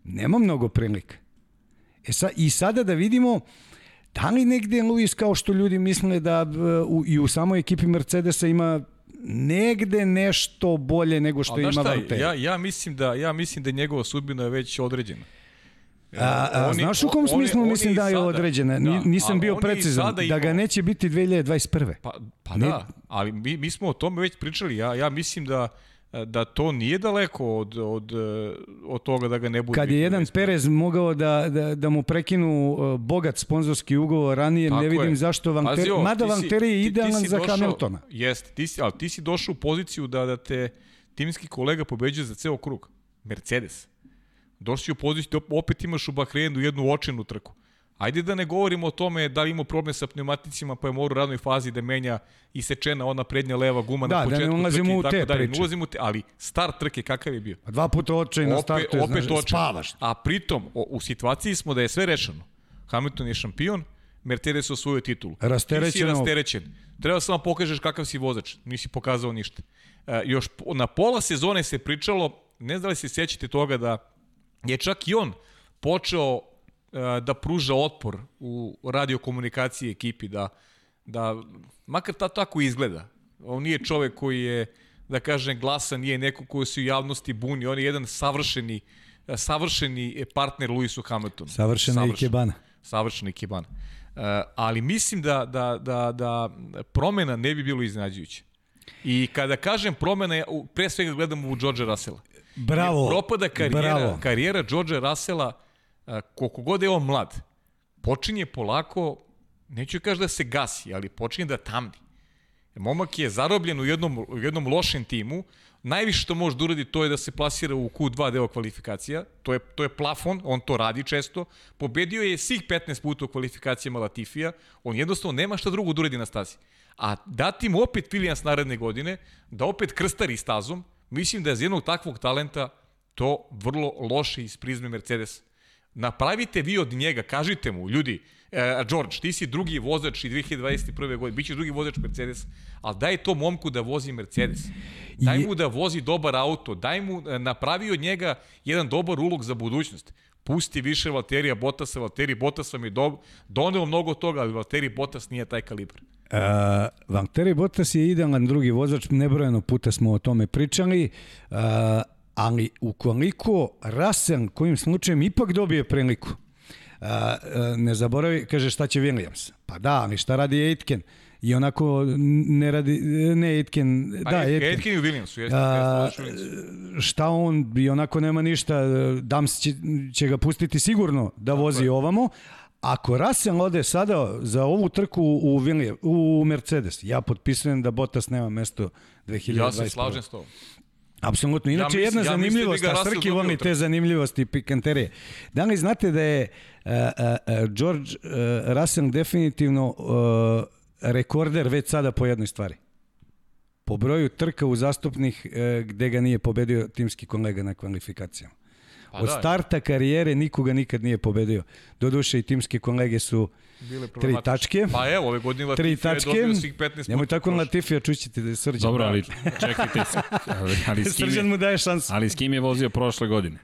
S3: Nema mnogo prilika. E sa, I sada da vidimo da li negde Luis kao što ljudi misle da uh, u, i u samoj ekipi Mercedesa ima negde nešto bolje nego što
S2: Ali
S3: ima Valtteri.
S2: ja, ja, mislim da, ja mislim da njegova sudbina je već određena.
S3: A, a,
S2: Oni-
S3: znaš u kom
S2: oni-
S3: smislu
S2: oni
S3: mislim
S2: i
S3: da je
S2: sada-
S3: određena? Ni-
S2: da,
S3: Nisam bio
S2: oni
S3: precizan. Da ga neće biti 2021.
S2: Pa, pa
S3: Ne-
S2: da, ali mi, mi smo o tome već pričali. Ja, ja mislim da da to nije daleko od, od, od toga da ga ne bude.
S3: Kad je jedan Perez mogao da, da, da mu prekinu bogat sponzorski ugovor ranije,
S2: Tako
S3: ne vidim
S2: je.
S3: zašto
S2: Pazi
S3: Vanteri,
S2: ovo,
S3: mada
S2: ti si-
S3: Vanteri je
S2: ti- ti
S3: idealan
S2: si
S3: za
S2: došao-
S3: Hamiltona.
S2: Jeste, ti si, ali ti si došao u poziciju da, da te timski kolega pobeđuje za ceo krug. Mercedes. Došao si u poziciju, opet imaš u Bahreinu jednu očinu trku. Ajde da ne govorimo o tome da li imao problem sa pneumaticima pa je morao u radnoj fazi da menja isečena ona prednja leva guma
S3: Da,
S2: na
S3: da ne
S2: početku
S3: ulazimo
S2: i
S3: u
S2: tako
S3: te
S2: dalje. Ne
S3: priče.
S2: ulazimo u te, ali start trke kakav je bio?
S3: A Dva puta očaj na startu, je,
S2: opet
S3: znaš, spavaš.
S2: A pritom, o, u situaciji smo da je sve rešeno. Hamilton je šampion, Mercedes osvojio titulu. Ti si rasterećen. Treba samo pokažeš kakav si vozač. Nisi pokazao ništa. E, još na pola sezone se pričalo, ne znam da li se sjećate toga da je čak i on počeo e, da pruža otpor u radiokomunikaciji ekipi, da, da makar ta tako izgleda. On nije čovek koji je, da kažem, glasan, nije neko koji se u javnosti buni, on je jedan savršeni, e, savršeni partner Lewisu Hamiltonu.
S3: Savršena i kebana.
S2: Savršeni kebana. Uh, ali mislim da, da, da, da promena ne bi bilo iznenađujuća. I kada kažem promena, pre svega gledam u George Russella.
S3: Bravo.
S2: Jer propada karijera,
S3: Bravo.
S2: karijera George Russella, uh, koliko god je on mlad, počinje polako, neću kaži da se gasi, ali počinje da tamni. Momak je zarobljen u jednom, u jednom lošem timu, najviše što može da uradi to je da se plasira u Q2 deo kvalifikacija, to je, to je plafon, on to radi često, pobedio je svih 15 puta u kvalifikacijama Latifija, on jednostavno nema šta drugo da uradi na stazi. A dati mu opet Williams naredne godine, da opet krstari stazom, mislim da je za jednog takvog talenta to vrlo loše iz prizme Mercedes. Napravite vi od njega, kažite mu, ljudi, e, George, ti si drugi vozač i 2021. godine, bit ćeš drugi vozač Mercedes, ali daj to momku da vozi Mercedes. Daj mu da vozi dobar auto, daj mu, e, napravi od njega jedan dobar ulog za budućnost. Pusti više Valterija Bottasa, Valtteri Bottas vam je do, doneo mnogo toga, ali Valtteri Bottas nije taj kalibar.
S3: Uh, Valtteri Bottas je idealan drugi vozač, nebrojeno puta smo o tome pričali, uh, ali ukoliko Russell kojim slučajem ipak dobije priliku, uh, uh, ne zaboravi, kaže šta će Williams. Pa da, ali šta radi Aitken? I onako ne radi, ne Aitken,
S2: Pa
S3: da,
S2: Aitken.
S3: Aitken.
S2: Aitken i Williamsu, jeste,
S3: A,
S2: jeste, Williamsu.
S3: šta on i onako nema ništa, Dams će, će ga pustiti sigurno da vozi ovamo. Ako Russell ode sada za ovu trku u, William, u Mercedes, ja potpisujem da Bottas nema mesto 2021.
S2: Ja se slažem s tobom.
S3: Apsolutno. Inače,
S2: mislim-
S3: jedna
S2: ja
S3: zanimljivost,
S2: da bi ga
S3: a Srki voli te zanimljivosti i pikanterije. Da li znate da je uh, uh, George uh, Russell definitivno uh, rekorder već sada po jednoj stvari? Po broju trka uzastopnih uh, gde ga nije pobedio timski kolega na kvalifikacijama.
S2: Pa
S3: Od
S2: da,
S3: starta karijere nikoga nikad nije pobedio. Doduše i timske kolege su
S2: bile
S3: tri tačke.
S2: Pa evo, ove godine
S3: Tri
S2: Latifi je
S3: tačke.
S2: dobio svih 15
S3: Nemoj tako na. Latifija, čućete da je srđan.
S1: Dobro, ali čekajte, (laughs) ali, ali, s kim
S3: Srđan
S1: je,
S3: mu daje šansu.
S1: ali s kim je vozio prošle godine?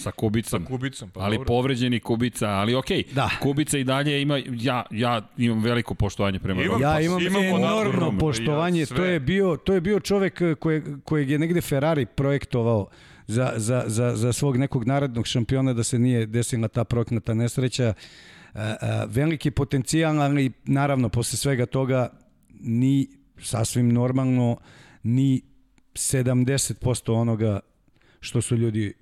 S1: Sa Kubicom.
S2: Sa Kubicom, pa
S1: ali
S2: dobro.
S1: povređeni Kubica, ali okej.
S3: Da.
S1: Kubica i dalje ima, ja, ja imam veliko poštovanje prema
S2: Imam-.
S3: Ja
S2: Pa
S3: imam
S2: imamo
S3: enormno
S2: naravno,
S3: poštovanje.
S2: ja, sve.
S3: to je bio to je bio čovek koje, kojeg je negde Ferrari projektovao za, za, za, za svog nekog narodnog šampiona da se nije desila ta proknata nesreća. E, e, veliki potencijal, ali naravno posle svega toga ni sasvim normalno ni 70% onoga što su ljudi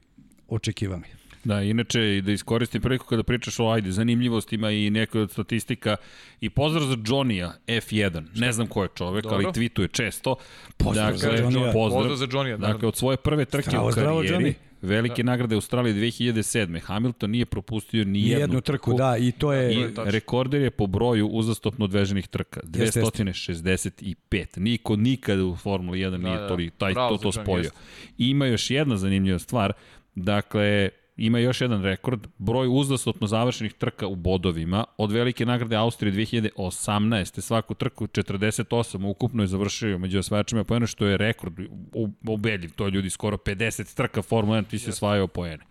S3: očekivali.
S1: Da, inače, i da iskoristim priliku kada pričaš o ajde, zanimljivostima i neke od statistika. I pozdrav za Johnny-a, F1. Ne znam ko je čovek,
S2: Dobro.
S1: ali tweetuje često.
S3: Pozdrav za
S1: dakle,
S3: Johnny-a.
S1: Pozdrav,
S2: Pozdrav za Johnny-a, naravno.
S1: Dakle, od svoje prve trke
S3: Zdravo,
S1: u
S3: zdravo,
S1: karijeri,
S3: Johnny.
S1: velike nagrade Australije 2007. Hamilton nije propustio ni jednu,
S3: Jednu trku, da, i to je...
S1: I
S2: tačno.
S1: rekorder je po broju uzastopno odveženih trka.
S3: Jeste,
S1: 265. Niko nikada u Formuli 1 nije
S2: da.
S1: toli, taj,
S2: Bravo
S1: to,
S2: za
S1: to spojio. I ima još jedna zanimljiva stvar. Dakle, ima još jedan rekord, broj uzastopno završenih trka u bodovima. Od velike nagrade Austrije 2018. svaku trku 48 ukupno je završio među osvajačima poena, što je rekord u- ubedljiv. To je ljudi skoro 50 trka Formula 1, ti si osvajao poene.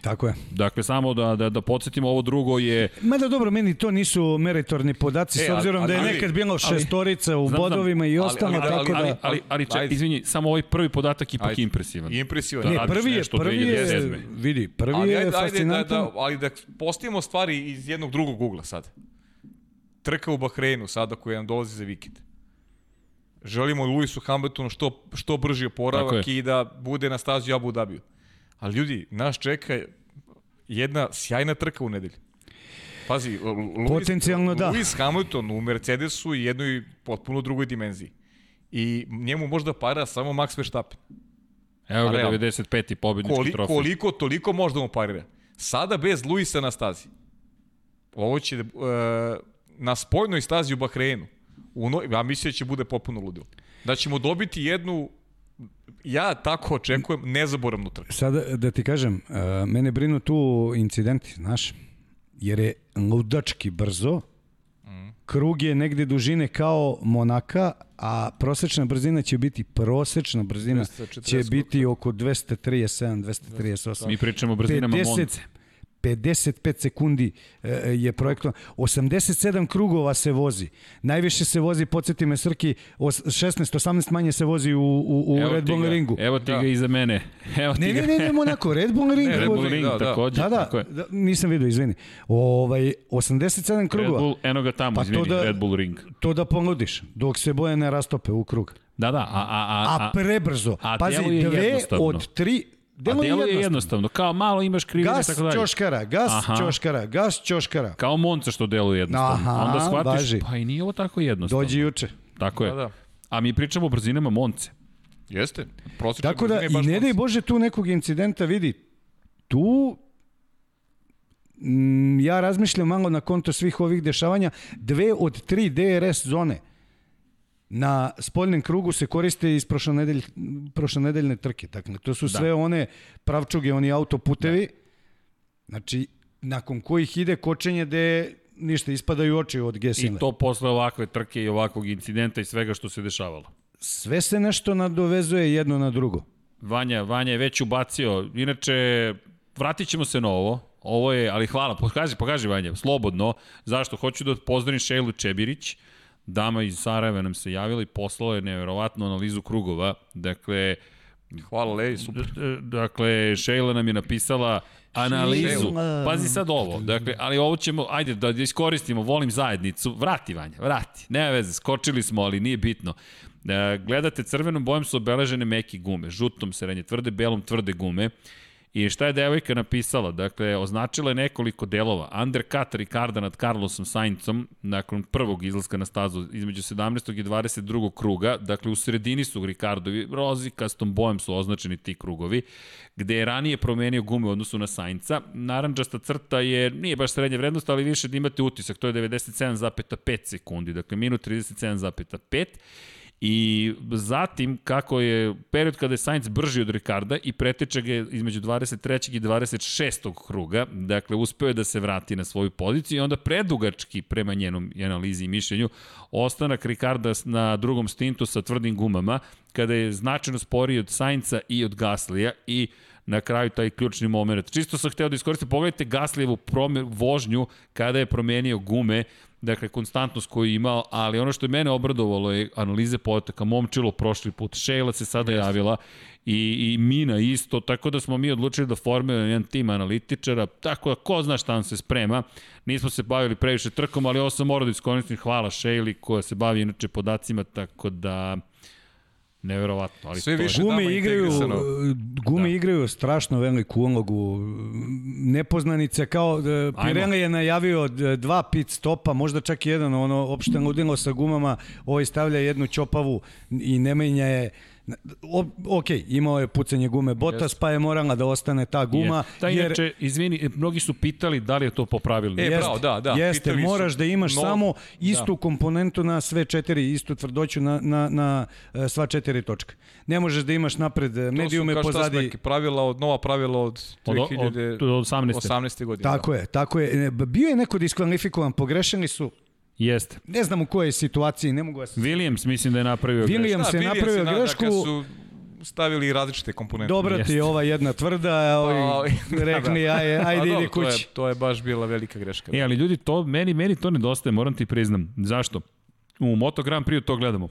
S3: Tako je.
S1: Dakle, samo da, da, da podsjetimo, ovo drugo je
S3: Mada dobro, meni to nisu meritorni podaci,
S2: E,
S3: s
S2: ali-
S3: obzirom da je
S2: ali-
S3: nekad bilo šestorica u
S1: Znam, znam.
S3: bodovima i
S2: Ali-
S3: ostalo,
S2: ali-
S3: tako
S1: ali,
S3: da...
S1: ali, ali ček,
S2: Ajde.
S1: izvini, samo ovaj prvi podatak ipak
S2: Ajde.
S1: impresivan.
S2: Impresivan.
S1: Da,
S3: Ne, prvi je, prvi je,
S1: 2007..
S3: vidi, prvi
S2: ali
S3: je
S2: ajde, ajde da,
S3: fascinantan.
S2: da, ali da postavimo stvari iz jednog drugog ugla sad. Trka u Bahreinu sada koja nam dolazi za vikend. Želimo Luisu Hamiltonu što, što brži oporavak i da bude na stazi Abu Dhabiju. Ali ljudi, nas čeka jedna sjajna trka u nedelju. Pazi, Luis,
S3: Potencijalno da.
S2: Luis Hamilton u Mercedesu i jednoj potpuno drugoj dimenziji. I njemu možda para samo Max Verstappen.
S1: Evo ga,
S2: Realno.
S1: 95. pobednički
S2: Koli,
S1: trofej.
S2: koliko, toliko možda mu parira. Sada bez Luisa na stazi. Ovo će, uh, na spojnoj stazi u Bahreinu, u no, ja mislim da će bude popuno ludilo. Da ćemo dobiti jednu, ja tako očekujem, nezaboravnu trku.
S3: Sada da ti kažem, uh, mene brinu tu incidenti, znaš, jer je ludački brzo, krug je negde dužine kao Monaka, a prosečna brzina će biti prosečna brzina
S2: 240
S3: će biti oko 237, 238.
S1: Mi pričamo o brzinama
S3: 50
S1: Monce.
S3: 55 sekundi e, je projektovan. 87 krugova se vozi. Najviše se vozi, podsjeti me Srki, os- 16, 18 manje se vozi u, u, u
S1: Evo
S3: Red Bull
S1: ga,
S3: ringu.
S1: Evo ti
S2: Da.
S1: ga iza mene. (laughs) Evo ti
S3: Ne,
S1: ga.
S3: ne, ne, ne, Monako, Red Bull ring.
S2: Ne, (laughs)
S1: Red Bull Ring,
S2: da, da.
S1: takođe.
S3: Da, da,
S1: tako je.
S3: da, nisam vidio, izvini. Ovaj, 87
S1: Red
S3: krugova.
S1: Bull, eno ga tamo,
S3: Pa
S1: izvini,
S3: da-
S1: Red Bull Ring.
S3: To da ponudiš, dok se boje ne rastope u krug.
S1: Da, da, a, a, a,
S3: A prebrzo.
S1: a
S3: Pazi, dve
S1: jednostavno.
S3: od tri...
S1: delo je
S3: jednostavno.
S1: jednostavno. Kao malo imaš krivine i
S3: Gas,
S1: tako dalje.
S3: čoškara, gas,
S1: Aha.
S3: čoškara, gas, čoškara.
S1: Kao Monca što deluje jednostavno.
S3: Aha,
S1: Onda shvatiš,
S3: važi.
S1: pa i nije ovo tako jednostavno.
S3: Dođi juče.
S1: Tako je.
S2: Da, da.
S1: A mi pričamo o brzinama Monce.
S2: Jeste. Prosječna
S3: Tako da, i ne daj Bože tu nekog incidenta vidi. Tu mm, ja razmišljam malo na konto svih ovih dešavanja. Dve od tri DRS zone na spoljnem krugu se koriste iz prošlonedelj, prošlonedeljne trke. Dakle, to su sve one pravčuge, oni autoputevi. Znači, nakon kojih ide kočenje gde ništa, ispadaju oči od
S1: I
S3: Gesine.
S1: to posle ovakve trke i ovakvog incidenta i svega što se dešavalo.
S3: Sve se nešto nadovezuje jedno na drugo.
S1: Vanja, Vanja je već ubacio. Inače, vratit ćemo se na ovo. Ovo je, ali hvala, pokaži, pokaži Vanja, slobodno. Zašto? Hoću da pozdravim Šejlu Čebirić. Dama iz Sarajeva nam se javila i poslala je neverovatnu analizu krugova. Dakle,
S2: Hvala, Leji, super.
S1: Dakle, Šejla nam je napisala analizu. Pazi sad ovo. Dakle, ali ovo ćemo, ajde da iskoristimo, volim zajednicu. Vrati, Vanja, vrati. Nema veze, skočili smo, ali nije bitno. E, gledate, crvenom bojem su obeležene meke gume, žutom srednje tvrde, belom tvrde gume. I šta je devojka napisala? Dakle, označila je nekoliko delova. Undercut Ricarda nad Carlosom Saincom nakon prvog izlaska na stazu između 17. i 22. kruga. Dakle, u sredini su Ricardovi rozi, custom bojem su označeni ti krugovi, gde je ranije promenio gume u odnosu na Sainca. Naranđasta crta je, nije baš srednja vrednost, ali više da imate utisak, to je 97,5 sekundi, dakle minut 37,5 I zatim, kako je period kada je Sainz brži od Ricarda i preteče ga između 23. i 26. kruga, dakle uspeo je da se vrati na svoju poziciju i onda predugački prema njenom analizi i mišljenju ostanak Ricarda na drugom stintu sa tvrdim gumama, kada je značajno sporiji od Sainca i od Gaslija i na kraju taj ključni moment. Čisto sam hteo da iskoristim, pogledajte Gaslijevu vožnju kada je promenio gume, dakle konstantnost koju je imao, ali ono što je mene obradovalo je analize poteka, Momčilo prošli put, Šejla se sada javila i, i Mina isto, tako da smo mi odlučili da formiramo jedan tim analitičara, tako da ko zna šta nam se sprema. Nismo se bavili previše trkom, ali ovo sam morao da iskoristim, hvala Šejli koja se bavi inače podacima, tako da Neverovatno, ali
S2: Sve više
S3: gume igraju, gume da. igraju strašno veliku ulogu. Nepoznanice kao e, Pirelli je najavio dva pit stopa, možda čak i jedan, ono opšte ludilo sa gumama, ovaj stavlja jednu čopavu i ne menja je O, ok, imao je pucanje gume Botas, pa je morala da ostane ta guma.
S1: Je. Ta jer, inače, izvini, mnogi su pitali da li je to popravilno.
S2: E,
S3: jeste,
S2: bravo, da, da.
S3: Jeste, moraš su, da imaš no, samo istu da. komponentu na sve četiri, istu tvrdoću na, na, na e, sva četiri točka. Ne možeš da imaš napred e, medijume
S2: to su,
S3: pozadi.
S2: To su pravila od, nova pravila od 2018. Od, od, od 18. godine.
S3: Tako da. je, tako je. Bio je neko diskvalifikovan, pogrešeni su,
S1: Jeste.
S3: Ne znam u kojoj situaciji, ne mogu vas...
S1: Williams mislim da je napravio
S3: grešku. Williams da, je napravio da, grešku. Da,
S2: su stavili različite komponente.
S3: Dobra ti je ova jedna tvrda, a ovi pa, (laughs) (laughs) rekli, da, da. aj, ajde pa, idi kući. To
S2: je, to je baš bila velika greška.
S1: E, ali ljudi, to, meni, meni to nedostaje, moram ti priznam. Zašto? U Moto Grand Prix to gledamo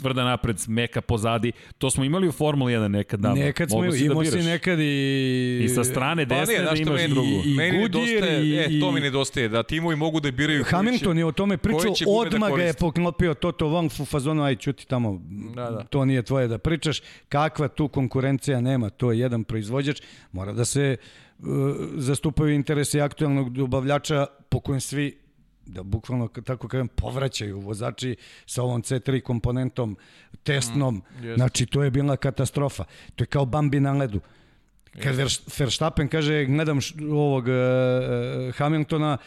S1: tvrda napred, meka pozadi. To smo imali u Formuli 1 nekad davno.
S3: Nekad smo imali, imao da si nekad i...
S1: I sa strane pa desne da imaš meni, drugu. I,
S2: i meni nedostaje, i, e, to mi nedostaje, da timovi mogu da biraju
S3: Hamilton je o tome pričao, da odmah da ga je poklopio Toto Wong u fazonu, aj čuti tamo, da, da. to nije tvoje da pričaš. Kakva tu konkurencija nema, to je jedan proizvođač, mora da se uh, zastupaju interesi aktualnog dobavljača po kojem svi da bukvalno tako kažem povraćaju vozači sa ovom C3 komponentom testnom. Mm, znači to je bila katastrofa. To je kao Bambi na ledu. Kad Verstappen kaže gledam ovog uh, Hamiltona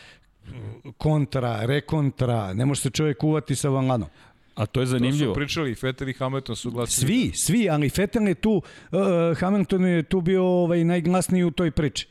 S3: kontra, rekontra, ne može se čovjek uvati sa Van Lanom.
S1: A to je zanimljivo.
S2: To su pričali i Vettel i Hamilton su glasni.
S3: Svi, svi, ali Vettel je tu, uh, Hamilton je tu bio ovaj, najglasniji u toj priči.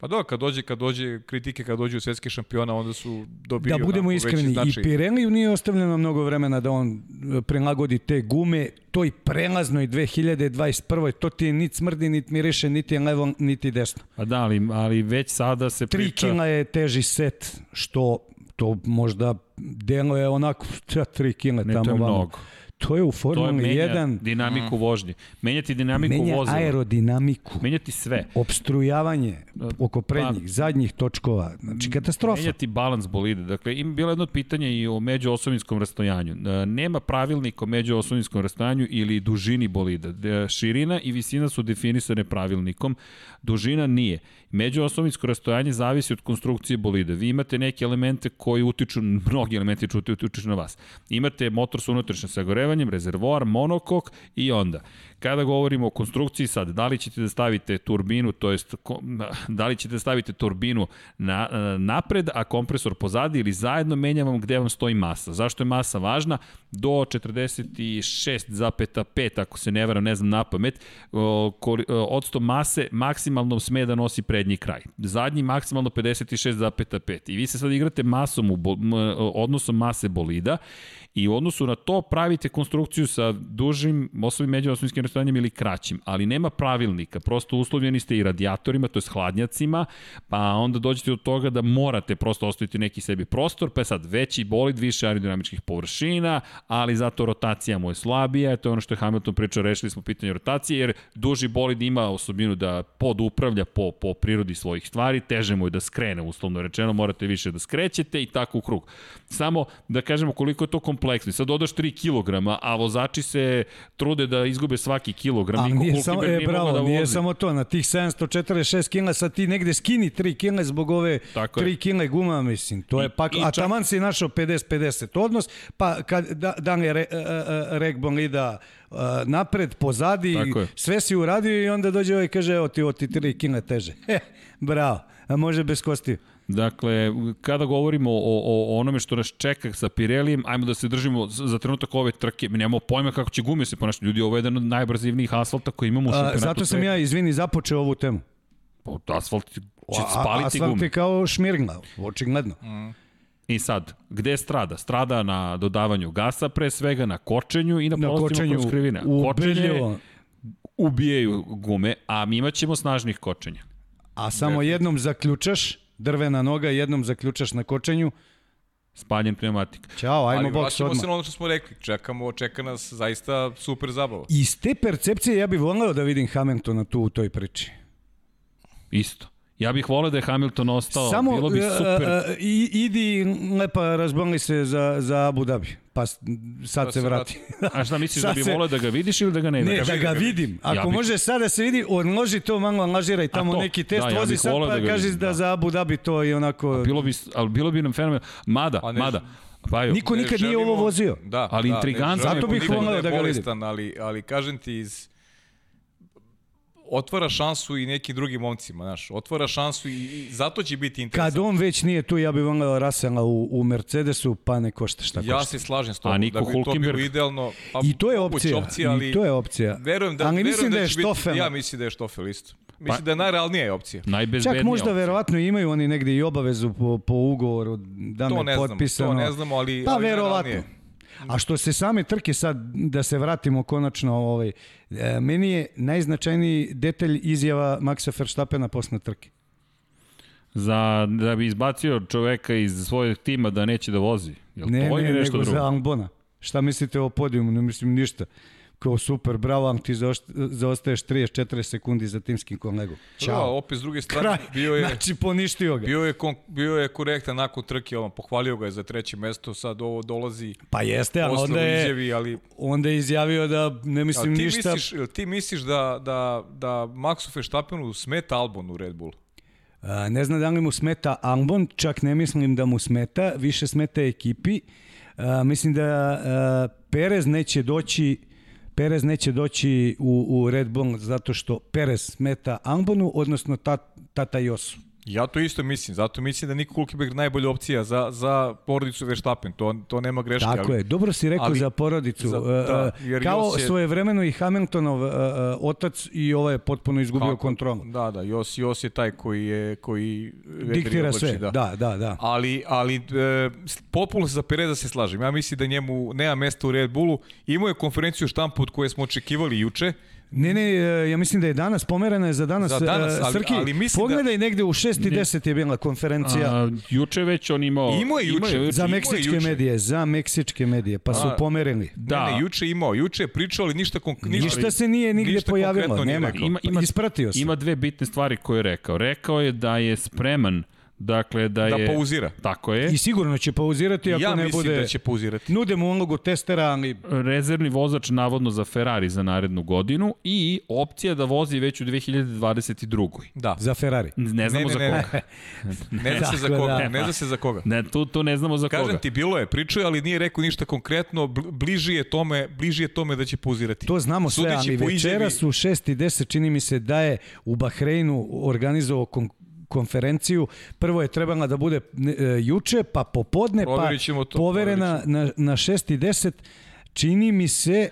S2: Pa da, kad dođe, kad dođe kritike, kad dođe u svetski šampiona, onda su dobili
S3: Da budemo iskreni, i Pirelli nije ostavljeno mnogo vremena da on e, prilagodi te gume toj prelaznoj 2021. To ti je niti smrdi, niti miriše, niti je levo, niti desno.
S1: Pa da, ali, ali već sada se
S3: priča... Tri kila je teži set, što to možda delo je onako, (laughs) tri kila tamo. Ne, to je mnogo. To je u Formuli 1...
S1: dinamiku mm. vožnje. Menjati dinamiku
S3: Menja
S1: vozila.
S3: aerodinamiku.
S1: Menjati sve.
S3: Obstrujavanje oko prednjih, pa, zadnjih točkova. Znači, katastrofa.
S1: Menjati balans bolide. Dakle, ima bilo jedno pitanje i o međuosovinskom rastojanju. E, nema pravilnik o međuosovinskom rastojanju ili dužini bolida. Širina i visina su definisane pravilnikom. Dužina nije. Međuosovinsko rastojanje zavisi od konstrukcije bolida. Vi imate neke elemente koji utiču, mnogi elementi utiču na vas. Imate motor sa unutrašnjim sagorevanjem, rezervoar, monokok i onda Kada govorimo o konstrukciji sad, da li ćete da stavite turbinu, to jest da li ćete da stavite turbinu na, napred, a kompresor pozadi ili zajedno menjamo gde vam stoji masa. Zašto je masa važna? Do 46,5 ako se ne varam, ne znam na pamet, odsto mase maksimalno sme da nosi prednji kraj. Zadnji maksimalno 56,5. I vi se sad igrate masom u, odnosom mase bolida i u odnosu na to pravite konstrukciju sa dužim osnovim međuosnovinskim rastojanjem ili kraćim, ali nema pravilnika, prosto uslovljeni ste i radijatorima, to je hladnjacima, pa onda dođete do toga da morate prosto ostaviti neki sebi prostor, pa je sad veći bolid, više aerodinamičkih površina, ali zato rotacija mu je slabija, to je ono što je Hamilton pričao, rešili smo pitanje rotacije, jer duži bolid ima osobinu da podupravlja po, po prirodi svojih stvari, teže mu je da skrene, uslovno rečeno, morate više da skrećete i tako u krug. Samo da kažemo koliko je to kompleksno. Sad dodaš 3 kg, a vozači se trude da izgube svaki kilogram.
S3: A nije samo, e, bravo, da nije samo to. Na tih 746 kg sad ti negde skini 3 kg zbog ove Tako 3 kg guma, mislim. To I, je pak, a čak... taman si našao 50-50 odnos, pa kad da, dan je re, uh, rek bolida uh, napred, pozadi, sve si uradio i onda dođe ovaj i kaže, evo ti, ti 3 kg teže. (laughs) He, bravo, a može bez kostiju.
S1: Dakle, kada govorimo o, o, o onome što nas čeka sa Pirelijem, ajmo da se držimo za trenutak ove trke. Mi nemamo pojma kako će gume se ponašati. Ljudi, ovo je jedan od najbrzivnijih asfalta koji imamo u šampionatu.
S3: zato sam ja, izvini, započeo ovu temu.
S1: Pa, Asfalt će
S3: A-
S1: spaliti
S3: Asfalt
S1: gume.
S3: je kao šmirgla, očigledno.
S1: I sad, gde strada? Strada na dodavanju gasa pre svega, na kočenju i na,
S3: Na
S1: polastima
S3: kočenju
S1: kroz krivine.
S3: u
S1: Kočenje ubijaju gume, a mi imaćemo snažnih kočenja.
S3: a samo jednom zaključaš, drvena noga, jednom zaključaš na kočenju,
S1: Spaljen pneumatik.
S3: Ćao, ajmo
S2: Ali
S3: boks odmah.
S2: se na ono što smo rekli. Čekamo, čeka nas zaista super zabava.
S3: Iz te percepcije ja bih voleo da vidim Hamiltona tu u toj priči.
S1: Isto. Ja bih voleo da je Hamilton ostao, Samo, bilo bi
S3: e,
S1: super.
S3: e, e, idi lepa razbonli se za, za Abu Dhabi, pa sad
S2: Da
S3: se vrati.
S1: A šta (laughs) misliš da bi
S3: se-
S1: voleo da ga vidiš ili da ga ne
S3: Ne,
S1: vidiš?
S3: da ga vidim. Ako
S1: Ja bih-
S3: može sad da se vidi, odloži to malo, angažiraj tamo
S1: to,
S3: neki test,
S1: da, ja
S3: vozi sad pa
S1: da
S3: kaži da,
S1: da.
S3: za Abu Dhabi to je onako...
S1: Bilo bi, ali bilo bi nam fenomen. Mada,
S2: A ne-
S1: mada. Pa jo,
S3: Niko nikad nije
S2: želimo-
S3: ovo vozio.
S2: Da,
S1: Ali
S2: da,
S1: intrigantno
S2: želimo
S3: Zato bih
S2: je
S3: da ga vidim.
S2: ali, ali kažem ti iz otvara šansu i nekim drugim momcima, znaš, otvara šansu i, i zato će biti
S3: Kad
S2: interesantno.
S3: on već nije tu, ja bih voleo Rasela u, u Mercedesu, pa ne košta šta
S2: Ja
S3: košta.
S2: se slažem s tobom,
S1: A Niko
S2: da bi to
S1: Hulkenberg?
S2: bilo idealno. Pa,
S3: I to je
S2: moguće
S3: opcija,
S2: ali
S3: i to je opcija.
S2: Verujem da,
S3: Ali
S2: verujem
S3: mislim da je
S2: će biti-
S3: Stoffel.
S2: Ja mislim da je Štofel isto. Mislim
S1: Pa-
S2: da je najrealnija opcija.
S1: najbezbednija
S3: Čak možda
S1: opcija.
S3: verovatno imaju oni negde i obavezu po, po ugovoru da
S2: To ne znamo,
S3: potpisano.
S2: to ne znamo, ali...
S3: Pa
S2: ali
S3: verovatno.
S2: najrealnije.
S3: A što se same trke sad, da se vratimo konačno, ovaj, e, meni je najznačajniji detalj izjava Maxa Verstappena posle trke.
S1: Za, da bi izbacio čoveka iz svojeg tima da neće da vozi. Jel
S3: Ne,
S1: to
S3: ne,
S1: nešto
S3: nego
S1: drugo?
S3: za Albona. Šta mislite o podijumu? Ne mislim ništa. Kao super, bravo, Ang, ti zaost- zaostaješ 34 sekundi za timskim kolegom.
S2: Da,
S3: Ćao.
S2: opet s druge strane,
S3: Kraj.
S2: bio je...
S3: Znači, poništio ga.
S2: Bio je, kon, bio je korektan nakon trke, on pohvalio ga je za treće mesto, sad ovo dolazi
S3: Pa jeste, ali onda je,
S2: izjavi, ali
S3: onda je izjavio da ne mislim
S2: ti
S3: ništa.
S2: misliš, ti misliš da, da, da Maxu Verstappenu smeta Albon u Red Bullu?
S3: A, ne znam da li mu smeta Albon, čak ne mislim da mu smeta, više smeta ekipi. A, mislim da a, Perez neće doći Perez neće doći u, u Red Bull zato što Perez smeta Albonu, odnosno tat, Tata Josu.
S2: Ja to isto mislim, zato mislim da Niko Hulkenberg najbolja opcija za, za porodicu Verstappen, to, to nema greške.
S3: Tako
S2: ali,
S3: je, dobro si rekao
S2: ali-
S3: za porodicu.
S2: za-
S3: Za,
S2: da, jer
S3: kao
S2: je-
S3: svojevremeno i Hamiltonov uh, uh, otac i ovaj je potpuno izgubio
S2: Kako?
S3: kontrolu.
S2: Da, da, Jos, Jos je taj koji je koji
S3: Diktira
S2: oblači,
S3: sve, da, da, da. da.
S2: Ali, ali e, potpuno se za Pereza se slažem. Ja mislim da njemu nema mesta u Red Bullu. Imao je konferenciju štampu od koje smo očekivali juče.
S3: Ne, ne, e, ja mislim da je danas, pomerena je za danas.
S2: Za danas,
S3: e,
S2: ali-
S3: Srki,
S2: ali mislim da-
S3: pogledaj negde u 6 i 10 je bila konferencija.
S1: A, juče već on imao...
S2: Imao je juče.
S1: imao
S3: Za
S2: imao je
S3: meksičke
S2: juče.
S3: medije, za meksičke medije, pa su
S2: A,
S3: pomerili.
S1: Da.
S2: Ne, ne, juče je imao. Juče je pričao, ali ništa, konk ništa,
S3: Ništa se nije nigde
S2: ništa
S3: pojavilo,
S2: konkretno
S3: nema.
S1: Ima, ima,
S3: Ispratio se.
S1: Ima dve bitne stvari koje je rekao. Rekao je da je spreman, dakle da
S2: Da
S1: je...
S2: pauzira.
S1: Tako je.
S3: I sigurno će pauzirati ako
S2: ja
S3: ne
S2: mislim
S3: bude...
S2: da će pauzirati.
S3: Nude mu ulogu testera, ali
S1: rezervni vozač navodno za Ferrari za narednu godinu i opcija da vozi već u 2022.
S2: Da.
S3: za Ferrari.
S1: Ne znamo
S2: Ne,
S1: za
S2: ne, ne.
S1: koga.
S2: Ne zna se za koga.
S3: da.
S2: Ne zna se za koga.
S1: Ne, tu, tu ne znamo za
S2: Kažem
S1: koga.
S2: ti, bilo je, pričao ali nije rekao ništa konkretno, bl- bliži je tome, bliži je tome da će pauzirati.
S3: To znamo sve,
S2: Sudeći
S3: ali
S2: po
S3: večeras u 6 i 10 čini mi se da je u Bahreinu organizovao konferenciju. Prvo je trebala da bude e, juče, pa popodne, pa poverena na, na 6 i 10. Čini mi se,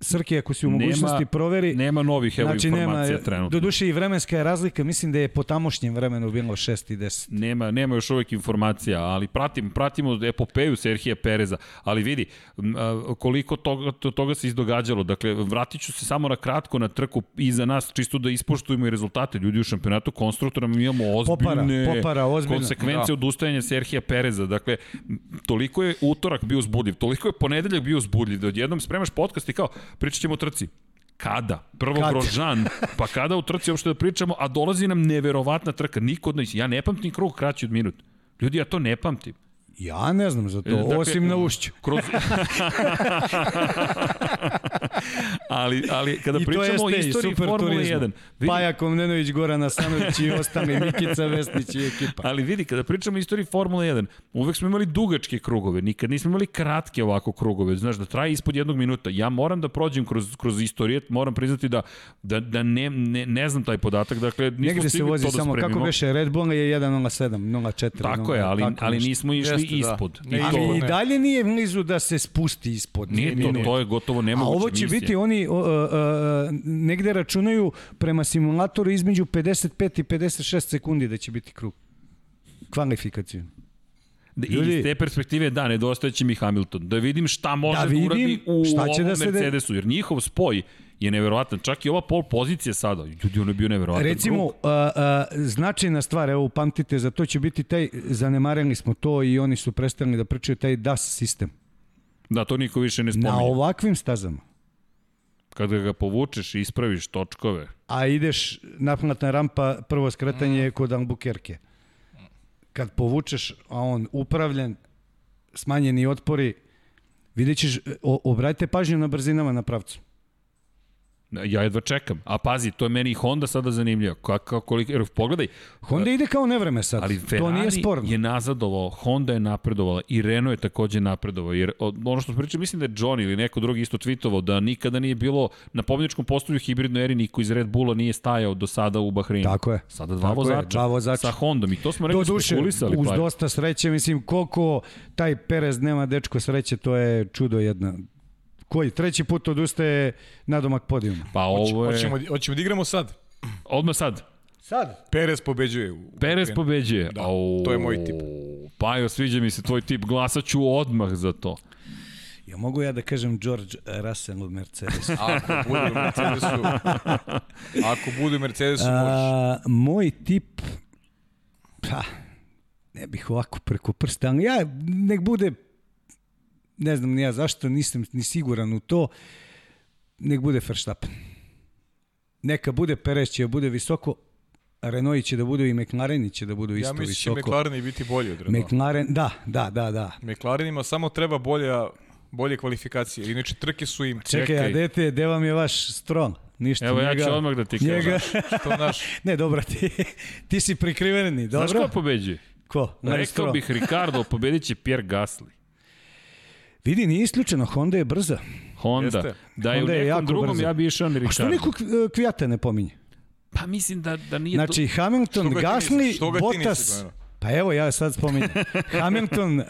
S3: Srke, ako si u
S1: Nema-
S3: mogućnosti proveri,
S1: Nema novih evo
S3: znači
S1: informacija
S3: nema,
S1: trenutno.
S3: doduše i vremenska je razlika, mislim da je po tamošnjem vremenu bilo 6 i 10.
S1: Nema, nema još uvek informacija, ali pratim, pratimo epopeju Serhija Pereza, ali vidi koliko toga, to, toga se izdogađalo. Dakle, vratit ću se samo na kratko na trku iza nas, čisto da ispoštujemo i rezultate. Ljudi u šampionatu konstruktora mi imamo ozbiljne
S3: Popara, popara, ozbiljno.
S1: konsekvence
S2: Da.
S1: odustajanja Serhija Pereza. Dakle, toliko je utorak bio uzbudljiv, toliko je ponedeljak bio uzbudljiv, da odjednom spremaš podcast i kao, pričat ćemo o trci. Kada? Prvo
S3: Kad?
S1: Grožan, pa kada u trci uopšte da pričamo, a dolazi nam neverovatna trka. Niko od nas, ja ne pamtim krug kraći od minut. Ljudi, ja to ne pamtim.
S3: Ja ne znam za to,
S1: Dakle,
S3: osim na ušću.
S1: Kroz... (laughs) (laughs) ali, ali kada
S3: I
S1: pričamo o istoriji
S3: super
S1: Formule
S3: turizma.
S1: 1, vidi,
S3: Paja Komnenović, Goran Asanović i ostali, Mikica Vesnić i ekipa.
S1: Ali vidi, kada pričamo o istoriji Formule 1, uvek smo imali dugačke krugove, nikad nismo imali kratke ovako krugove, znaš, da traje ispod jednog minuta. Ja moram da prođem kroz, kroz istorijet, moram priznati da, da, da ne, ne, ne znam taj podatak, dakle, nismo
S3: Negde se
S1: stigli
S3: vozi
S1: to da
S3: samo,
S1: spremimo.
S3: kako beše, Red Bull je 1.07, 0.4.
S1: Tako je, ali,
S3: tako
S1: ali nismo išli
S2: Jeste, da.
S1: ispod.
S2: Ne,
S1: to,
S3: Ali i dalje nije blizu da se spusti ispod.
S1: nije to, to je gotovo
S3: A
S1: nemoguće
S3: ovo će. Biti, oni o, o, o, negde računaju prema simulatoru između 55 i 56 sekundi da će biti krug. Kvalifikaciju.
S1: I
S3: Ljudi-
S1: iz te perspektive, da, nedostajeće mi Hamilton. Da vidim šta može
S3: Da
S1: da,
S3: vidim
S1: uradi u
S3: šta će
S1: ovom
S3: da se de-
S1: Mercedesu, jer njihov spoj je neverovatan. Čak i ova pol pozicija sada, ljudi, on je bio neverovatan.
S3: Recimo, a, a, značajna stvar, evo upamtite, za to će biti taj, zanemarili smo to i oni su prestali da pričaju taj DAS sistem.
S1: Da, to niko više ne
S3: Na
S1: spominje.
S3: ovakvim stazama,
S1: Kada ga povučeš i ispraviš točkove,
S3: a ideš naplatna rampa, prvo skretanje je kod Albuquerque. Kad povučeš, a on upravljen, smanjeni otpori, vidjet ćeš, obratite pažnju na brzinama na pravcu.
S1: Ja jedva čekam. A pazi, to je meni i Honda sada zanimljivo. Kako, koliko, jer pogledaj,
S3: Honda ide kao nevreme sad,
S1: ali
S3: to
S1: Ferrari
S3: nije sporno.
S1: je nazadovao, Honda je napredovala i Renault je takođe napredovao. Jer ono što smo pričali, mislim da je John ili neko drugi isto tweetovao da nikada nije bilo na pobjedničkom postoju hibridnoj eri niko iz Red Bulla nije stajao do sada u Bahreinu.
S3: Tako je.
S1: Sada dva
S3: Tako je,
S1: vozača.
S3: dva vozača.
S1: Sa Hondom i to smo rekli
S3: duše,
S1: spekulisali.
S3: uz
S1: pa-
S3: dosta sreće, mislim, koliko taj Perez nema dečko sreće, to je čudo jedna. Koji? Treći put odustaje nadomak podijuma.
S1: Pa ovo je...
S2: Hoćemo, hoćemo da igramo sad.
S1: Odmah sad.
S3: Sad?
S2: Perez pobeđuje. u-
S1: Perez
S2: u-
S1: pobeđuje.
S2: Da,
S1: Au,
S2: to je moj tip.
S1: Pajo, sviđa mi se tvoj tip. Glasaću odmah za to.
S3: Ja mogu ja da kažem George Russell u Mercedesu. (laughs)
S2: Ako bude u Mercedesu, ako bude u Mercedesu, možeš.
S3: A, moj tip, pa, ne bih ovako preko prsta, ali ja, nek bude, ne znam ni ja zašto, nisam ni siguran u to, nek bude Verstappen. Neka bude Perez će da bude visoko, Renault će da bude i McLaren će da budu
S2: Ja
S3: isto
S2: mislim da će
S3: visoko.
S2: McLaren i biti bolji od Renault.
S3: McLaren, da, da, da, da.
S2: McLarenima samo treba bolja, bolje kvalifikacije. Inače, trke su im...
S3: Čekaj,
S1: Čekaj.
S3: a dete, gde vam je vaš strong? Ništa,
S1: Evo, ja
S3: njega,
S1: ću odmah da ti kažem.
S3: njega, (laughs)
S2: Što naš...
S3: ne, dobro, ti, ti si prikriveni, dobro?
S1: Znaš ko pobeđuje?
S3: Ko?
S1: Rekao bih Ricardo, pobedit će Pierre Gasly.
S3: Vidi, nije isključeno, Honda je brza.
S1: Honda.
S2: Jeste.
S1: Da je
S3: Honda
S1: u
S3: je
S1: nekom
S3: jako
S1: drugom,
S3: brza.
S1: ja bi išao na
S3: A što
S1: Ricardo.
S3: niko Kv- Kvijata ne pominje?
S1: Pa mislim da, da nije
S3: Znači,
S1: to...
S3: Hamilton, Gasly, Bottas... Pa evo, ja sad spominjem. (laughs) Hamilton, uh,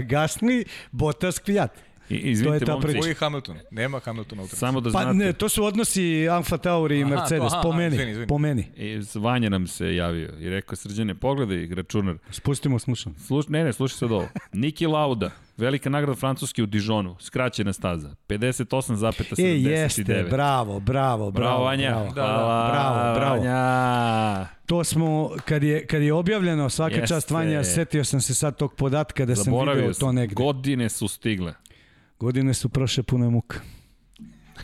S3: Gasly, Bottas, Kvijat.
S1: I- Izvinite,
S3: ta
S1: momci,
S3: priča.
S2: Koji je Hamilton? Nema Hamiltona u
S1: samo da
S3: Pa
S1: znate.
S3: ne, to su odnosi Alfa Tauri i
S2: Aha,
S3: Mercedes,
S2: aha,
S3: po
S2: aha,
S3: meni,
S2: izvini, izvini.
S3: po meni.
S1: E, Vanja nam se javio i rekao, srđane, pogledaj računar.
S3: Spustimo slušam.
S1: Sluš, ne, ne, slušaj sad ovo. (laughs) Niki Lauda, velika nagrada Francuske u Dijonu, skraćena staza, 58,79.
S3: E, jeste, bravo, bravo, bravo.
S1: Bravo, Vanja.
S3: bravo.
S2: Da, da,
S1: Hvala,
S3: bravo, bravo.
S1: Vanja.
S3: To smo, kad je, kad je objavljeno svaka
S1: Jeste.
S3: čast Vanja, setio sam se sad tog podatka da sam
S1: Zaboravio
S3: video to
S1: sam.
S3: negde.
S1: Godine su stigle.
S3: Godine su prošle pune muka.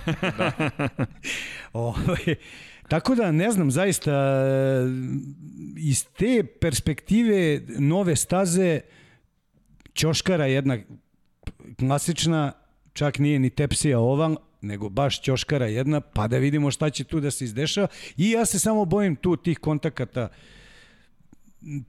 S3: (laughs) Ovaj, tako da, ne znam, zaista, iz te perspektive nove staze, Ćoškara jedna klasična, čak nije ni tepsija ova, nego baš ćoškara jedna, pa da vidimo šta će tu da se izdešava. I ja se samo bojim tu tih kontakata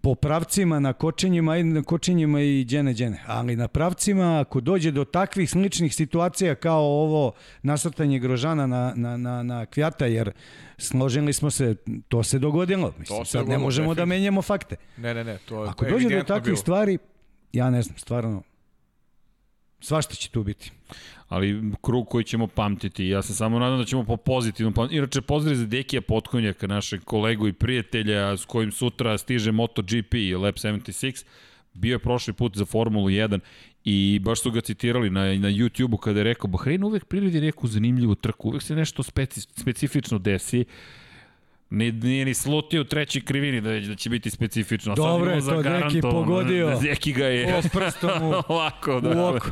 S3: po pravcima, na kočenjima, i na kočenjima i džene džene. Ali na pravcima, ako dođe do takvih sličnih situacija kao ovo nasrtanje Grožana na, na, na, na Kvijata, jer složili smo se, to se dogodilo. Mislim,
S2: To se
S3: sad ne
S2: dogodilo,
S3: možemo da menjamo fakte.
S2: Ne, ne, ne, to je
S3: Ako dođe do takvih
S2: bilo.
S3: stvari, ja ne znam, stvarno, svašta će tu biti.
S1: Ali krug koji ćemo pamtiti. Ja se samo nadam da ćemo po pozitivnom pamtiti. Inače, pozdrav za Dekija Potkonjaka, našeg kolegu i prijatelja s kojim sutra stiže MotoGP i Lab 76. Bio je prošli put za Formulu 1 i baš su ga citirali na, na YouTube-u kada je rekao Bahrein uvek prirodi neku zanimljivu trku, uvek se nešto speci, specifično desi. Ni, nije ni slutio u trećoj krivini da, da će biti specifično.
S3: Dobro je to Deki pogodio. (laughs)
S1: Deki ga je
S3: O, prstom u, (laughs)
S1: ovako, da.
S3: u oko.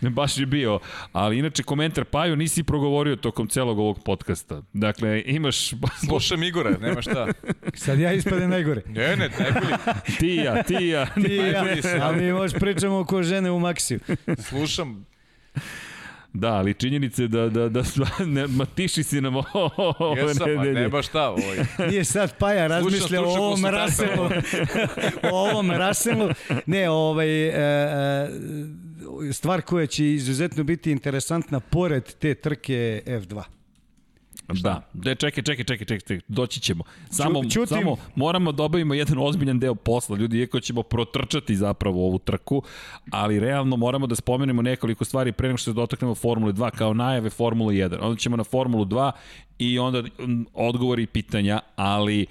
S1: Baš je bio. Ali inače komentar Paju nisi progovorio tokom celog ovog podcasta. Dakle, imaš (laughs)
S2: Slušam Igora, nema šta.
S3: Sad ja ispade najgore.
S2: Ne, ne, najbolji.
S1: tija, tija.
S3: Ti ja,
S2: Najbolji si,
S3: a mi možeš pričamo oko žene u Maksiju.
S2: Slušam.
S1: Da, ali činjenice da, da, da, (laughs) ne, ma tiši si nam ove (laughs)
S2: Jesam, a
S1: nedelje.
S2: nema šta. Ovaj.
S3: Nije sad Paja razmišlja o ovom. Raselu. (laughs) o ovom Raselu. Ne, ovaj, e, e, stvar koja će izuzetno biti interesantna pored te trke F2.
S1: Da, de, čekaj, čekaj, čekaj, čekaj, čekaj, doći ćemo. Samo,
S3: ćutim.
S1: samo moramo da obavimo jedan ozbiljan deo posla, ljudi, iako ćemo protrčati zapravo ovu trku, ali realno moramo da spomenemo nekoliko stvari pre nego što se dotaknemo Formule 2 kao najave Formule 1. Onda ćemo na Formulu 2 i onda odgovori i pitanja, ali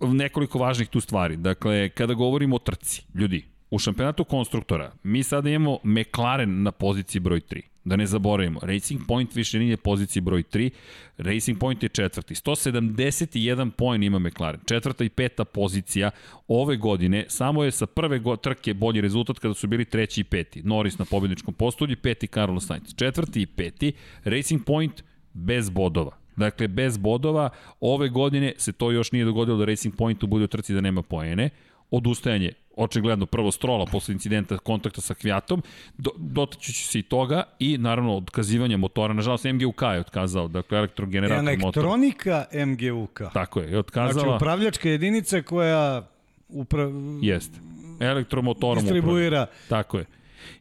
S1: nekoliko važnih tu stvari. Dakle, kada govorimo o trci, ljudi, u šampionatu konstruktora mi sada imamo McLaren na poziciji broj 3. Da ne zaboravimo, Racing Point više nije poziciji broj 3, Racing Point je četvrti. 171 poen ima McLaren, četvrta i peta pozicija ove godine, samo je sa prve trke bolji rezultat kada su bili treći i peti. Norris na pobjedničkom postolju, peti Carlos Sainz. Četvrti i peti, Racing Point bez bodova. Dakle, bez bodova, ove godine se to još nije dogodilo da Racing Pointu bude u trci da nema poene. Odustajanje, očigledno, prvo strola posle incidenta kontakta sa Kvijatom, do, dotaću se i toga i naravno otkazivanje motora. Nažalost, MGUK je otkazao, dakle, elektrogenerator motora.
S3: Elektronika MGUK.
S1: Tako je,
S3: Znači,
S1: otkazala.
S3: upravljačka jedinica koja upra...
S1: Jeste. Elektromotorom
S3: distribuira
S1: upravlja. Tako je.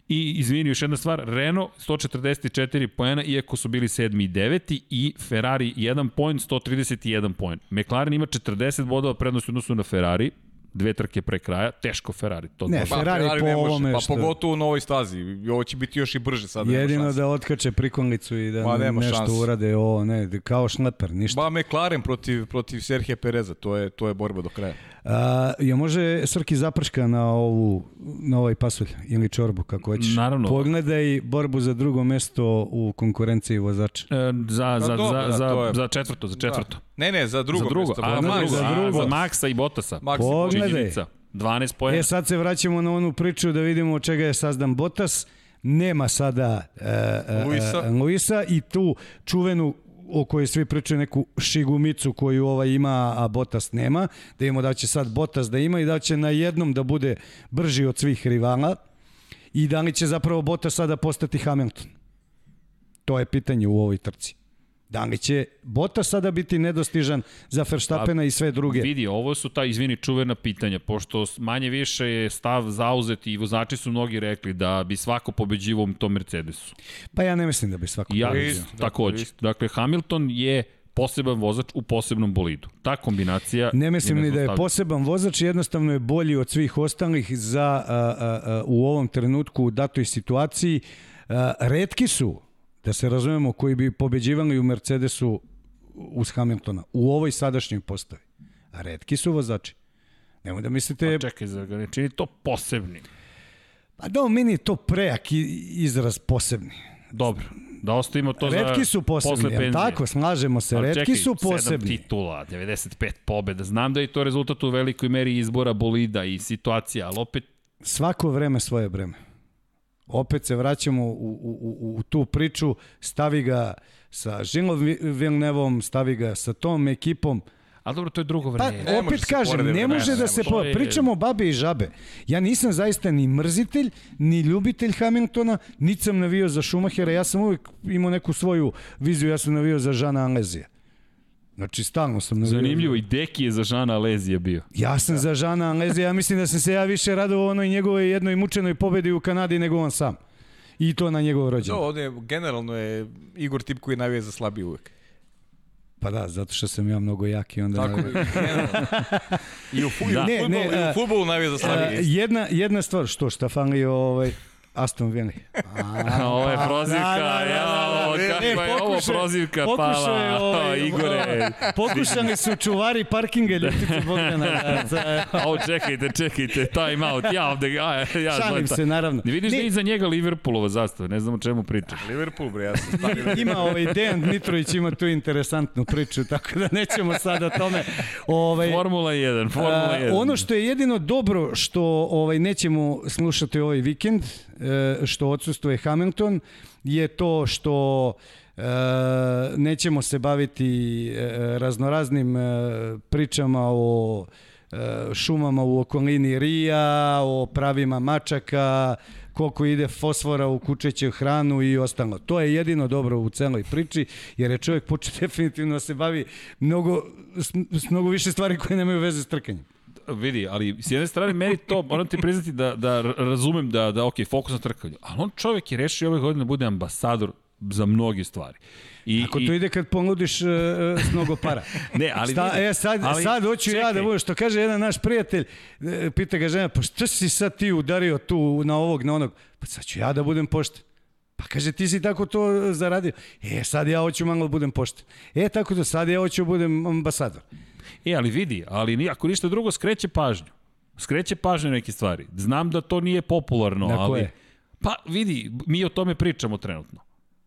S1: I izvini, još jedna stvar, Renault 144 poena, iako su bili 7. i 9. i Ferrari 1 poen, 131 poen. McLaren ima 40 bodova prednosti u odnosu na Ferrari, dve trke pre kraja, teško Ferrari. To
S3: Ne,
S2: Pa,
S3: Ferrari po
S2: ne može,
S3: ovome
S2: Pa
S3: što-
S2: pogotovo u novoj stazi. Ovo će biti još i brže sada. nema
S3: jedino da otkače prikonlicu i da
S2: nema
S3: nešto
S2: šanse.
S3: urade ovo, ne, kao šleper, ništa.
S2: Ba McLaren protiv, protiv Serhije Pereza, to je, to je borba do kraja.
S3: A, je može Srki zaprška na ovu na ovaj pasulj ili čorbu kako hoćeš.
S1: Naravno.
S3: Pogledaj borbu za drugo mesto u konkurenciji vozača.
S1: E, za, za,
S2: dobro,
S1: za,
S2: da,
S1: za,
S2: je-
S1: za četvrto, za četvrto.
S2: Ne, ne, za drugo.
S1: za drugo,
S2: mesto.
S1: a,
S2: Pa,
S1: za drugo,
S3: za
S1: a, za Maxa i Bottasa.
S2: Max i
S3: Pogledaj.
S1: Činjenica. 12 poena.
S3: E sad se vraćamo na onu priču da vidimo od čega je sazdan Botas. Nema sada e, e,
S2: Luisa.
S3: Luisa i tu čuvenu o kojoj svi pričaju neku šigumicu koju ovaj ima, a Botas nema. Da vidimo da će sad Botas da ima i da će na jednom da bude brži od svih rivala. I da li će zapravo Botas sada postati Hamilton? To je pitanje u ovoj trci. Da li će Botas sada biti nedostižan za Verstappena i sve druge?
S1: Vidi, ovo su ta, izvini, čuvena pitanja, pošto manje više je stav zauzet i vozači su mnogi rekli da bi svako pobeđivo u tom Mercedesu.
S3: Pa ja ne mislim da bi svako
S1: ja,
S3: pobedio.
S2: isto,
S1: takođe.
S2: isto.
S1: Dakle, Hamilton je poseban vozač u posebnom bolidu. Ta kombinacija...
S3: Ne mislim ni da je poseban vozač, jednostavno je bolji od svih ostalih za a, a, a, u ovom trenutku u datoj situaciji. A, redki su, da se razumemo, koji bi pobeđivali u Mercedesu uz Hamiltona u ovoj sadašnjoj postavi. A redki su vozači. Nemoj da mislite,
S1: Pa čekaj, zar ga ne čini to posebnim?
S3: pa da, meni je to prejak izraz posebni.
S1: Dobro, da ostavimo to za
S3: Redki su posebni,
S1: posle
S3: tako, slažemo se,
S1: Ali
S3: redki
S1: čekaj,
S3: su posebni.
S1: titula, 95 pobeda. Znam da je to rezultat u velikoj meri izbora bolida i situacija, ali opet
S3: svako vreme svoje vreme. Opet se vraćamo u, u, u, u tu priču, stavi ga sa Žilom Vilnevom, stavi ga sa tom ekipom.
S1: Ali dobro, to je drugo
S3: Pa,
S1: vreme.
S2: Ne može
S3: opet kažem, ne može da se... Po, pričamo o babe i žabe. Ja nisam zaista ni mrzitelj, ni ljubitelj Hamiltona, niti sam navio za Schumachera, ja sam uvijek imao neku svoju viziju, ja sam navio za Žana Alezija. Znači, stalno sam navio.
S1: Zanimljivo, i Deki je za Žana Alezija bio.
S3: Ja sam za Žana Alezija, ja mislim da sam se ja više radovao onoj njegovoj jednoj mučenoj pobedi u Kanadi nego on sam. I to na njegov
S2: No,
S3: rođendan.
S2: ovde generalno je Igor tip koji navija za slabiji uvek.
S3: Pa da, zato što sam ja mnogo jak i onda...
S2: Tako je. (laughs) I u, fu, u,
S3: Ne,
S2: futbolu,
S3: ne,
S2: i u futbolu navija za
S3: E,
S2: slabiji.
S3: jedna, jedna stvar, što šta fali ovaj Aston Villa. (laughs)
S1: Ovo je prozivka, ja, ovo,
S3: E,
S1: kakva je ovo
S3: pokušaj-
S1: prozivka
S3: pokušaj je
S1: pala. (laughs)
S3: ovaj-
S1: Igore,
S3: Pokušali su čuvari parkinga Ljutice Bogdana. da, da, (laughs)
S1: Ovo čekajte, čekajte, time out, ja ovde, ja, ja,
S3: Šalim se, naravno.
S1: Ne vidiš da je iza njega Liverpoolova zastava, ne znam o čemu pričaš.
S2: Liverpool, bre, ja sam stavio.
S3: ima ovaj Dejan Dmitrović ima tu interesantnu priču, tako da nećemo sad o tome. Ovaj,
S1: Formula 1, Formula
S3: A,
S1: 1.
S3: ono što je jedino dobro što ovaj nećemo slušati ovaj vikend, e, što odsustuje Hamilton, je to što e, nećemo se baviti e, raznoraznim e, pričama o e, šumama u okolini Rija, o pravima mačaka, koliko ide fosfora u kućeću hranu i ostalo. To je jedino dobro u celoj priči, jer je čovjek počeo (laughs) definitivno da se bavi mnogo, s, s mnogo više stvari koje nemaju veze s trkanjem.
S1: Vidi, ali s jedne strane meni to, moram ti priznati da, da razumem da, da ok, fokus na trkanju, ali on čovjek je rešio ove godine da bude ambasador za mnoge stvari.
S3: I, Ako to ide kad ponudiš uh, s mnogo para. (laughs)
S1: ne, ali
S3: Sta, e, sad,
S1: ali,
S3: sad hoću čekaj. ja da budem, što kaže jedan naš prijatelj, e, pita ga žena, pa što si sad ti udario tu na ovog, na onog? Pa sad ću ja da budem pošten. Pa kaže, ti si tako to zaradio. E, sad ja hoću malo da budem pošten. E, tako da sad ja hoću da budem ambasador.
S1: E, ali vidi, ali ako ništa drugo, skreće pažnju. Skreće pažnju neke stvari. Znam da to nije popularno,
S3: Na
S1: ali...
S3: koje?
S1: Pa vidi, mi o tome pričamo trenutno.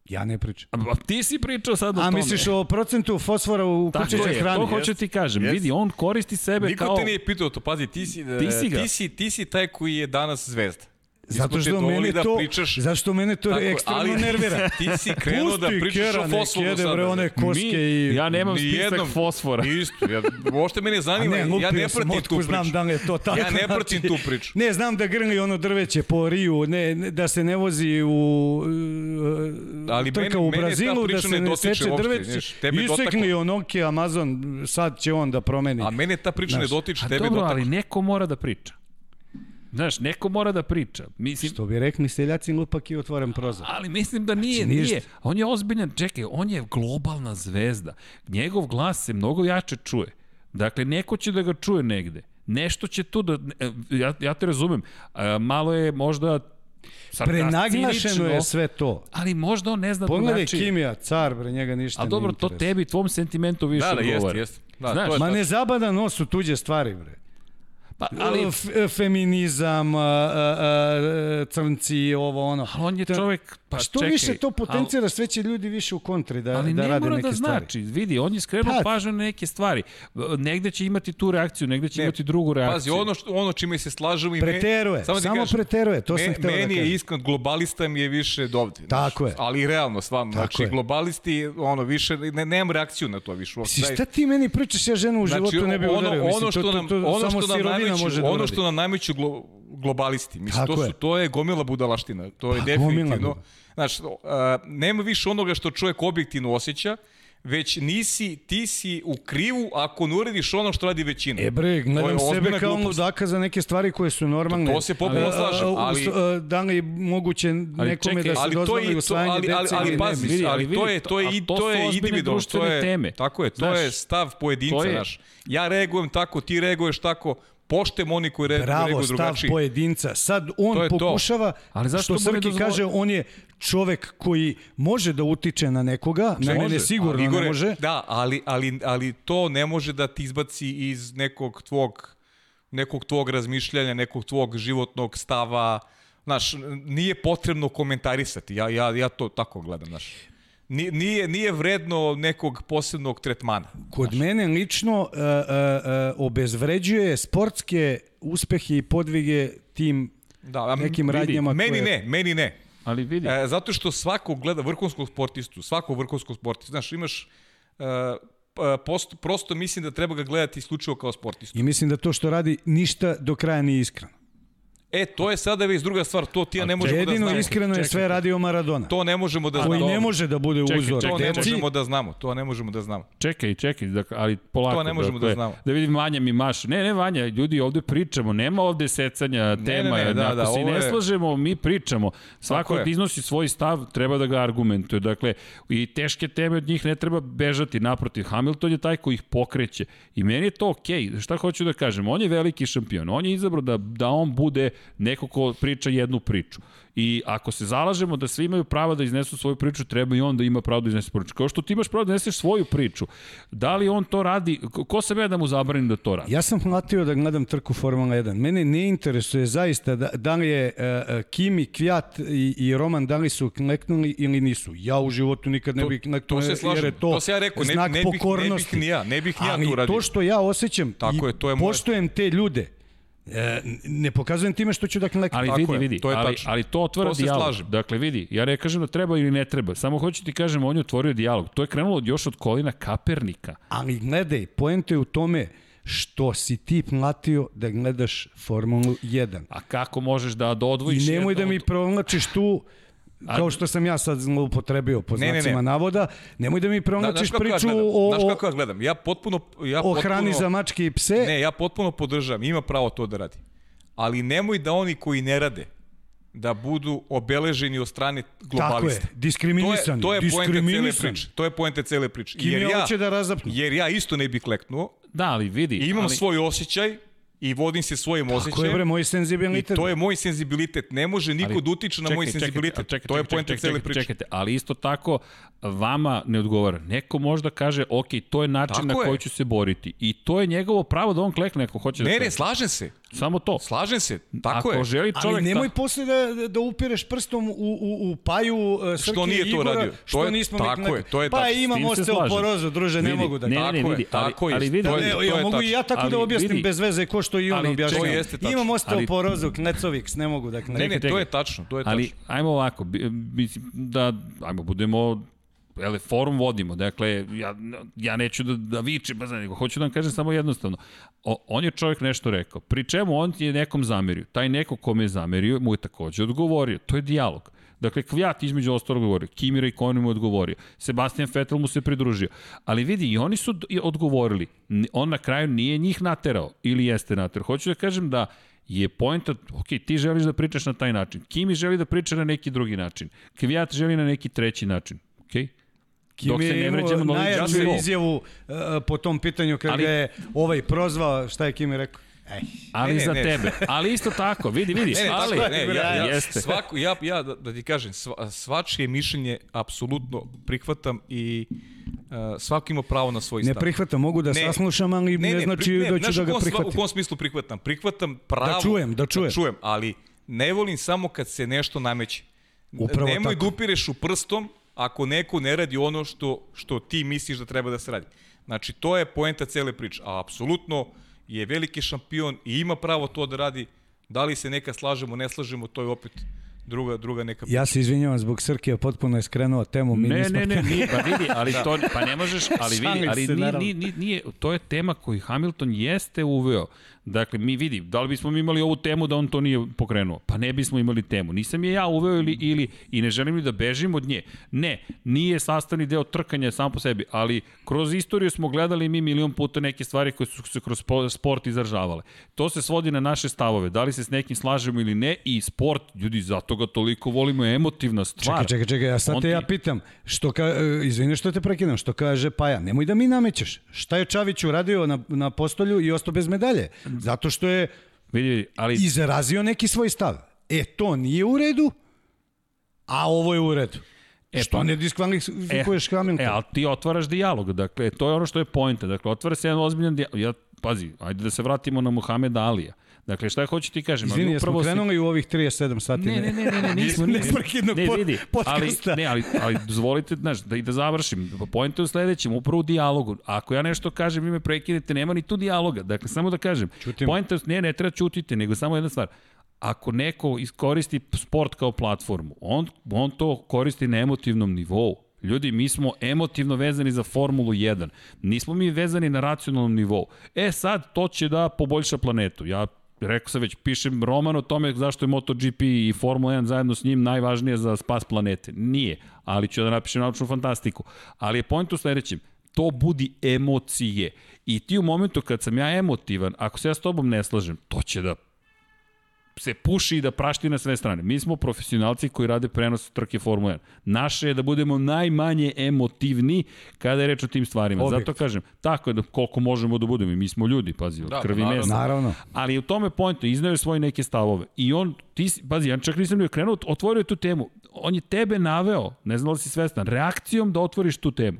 S3: Ja ne pričam.
S1: A, ti si pričao sad o
S3: A
S1: tome.
S3: misliš o procentu fosfora u
S1: je,
S3: hrani?
S1: to hoću ti kažem.
S2: Jest.
S1: Vidi, on koristi sebe
S2: Niko
S1: kao...
S2: te nije pitao to, pazi, ti si,
S1: Ti si ga.
S2: ti si, ti si taj koji je danas zvezda.
S3: Zato što mene
S2: da
S3: to,
S2: pričaš,
S3: zašto mene to
S2: Tako,
S3: ekstremno
S2: ali
S3: nervira. (laughs)
S2: Ti si krenuo da
S3: Pusti
S2: pričaš
S3: Kera,
S2: o fosforu sada.
S3: bre, one koske
S1: Mi,
S3: i...
S1: ja nemam spisak
S2: Nijednom-
S1: fosfora.
S2: Isto, ja, uopšte mene
S3: A
S2: zanima,
S3: ne,
S2: ja
S3: lupio
S2: ne pratim tu
S3: motku, znam
S2: priču.
S3: da li je to tako.
S2: Ja ne pratim tu priču.
S3: Ne, znam da grli ono drveće po Riju, ne, ne, da se ne vozi u uh,
S2: Ali
S3: trka
S2: mene-
S3: u Brazilu, da
S2: priča
S3: se
S2: ne dotiče
S3: seče drveće. Isekli
S2: dotaklo.
S3: onoke Amazon, sad će on da promeni.
S2: A mene ta priča ne dotiče,
S1: A
S2: tebe
S1: dobro,
S2: dotakla.
S1: ali neko mora da priča. Znaš, neko mora da priča. Mislim,
S3: Što bi rekli seljaci lupak i otvoren prozor.
S1: Ali mislim da nije,
S3: Znači,
S1: nije. On je ozbiljan, čekaj, on je globalna zvezda. Njegov glas se mnogo jače čuje. Dakle, neko će da ga čuje negde. Nešto će tu da... e, Ja, ja te razumem. A, malo je možda
S3: Prenaglašeno je sve to.
S1: Ali možda on ne zna
S3: Pogledaj
S1: drugačije.
S3: Kimija, car, bre, njega ništa
S1: A
S3: ne
S1: dobro, to tebi, tvom sentimentu više
S2: Da, da, jeste,
S1: odgovara.
S2: jeste. Da,
S1: Znaš,
S2: to je
S3: Ma ne zabada nos u tuđe stvari, bre.
S1: Pa, ali,
S3: F, feminizam, a, a, a, crnci, ovo ono.
S1: ali on je čovek...
S3: Pa
S1: Pa
S3: što
S1: čekaj,
S3: više to
S1: ali-
S3: potencira, sve će ljudi više u kontri da,
S1: Ali
S3: da
S1: ne
S3: rade
S1: mora
S3: neke
S1: da
S3: stvari.
S1: znači, vidi, on je skrenuo
S3: Pa-
S1: pažnju na neke stvari. Negde će imati tu reakciju, negde će
S2: Ne,
S1: imati drugu reakciju.
S2: Pazi, ono, što, ono čime se slažemo i...
S3: Preteruje,
S2: ti
S3: samo
S2: kažem,
S3: preteruje, to sam
S2: me-
S3: hteo da
S2: Meni je
S3: kažem.
S2: iskreno, globalista mi je više dovde.
S3: Tako je.
S2: Ali realno, stvarno.
S3: Tako
S2: Znači,
S3: je.
S2: globalisti, ono, više, ne, nemam reakciju na to više.
S3: Si, šta ti meni pričaš, ja ženu u životu ne bi
S2: ono,
S3: udario.
S2: ono što
S3: to,
S2: nam, ono
S3: samo
S2: što nam nameću,
S3: može da
S2: ono što nam nameću glo, globalisti. Mislim,
S3: Tako
S2: to, su,
S3: je.
S2: to je gomila budalaština. To je
S3: Pa,
S2: definitivno. Znaš, uh, nema više onoga što čovjek objektivno osjeća, već nisi, ti si u krivu ako ne uradiš ono što radi većina.
S3: E bre, gledam sebe kao
S2: glupost.
S3: ludaka za neke stvari koje su normalne.
S2: To- to se
S3: a,
S2: slažem, ali-
S3: a, Da li je moguće nekome
S1: čekaj,
S3: da se
S2: ali to
S3: dozvoli
S2: je to,
S3: usvajanje
S2: ali, ali,
S3: dece
S2: ali,
S3: ili ne?
S2: pazi,
S1: vidi, ali
S2: ali to je to je
S1: to
S2: to je individualno, to
S1: društvene
S2: je
S1: teme.
S2: tako je, to
S1: Znaš,
S2: je stav pojedinca
S1: to je-
S2: naš. Ja reagujem tako, ti reaguješ tako, poštem oni koji re,
S3: Bravo,
S2: reaguju
S3: stav
S2: drugačije.
S3: pojedinca. Sad on
S2: To je to.
S3: pokušava,
S1: Ali zašto
S3: što
S1: mu ne
S3: Srki
S1: dozvoli-
S3: kaže, on je čovek koji može da utiče na nekoga, na mene
S2: Može,
S3: sigurno
S2: Igore,
S3: ne može.
S2: Da, ali, ali, ali to ne može da ti izbaci iz nekog tvog nekog tvog razmišljanja, nekog tvog životnog stava. Znaš, nije potrebno komentarisati. Ja, ja, ja to tako gledam, znaš. Ni- Nije, nije vredno nekog posebnog tretmana.
S3: Kod mene lično uh, uh, uh, obezvređuje sportske uspehe i podvige tim
S2: Da, a
S3: nekim
S2: vidi,
S3: radnjama
S2: Meni
S3: koje-
S2: ne, meni ne.
S1: Ali vidi,
S2: E, zato što svako gleda vrhunskog sportistu, svakog vrhunskog sportistu. Znaš, imaš... E, p- posto, prosto mislim da treba ga gledati isključivo kao sportistu.
S3: I mislim da to što radi ništa do kraja nije iskreno.
S2: E, to je sada već druga stvar, to ti ja ne možemo da
S3: Jedino
S2: znamo.
S3: iskreno je sve radio Maradona.
S2: To ne možemo da
S3: koji
S2: znamo.
S3: ne može da bude
S1: Čekaj,
S3: uzor.
S1: čekaj,
S2: To ne
S3: deci.
S2: možemo da znamo, to ne možemo da znamo.
S1: čekaj, čekaj, dakle, ali polako.
S2: To ne možemo da
S1: dakle,
S2: znamo.
S1: Da vidim Vanja mi maše. Ne, ne Vanja, ljudi ovde pričamo, nema ovde secanja tema.
S2: ne, ne, da,
S1: Ako
S2: da,
S1: se ne
S2: je-
S1: slažemo, mi pričamo. Svako da iznosi svoj stav, treba da ga argumentuje. Dakle, i teške teme od njih ne treba bežati. Naprotiv, Hamilton je taj koji ih pokreće. I meni je to okej. Okay. Šta hoću da kažem? On je veliki šampion. On je izabrao da, da on bude neko ko priča jednu priču. I ako se zalažemo da svi imaju pravo da iznesu svoju priču, treba i on da ima pravo da iznese priču. Kao što ti imaš pravo da izneseš svoju priču. Da li on to radi? Ko- sam ja da mu zabranim da to radi?
S3: Ja sam hvatio da gledam trku Formula 1. Mene ne interesuje zaista da, da li je uh, Kimi, Kvjat i, i Roman da li su kleknuli ili nisu. Ja u životu nikad ne bih
S2: to
S3: kleknuo
S2: se
S3: jer
S2: slažem.
S3: je to,
S2: To se ja rekao, ne-
S3: znak
S2: ne bih- ne bih ni ja, ne bih ni ja
S3: Ali
S2: to uradio.
S3: to što ja osjećam
S2: Tako
S3: i
S2: je, to je moje-
S3: poštujem te ljude, E, ne pokazujem time što ću da kleknem.
S1: Ali vidi,
S2: je,
S1: vidi,
S2: to je
S1: ali,
S2: tačno.
S1: ali to otvara
S2: To
S1: dijalog.
S2: slažem.
S1: Dakle, vidi, ja ne kažem da treba ili ne treba, samo hoću ti kažem, on je otvorio dijalog. To je krenulo od- još od kolina Kapernika.
S3: Ali gledaj, poenta je u tome što si ti platio da gledaš Formulu 1.
S1: A kako možeš da, odvojiš
S3: I nemoj da mi provlačiš tu kao što sam ja sad zloupotrebio po
S2: Ne, ne, ne.
S3: znacima navoda, nemoj da mi
S2: Da, kako ja
S3: priču
S2: gledam?
S3: o,
S2: Znaš kako ja gledam? Ja potpuno... Ja
S3: o
S2: potpuno,
S3: hrani za mačke i pse.
S2: Ne, ja potpuno podržavam, ima pravo to da radi. Ali nemoj da oni koji ne rade, da budu obeleženi od strane globalista.
S3: Tako je, diskriminisani,
S2: To je, to je poenta cele priče. To je poenta cele priče.
S3: Kim je hoće da razapnu?
S2: Jer ja isto ne bih kleknuo
S1: Da, ali vidi.
S2: i imam
S1: ali,
S2: svoj osjećaj i vodim se svojim
S3: Tako je
S2: osjećajem.
S3: bre, moj
S2: I
S3: senzibilitet.
S2: to je moj senzibilitet. Ne može niko
S1: ali-
S2: da utiče na moj senzibilitet.
S1: čekajte, čekajte,
S2: to je poenta cele priče.
S1: Čekajte, ali isto tako vama ne odgovara. Neko možda kaže, ok, to je način
S2: Tako
S1: na
S2: je.
S1: koji ću se boriti. I to je njegovo pravo da on klekne ako hoće da
S2: Ne, ne, slažem se.
S1: Samo to.
S2: Slažem se. Tako
S1: ako
S2: je.
S1: želi čovjek...
S3: Ali nemoj
S1: ta-
S3: posle da, da upireš prstom u, u, u paju uh, Srke
S2: Što nije to
S3: Igora,
S2: radio.
S3: što
S2: To je-
S3: nismo
S2: tako je, to je
S3: Pa
S2: tačno.
S1: S
S3: imam osteoporozu, druže, ne
S1: Vidi,
S3: mogu da...
S1: Ne, ne, ne,
S2: Tako je,
S1: vidi, ali,
S2: tako je,
S1: ali vidi,
S2: to
S1: ali-
S2: je-
S3: Ne, ja mogu i ja tako
S1: ali
S3: da objasnim
S1: vidi-
S3: bez veze ko što i on
S1: ali
S3: objašnjava.
S2: to jeste tačno.
S3: Imam
S1: Ali-
S3: osteoporozu, knecoviks, ne mogu da
S2: Ne, ne, to je tačno, to je tačno.
S1: Ali, ajmo ovako, da, ajmo, budemo ele, forum vodimo, dakle, ja, ja neću da, da vičem, pa znam, nego hoću da vam kažem samo jednostavno. O, on je čovjek nešto rekao, pri čemu on je nekom zamerio. Taj neko kome je zamerio mu je takođe odgovorio. To je dijalog. Dakle, Kvijat između ostalog odgovorio, Kimi Raikkonen mu je odgovorio, Sebastian Vettel mu se pridružio. Ali vidi, i oni su i odgovorili. On na kraju nije njih naterao, ili jeste naterao. Hoću da kažem da je pojenta, ok, ti želiš da pričaš na taj način, Kimi želi da priča na neki drugi način, Kvijat želi na neki treći način, ok?
S3: Kim
S1: Dok se ne vređamo na
S3: najjaču izjavu uh, po tom pitanju kad
S1: Ali-
S3: je ovaj prozvao, šta je Kim je rekao? Ej,
S1: Ali
S2: Ne, ne,
S1: za
S2: ne.
S1: tebe. Ali isto tako, vidi, vidi.
S2: Ne, ne,
S1: ali,
S2: tako ne, ja, ja,
S1: jeste.
S2: Svako, ja, ja da, da ti kažem, sva, svačije mišljenje apsolutno prihvatam i uh, svako ima pravo na svoj
S3: ne
S2: stav.
S3: prihvatam, mogu da
S2: Ne.
S3: saslušam, ali ne, znači
S2: pri-
S3: da ću da ga
S2: kom sva- U
S3: prihvatim.
S2: kom smislu prihvatam? Prihvatam pravo
S3: Da čujem, da čujem.
S2: Da čujem, ali ne volim samo kad se nešto nameće.
S3: Upravo
S2: Nemoj
S3: tako.
S2: da upireš u prstom ako neko ne radi ono što, što ti misliš da treba da se radi. Znači, to je poenta cele priče. A apsolutno je veliki šampion i ima pravo to da radi. Da li se neka slažemo, ne slažemo, to je opet druga, druga neka
S3: Ja se izvinjavam zbog Srkija, potpuno je skrenuo temu. Mi
S1: Ne,
S3: nismo
S1: ne, ne, nije, pa vidi, ali to, pa ne možeš, ali vidi, ali nije, nije, nije, to je tema koju Hamilton jeste uveo. Dakle, mi vidi, da li bismo imali ovu temu da on to nije pokrenuo? Pa ne bismo imali temu. Nisam je ja uveo ili, ili i ne želim ni da bežim od nje. Ne, nije sastavni deo trkanja sam po sebi, ali kroz istoriju smo gledali mi milion puta neke stvari koje su se kroz spo- sport izražavale. To se svodi na naše stavove, da li se s nekim slažemo ili ne i sport, ljudi, zato ga toliko volimo, je emotivna stvar.
S3: Čekaj, čekaj, čekaj, a sad
S1: On
S3: te
S1: ti-
S3: ja pitam, što ka, e, izvini što te prekidam, što kaže Paja, nemoj da mi namećeš. Šta je Čavić uradio na, na postolju i ostao bez medalje? Zato što je
S1: Vidi, ali
S3: izrazio neki svoj stav. E, to nije u redu, a ovo je u redu.
S1: E,
S3: što
S1: pa-
S3: ne diskvalifikuješ Hamilton?
S1: E, ali ti otvaraš dijalog, dakle, to je ono što je pojenta. Dakle, otvara se jedan ozbiljan dijalog. Ja, pazi, ajde da se vratimo na Muhameda Alija. Dakle, šta hoću ti kažem?
S3: Izvini, jesmo
S1: upravo si-
S3: krenuli u ovih 37 sati?
S1: Ne, ne, ne, ne, ne, nismo. Ne, ne, vidi, ali, ne, ali, ali dozvolite, znaš, da i da završim. Pojenta je u sledećem, upravo u dijalogu. Ako ja nešto kažem, vi me prekinete, nema ni tu dijaloga. Dakle, samo da kažem.
S3: Ćutim.
S1: Pojenta je, ne, ne treba čutite, nego samo jedna stvar. Ako neko iskoristi sport kao platformu, on, on to koristi na emotivnom nivou. Ljudi, mi smo emotivno vezani za Formulu 1. Nismo mi vezani na racionalnom nivou. E sad, to će da poboljša planetu. Ja rekao sam već, pišem roman o tome zašto je MotoGP i Formula 1 zajedno s njim najvažnije za spas planete. Nije, ali ću da napišem naučnu fantastiku. Ali je point u sledećem, to budi emocije. I ti u momentu kad sam ja emotivan, ako se ja s tobom ne slažem, to će da se puši i da prašti na sve strane. Mi smo profesionalci koji rade prenos trke Formula 1. Naše je da budemo najmanje emotivni kada je reč o tim stvarima.
S3: Objekt.
S1: Zato kažem, tako je da koliko možemo da budemo. Mi smo ljudi, pazi, od
S2: Da,
S1: krvi
S2: naravno.
S1: mesa.
S3: Naravno.
S1: Ali u tome pointu, iznao je svoje neke stavove. I on, ti, pazi, ja čak nisam ni krenuo, otvorio je tu temu. On je tebe naveo, ne znam da li si svestan, reakcijom da otvoriš tu temu.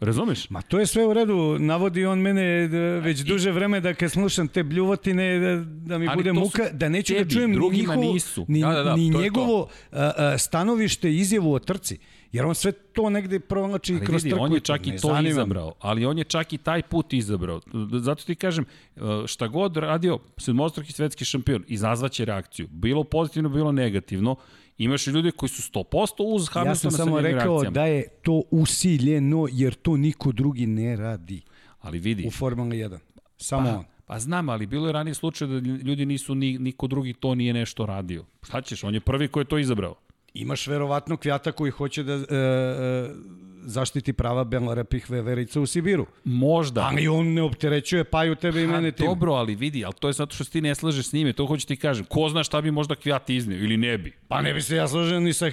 S1: Razumeš?
S3: Ma to je sve u redu, navodi on mene da, već duže vreme da kad slušam te bljuvotine da, da mi
S1: Ali
S3: bude muka, da neću
S1: tebi,
S3: da čujem ni njihovo,
S1: nisu.
S3: ni,
S2: Da, da, da,
S3: ni njegovo a, a, stanovište izjavu o trci. Jer on sve to negde provlači
S1: Ali
S3: kroz
S1: vidi,
S3: trku.
S1: on je čak i to
S3: zanima me.
S1: izabrao, ali on je čak i taj put izabrao. Zato ti kažem, e, šta god radio sedmostruki svetski šampion, izazvaće reakciju. Bilo pozitivno, bilo negativno. Imaš i ljude koji su 100% uz Hamiltona
S3: Ja sam
S1: sa
S3: samo rekao
S1: reakcijama.
S3: da je to usiljeno jer to niko drugi ne radi
S1: Ali vidi,
S3: u Formula 1. Samo
S1: Pa,
S3: on.
S1: Pa znam, ali bilo je ranije slučaj da ljudi nisu, ni, niko drugi to nije nešto radio. Šta ćeš, on je prvi ko je to izabrao.
S3: Imaš verovatno kvijata koji hoće da e, e, zaštiti prava belorepih veverica u Sibiru.
S1: Možda.
S3: Ali on ne opterećuje paju tebe i mene tim.
S1: Dobro, ali vidi, ali to je zato što ti ne slažeš s njime, to hoću ti kažem. Ko zna šta bi možda kvijat izneo ili ne bi.
S3: Pa ne bi se ja složio ni sa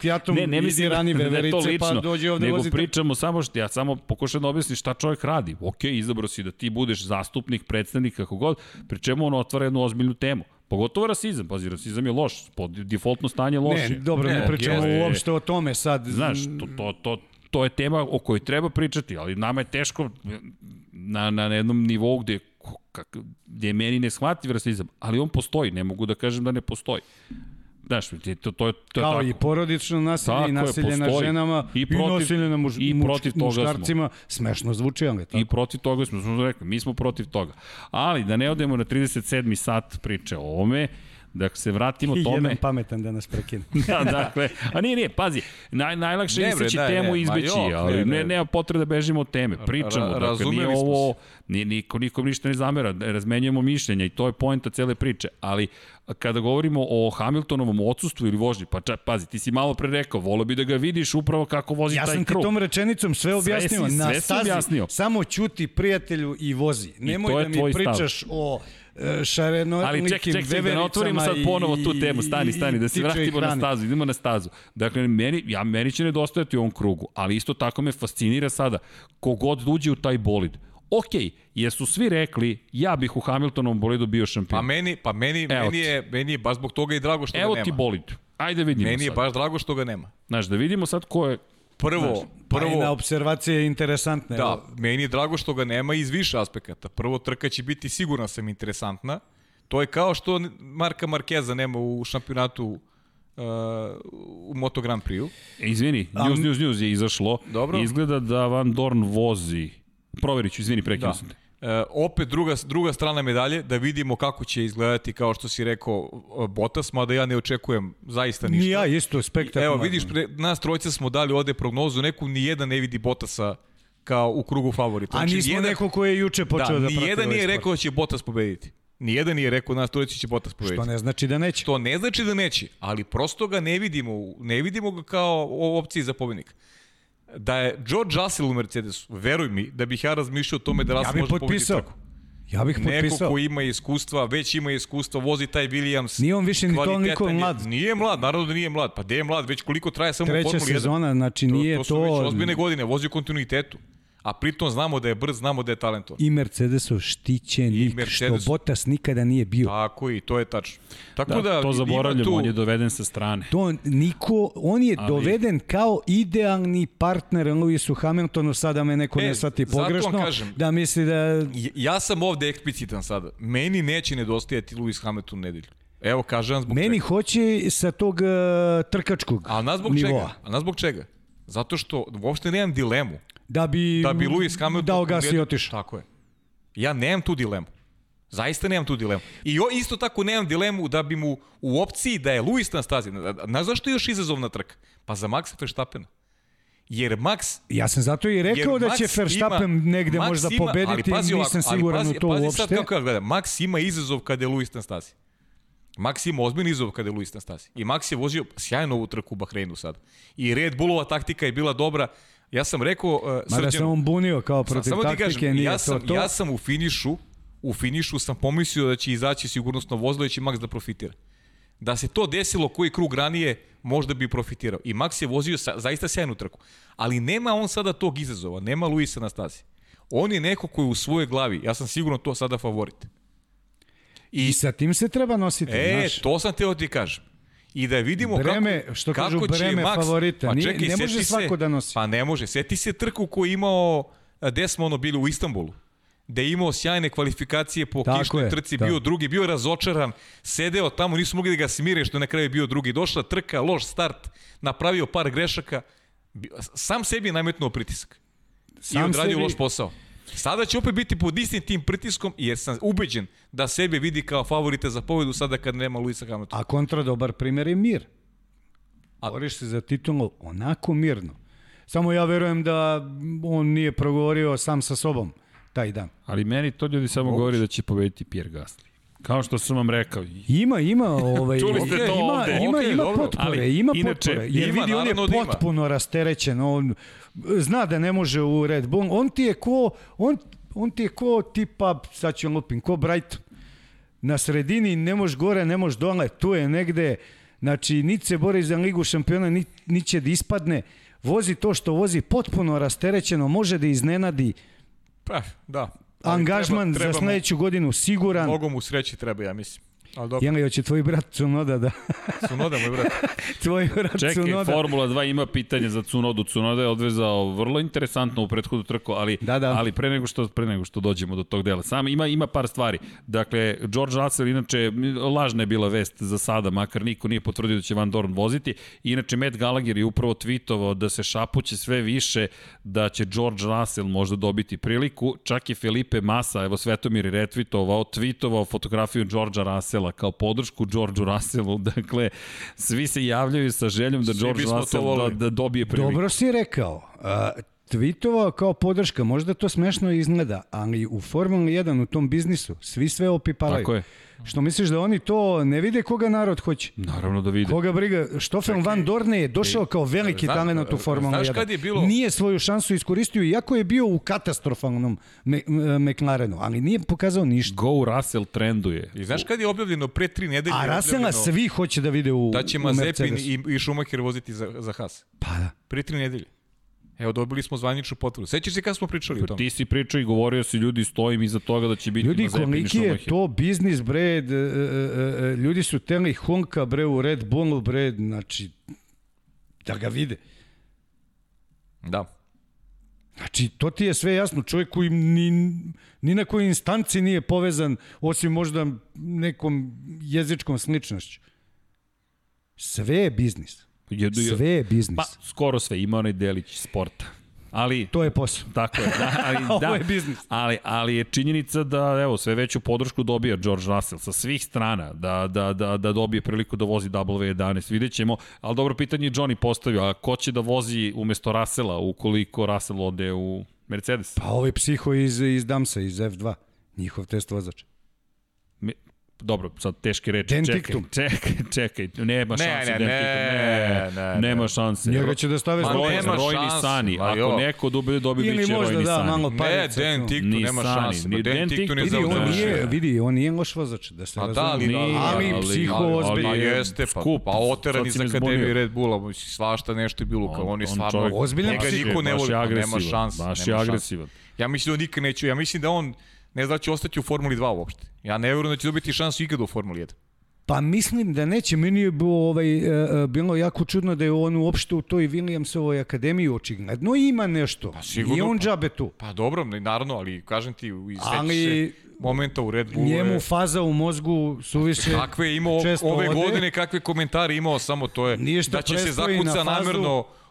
S3: kvijatom (laughs)
S1: ne, ne
S3: idi rani (laughs)
S1: da je to
S3: veverice
S1: lično,
S3: pa dođe ovde
S1: nego
S3: vozite.
S1: pričamo samo što ja samo pokušam da objasnim šta čovjek radi. Ok, izabrao si da ti budeš zastupnik, predstavnik, kako god, pri čemu on otvara jednu ozbiljnu temu. Pogotovo rasizam, pazi, rasizam je loš, po defaultno stanje loš
S3: Ne, dobro, ne,
S1: Ne,
S3: pričamo uopšte o tome sad.
S1: Znaš, to, to, to, to je tema o kojoj treba pričati, ali nama je teško na, na jednom nivou gde, kak, gde je meni neshvatljiv rasizam, ali on postoji, ne mogu da kažem da ne postoji. Znaš, to, to, to, je- to je
S3: Kao
S1: tako.
S3: i porodično nasilje
S1: Tako
S3: i
S1: je,
S3: nasilje na
S1: postoji.
S3: ženama
S1: I
S3: i,
S1: protiv-
S3: nasilje na muž,
S1: i protiv toga smo.
S3: muškarcima. Smešno zvuči, ali tako.
S1: I protiv toga smo, smo rekli, mi smo protiv toga. Ali da ne odemo na 37. sat priče o ovome, da se vratimo (laughs)
S3: I
S1: tome...
S3: jedan pametan da nas prekine. (laughs)
S1: da, dakle, a nije, nije, pazi, naj, najlakše je
S2: Ne, bre,
S1: isteći
S2: daj,
S1: temu
S2: ne,
S1: i
S2: ma
S1: izbeći,
S2: jok,
S1: ali
S2: ne,
S1: ne,
S2: ne.
S1: nema potrebe da bežimo od teme. Pričamo,
S2: Ra-
S1: dakle, nije ovo, nije, niko, nikom ništa ne zamera, razmenjujemo mišljenja i to je poenta cele priče, ali kada govorimo o Hamiltonovom odsustvu ili vožnji, pa čak, pazi, ti si malo pre rekao, volio bi da ga vidiš upravo kako vozi
S3: Ja
S1: taj
S3: sam ti
S1: krug.
S3: tom rečenicom sve objasnio.
S1: si-
S3: Na
S1: sve si
S3: stazi
S1: objasnio.
S3: samo ćuti prijatelju i vozi. Nemoj
S1: to je
S3: da mi
S1: tvoj stav.
S3: pričaš o e, šarenolikim
S1: Ali ček, ček, ček, da ne otvorimo sad ponovo tu temu, stani,
S3: i-
S1: stani, da se vratimo na stazu, idemo na stazu. Dakle, meni, ja, meni će nedostajati u ovom krugu, ali isto tako me fascinira sada, kogod uđe u taj bolid. Ok, jesu svi rekli, ja bih u Hamiltonovom bolidu bio šampion.
S2: Pa meni, pa meni,
S1: Evo
S2: meni,
S1: ti.
S2: je, meni je baš zbog toga i drago što
S1: Evo
S2: ga nema.
S1: ti bolid. Ajde vidimo
S2: Meni je
S1: sad.
S2: baš drago što ga nema.
S1: Znaš, da vidimo sad ko je...
S2: Prvo,
S3: Pa i na
S2: prvo,
S3: observacije interesantne.
S2: da,
S3: Evo,
S2: meni je drago što ga nema iz više aspekata. Prvo, trka će biti siguran sam interesantna. To je kao što Marka Markeza nema u šampionatu uh, u Moto Grand Prix-u.
S1: E, Izvini, news, news, news je izašlo.
S2: Dobro.
S1: Izgleda da Van Dorn vozi. Proverit ću, izvini, prekinuo
S2: Da.
S1: sam te.
S2: E, opet druga, druga strana medalje, da vidimo kako će izgledati, kao što si rekao, e, Botas, mada ja ne očekujem zaista ništa.
S3: Ni ja isto, spektakularno.
S2: Evo, vidiš, pre, nas trojica smo dali ovde prognozu, neku nijedan ne vidi Botasa kao u krugu favorita.
S3: A nismo
S2: nijedan-
S3: neko ko je juče počeo da,
S2: da,
S3: prati
S2: nijedan
S3: ovaj
S2: nije rekao da će Botas pobediti. Nijedan nije rekao nas trojica će Botas pobediti.
S3: Što ne znači da neće.
S2: To ne znači da neće, ali prosto ga ne vidimo, ne vidimo ga kao opciji za pobednika. Da je George Russell u Mercedesu, veruj mi da bih ja razmišljao o tome da
S3: Ja
S2: Russell
S3: bih
S2: može pobediti
S3: potpisao.
S2: trku.
S3: Ja bih
S2: Neko
S3: potpisao.
S2: ko ima iskustva, već ima iskustva, vozi taj Williams.
S3: Nije on više ni toliko mlad.
S2: Nije mlad, naravno da nije mlad. Pa gde je mlad, već koliko traje samo u
S3: Treća
S2: Formuli 1.
S3: sezona, znači nije
S2: to,
S3: to...
S2: to su već ozbiljne godine, vozi u kontinuitetu. A pritom znamo da je brz, znamo da je talentovan.
S3: I Mercedesov štićenik,
S2: I Mercedes-
S3: što Bottas nikada nije bio.
S2: Tako i to je tačno. Tako
S1: Da,
S2: da,
S1: to zaboravljamo,
S2: tu,
S1: on je doveden sa strane.
S3: To niko, on je
S1: Ali-
S3: doveden kao idealni partner Lewisu Hamiltonu, sada me neko
S2: E,
S3: ne shvati pogrešno,
S2: kažem.
S3: da misli da...
S2: Ja sam ovde eksplicitan sada. Meni neće nedostajati Lewis Hamilton u nedelju. Evo, kažem vam zbog
S3: Meni
S2: čega.
S3: hoće sa tog uh, trkačkog
S2: A na zbog
S3: nivoa.
S2: čega? A na zbog čega? Zato što uopšte nemam dilemu
S3: Da bi,
S2: da bi Lewis Hamilton
S3: dao gas i otišao.
S2: Tako je. Ja nemam tu dilemu. Zaista nemam tu dilemu. I o, isto tako nemam dilemu da bi mu u opciji da je Lewis na stazi. Znaš zašto je još izazovna trka? Pa za Maxa Verstappena. Jer Max
S3: Ja sam zato i rekao da
S2: Max
S3: će Verstappen
S2: ima-
S3: negde
S2: Max
S3: možda
S2: ima- ali
S3: pobediti,
S2: pazi ovako,
S3: nisam
S2: ali
S3: siguran
S2: pazi,
S3: u to
S2: pazi
S3: uopšte.
S2: sad kako gledam. Max ima izazov kada je Luis na stazi. Max ima ozbiljni izazov kada je Luis na stazi. I Max je vozio sjajno ovu trku u Bahreinu sad. I Red Bullova taktika je bila dobra. Ja sam rekao uh,
S3: Mada
S2: Srđanu,
S3: on bunio kao protiv
S2: samo ti
S3: taktike,
S2: kažem,
S3: nije
S2: ja sam,
S3: to to.
S2: ja sam u finišu, u finišu sam pomislio da će izaći sigurnosno vozilo i će Max da profitira. Da se to desilo koji krug ranije, možda bi profitirao. I Max je vozio sa, zaista sjajnu trku. Ali nema on sada tog izazova, nema Luisa na stazi. On je neko koji u svojoj glavi, ja sam sigurno to sada favorit.
S3: I sa tim se treba nositi,
S2: E,
S3: znaš.
S2: to sam teo ti kažem. I da vidimo
S3: Breme,
S2: kako,
S3: što
S2: kako
S3: kažu,
S2: će
S3: breme
S2: Max,
S3: favorita.
S2: Pa čekaj,
S3: ne može svako
S2: se,
S3: da nosi.
S2: Pa ne može. Seti se trku koju je imao, gde smo ono bili u Istanbulu gde je imao sjajne kvalifikacije po
S3: Tako
S2: kišnoj
S3: je,
S2: trci,
S3: da.
S2: bio drugi, bio razočaran, sedeo tamo, nisu mogli da ga smire što je na kraju bio drugi. Došla trka, loš start, napravio par grešaka, sam sebi je nametnuo pritisak. I
S3: Sam
S2: odradio
S3: sebi-
S2: loš posao. Sada će opet biti pod istim tim pritiskom jer sam ubeđen da sebe vidi kao favorite za pobedu sada kad nema Luisa Hamiltona.
S3: A kontra dobar primjer je mir. Boriš se za titulu onako mirno. Samo ja verujem da on nije progovorio sam sa sobom. taj dan.
S1: Ali meni to ljudi samo govori da će pobediti Pierre Gasly. Kao što sam vam rekao.
S3: Ima, ima, ovaj,
S1: Čuli ste to
S3: ima,
S1: ovde.
S3: ima,
S2: Okej,
S3: ima
S2: dobro.
S3: potpore,
S1: Ali,
S3: ima
S1: inače,
S3: potpore. Jer
S2: ima,
S3: vidi, on je
S2: da ima.
S3: potpuno rasterećen, on zna da ne može u Red Bull, on ti je ko, on, on ti je ko tipa, sad ću lupim, ko Brighton. Na sredini ne može gore, ne može dole, tu je negde, znači, niti se bori za ligu šampiona, ni, ni će da ispadne, vozi to što vozi potpuno rasterećeno, može da iznenadi
S2: Pa, da. Ali
S3: angažman
S2: treba,
S3: za sledeću godinu siguran.
S2: Mnogo mu sreći treba, ja mislim. Ali dobro,
S3: Jel, hoće tvoj brat Cunoda da...
S2: su noda, moj brat. (laughs)
S3: tvoj brat
S1: Čekaj,
S3: Cunoda...
S1: Formula 2 ima pitanje za Cunodu. Cunoda je odvezao vrlo interesantno u prethodu trku, ali,
S3: Da, da.
S1: ali pre, nego što, pre nego što dođemo do tog dela. Samo ima, ima par stvari. Dakle, George Russell, inače, lažna je bila vest za sada, makar niko nije potvrdio da će Van Dorn voziti. Inače, Matt Gallagher je upravo tweetovao da se šapuće sve više da će George Russell možda dobiti priliku. Čak i Felipe Massa, evo Svetomir je retweetovao, tweetovao fotografiju Georgea Russella kao podršku Georgeu Russellu. (laughs) Dakle, svi se javljaju sa željom da
S2: Svi
S1: George Russell da, da dobije priliku.
S3: Dobro si rekao. A, tweetovao kao podrška, možda to smešno izgleda, ali u Formuli 1 u tom biznisu svi sve opipalaju.
S1: Tako je.
S3: Što misliš da oni to ne vide koga narod hoće?
S1: Naravno da vide.
S3: Koga briga? Stoffel Van Dorne je došao kao veliki
S2: Zna-
S3: talent u Formuli 1.
S2: znaš kad je bilo-
S3: Nije svoju šansu iskoristio, iako je bio u katastrofalnom McLarenu, ali nije pokazao ništa.
S1: Go Russell trenduje.
S2: I znaš kad je objavljeno pre tri nedelje?
S3: A Russella
S2: objavljeno
S3: svi hoće da vide u,
S2: Da će
S3: u
S2: Mazepin i, i Schumacher voziti za, za Haas.
S3: Pa da.
S2: Pre tri nedelje. Evo, dobili smo zvaničnu potvrdu. Sećaš se kada smo pričali o tome?
S1: Ti si pričao i govorio si ljudi stojim iza toga da će biti
S3: Ljudi,
S1: Mazepin i
S3: koliki je to biznis, bre, e, e, e, e, ljudi su teli Honka, bre, u Red Bullu, bre, znači, da ga vide.
S2: Da.
S3: Znači, to ti je sve jasno. Čovjek koji ni, ni na kojoj instanci nije povezan, osim možda nekom jezičkom sličnošću. Sve je biznis.
S1: Je-
S3: Sve je biznis.
S1: Pa, skoro sve. Ima onaj delić sporta. Ali,
S3: To je posao.
S1: tako je. Da, ali, (laughs)
S3: Ovo
S1: da,
S3: je biznis.
S1: Ali, ali je činjenica da, evo, sve veću podršku dobija George Russell sa svih strana, da, da, da, da dobije priliku da vozi W11. Vidjet ćemo, ali dobro pitanje je Johnny postavio, a ko će da vozi umesto Russella ukoliko Russell ode u Mercedes?
S3: Pa ovaj psiho iz, iz Damsa, iz F2, njihov test vozač.
S1: Dobro, sad teške reči.
S3: Den
S1: čekaj, čekaj, čekaj, nema
S2: Ne,
S1: šanse.
S2: ne, ne,
S1: Tictum,
S2: ne, ne.
S1: nema šanse.
S3: Njega će da stave zbog
S2: nema
S1: Rojni, Sani. Ako neko dobi, dobi
S3: Ili
S1: bit će
S3: možda
S1: Rojni
S3: da,
S1: Sani.
S3: malo
S2: Ne,
S3: parica.
S2: Den Tiktu
S1: Ni
S2: nema
S1: Sani,
S2: šanse.
S1: ni
S2: Ma
S1: Den
S2: Den
S1: Tiktu
S2: Tiktu ne
S3: Vidi, on nije, vidi, on nije loš vozač, da se
S2: Pa
S3: razume.
S2: da, ali,
S1: Nije,
S3: ali psiho ozbiljno.
S2: Pa
S1: ali je
S2: jeste, pa, pa oteran iz Akademije. Red Bulla, mislim, svašta nešto je bilo, kao
S1: On-
S2: on je
S1: on
S2: stvarno, njega
S3: psiho,
S2: niko ne voli,
S1: je
S2: pa nema šanse.
S1: Baš je
S2: nema
S1: agresivan.
S2: Ja mislim da on nikad neće, ja mislim da on ne zna da će ostati u Formuli 2 uopšte. Ja ne verujem da će dobiti šansu ikada u Formuli 1.
S3: Pa mislim da neće. Meni je bilo, ovaj, e, e, bilo jako čudno da je on uopšte u toj Williamsovoj akademiji očigledno ima nešto. Pa
S2: sigurno,
S3: Nije on
S2: pa-
S3: džabe tu.
S2: Pa dobro, naravno, ali kažem ti,
S3: Ali-
S2: se momenta u Red Bullu.
S3: Njemu
S2: je-
S3: faza u mozgu suviše
S2: Kakve je imao ove
S3: ode.
S2: godine, kakve komentare imao, samo to je da će se
S3: prestoji na
S2: zakuca
S3: fazu.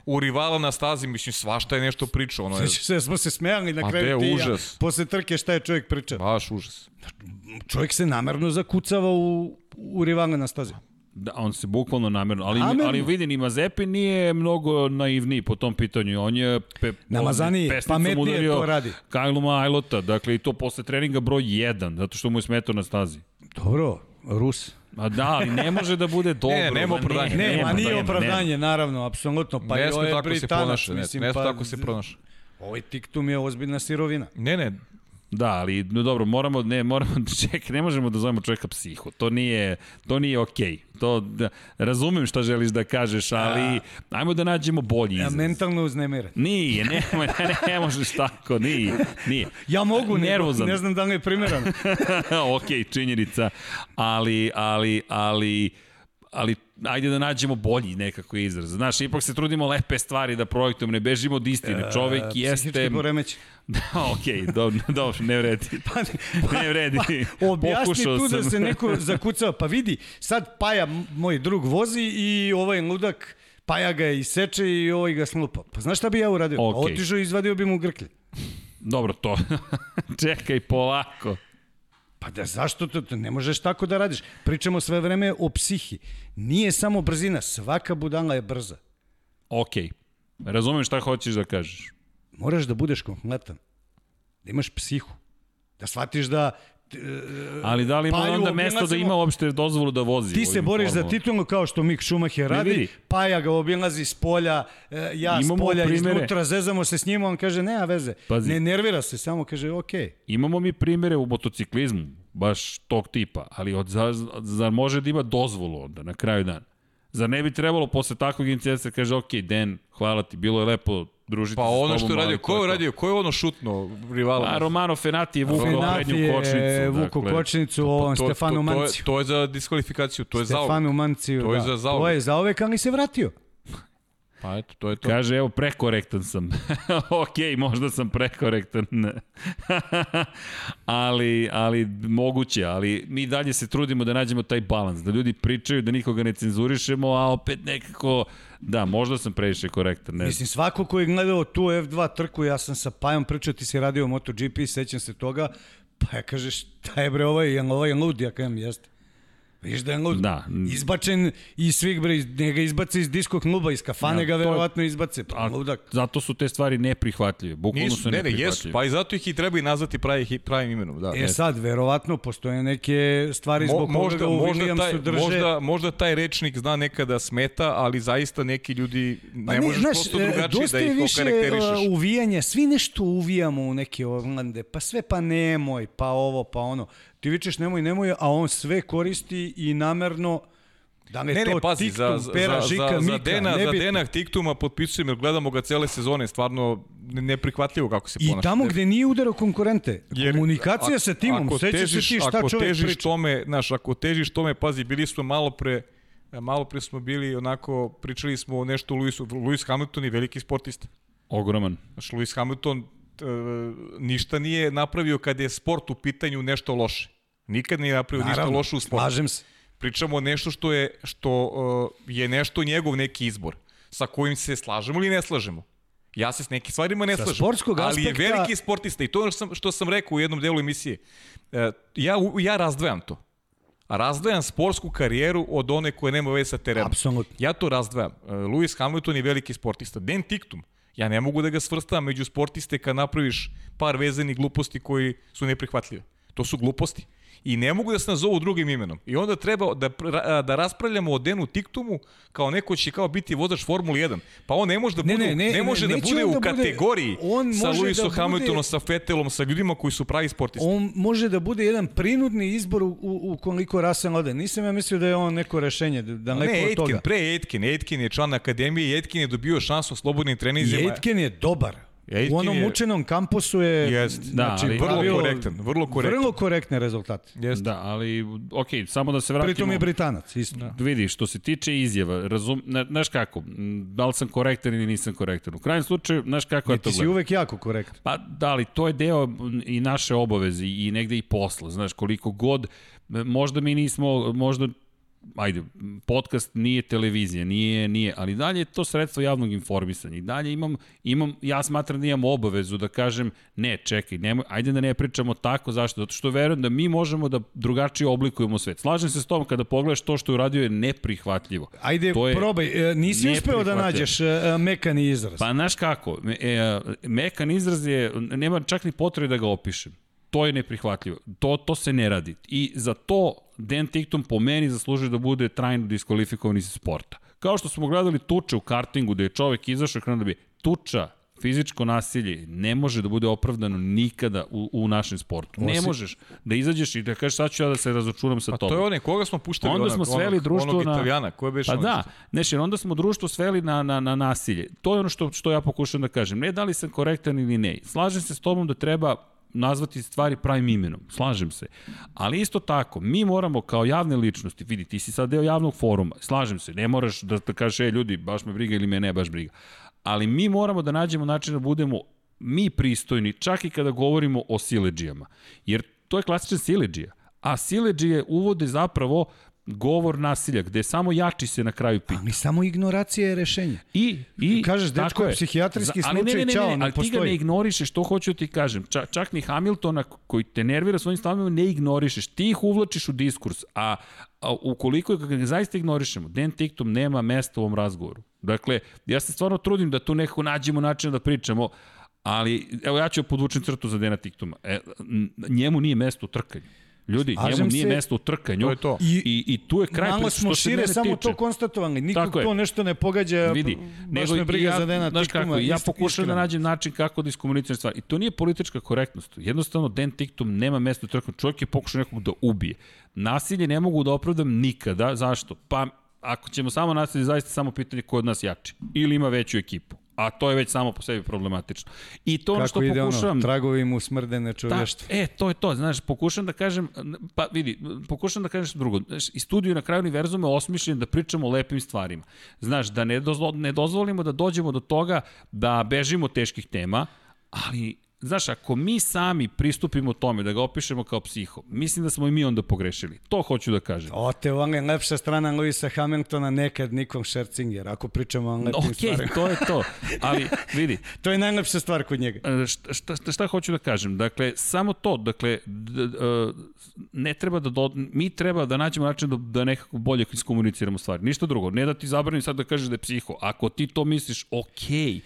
S2: U rivala na stazi, mislim, svašta je nešto pričao. Ono je
S3: Seća se, smo se smejali na kraju ti ja.
S2: užas.
S3: Posle trke šta je čovjek pričao.
S2: baš užas.
S3: Čovjek se namerno zakucava u, u rivale na stazi.
S1: Da, on se bukvalno namerno, ali,
S3: Namerno.
S1: ali vidi, ni Mazepin nije mnogo naivniji po tom pitanju. On je pe,
S3: Namazaniji,
S1: pesnicom
S3: pametnije to radi.
S1: Kajlu Majlota, dakle i to posle treninga broj 1, zato što mu je smetao na stazi.
S3: Dobro, Rus.
S1: A da, ali ne može da bude dobro.
S2: Ne, nema
S1: ma
S2: opravdanja.
S3: Ne,
S1: nema,
S3: ma nije opravdanje, naravno, apsolutno. Pa
S2: ne sme tako se ponaša, ne,
S3: mislim,
S2: ne sme
S3: pa
S2: tako se ponaša.
S3: Ovaj tiktum je ozbiljna sirovina.
S2: Ne, ne,
S1: Da, ali no dobro, moramo ne moramo (laughs) ček, ne možemo da zovemo čovjeka psiho. To nije to nije okej. To da, razumem šta želiš da kažeš, ali ajmo da nađemo bolji
S3: Ja,
S1: izraz.
S3: mentalno uznemiren.
S1: Nije, nemoj, (laughs) ne, ne možeš tako, nije, nije.
S3: Ja mogu, nego,
S1: Nervozan.
S3: ne znam da li je primjeran. (laughs)
S1: ok, činjenica, ali, ali, ali, ali ajde da nađemo bolji nekako izraz. Znaš, ipak se trudimo lepe stvari da projektujemo, ne bežimo od istine. Čovek jeste...
S3: E, Psihički poremeć. (laughs)
S1: Da, ok, dobro, dobro, ne vredi. (laughs)
S3: Pa,
S1: Ne vredi.
S3: Objasni
S1: Pokušao
S3: tu da
S1: sam.
S3: se neko zakucao. Pa vidi, sad Paja, moj drug, vozi i ovaj ludak, Paja ga iseče i ovaj ga slupa. Pa znaš šta bi ja uradio? Pa
S1: Okej.
S3: otišao i izvadio bi mu grklje.
S1: Dobro, to. (laughs) Čekaj, polako.
S3: Pa da zašto to, to ne možeš tako da radiš? Pričamo sve vreme o psihi. Nije samo brzina, svaka budala je brza.
S1: Ok. Razumem šta hoćeš da kažeš.
S3: Moraš da budeš kompletan. Da imaš psihu. Da shvatiš da
S1: Ali da li ima onda mesto da ima uopšte dozvolu da vozi?
S3: ti se boriš za
S1: formulama?
S3: titulu kao što Mick Schumacher radi,
S1: vidi.
S3: Paja ga obilazi s polja, e, ja s
S1: Imamo
S3: polja
S1: primere.
S3: iznutra, zezamo se s njima, on kaže nema veze.
S1: Pazi.
S3: Ne nervira se, samo kaže okej.
S1: Imamo mi primere u motociklizmu, baš tog tipa, ali od, za, zar može da ima dozvolu onda na kraju dana? Zar ne bi trebalo posle takvog incidenta da kaže, ok, Den, hvala ti, bilo je lepo družiti
S2: Pa ono što je radio, ko je radio, ko je ono šutno rivala?
S1: A Romano Fenati je vukao
S3: Fenati
S1: prednju
S3: je
S1: kočnicu.
S3: vuku
S1: dakle.
S3: kočnicu ovom
S2: to,
S3: Stefanu
S2: to, to, je,
S3: Manciju.
S2: to je za diskvalifikaciju, to je za
S3: Stefanu Manciju,
S2: To je
S3: da.
S2: za zauvek.
S3: To je zauvek, ali se vratio.
S2: Pa eto, to je to.
S1: Kaže, evo, prekorektan sam. (laughs) ok, možda sam prekorektan. (laughs) ali, ali moguće, ali mi dalje se trudimo da nađemo taj balans, da ljudi pričaju, da nikoga ne cenzurišemo, a opet nekako, da, možda sam previše korektan. Ne.
S3: Mislim, svako ko je gledao tu F2 trku, ja sam sa Pajom pričao, ti si radio MotoGP, sećam se toga, pa ja kaže, šta je bre ovaj, jel ovaj je lud, ja kažem, jeste. Viš da je lud.
S1: Da.
S3: Izbačen iz svih, bre, njega izbace iz disko kluba, iz kafane
S1: Ja,
S3: ga
S1: to je-
S3: verovatno izbace, pa
S1: A,
S3: ludak.
S1: zato su te stvari neprihvatljive. Bukvalno
S2: Nisu,
S1: su
S2: ne, ne, jesu, pa i zato ih i treba i nazvati pravi, pravim imenom. Da,
S3: E
S2: ne.
S3: sad, verovatno postoje neke stvari
S2: Mo-
S3: zbog koga
S2: možda,
S3: ga u
S2: možda, taj,
S3: Williamsu drže.
S2: možda, možda taj rečnik zna nekada smeta, ali zaista neki ljudi ne,
S3: Pa
S2: možeš prosto
S3: e,
S2: drugačije
S3: dosta
S2: da
S3: je
S2: ih
S3: više
S2: okarakterišeš.
S3: e, uvijanja, svi nešto uvijamo u neke Orlande, pa sve pa nemoj, pa ovo, pa ono. Ti vičeš nemoj, nemoj, a on sve koristi i namerno Da
S2: Ne,
S3: to
S2: ne, pazi,
S3: tiktum,
S2: za, za,
S3: pera,
S2: za,
S3: žika,
S2: za,
S3: mika,
S2: Dena, za. Dena Tiktuma potpisujem jer gledamo ga cele sezone, stvarno ne- neprihvatljivo kako se
S3: I
S2: ponaša.
S3: tamo gde nije udarao konkurente,
S2: Jer
S3: komunikacija
S2: a-
S3: sa timom,
S2: ako
S3: sećaš se
S2: težiš-
S3: ti šta
S2: ako
S3: čovjek
S2: težiš
S3: priča.
S2: Tome, znaš, ako težiš tome, pazi, bili smo malo pre, malo pre smo bili onako, pričali smo o nešto o Lewisu, Lewis Hamilton je veliki sportista.
S1: Ogroman.
S2: Znaš, Lewis Hamilton ništa nije napravio kad je sport u pitanju nešto loše. Nikad nije napravio ništa
S3: Naravno,
S2: loše u sportu.
S3: slažem se.
S2: Pričamo o nešto što je, što uh, je nešto njegov neki izbor, sa kojim se slažemo ili ne slažemo. Ja se s nekim stvarima ne
S3: Sa
S2: slažem.
S3: sportskog
S2: ali je
S3: aspekta-
S2: veliki sportista i to je ono što sam, što sam rekao u jednom delu emisije. Uh, ja, ja razdvajam to. Razdvajam sportsku karijeru od one koje nema veze sa terenom.
S3: Apsolutno.
S2: Ja to razdvajam. Lewis Hamilton je veliki sportista. Dan Tiktum, ja ne mogu da ga svrstavam među sportiste kad napraviš par vezanih gluposti koji su neprihvatljive. To su gluposti. I ne mogu da se nazovu drugim imenom. I onda treba da, da raspravljamo o Denu Tiktumu kao neko će kao biti vozač Formule 1. Pa on ne može da
S3: Ne,
S2: bude,
S3: ne, ne,
S2: ne može
S3: ne,
S2: da bude u
S3: da bude-
S2: kategoriji
S3: on
S2: sa
S3: da
S2: Lewisom
S3: bude-
S2: Hamiltonom, sa Vettelom, sa ljudima koji su pravi sportisti.
S3: On može da bude jedan prinudni izbor u, u, koliko Russell ode. Nisam ja mislio da je on neko rešenje, da- daleko
S2: ne,
S3: od
S2: Aitken,
S3: toga.
S2: pre Aitken. Aitken je član akademije i Aitken je dobio šansu u slobodnim
S3: I
S2: treninzima.
S3: Aitken je dobar. U onom
S2: je-
S3: učenom kampusu je
S2: Jest,
S1: da,
S3: znači,
S1: ali-
S2: vrlo
S3: pravio
S2: korektan, vrlo korektan.
S3: Vrlo korektne rezultate.
S2: Jeste.
S1: Da, ali, ok, samo da se vratimo.
S3: Pritom je Britanac, isto. Da.
S1: Vidi, što se tiče izjava, razum, na, znaš kako, da li sam korektan ili nisam korektan. U krajnjem slučaju, znaš kako ja to
S3: Ti si
S1: gledam.
S3: uvek jako korektan.
S1: Pa da, ali to je deo i naše obaveze i negde i posla, znaš, koliko god, možda mi nismo, možda ajde, podcast nije televizija, nije, nije, ali dalje je to sredstvo javnog informisanja i dalje imam, imam, ja smatram da imam obavezu da kažem, ne, čekaj, nemoj, ajde da ne pričamo tako, zašto? Zato što verujem da mi možemo da drugačije oblikujemo svet. Slažem se s tom kada pogledaš to što je uradio je neprihvatljivo.
S3: Ajde,
S1: To je
S3: probaj. E, Nisi uspeo da nađeš e, mekani izraz.
S1: Pa znaš kako, me, e, mekan izraz je, nema čak ni potrebe da ga opišem. To je neprihvatljivo. To, to se ne radi. I za to Dan Tickton po meni zaslužuje da bude trajno diskvalifikovan iz sporta. Kao što smo gledali tuče u kartingu, da je čovek izašao krenuo da bi tuča, fizičko nasilje ne može da bude opravdano nikada u, u našem sportu. Ne
S3: Osim-
S1: možeš da izađeš i da kažeš sad ću ja da se razočuram sa
S2: Pa
S1: tobom.
S2: to je one, koga smo puštali?
S1: Onda
S2: onog,
S1: smo sveli
S2: onog,
S1: društvo
S2: onog
S1: na...
S2: Italijana, ko je beše
S1: Pa
S2: ono
S1: da,
S2: što-
S1: znaš, jer onda smo društvo sveli na, na, na nasilje. To je ono što, što ja pokušam da kažem. Ne da li sam korektan ili ne. Slažem se s tobom da treba nazvati stvari pravim imenom. Slažem se. Ali isto tako, mi moramo kao javne ličnosti, vidi, ti si sad deo javnog foruma, slažem se, ne moraš da, da kažeš, e, ljudi, baš me briga ili me ne baš briga. Ali mi moramo da nađemo način da budemo mi pristojni, čak i kada govorimo o sileđijama. Jer to je klasičan sileđija. A sileđije uvode zapravo govor nasilja, gde samo jači se na kraju pita.
S3: Ali samo ignoracija je rešenje.
S1: I, i
S3: Kažeš, dečko,
S1: je.
S3: psihijatrijski
S1: ali ne,
S3: slučaj,
S1: ne, ne,
S3: ćao,
S1: ne,
S3: ne
S1: ali ti ga ne ignorišeš, to hoću da ti kažem. Čak, čak ni Hamiltona koji te nervira svojim stavima ne ignorišeš. Ti ih uvlačiš u diskurs, a, a ukoliko ga zaista ignorišemo, Dan Tiktum nema mesta u ovom razgovoru. Dakle, ja se stvarno trudim da tu nekako nađemo način da pričamo, Ali, evo ja ću podvučen crtu za Dena Tiktuma. E, njemu nije mesto u trkanju. Ljudi,
S3: Slažem
S1: njemu nije
S3: se.
S1: mesto u trkanju
S2: To je to.
S1: I, i, i tu je kraj
S3: Malo
S1: priče,
S3: smo šire samo
S1: tiče.
S3: to konstatovali.
S1: Tako je.
S3: to nešto ne pogađa.
S1: Vidi, nego
S3: me briga
S1: ja,
S3: za Dena
S1: znaš
S3: Tiktuma.
S1: kako, ja pokušam da nađem način kako da iskomuniciram stvari. I to nije politička korektnost. Jednostavno, Den Tiktum nema mesta u trku. Čovjek je pokušao nekog da ubije. Nasilje ne mogu da opravdam nikada. Zašto? Pa, ako ćemo samo nasilje, zaista samo pitanje ko od nas jači. Ili ima veću ekipu. A to je već samo po sebi problematično. I to ono što
S3: Kako ide
S1: pokušavam...
S3: ono, tragovi mu smrdene
S1: Da,
S3: čovještvo.
S1: e, to je to, znaš, pokušam da kažem, pa vidi, pokušam da kažem što drugo. Znaš, i studiju na kraju univerzuma je osmišljen da pričamo o lepim stvarima. Znaš, da ne, dozvo, ne dozvolimo da dođemo do toga da bežimo teških tema, ali Znaš, ako mi sami pristupimo tome da ga opišemo kao psiho, mislim da smo i mi onda pogrešili. To hoću da kažem.
S3: O, te je lepša strana Luisa Hamiltona, nekad Nikom Scherzinger, ako pričamo o lepim
S1: Ok,
S3: stvarima.
S1: to je to. Ali, (laughs) vidi,
S3: To je najlepša stvar kod njega.
S1: E, šta, šta, šta, hoću da kažem? Dakle, samo to, dakle, d, d, e, ne treba da, do, mi treba da nađemo način da, da nekako bolje iskomuniciramo stvari. Ništa drugo. Ne da ti zabranim sad da kažeš da je psiho. Ako ti to misliš, okej.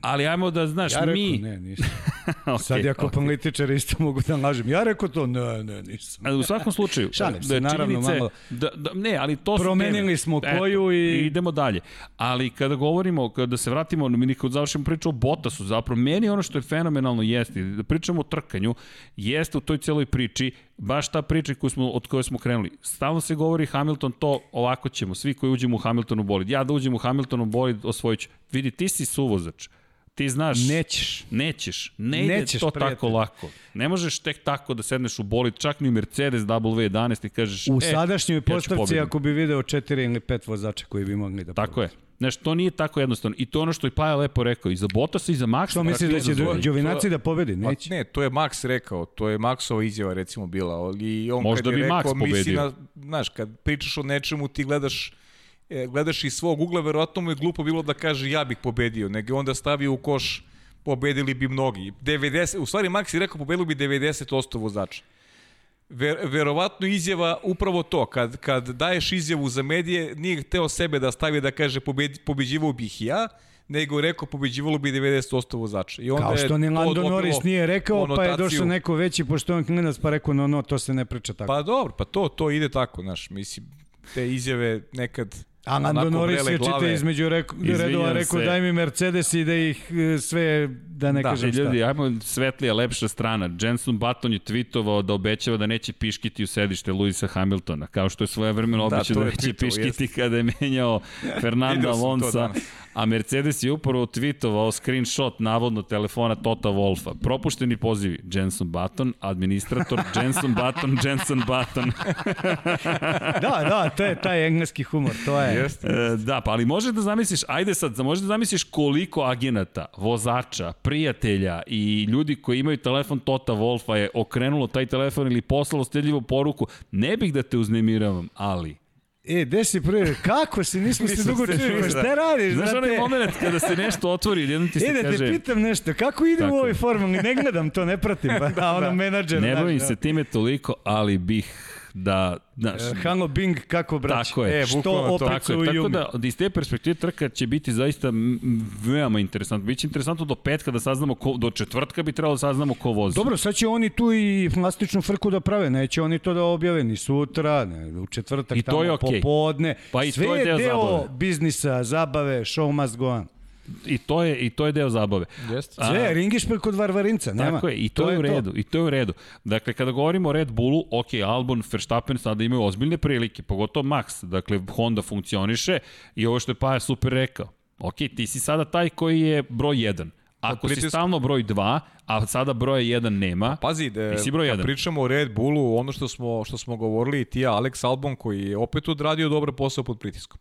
S1: Ali ajmo da, znaš,
S3: Ja rekao,
S1: mi...
S3: ne, nisam. (laughs)
S1: okay,
S3: Sad ja kao
S1: okay.
S3: političar isto mogu da lažem. Ja rekao to, ne, ne, nisam.
S1: U svakom slučaju, (laughs)
S3: Šalim se,
S1: da
S3: naravno, malo.
S1: Da, da, ne, ali to su
S3: Promenili
S1: teme.
S3: smo koju i-
S1: idemo dalje. Ali kada govorimo, kada se vratimo, mi kad završimo priču o Bottasu, zapravo meni ono što je fenomenalno jeste, da pričamo o trkanju, jeste u toj celoj priči, baš ta priča koju smo, od koje smo krenuli. Stalno se govori Hamilton to, ovako ćemo, svi koji uđemo u Hamiltonu bolid. Ja da uđem u Hamiltonu bolid, osvojit ću. Vidi, ti si suvozač. Ti znaš...
S3: Nećeš.
S1: Nećeš. Ne ide
S3: Nećeš,
S1: to
S3: prijatelj.
S1: tako lako. Ne možeš tek tako da sedneš u bolid, čak ni u Mercedes W11 i kažeš...
S3: U
S1: e,
S3: sadašnjoj
S1: ja
S3: postavci, ako bi video četiri ili pet vozača koji bi mogli da
S1: Tako je. Znaš, to nije tako jednostavno. I to je ono što je Paja lepo rekao. I za Bottasa i za Maxa.
S3: Što misliš da će Đovinaci da pobedi? Neće.
S2: ne, to je Max rekao, to je Maxova izjava recimo bila. I on
S1: Možda
S2: kad je
S1: bi
S2: rekao,
S1: Max
S2: misli
S1: pobedio.
S2: na, znaš, kad pričaš o nečemu ti gledaš gledaš iz svog ugla, verovatno mu je glupo bilo da kaže ja bih pobedio, nego onda stavio u koš pobedili bi mnogi. 90, u stvari Max je rekao pobedili bi 90% vozača. Ver, verovatno izjava upravo to, kad, kad daješ izjavu za medije, nije hteo sebe da stavi da kaže pobed, pobeđivao bih ja, nego je rekao pobeđivalo bi 90% vozača. I onda
S3: Kao što ni Lando Norris nije rekao, pa je
S2: konotaciju-
S3: došao neko veći, pošto on klinac, pa rekao, no, no, to se ne priča tako.
S2: Pa dobro, pa to, to ide tako, znaš, mislim, te izjave nekad
S3: A Lando Norris je čita
S2: glave.
S3: između reko, redova rekao daj mi Mercedes i da ih e, sve, da ne
S1: Da,
S3: kažem šta.
S1: ljudi, ajmo svetlija, lepša strana. Jenson Button je tweetovao da obećava da neće piškiti u sedište Luisa Hamiltona, kao što je svoje vremeno
S2: Da,
S1: obećao da,
S2: je
S1: neće piškiti kada je menjao (laughs) Fernanda
S2: danas.
S1: A Mercedes je upravo tweetovao screenshot navodno telefona Tota Wolfa. Propušteni pozivi Jenson Button, administrator (laughs) Jenson Button, Jenson Button.
S3: Da, da, to je taj engleski humor, to je.
S2: Jeste.
S1: E, da, pa ali možeš da zamisliš, ajde sad, možeš da zamisliš koliko agenata, vozača, prijatelja i ljudi koji imaju telefon Tota Wolfa je okrenulo taj telefon ili poslalo stedljivu poruku. Ne bih da te uznemiravam, ali...
S3: E, gde si prvi? Kako si? Nismo se dugo
S2: se
S3: čuli. Pa
S2: da.
S3: šta radiš,
S1: Znaš onaj moment kada se nešto otvori, jednom ti se
S3: E, da
S1: kaže...
S3: te pitam nešto, kako ide
S1: Tako
S3: u ovoj formuli? Ne gledam to, ne pratim. Pa, (laughs) da, ono menadžer.
S1: Ne bavim
S3: da.
S1: se time toliko, ali bih da, znaš,
S3: E, Halo Bing, kako brać?
S1: Tako je.
S2: E,
S3: Što opet
S1: Tako je, tako da iz te perspektive trka će biti zaista veoma interesantno. Biće interesantno do petka da saznamo ko, do četvrtka bi trebalo da saznamo ko vozi.
S3: Dobro, sad će oni tu i plastičnu frku da prave, neće oni to da objave ni sutra, ne, u četvrtak,
S1: I to
S3: tamo
S1: je okej.
S3: popodne.
S1: Pa i
S3: Sve
S1: to je deo zabave.
S3: biznisa, zabave, show must go on.
S1: I to je i to je deo zabave.
S2: Jeste.
S3: Sve, ringiš kod Varvarinca, nema.
S1: Tako je, i to, je u redu, i to je u redu. Dakle, kada govorimo o Red Bullu, ok, Albon, Verstappen sada imaju ozbiljne prilike, pogotovo Max, dakle, Honda funkcioniše i ovo što je Paja super rekao. Ok, ti si sada taj koji je broj 1. Ako si
S2: pritisku.
S1: stalno broj 2, a sada broja 1 nema,
S2: Pazi, da,
S1: Ti si broj
S2: kad
S1: jedan.
S2: pričamo o Red Bullu, ono što smo, što smo govorili i ti, ja, Alex Albon, koji je opet odradio dobar posao pod pritiskom.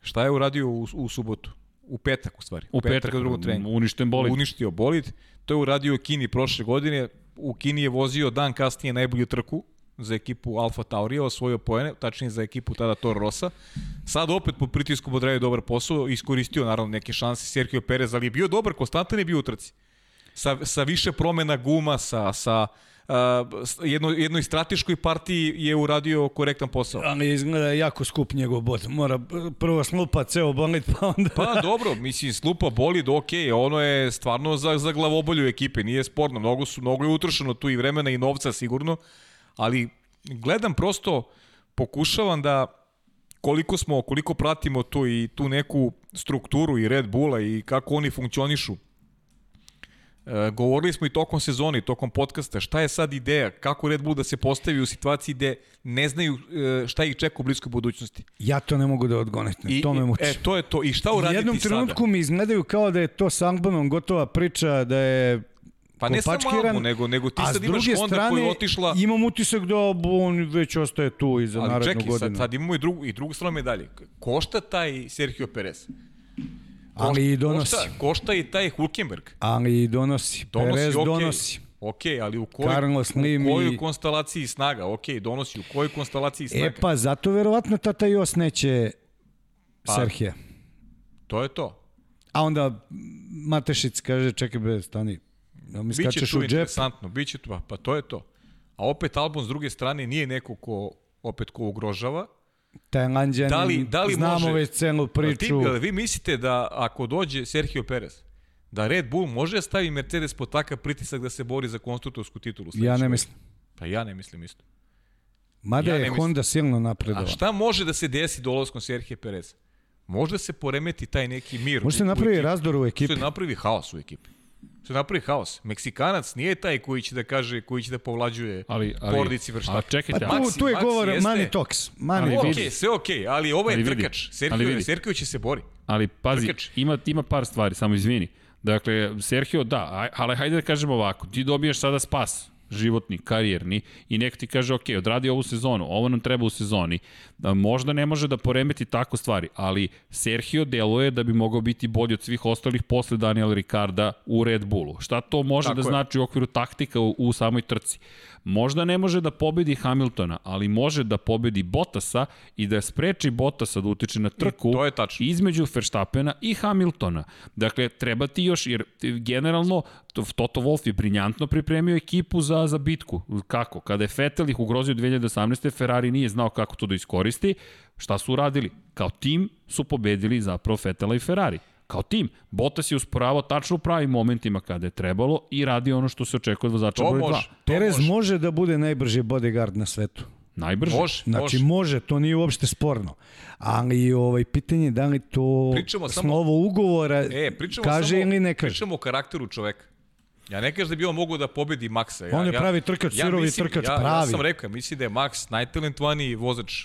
S2: Šta je uradio u, u subotu? U petak, u stvari.
S1: u petak,
S2: na drugom treningu.
S1: uništen bolid.
S2: Uništio bolid. To je uradio u Kini prošle godine. U Kini je vozio dan kasnije najbolju trku za ekipu Alfa Taurija, osvojio poene, tačnije za ekipu tada Toro Rosa. Sad opet pod pritiskom odradio dobar posao, iskoristio naravno neke šanse Sergio Perez, ali je bio dobar, konstantan je bio u trci. Sa, sa više promena guma, sa, sa a, jedno, jednoj strateškoj partiji je uradio korektan posao.
S3: Ali izgleda jako skup njegov bod. Mora prvo slupa ceo bolid, pa onda...
S2: Pa dobro, mislim, slupa bolid, ok, ono je stvarno za, za glavobolju ekipe, nije sporno, mnogo, su, mnogo je utrošeno tu i vremena i novca sigurno, ali gledam prosto, pokušavam da koliko smo, koliko pratimo to i tu neku strukturu i Red Bulla i kako oni funkcionišu. E, govorili smo i tokom sezoni, tokom podcasta, šta je sad ideja, kako Red Bull da se postavi u situaciji gde ne znaju e, šta ih čeka u bliskoj budućnosti.
S3: Ja to ne mogu da odgonetnem,
S2: I,
S3: to me muči.
S2: E, to je to. I šta
S3: U
S2: uraditi
S3: jednom
S2: sada?
S3: trenutku mi izgledaju kao da je to s Albanom gotova priča, da je
S2: Pa ne samo Albu, nego, nego ti sad imaš Honda
S3: strane,
S2: koja je otišla...
S3: imam utisak da on već ostaje tu i za
S2: Ali
S3: narednu
S2: čekaj,
S3: godinu.
S2: sad, sad imamo i drugu, i drugu stranu medalje. Košta taj Sergio Perez.
S3: Ali i donosi.
S2: Košta, košta i taj Hulkenberg.
S3: Ali i donosi.
S2: Donosi,
S3: Perez
S2: okej.
S3: donosi.
S2: Ok, ali u kojoj, u kojoj
S3: i-
S2: konstelaciji snaga? Ok, donosi u kojoj konstelaciji snaga?
S3: E pa zato verovatno Tata Jos neće
S2: Pa.
S3: Serhija.
S2: To je to.
S3: A onda Matešić kaže, čekaj be, stani, da mi
S2: Biće
S3: skačeš
S2: tu
S3: u
S2: interesantno, biće tu, pa, pa to je to. A opet Albon s druge strane nije neko ko opet ko ugrožava.
S3: Tajlanđanin,
S2: Da li, da li
S3: znamo
S2: može,
S3: već
S2: Jel
S3: priču.
S2: Ti, vi mislite da ako dođe Sergio Perez, da Red Bull može stavi Mercedes pod takav pritisak da se bori za konstruktorsku titulu?
S3: Ja ne mislim.
S2: Pa ja ne mislim isto.
S3: Mada
S2: Ja
S3: je
S2: mislim.
S3: Honda silno
S2: A
S3: napredovala.
S2: šta može da se desi dolaskom Sergio Perez? Možda se poremeti taj neki mir.
S3: Može se
S2: u
S3: napravi razdor u ekipi.
S2: Se napravi haos u ekipi. Se napravi haos. Meksikanac nije taj koji će da kaže, koji će da povlađuje
S1: Ali, ali,
S2: porodici
S1: a čekajte,
S3: Pa tu, tu je govor
S2: jeste-
S3: money talks. Money
S1: Ali
S3: talks.
S1: vidi.
S2: Ok, sve ok, ali ovo je
S1: Ali
S2: trkač. Sergio. Sergio će se bori.
S1: Ali pazi,
S2: Trkač.
S1: ima, ima par stvari, samo izvini. Dakle, Sergio, da, ali hajde da kažemo ovako, ti dobijaš sada spas, životni, karijerni, i nek ti kaže, ok, odradi ovu sezonu, ovo nam treba u sezoni, da možda ne može da poremeti tako stvari, ali Sergio deluje da bi mogao biti bolji od svih ostalih posle Daniela Ricarda u Red Bullu. Šta to može
S2: Tako
S1: da
S2: je.
S1: znači u okviru taktika u, u samoj trci? Možda ne može da pobedi Hamiltona, ali može da pobedi Bottasa i da spreči Bottasa da utiče na trku
S2: to je tačno.
S1: između Verstappena i Hamiltona. Dakle, treba ti još, jer generalno Toto Wolff je briljantno pripremio ekipu za, za bitku. Kako? Kada je Vettel ih ugrozio 2018. Ferrari nije znao kako to da iskoristi. Šta su uradili? Kao tim su pobedili zapravo Vettela i Ferrari. Kao tim. Bottas je usporavao tačno u pravim momentima kada je trebalo i radi ono što se očekuje od vozača broj 2.
S2: može. To
S3: Perez
S2: može.
S3: može da bude najbrži bodyguard na svetu.
S1: Najbrže.
S2: Može,
S3: Znači
S2: može.
S3: može, to nije uopšte sporno. Ali ovaj pitanje je da li to
S2: Pričamo samo-
S3: slovo ugovora
S2: E, pričamo
S3: kaže
S2: samo,
S3: ili ne kaže.
S2: Pričamo o karakteru čoveka. Ja ne kažem da bi on mogao da pobedi Maxa. Ja,
S3: On je
S2: ja,
S3: pravi trkač, sirovi
S2: mislim-
S3: trkač,
S2: ja, Ja
S3: pravi.
S2: sam rekao, mislim da je Max najtalentovaniji vozač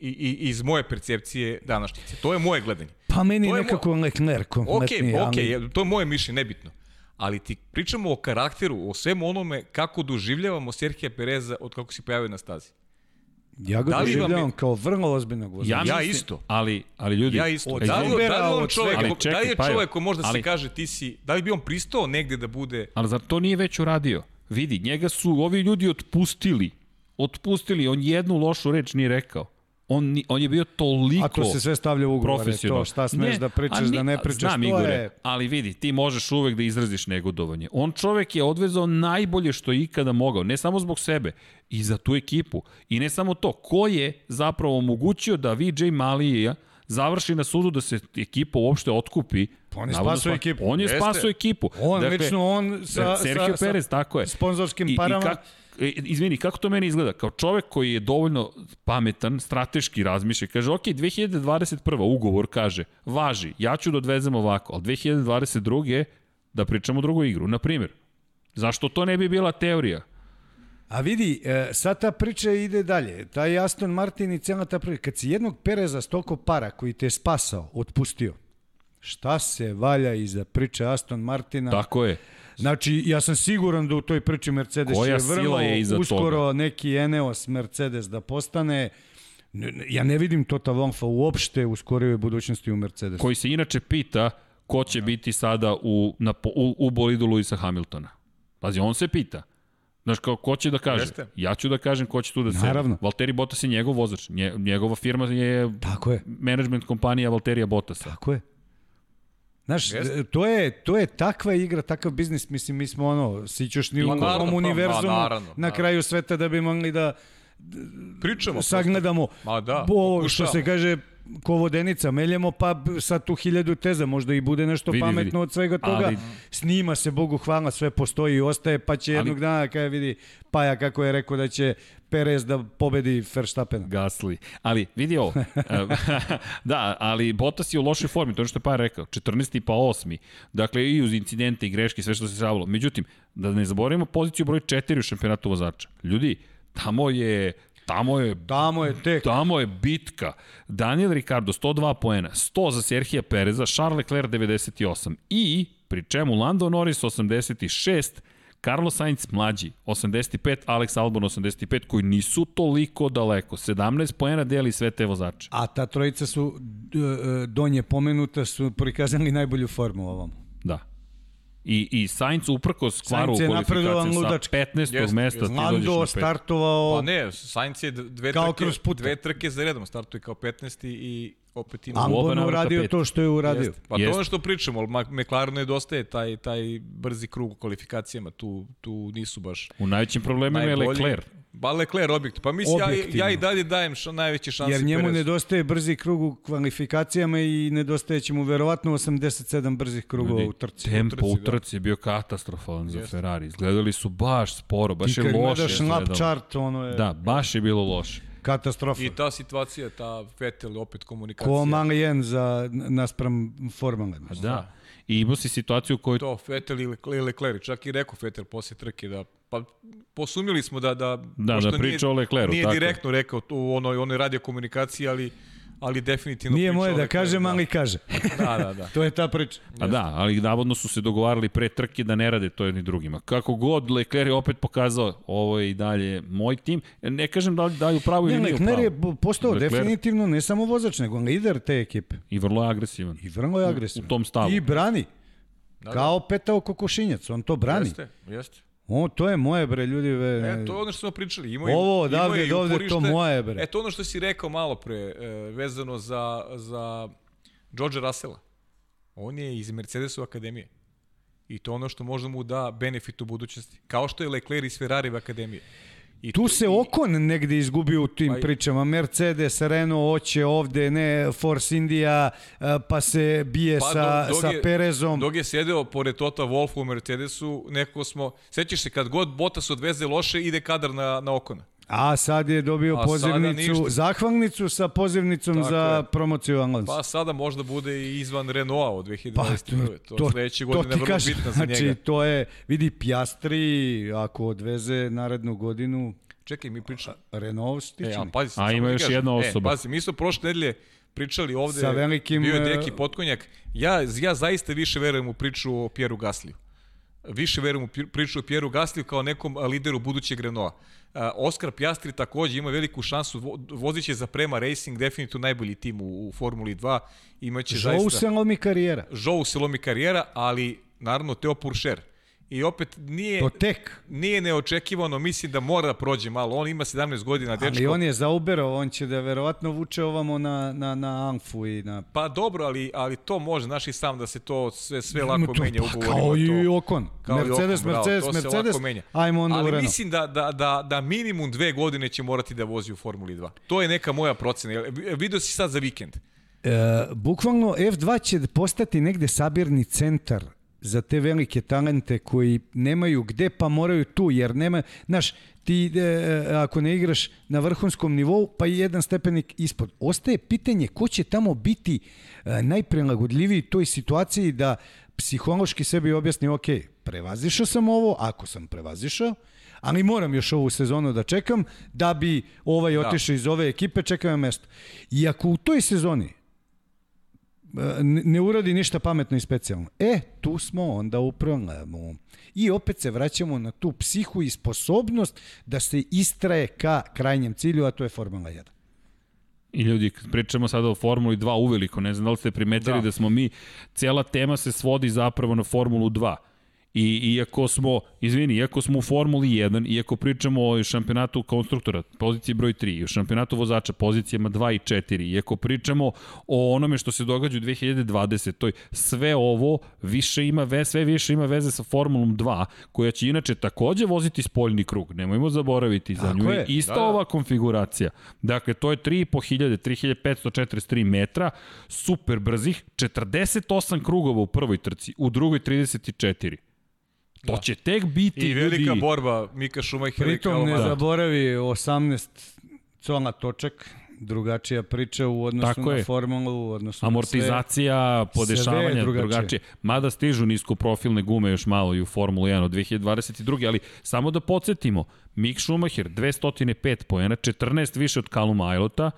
S2: i, i, iz moje percepcije današnjice. To je moje gledanje.
S3: Pa meni
S2: To
S3: nekako Leclerc
S2: Ok,
S3: kompletniji.
S2: ok,
S3: ali...
S2: to je moje mišljenje, nebitno. Ali ti pričamo o karakteru, o svemu onome kako doživljavamo Serhija Pereza od kako se pojavio na stazi.
S3: Ja ga
S2: Da li vam
S3: doživljavam
S2: je-
S3: kao vrlo ozbiljnog vozača.
S2: Ja
S1: mislim-
S2: isto.
S1: Ali, ali ljudi...
S2: Ja isto.
S3: Od
S2: Da li, da li on da
S1: Ali čekaj,
S2: li je
S1: Pajo,
S2: čovek ko može da
S1: ali-
S2: se kaže ti si, da li bi on pristao negde da bude
S1: Ali zar to nije već uradio? Vidi, njega su ovi ljudi otpustili. Otpustili, on jednu lošu reč nije rekao. On, on je bio toliko
S3: A to se sve stavlja u ugovore, to šta smeš
S1: Ne,
S3: da pričaš,
S1: ni-
S3: da ne pričaš,
S1: znam,
S3: to
S1: Igore,
S3: je...
S1: ali vidi, ti možeš uvek da izraziš negodovanje. On čovek je odvezao najbolje što je ikada mogao, ne samo zbog sebe, i za tu ekipu. I ne samo to, ko je zapravo omogućio da VJ Malija završi na sudu da se ekipa uopšte otkupi.
S3: Pa on je
S1: Navodno
S3: spasao
S1: spa-
S3: ekipu.
S1: On je spasao ekipu.
S3: On, lično on sa,
S1: Sergio
S3: sa,
S1: Perez, tako je.
S3: sponzorskim
S1: I,
S3: parama.
S1: I kak, e, izvini, kako to meni izgleda? Kao čovek koji je dovoljno pametan, strateški razmišlja, kaže, ok, 2021. ugovor kaže, važi, ja ću da odvezem ovako, ali 2022. da pričamo drugu igru. Na primjer, zašto to ne bi bila teorija?
S3: A vidi, e, sad ta priča ide dalje. Taj Aston Martin i cijela ta priča. Kad si jednog Pereza s toliko para koji te je spasao, otpustio, šta se valja iza priče Aston Martina?
S1: Tako je.
S3: Znači, ja sam siguran da u toj priči Mercedes
S1: Koja
S3: je vrlo
S1: je iza
S3: uskoro
S1: toga?
S3: neki Eneos Mercedes da postane. Ne- ne- Ja ne vidim Tota Wolffa uopšte u skorijoj budućnosti u Mercedesu.
S1: Koji se inače pita ko će biti sada u, na, u, u bolidu Luisa Hamiltona. Pazi, on se pita. Znaš, kao, ko će da kaže?
S2: Jeste.
S1: Ja ću da kažem ko će tu da sedi.
S3: Naravno.
S1: Valtteri Bottas je njegov vozač. Nje, njegova firma je
S3: Tako je,
S1: management kompanija Valterija Bottasa.
S3: tako je. Znaš,
S2: Jeste.
S3: to je, to je takva igra, takav biznis, mislim, mi smo ono, sićušni u
S2: Ma naravno,
S3: ovom
S2: pa,
S3: univerzumu
S2: ma, naravno,
S3: na kraju sveta da bi mogli da
S2: Pričamo.
S3: sagledamo
S2: Ma da,
S3: bo, što se kaže ko vodenica meljemo, pa sad tu hiljadu teza, možda i bude nešto
S1: Vidi,
S3: pametno
S1: vidi.
S3: od svega toga.
S1: Ali-
S3: Snima se, Bogu hvala, sve postoji i ostaje, pa će
S1: Ali-
S3: jednog dana, kada vidi Paja kako je rekao da će Perez da pobedi Verstappena.
S1: Gasli. Ali, vidi ovo. (laughs) da, ali Bottas je u lošoj formi, to je što je pa rekao. 14. pa 8. Dakle, i uz incidente i greške, sve što se savalo. Međutim, da ne zaboravimo poziciju broj 4 u šampionatu vozača. Ljudi, tamo je Tamo je
S3: Tamo je tek.
S1: Tamo je bitka. Daniel Ricardo 102 poena, 100 za Serhija Pereza, Charles Leclerc 98 i pri čemu Lando Norris 86, Carlos Sainz mlađi 85, Alex Albon 85 koji nisu toliko daleko. 17 poena deli sve te vozače.
S3: A ta trojica su e, donje pomenuta su prikazali najbolju formu ovom.
S1: I, i Sainz uprkos kvaru u
S3: Sainz je
S1: kvalifikaciji sa
S3: ludački.
S1: 15.
S2: Jeste,
S1: mesta
S2: jeste.
S1: ti dođeš na
S3: startovao
S2: Pa ne, Sainz je dve
S3: Kao
S2: trke, dve trke za redom, startuje kao 15. i opet ima...
S1: navrata
S3: uradio
S1: pet.
S3: to što je uradio.
S2: Jeste. Pa to je
S1: Jeste.
S2: ono što pričamo, ali McLarenu nedostaje taj, taj brzi krug u kvalifikacijama, tu, tu nisu baš
S1: U najvećim problemima je
S2: najbolji.
S1: Leclerc.
S2: Ba Leclerc objekt. Pa mislim, ja, ja i dalje dajem ša, najveće šanse
S3: Jer njemu
S2: Perezu.
S3: nedostaje brzi krug u kvalifikacijama i nedostaje će mu verovatno 87 brzih krugova
S1: Ljudi,
S3: u trci.
S1: Tempo
S2: trci,
S1: u
S2: da.
S1: trci je bio katastrofalan za
S2: Jeste.
S1: Ferrari. Izgledali su baš sporo, baš
S3: Ti
S1: je
S3: kad
S1: loše.
S3: gledaš lap
S1: izgledalo.
S3: chart, ono je
S1: Da, baš je bilo loše.
S3: katastrofa.
S2: I ta situacija, ta Vettel opet komunikacija.
S3: Ko mali jen za, naspram Formule.
S1: Da. I imao si situaciju u kojoj
S2: To Vettel i Le- Leclerc, čak i rekao Vettel posle trke da pa posumili smo da da
S1: Da, da priča
S2: nije,
S1: o Leclercu,
S2: Nije
S1: tako
S2: direktno rekao to u onoj onoj radio komunikaciji, ali ali definitivno
S3: Nije moje da kažem, ali kaže. (laughs)
S2: Da, da, da.
S3: to je ta priča.
S1: A da, ali navodno su se dogovarali pre trke da ne rade to jedni drugima. Kako god, Leclerc je opet pokazao, ovo je i dalje moj tim. Ne kažem da li da li u pravu ili
S3: Ne,
S1: nije u
S3: Leclerc
S1: pravu.
S3: je postao
S1: Leclerc-
S3: definitivno ne samo vozač, nego lider te ekipe.
S1: I vrlo je agresivan.
S3: I vrlo je agresivan.
S1: u tom stavu.
S3: I brani.
S2: Da,
S3: Kao petao kokošinjac, on to brani.
S2: Jeste, jeste.
S3: O, to je moje bre, ljudi. Ve,
S2: E, to je ono što smo pričali. Ima
S3: Ovo odavde do ovde, to moje, bre.
S2: E, to ono što si rekao malo pre, e, vezano za, za George Russella. On je iz Mercedesove akademije. I to je ono što možda mu da benefit u budućnosti. Kao što je Leclerc iz Ferrari akademije. I
S3: Tu se
S2: i-
S3: Okon negde izgubio u tim
S2: Pa
S3: pričama. Mercedes, Renault, oće ovde, ne, Force India, a, pa se bije
S2: Pa
S3: sa,
S2: dok
S3: sa
S2: je-
S3: Perezom.
S2: Dok je sedeo pored Tota Wolfa u Mercedesu, nekako smo... Sećaš se, kad god Bottas odveze loše, ide kadar na, na Okona.
S3: A sad je dobio
S2: A
S3: pozivnicu,
S2: ništa.
S3: zahvalnicu sa pozivnicom
S2: Tako
S3: za
S2: je.
S3: promociju Alonso.
S2: Pa sada možda bude i izvan Renaulta od 2021. to, to, sledeće
S3: Pa, to
S2: godine je vrlo
S3: kažem.
S2: bitno za
S3: znači,
S2: njega.
S3: to je, vidi, Piastri, ako odveze narednu godinu,
S2: Čekaj, mi pričamo.
S3: Renault
S2: E,
S3: stični.
S2: a pazi,
S1: A ima
S2: ti
S1: još
S2: kažem.
S1: jedna osoba.
S2: E, pazi, mi smo prošle nedelje pričali ovde,
S3: Sa velikim,
S2: bio je
S3: e,
S2: Deki Potkonjak. Ja, ja zaista više verujem u priču o Pieru Gasliju. Više verujem u priču o Pieru Gasliju kao nekom lideru budućeg Renaulta. A, Oskar Pjastri takođe ima veliku šansu, vo- vozit će za Prema Racing, definitivno najbolji tim u, u Formuli 2. Imaće
S3: Žou
S2: zaista...
S3: se lomi karijera.
S2: Žou se lomi karijera, ali naravno Teo Puršer. I opet nije,
S3: To tek.
S2: nije neočekivano, mislim da mora da prođe malo. On ima 17 godina, dečko.
S3: Ali on je zauberao, on će da verovatno vuče ovamo na, na, na Anfu i na...
S2: Pa dobro, ali, ali to može, znaš i sam da se to sve, sve lako
S3: to,
S2: menja u
S3: pa,
S2: ugovorima.
S3: Kao i Okon.
S2: kao i
S3: Mercedes,
S2: Ocon, bravo,
S3: Mercedes,
S2: se
S3: Mercedes,
S2: menja.
S3: ajmo onda u
S2: Ali
S3: Renault.
S2: mislim da, da, da, da minimum dve godine će morati da vozi u Formuli 2. To je neka moja procena. Jel, Video si sad za vikend.
S3: E, bukvalno F2 će postati negde sabirni centar za te velike talente koji nemaju gde pa moraju tu jer nema, znaš, ti e, ako ne igraš na vrhunskom nivou pa i jedan stepenik ispod. Ostaje pitanje ko će tamo biti e, najprilagodljiviji toj situaciji da psihološki sebi objasni, ok, prevazišao sam ovo, ako sam prevazišao, ali moram još ovu sezonu da čekam da bi ovaj otišao iz ove ekipe, čekam mesto. I ako u toj sezoni ne uradi ništa pametno i specijalno. E, tu smo onda u problemu. I opet se vraćamo na tu psihu i sposobnost da se istraje ka krajnjem cilju, a to je Formula 1.
S1: I ljudi, pričamo sada o Formuli 2 uveliko, ne znam da li ste primetili da,
S2: Da.
S1: da smo mi, cijela tema se svodi zapravo na Formulu 2. I iako smo, izvini, iako smo u Formuli 1, iako pričamo o šampionatu konstruktora, pozicije broj 3, i o šampionatu vozača, pozicijama 2 i 4, iako pričamo o onome što se događa u 2020, toj sve ovo više ima ve, sve više ima veze sa Formulom 2, koja će inače takođe voziti spoljni krug. Nemojmo zaboraviti, za
S3: Tako
S1: nju je
S3: je.
S1: ista
S2: Da, da.
S1: ova konfiguracija. Dakle, to je 3500, 3543 metra, super brzih, 48 krugova u prvoj trci, u drugoj 34. To
S2: Da.
S1: će tek biti
S2: I velika
S1: ljudi.
S2: borba Mika Šumahira i
S3: Pritom ne zaboravi 18 cona točak, drugačija priča u odnosu
S1: Tako
S3: na
S1: je.
S3: formulu, u odnosu na
S1: Amortizacija, podešavanja,
S3: sve je drugačije.
S1: drugačije. Mada stižu niskoprofilne gume još malo i u Formulu 1 od 2022. Ali samo da podsjetimo, Mick Schumacher 205 poena, 14 više od Caluma Ailota,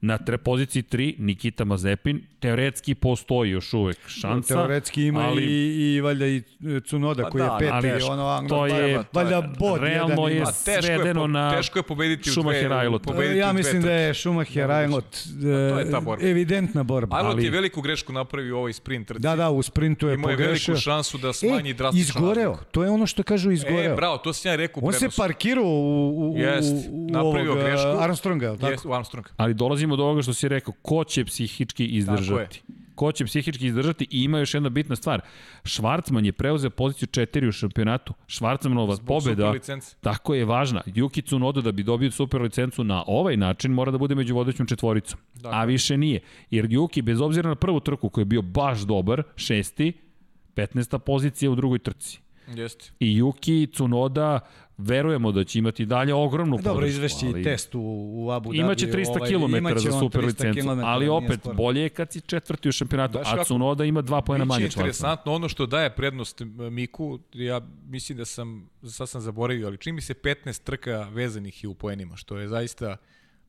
S1: na tre poziciji 3 Nikita Mazepin, teoretski postoji još uvek šansa.
S3: Teoretski ima
S1: ali,
S3: i, i valjda i Cunoda
S2: Pa
S3: koji
S2: da,
S3: je peti,
S1: ali
S3: ono, anglo,
S1: to je-
S3: valjda- valjda bod
S1: realno
S3: jedan
S1: je
S3: ima.
S2: A teško je,
S1: svedeno
S2: po,
S1: na
S2: teško je pobediti u
S1: Schumacher
S2: pobediti
S3: Ja mislim da je Schumacher Ailot
S2: to je ta borba.
S3: evidentna borba.
S2: Ailot
S1: ali-
S2: je veliku grešku napravio u ovoj sprint trci.
S3: Da, da, u sprintu je
S2: Imao je
S3: pogrešio.
S2: veliku šansu da smanji
S3: e,
S2: drastično
S3: izgoreo.
S2: razliku.
S3: To je ono što kažu izgoreo.
S2: E, bravo, to sam ja rekao
S3: On se
S2: prenosu.
S3: Parkirao u, u,
S2: Jest,
S3: u, u
S2: napravio
S3: ovog,
S2: grešku.
S3: uh, Armstronga, je li tako?
S2: Jest, u Armstrong.
S1: Ali dolazimo do ovoga što si rekao, ko će psihički izdržati? Ko će psihički izdržati i ima još jedna bitna stvar. Švarcman je preuzeo poziciju 4 u šampionatu. Švarcmanova
S2: Zbog
S1: pobeda, tako je važna. Yuki Tsunoda da bi dobio super licencu na ovaj način mora da bude među vodećom četvoricom.
S2: Dakle.
S1: A više nije. Jer Yuki, bez obzira na prvu trku koji je bio baš dobar, šesti, 15. pozicija u drugoj trci.
S2: Jeste.
S1: I Yuki Tsunoda verujemo da će imati dalje ogromnu podršku.
S3: Dobro, izvešći
S1: ali-
S3: test u, u Abu Dhabi.
S1: Imaće 300
S3: ovaj,
S1: km
S3: imaće
S1: za super
S3: 300
S1: licencu, ali opet bolje je kad si četvrti u šampionatu,
S2: Znaš
S1: a? Tsunoda ima dva pojena manje članstva.
S2: interesantno ono što daje prednost Miku, ja mislim da sam, sad sam zaboravio, ali čini mi se 15 trka vezanih i u poenima, što je zaista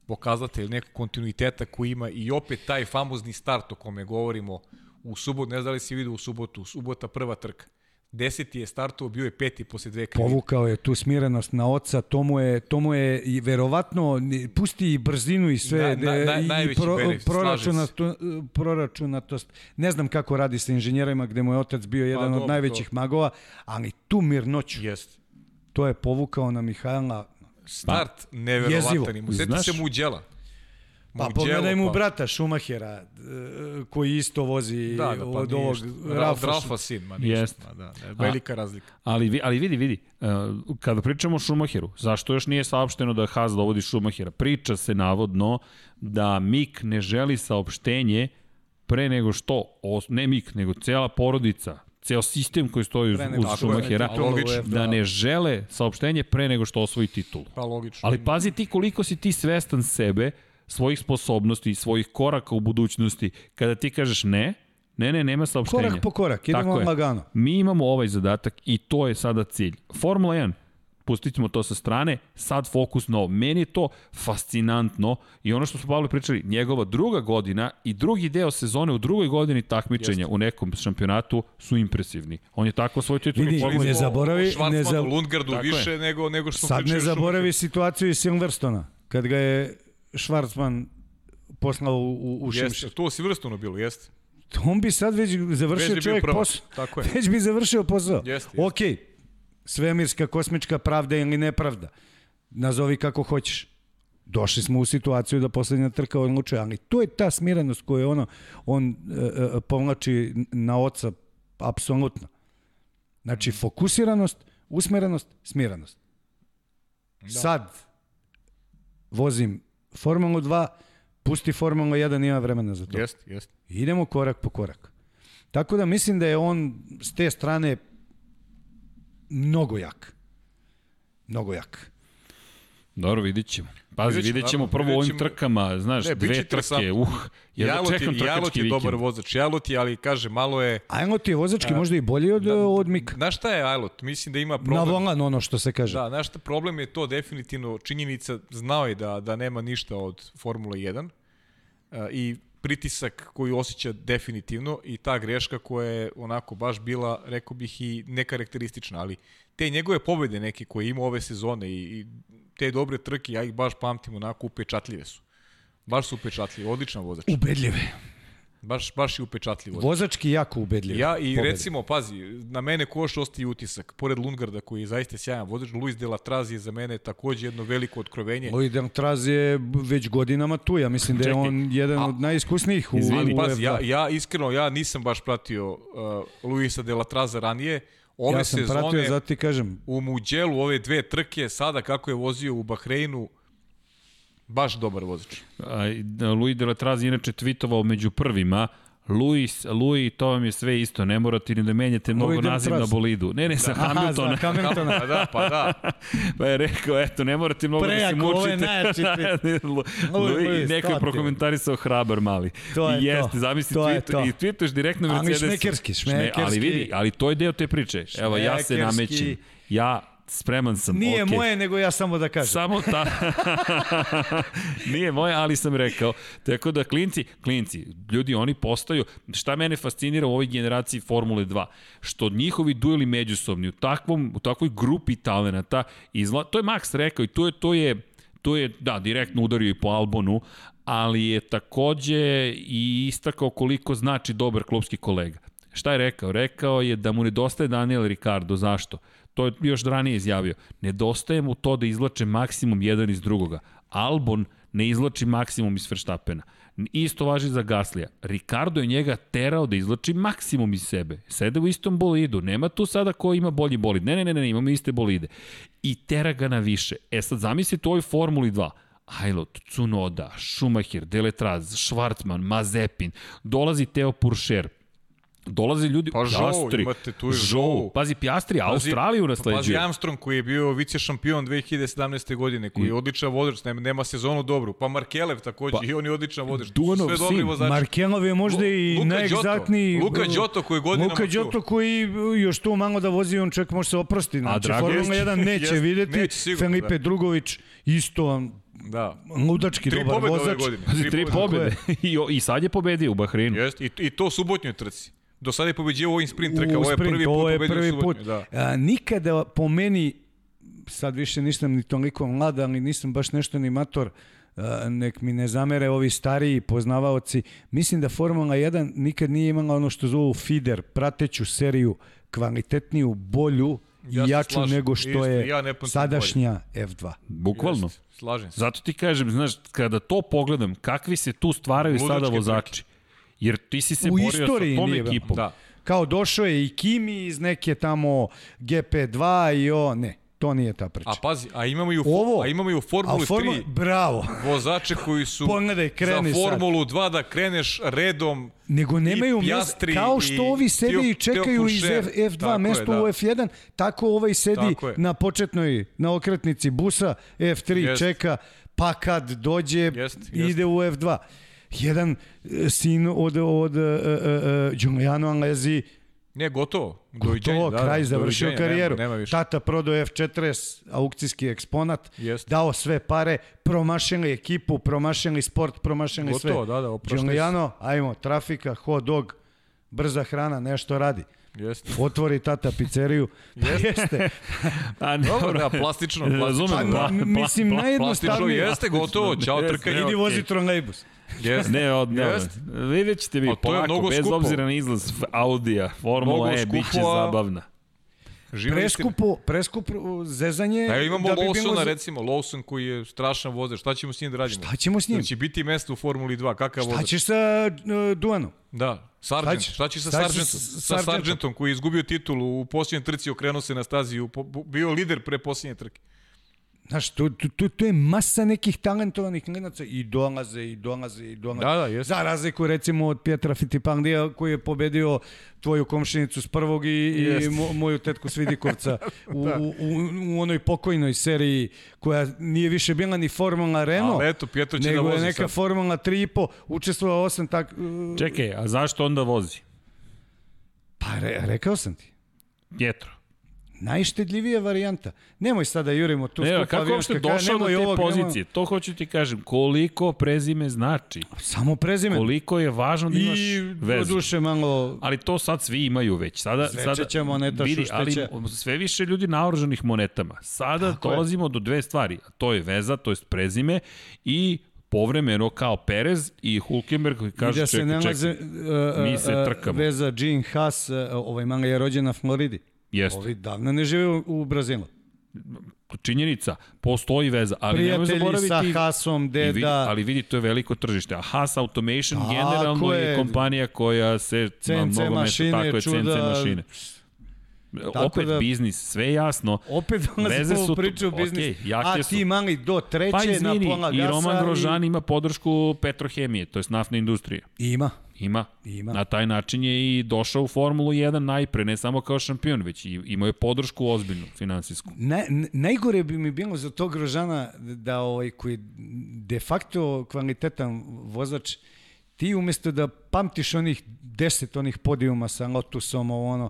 S2: pokazatelj nekog kontinuiteta koji ima i opet taj famozni start o kome govorimo u subotu, ne znam da li si vidio u subotu, subota prva trka. Deseti je startovao, bio je peti posle dve krivine.
S3: Povukao je tu smirenost na oca, to mu je, to mu je i verovatno, pusti i brzinu i sve,
S2: Na- na- na-
S3: i
S2: najveći benefit,
S3: proračunato, proračunatost. Ne znam kako radi sa inženjerima gde mu je otac bio jedan
S2: dobro,
S3: od najvećih magova, ali tu mirnoću,
S2: Jest.
S3: to je povukao na Mihajla.
S2: Start
S3: Pa,
S2: neverovatan. Mu seti
S1: Znaš-
S2: se Muđela.
S3: Pa pogledaj mu
S2: pa-
S3: brata Šumahera, e, koji isto vozi
S2: Da, da, pa
S3: od
S2: nije
S3: ovog
S2: ništa.
S3: Ralfa.
S2: Ralfa sin, ma ništa.
S1: Jest.
S2: Ma da, da, velika razlika.
S1: Ali, vi- ali vidi, vidi, uh, kada pričamo o Schumacheru, zašto još nije saopšteno da Haas dovodi Schumachera? Priča se navodno da Mik ne želi saopštenje pre nego što, ne Mik, nego cela porodica, ceo sistem koji stoji uz, uz
S3: titulu
S2: logično,
S3: UEFA.
S1: da ne žele saopštenje pre nego što osvoji titulu.
S2: Pa logično.
S1: Ali pazi ti koliko si ti svestan sebe, svojih sposobnosti, svojih koraka u budućnosti, kada ti kažeš ne, ne, ne, nema saopštenja.
S3: Korak po korak, idemo
S1: Tako je.
S3: lagano.
S1: Mi imamo ovaj zadatak i to je sada cilj. Formula 1, pustit ćemo to sa strane, sad fokus na ovo. Meni je to fascinantno i ono što smo Pavle pričali, njegova druga godina i drugi deo sezone u drugoj godini takmičenja
S2: Jeste.
S1: u nekom šampionatu su impresivni. On je tako svoj titul
S3: Vidi,
S1: Formula
S3: ne
S1: 1.
S3: zaboravi-
S2: O
S3: ne
S2: Schwarzmanu,
S3: za-
S2: Lundgardu
S1: Tako je.
S2: više nego, nego što
S3: Sad ne zaboravi situaciju iz Silverstona, kad ga je Schwarzman poslao u, u, u
S2: Jeste, to si vrstuno bilo, jeste.
S3: On bi sad već završio
S2: Već
S3: čovjek posao.
S2: tako je. (laughs)
S3: Već bi završio posao.
S2: Jeste, jeste.
S3: Ok, svemirska, kosmička pravda ili nepravda. Nazovi kako hoćeš. Došli smo u situaciju da poslednja trka odlučuje, ali to je ta smirenost koju ono, on e, e, povlači na oca apsolutno. Znači, fokusiranost, usmerenost, smirenost. Da. Sad vozim Formulu 2, pusti Formulu 1, nema vremena za to.
S2: Jeste, jeste.
S3: Idemo korak po korak. Tako da mislim da je on s te strane mnogo jak. Mnogo jak.
S1: Dobro, vidit ćemo. Pazi,
S2: Vidjet ćemo,
S1: prvo u ovim
S2: ćemo.
S1: trkama, znaš,
S2: Ne,
S1: dve trke, uh, ja da
S2: Jalot je,
S1: čekam
S2: Jalot je dobar vozač. Jalot je, ali kaže, malo je...
S3: Ajlot je vozački možda i bolji od, od Mika.
S2: Znaš šta je Jalot? Mislim da ima
S3: Na
S2: problem.
S3: volan ono što se kaže.
S2: Da, znaš šta, problem je to definitivno činjenica, znao je da, da nema ništa od Formule 1 uh, i pritisak koji osjeća definitivno i ta greška koja je onako baš bila, rekao bih, i nekarakteristična, ali te njegove pobede neke koje ima ove sezone i, i te dobre trke, ja ih baš pamtim onako upečatljive su. Baš su upečatljive, odličan vozač.
S3: Ubedljive.
S2: Baš, baš je upečatljivo.
S3: Vozački jako ubedljiv.
S2: Ja i
S3: pobeda.
S2: recimo, pazi, na mene koš ostaje utisak, pored Lundgarda koji je zaista sjajan vozač, Luis de la Traz je za mene takođe jedno veliko otkrovenje.
S3: Luis Deltraz je već godinama tu, ja mislim da je on jedan
S2: a-
S3: od najiskusnijih u,
S2: Ali
S3: u
S2: pazi, ja,
S3: F2.
S2: ja iskreno, ja nisam baš pratio uh, Luisa de la Traza ranije. Ove
S3: ja sam
S2: sezone
S3: pratio, zato ti kažem,
S2: u Muđelu, ove dve trke, sada kako je vozio u Bahreinu, baš dobar vozač.
S1: A, da, Louis de la Traz je inače tweetovao među prvima, Luis, Louis, to vam je sve isto, ne morate ni da menjate mnogo
S3: Louis la
S1: naziv na bolidu. Ne, ne, sa
S3: aha,
S1: Hamiltona.
S3: za (laughs) Hamiltona.
S2: Pa da, pa da. (laughs)
S1: Pa je rekao, eto, ne morate mnogo da se
S3: Prejako,
S1: mučite.
S3: ovo je najjači (laughs)
S1: neko je prokomentarisao hrabar mali.
S3: To je
S1: I jeste,
S3: to.
S1: zamisli,
S3: To je
S1: tweet,
S3: to.
S1: i tweetuješ direktno
S3: Ali
S1: Mercedesu.
S3: šmekerski,
S1: Šme- Ali
S3: šmekerski.
S1: vidi, ali to je deo te priče. Evo, ja se
S3: Šmekerski.
S1: namećem. Ja spreman sam.
S3: Nije
S1: okej.
S3: moje, nego ja samo da kažem.
S1: Samo ta... (laughs) Nije moje, ali sam rekao. Tako da, klinci, klinci, ljudi, oni postaju... Šta mene fascinira u ovoj generaciji Formule 2? Što njihovi dueli međusobni u, takvom, u takvoj grupi talenata, izla... to je Max rekao i to je, to je, to je, da, direktno udario i po Albonu, ali je takođe i istakao koliko znači dobar klubski kolega. Šta je rekao? Rekao je da mu nedostaje Daniel Ricardo. Zašto? To je još ranije izjavio. Nedostaje mu to da izlače maksimum jedan iz drugoga. Albon ne izlači maksimum iz Verstappena. Isto važi za Gaslija. Ricardo je njega terao da izlači maksimum iz sebe. Sede u istom bolidu. Nema tu sada ko ima bolji bolid. Ne, ne, ne, ne, imamo iste bolide. I tera ga na više. E sad zamislite u ovoj Formuli 2. Ajlot, Tsunoda, Schumacher, Deletraz, Schwarzman, Mazepin, dolazi Teo Puršer, Dolaze ljudi,
S2: Pa Zhou,
S1: Piastri,
S2: imate tu.
S1: Zhou. Pazi, Piastri, Australiju
S2: Pazi
S1: nasleđuje.
S2: Armstrong koji je bio vice šampion 2017. godine, koji je odličan vozač, nema, nema sezonu dobru. Pa Markelev takođe,
S1: Pa,
S2: i on je odličan vozač.
S1: Duanov
S2: Sve dobri
S1: sin,
S2: vozači.
S3: Markelov je možda i
S2: Lu- Luka
S3: najegzaktniji...
S2: Luka Đoto koji godinama
S3: Luka. Đoto koji još tu malo da vozi, on čak može se oprosti. Znači,
S1: Drago
S3: Formula
S2: jest, (laughs)
S3: 1 neće
S2: jest,
S3: videti.
S2: neće sigurno,
S3: Felipe
S2: da.
S3: Drugović isto
S2: Da.
S3: ludački
S2: Tri
S3: dobar
S2: pobjede ove
S3: vozač.
S2: godine.
S1: Pazi, tri pobjede. (laughs) I, I sad je pobedio u Bahreinu.
S2: Jeste, i, i to subotnjoj trci. Do sada je pobeđio u ovim sprint trka, ovo je prvi put
S3: ovo je prvi
S2: u
S3: put.
S2: Da.
S3: A, nikada po meni, sad više nisam ni toliko mlad, ali nisam baš nešto ni mator, a, nek mi ne zamere ovi stariji poznavaoci. Mislim da Formula 1 nikad nije imala ono što zovu feeder, prateću seriju, kvalitetniju, bolju i
S2: Ja
S3: jaču
S2: slažem.
S3: nego što
S2: Isto,
S3: je
S2: ja
S3: sadašnja F2.
S1: Bukvalno.
S2: Slažem se.
S1: Zato ti kažem, znaš, kada to pogledam, kakvi se tu stvaraju
S2: Ludačke
S1: sada
S2: trke.
S1: Jer ti si se
S3: U
S1: borio sa tom ekipom.
S2: Da.
S3: Kao došao je i Kimi iz neke tamo GP2 i o, ne, to nije ta priča.
S2: A pazi, a imamo i u,
S3: Ovo,
S2: a imamo i u Formuli
S3: Formula,
S2: 3
S3: bravo.
S2: vozače koji su (laughs)
S3: Pogledaj, kreni
S2: za
S3: sad.
S2: Formulu 2 da kreneš redom
S3: Nego nemaju
S2: Piastri
S3: kao što ovi sede i čekaju iz. F, F2
S2: Tako je,
S3: mesto
S2: da.
S3: u F1, tako ovaj sedi
S2: Tako je.
S3: na početnoj, na okretnici busa, F3
S2: Jest.
S3: čeka, pa kad dođe,
S2: Jest, jest.
S3: ide u F2. Jedan e, sin od, od uh, uh, Giuliano Alesi,
S2: Ne, gotovo.
S3: to,
S2: da,
S3: kraj
S2: da,
S3: završio
S2: doviđenja,
S3: karijeru.
S2: Nema, nema više.
S3: Tata prodao F40, aukcijski eksponat,
S2: Jest.
S3: dao sve pare, promašili ekipu, promašili sport, promašili sve.
S2: Gotovo, da, da, se.
S3: Giuliano, ajmo, trafika, hot dog, brza hrana, nešto radi.
S2: Jeste.
S3: Otvori tata pizzeriju. (laughs) Pa
S2: Jeste. (laughs)
S3: jeste.
S1: A,
S2: Dobro, da, plastično, (laughs) plastično.
S1: Razumem,
S3: Pa, mislim,
S1: pla-
S3: najjednostavnije-
S2: Plastično jeste, gotovo, čao
S1: Jeste,
S2: trka, idi
S3: vozi trolejbus.
S2: Jeste.
S1: Ne, od, ne,
S2: Jest.
S1: vidjet ćete vi
S2: A to je
S1: polako,
S2: mnogo
S1: bez
S2: skupo.
S1: obzira na izlaz Audija, Formula
S2: Mnogo
S1: E, bit će zabavna.
S3: Preskupo, preskupo zezanje.
S2: A evo imamo
S3: da bi
S2: Lawsona,
S3: za-
S2: recimo, Lawson koji je strašan vozač. Šta ćemo s njim da radimo?
S3: Šta ćemo s njim?
S2: Da će biti mesto u Formuli 2, kakav
S3: Šta
S2: vozač?
S3: ćeš sa uh, Duanom?
S2: Da, Sargent.
S3: Šta će-
S2: Šta će sa
S3: šta
S2: Sargentom?
S3: sa-
S2: Sa
S3: Sargentom?
S2: Koji je izgubio titulu u posljednjoj trci, okrenuo se na stazi, u bio lider pre posljednje trke.
S3: Znaš, tu, tu, tu, tu je masa nekih talentovanih klinaca i dolaze, i dolaze, i dolaze.
S2: Da, da, jeste.
S3: Za razliku recimo od Pietra Fittipaldija koji je pobedio tvoju komšinicu s prvog i, i mo, moju tetku Svidikovca (laughs) u, u, u, u onoj pokojnoj seriji koja nije više bila ni Formula Renault,
S2: Ali eto, Pietro će da
S3: nego je
S2: vozi
S3: neka
S2: sad.
S3: Formula 3,5, učestvovao osam tak... uh,
S1: Čekaj, a zašto onda vozi?
S3: Pa re, rekao sam ti.
S1: Jetro.
S3: Najštedljivija varijanta. Nemoj sada jurimo tu
S1: Ne,
S3: skupa
S1: kako uopšte
S3: kraja,
S1: došao do
S3: nemoj
S1: te
S3: ovog, nemoj-
S1: pozicije? To hoću ti kažem. Koliko prezime znači?
S3: Samo prezime.
S1: Koliko je važno da imaš
S3: I
S1: vezu?
S3: duše malo
S1: Ali to sad svi imaju već. Sada, sada,
S3: moneta,
S1: vidi, ali
S3: šušteća.
S1: sve više ljudi naoružanih monetama. Sada
S3: Tako je.
S1: dolazimo do dve stvari. To je veza, to je prezime i povremeno kao Perez i Hulkenberg koji
S3: I
S1: kaže
S3: da se
S1: čekaj,
S3: nalaze,
S1: čekaj,
S3: uh,
S1: mi se
S3: uh,
S1: trkamo.
S3: Veza Gene Haas, uh, ovaj manga je rođen na Floridi.
S1: Jeste.
S3: Ovi davno ne žive u, u Brazilu.
S1: činjenica, postoji veza, ali nemoj
S3: Prijatelji
S1: zaboraviti...
S3: sa Haasom,
S1: I vidi,
S3: deda,
S1: ali vidi, to je veliko tržište. A Haas Automation
S3: Tako
S1: generalno je
S3: je.
S1: kompanija koja se na mnogo
S3: mašine,
S1: mesta, tako je,
S3: čuda.
S1: CNC mašine.
S3: Tako
S1: Opet
S3: da-
S1: biznis, sve jasno.
S3: opet (laughs)
S1: Veze su
S3: priču o
S1: okej, jake
S3: A
S1: su.
S3: ti mali do treće
S1: Pa izvini,
S3: na pola gasa.
S1: i Roman Grožan ima podršku Petrohemije, to je naftne industrije.
S3: Ima.
S1: Ima.
S3: Ima.
S1: Na taj način je i došao u Formulu 1 najpre, ne samo kao šampion, već i imao je podršku ozbiljnu, finansijsku.
S3: Ne, n- najgore bi mi bilo za tog Grožana da ovaj koji je de facto kvalitetan vozač ti umesto da pamtiš onih deset onih podijuma sa Lotusom ovo ono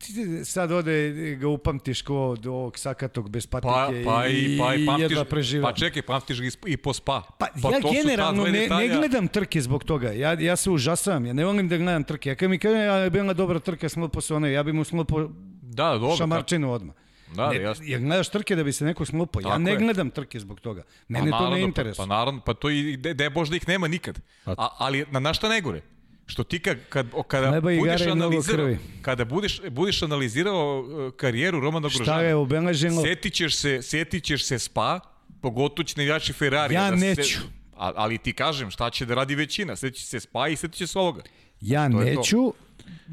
S3: ti sad ode ga upamtiš ko do ovog sakatog bez patike
S2: Pa, pa i, pa i pamtiš,
S3: jedva preživa.
S2: pa čekaj, pamtiš ga i po spa.
S3: Pa, ja
S2: to su ta
S3: generalno ne, ne gledam trke zbog toga. Ja, ja se užasavam. Ja ne volim da gledam trke. Ja kad mi kaže ja je bila dobra trka, smlupo se onaj, ja bi mu smlupo
S2: Da, dobro.
S3: šamarčinu odmah.
S2: Da, da,
S3: ne,
S2: jasno.
S3: jer gledaš trke da bi se neko smlupo. Ja ne
S2: je.
S3: gledam trke zbog toga. Mene to ne
S2: naravno,
S3: interesuje.
S2: Pa, pa naravno, pa to i de, de Bož da ih nema nikad. A, ali na, na šta najgore? Što ti kad, kad, kada budeš analizirao, kada budeš, budeš analizirao uh, karijeru Romana
S3: Šta
S2: Grožana,
S3: je obeleženo?
S2: setit ćeš se, setit ćeš se spa, pogotovo će navijači Ferrari.
S3: Ja
S2: da se,
S3: neću.
S2: a, ali ti kažem, šta će da radi većina? Setit će se spa i setit će se ovoga.
S3: Ja
S2: To je
S3: neću,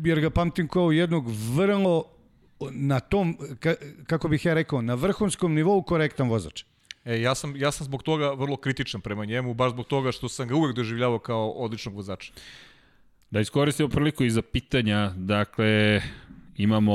S3: jer ga pamtim kao jednog vrlo na tom, ka, kako bih ja rekao, na vrhunskom nivou korektan vozač.
S2: E, ja, sam, ja sam zbog toga vrlo kritičan prema njemu, baš zbog toga što sam ga uvek doživljavao kao odličnog vozača.
S1: Da iskoristimo priliku i za pitanja, dakle, imamo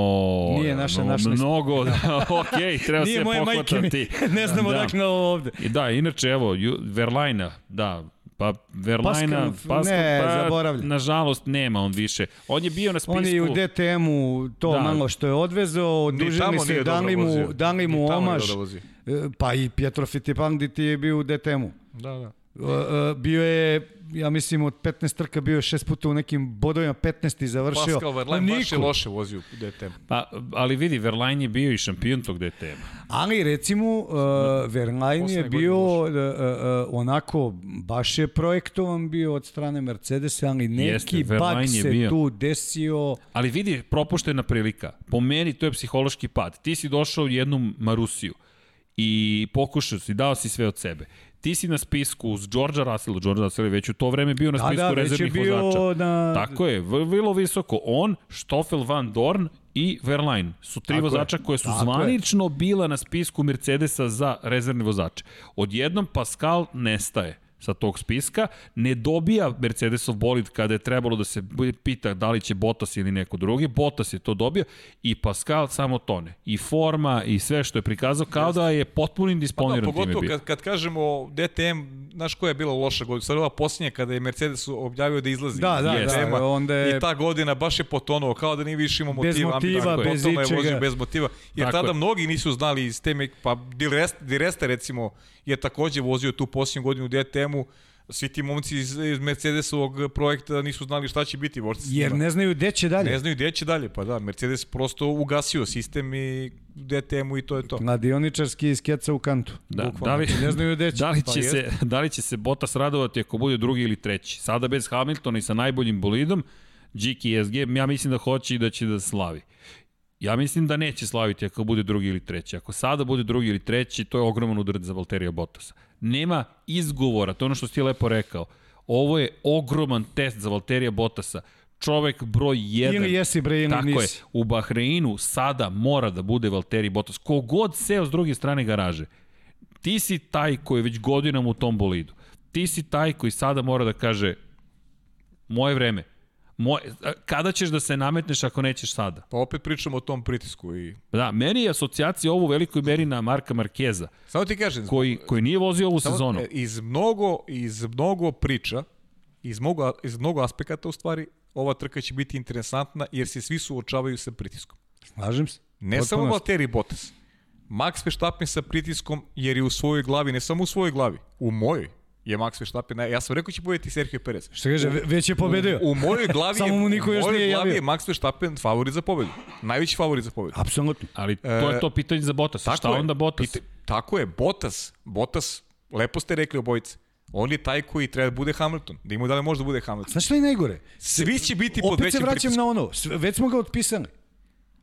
S3: Nije naša,
S1: no,
S3: naša.
S1: mnogo, (laughs) da, ok, treba
S3: Nije
S1: se
S3: moje majke, mi,
S1: pohvatati. (laughs)
S3: ne znamo
S1: da.
S3: dakle ovo ovde.
S1: I da, inače, evo, Ju- Verlajna, da, pa Verlajna,
S3: Pascal, ne,
S1: pa,
S3: zaboravlja.
S1: nažalost, nema on više. On je bio na spisku...
S3: On je u DTM-u to
S1: Da.
S3: malo što je odvezao, odužili se, dali mu, dali mu omaž.
S2: vozio.
S3: E, Pa i Pietro Fittipaldi ti je bio u DTM-u.
S2: Da, da.
S3: E, e, Bio je, ja mislim, od 15 trka bio je šest puta u nekim bodovima, 15 i završio.
S2: Pascal Verlaine
S3: Pa
S2: baš je loše vozio u DTM.
S1: Pa, ali vidi, Verlaine je bio i šampion tog DTM-a.
S3: Ali recimo, uh, Verlaine je bio
S2: godine
S3: uh, uh, onako, baš je projektovan bio od strane Mercedesa, ali neki
S1: Jeste,
S3: bug se
S1: bio.
S3: tu desio.
S1: Ali vidi, propuštena prilika. Po meni to je psihološki pad. Ti si došao u jednu Marusiju i pokušao si, dao si sve od sebe. Ti si na spisku uz Georgea Russella, George Russell je već u to vreme bio na
S3: Da,
S1: spisku
S3: da, je
S1: rezervnih
S3: bio
S1: vozača.
S3: na...
S1: Tako je, vrlo visoko. On, Stoffel Van Dorn i Verlaine su tri
S3: Tako je.
S1: vozača koje su
S3: Tako je.
S1: zvanično bila na spisku Mercedesa za rezervne vozače. Odjednom Pascal nestaje sa tog spiska, ne dobija Mercedesov bolid kada je trebalo da se pita da li će Bottas ili neko drugi, Bottas je to dobio i Pascal samo tone. I forma i sve što je prikazao kao da je potpuno
S2: Pa da,
S1: indisponiran time
S2: pogotovo
S1: bio.
S2: kad, kad kažemo DTM, znaš koja je bila loša godina? Sad ova posljednja kada je Mercedes objavio da izlazi
S3: Da, da,
S1: Jeste.
S2: DTM-a
S3: da, onda je...
S2: I ta godina baš je potonuo, kao da nije više imao
S3: Bez
S2: motiva.
S3: motiva,
S2: ambiciju.
S3: bez
S2: je
S3: ičega.
S2: vozio bez motiva. Jer
S1: Tako
S2: tada
S1: je.
S2: mnogi nisu znali iz teme, pa Di Resta, Di Resta recimo je takođe vozio tu posljednju godinu u DTM-u, svi ti momci iz, iz Mercedesovog projekta nisu znali šta će biti vorci.
S3: Jer ne znaju gde će dalje.
S2: ne znaju gde će dalje, pa da, Mercedes prosto ugasio sistem i DTM-u i to je to.
S3: Gladioničarski iz keca u kantu.
S1: Da,
S2: Bukvalno.
S1: da li,
S3: Ne znaju gde će.
S1: Da li,
S2: Pa
S1: će se, da li će se Bottas radovati ako bude drugi ili treći? Sada bez Hamiltona i sa najboljim bolidom, Giki SG, ja mislim da hoće i da će da slavi. Ja mislim da neće slaviti ako bude drugi ili treći. Ako sada bude drugi ili treći, to je ogroman udarac za Valterija Bottasa. Nema izgovora, to je ono što si ti lepo rekao. Ovo je ogroman test za Valterija Bottasa. Čovek broj 1.
S3: Ili jesi bre, ili
S1: Tako je.
S3: nisi.
S1: U Bahreinu sada mora da bude Valtteri Bottas. Kogod seo s druge strane garaže, ti si taj koji je već godinama u tom bolidu. Ti si taj koji sada mora da kaže moje vreme. Moj, kada ćeš da se nametneš ako nećeš sada?
S2: Pa opet pričamo o tom pritisku i...
S1: Da, meni je asocijacija ovo u velikoj meri na Marka Markeza,
S2: Samo ti kažem,
S1: koji, koji nije vozio ovu
S2: samo,
S1: sezonu.
S2: e, iz mnogo, iz mnogo priča, iz mnogo, iz mnogo aspekata u stvari, ova trka će biti interesantna jer se svi suočavaju sa pritiskom.
S3: Slažem se.
S2: Ne
S3: Potpuno
S2: samo. Valtteri Bottas. Max Verstappen sa pritiskom jer je u svojoj glavi, ne samo u svojoj glavi, u mojoj je Max Verstappen, ja sam rekao će pobediti Sergio Perez.
S3: Šta kaže, ve- već je pobedio.
S2: U, u mojoj glavi
S3: Samo mu niko
S2: je,
S3: još
S2: u mojoj
S3: nije
S2: glavi
S3: javio.
S2: je Max Verstappen favorit za pobedu. Najveći favorit za pobedu.
S3: Apsolutno.
S1: Ali to je to pitanje za Bottasa. Šta
S2: je.
S1: onda Bottas?
S2: Pita- tako je, Bottas, Bottas, lepo ste rekli obojice, On je taj koji treba da bude Hamilton. Da ima da li može da bude Hamilton.
S3: Znaš je najgore?
S2: Svi će biti pod
S3: Opet se
S2: većim
S3: vraćam
S2: pritiskom.
S3: na ono, sve- već smo ga otpisali.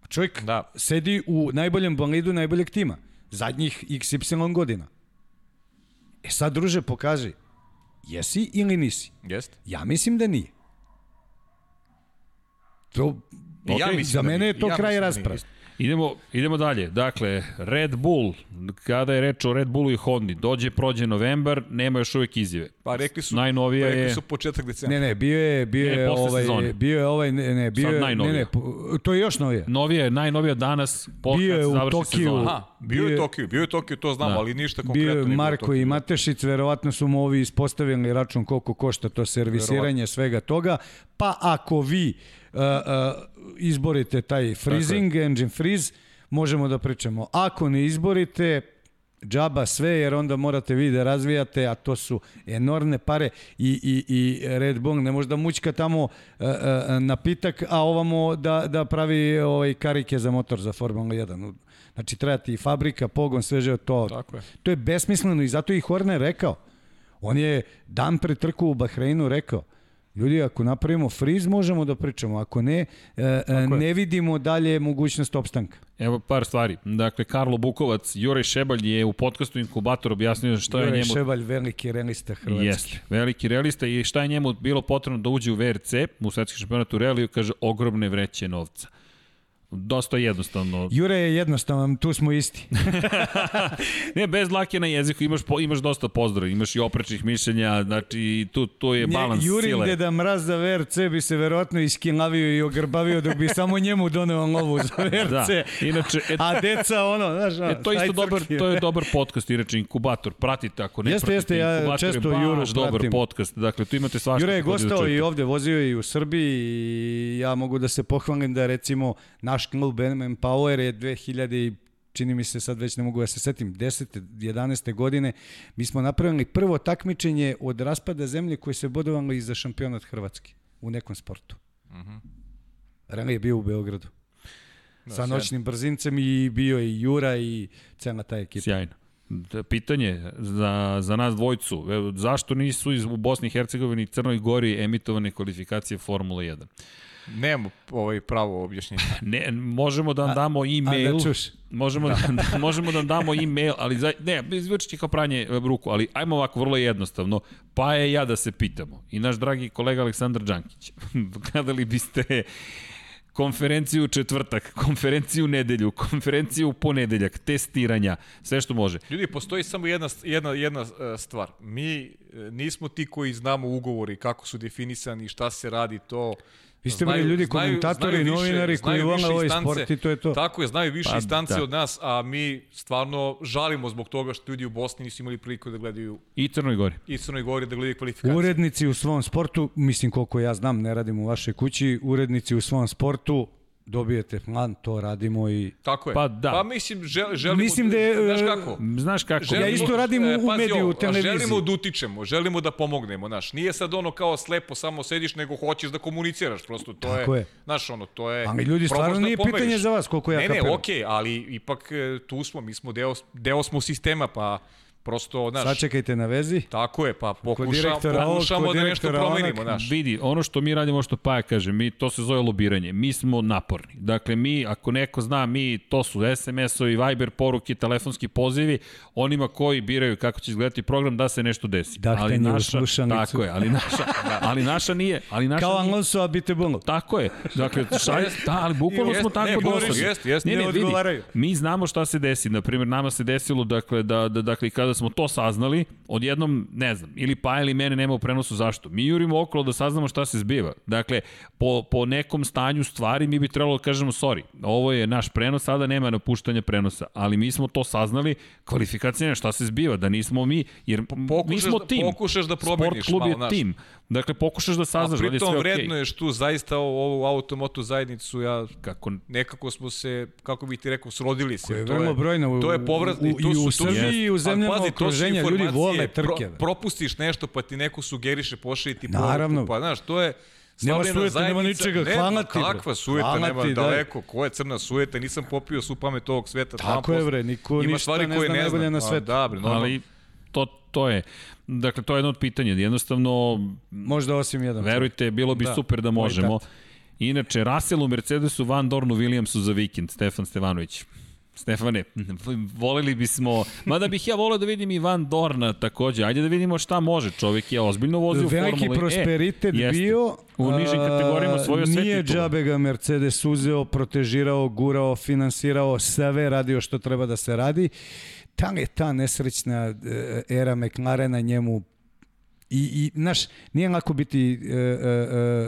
S3: Čovjek
S2: Da.
S3: sedi u najboljem bolidu najboljeg tima. Zadnjih XY godina. E sad, druže, pokaži. Jesi ili nisi?
S2: Jeste.
S3: Ja mislim da nije. To,
S2: I ja mislim
S3: za
S2: da
S3: mene
S2: nije.
S3: je to
S2: Ja
S3: kraj
S2: da
S3: rasprave.
S2: nije.
S1: Idemo, idemo dalje. Dakle, Red Bull, kada je reč o Red Bullu i Hondi, dođe, prođe novembar, nema još uvek izjave.
S2: Pa rekli su,
S1: Najnovija
S2: rekli
S1: je-
S2: su početak decembra.
S3: Ne, ne, bio je, bio
S1: Ne,
S3: je
S1: posle
S3: ovaj,
S1: sezone.
S3: bio je ovaj, ne, ne, bio
S1: Sad
S3: je, ne,
S1: najnovije.
S3: ne, to je još novije.
S1: Novija je, najnovija danas, po
S3: Bio je u
S1: završi
S3: Tokiju.
S2: Aha, bio
S3: Bio
S2: je
S3: je-
S2: Tokio, bio je Tokio, to znamo,
S1: Da.
S2: ali ništa konkretno.
S3: Bio je Marko i Matešić, verovatno su mu ovi ispostavili račun koliko košta to servisiranje svega toga, pa ako vi uh, izborite taj freezing, engine freeze, možemo da pričamo. Ako ne izborite, džaba sve, jer onda morate vi da razvijate, a to su enormne pare i, i, i Red Bull ne može da mućka tamo uh, uh, napitak, a ovamo da, da pravi ovaj, karike za motor za Formula 1. Znači, treba ti i fabrika, pogon, sveže to.
S2: Tako je.
S3: To je besmisleno i zato i Horner rekao. On je dan pre trku u Bahreinu rekao, ljudi, ako napravimo friz, možemo da pričamo. Ako ne, e, e, ne vidimo dalje mogućnost opstanka.
S1: Evo par stvari. Dakle, Karlo Bukovac, Jure Šebalj je u podcastu Inkubator objasnio šta je
S3: Jure
S1: njemu...
S3: Ševalj, veliki relista Hrvatski.
S1: Jeste, veliki realista i šta je njemu bilo potrebno da uđe u VRC, u svetski šampionat u realiju, kaže ogromne vreće novca. Dosta jednostavno.
S3: Jure je jednostavan, tu smo isti. (laughs)
S1: Ne, bez dlake na jeziku imaš, po, imaš dosta pozdrava, imaš i oprečnih mišljenja, znači tu, tu je balans
S3: Jurin
S1: sile.
S3: Deda Mraz za VRC bi se verovatno iskinlavio i ogrbavio dok bi samo njemu doneo lovu za VRC. (laughs)
S1: Da, inače, et,
S3: A deca ono, znaš,
S1: E, to je isto dobar, to je dobar podcast, inače Inkubator, pratite ako ne
S3: Jeste,
S1: pratite
S3: jeste, ja
S1: Inkubator je
S3: često
S1: baš
S3: Juru
S1: dobar podcast, dakle tu imate svašta.
S3: Jure je
S1: da
S3: gostao i
S1: čujete.
S3: ovde, vozio i u Srbiji i ja mogu da se pohvalim da recimo naš klub MM Power je 2000 i čini mi se sad već ne mogu da se setim, 10. 11. godine, mi smo napravili prvo takmičenje od raspada zemlje koje se bodovalo i za šampionat Hrvatske u nekom sportu. Uh
S2: Mhm.
S3: -huh. Je bio u Beogradu.
S2: Da,
S3: sa
S2: sjajno.
S3: noćnim brzincem i bio je i Jura i cela ta ekipa.
S1: Sjajno. Da, Pitanje za, za nas dvojcu, evo, zašto nisu iz, u Bosni i Hercegovini i Crnoj Gori emitovane kvalifikacije Formula 1?
S2: Nemamo ovaj pravo objašnjenje. (laughs)
S1: Ne, možemo da vam damo e-mail.
S3: a da čuš.
S1: Možemo da, da, (laughs) (laughs) možemo da vam damo e-mail, ali za, ne, zvuči kao pranje ruku, ali ajmo ovako vrlo jednostavno. Pa je ja da se pitamo. I naš dragi kolega Aleksandar Đankić. Kada li biste konferenciju u četvrtak, konferenciju u nedelju, konferenciju u ponedeljak, testiranja, sve što može.
S2: Ljudi, postoji samo jedna, jedna, jedna e, stvar. Mi e, nismo ti koji znamo ugovori, kako su definisani, šta se radi, to...
S3: Vi ste bili ljudi komentatori, novinari koji vole ovaj sport i to je to.
S2: Tako je, znaju više
S1: pa,
S2: instance
S1: da.
S2: od nas, a mi stvarno žalimo zbog toga što ljudi u Bosni nisu imali priliku da gledaju
S1: I Crnoj Gori.
S2: i Crnoj Gori da gledaju kvalifikacije.
S3: Urednici u svom sportu, mislim koliko ja znam, ne radim u vašoj kući, urednici u svom sportu, dobijete plan, to radimo i...
S2: Tako je.
S1: Pa da.
S2: Pa mislim, žel, želimo...
S3: Mislim da je,
S2: Znaš
S3: e,
S2: kako?
S1: Znaš kako?
S2: Želimo,
S3: Ja isto radim u-
S2: e,
S3: u
S2: pazi
S3: mediju,
S2: ovo,
S3: u televiziji.
S2: Želimo da utičemo, želimo da pomognemo, znaš. Nije sad ono kao slepo samo sediš, nego hoćeš da komuniciraš, prosto to
S3: Tako
S2: je,
S3: je.
S2: znaš, ono, to je...
S3: Ali ljudi, stvarno
S2: da
S3: nije
S2: pomeriš.
S3: pitanje za vas, koliko ja
S2: Ne, ne,
S3: kapiram.
S2: okej, ali ipak e, tu smo, mi smo deo, deo smo sistema, pa prosto, znaš,
S3: Sačekajte na vezi.
S2: tako je, pa pokušamo,
S3: ovog,
S2: pokušamo
S3: kod
S2: da nešto promenimo, znaš.
S1: Vidi, ono što mi radimo, što Paja kaže, mi, to se zove lobiranje. Mi smo naporni. Dakle, mi, ako neko zna, mi, to su SMS-ovi, Viber poruke, telefonski pozivi, onima koji biraju kako će izgledati program da se nešto desi.
S3: Dahtanje
S1: ali naša,
S3: slušalicu.
S1: tako je, ali naša, (laughs) ali naša nije, ali naša
S3: Kao Alonso, a bite bungo.
S1: Tako je. Dakle, šalj, da, ali bukvalno smo tako
S2: ne,
S1: dosadni.
S2: jeste, jeste.
S1: Ne,
S3: Ne
S1: ne, vidi, mi znamo šta se desi. Na primjer, nama se desilo, dakle, da, da, dakle, kada smo to saznali, odjednom, ne znam, ili pa ili mene nema u prenosu zašto. Mi jurimo okolo da saznamo šta se zbiva. Dakle, po, po nekom stanju stvari mi bi trebalo da kažemo, sorry, ovo je naš prenos, sada nema napuštanja prenosa, ali mi smo to saznali, kvalifikacija šta se zbiva, da nismo mi, jer mi
S2: Pokušaš
S1: smo
S2: da-
S1: tim.
S2: pokušaš da promeniš
S1: Sport klub
S2: malo,
S1: je
S2: znaš.
S1: tim. Dakle, pokušaš da
S2: A
S1: saznaš da je sve
S2: pritom
S1: okej.
S2: vredno je što zaista ovu automotu zajednicu, ja
S1: Kako
S2: nekako smo se, kako bih ti rekao, srodili se.
S3: Koja je
S2: to
S3: vrlo brojna u-
S2: to je povratni.
S3: u-
S2: tu
S3: i
S2: su,
S3: u
S2: tu su-
S3: Srbiji i u zemljama
S2: pazi, to su
S3: ljudi vole trke,
S2: Pro, propustiš nešto pa ti neko sugeriše, pošalje ti poruku.
S3: Naravno.
S2: Pa znaš, to je
S3: Nema sujete, nema ničega,
S2: Ne,
S3: hvala ti.
S2: Kakva sujeta,
S3: Hvala
S2: nema
S3: ti,
S2: daleko. Ko je crna sujeta, nisam popio svu pamet ovog sveta.
S3: Tako je, bre, niko
S2: Ima
S3: ništa
S2: stvari
S3: ne
S2: koje
S3: zna
S2: ne
S3: najbolje
S2: znam.
S3: na svetu.
S2: Da, bre, normalno.
S1: ali to to je, dakle, to je jedno od pitanja. Jednostavno,
S3: Možda osim jedan.
S1: verujte, bilo bi
S2: Da,
S1: super da možemo. Inače, Russell u Mercedesu, Van Dornu, Williamsu za vikend, Stefan Stevanović. Stefane, (laughs) voleli bismo, mada bih ja voleo da vidim i Van Dorna takođe, ajde da vidimo šta može, čovjek je ozbiljno vozio u
S3: Veliki
S1: Formuli
S3: prosperitet
S1: e,
S3: bio.
S1: U nižim kategorijama osvojio sve
S3: Nije džabe ga Mercedes uzeo, protežirao, gurao, finansirao, sve radio što treba da se radi. Tam je ta nesrećna e, era McLarena njemu I, i znaš, nije lako biti e, e,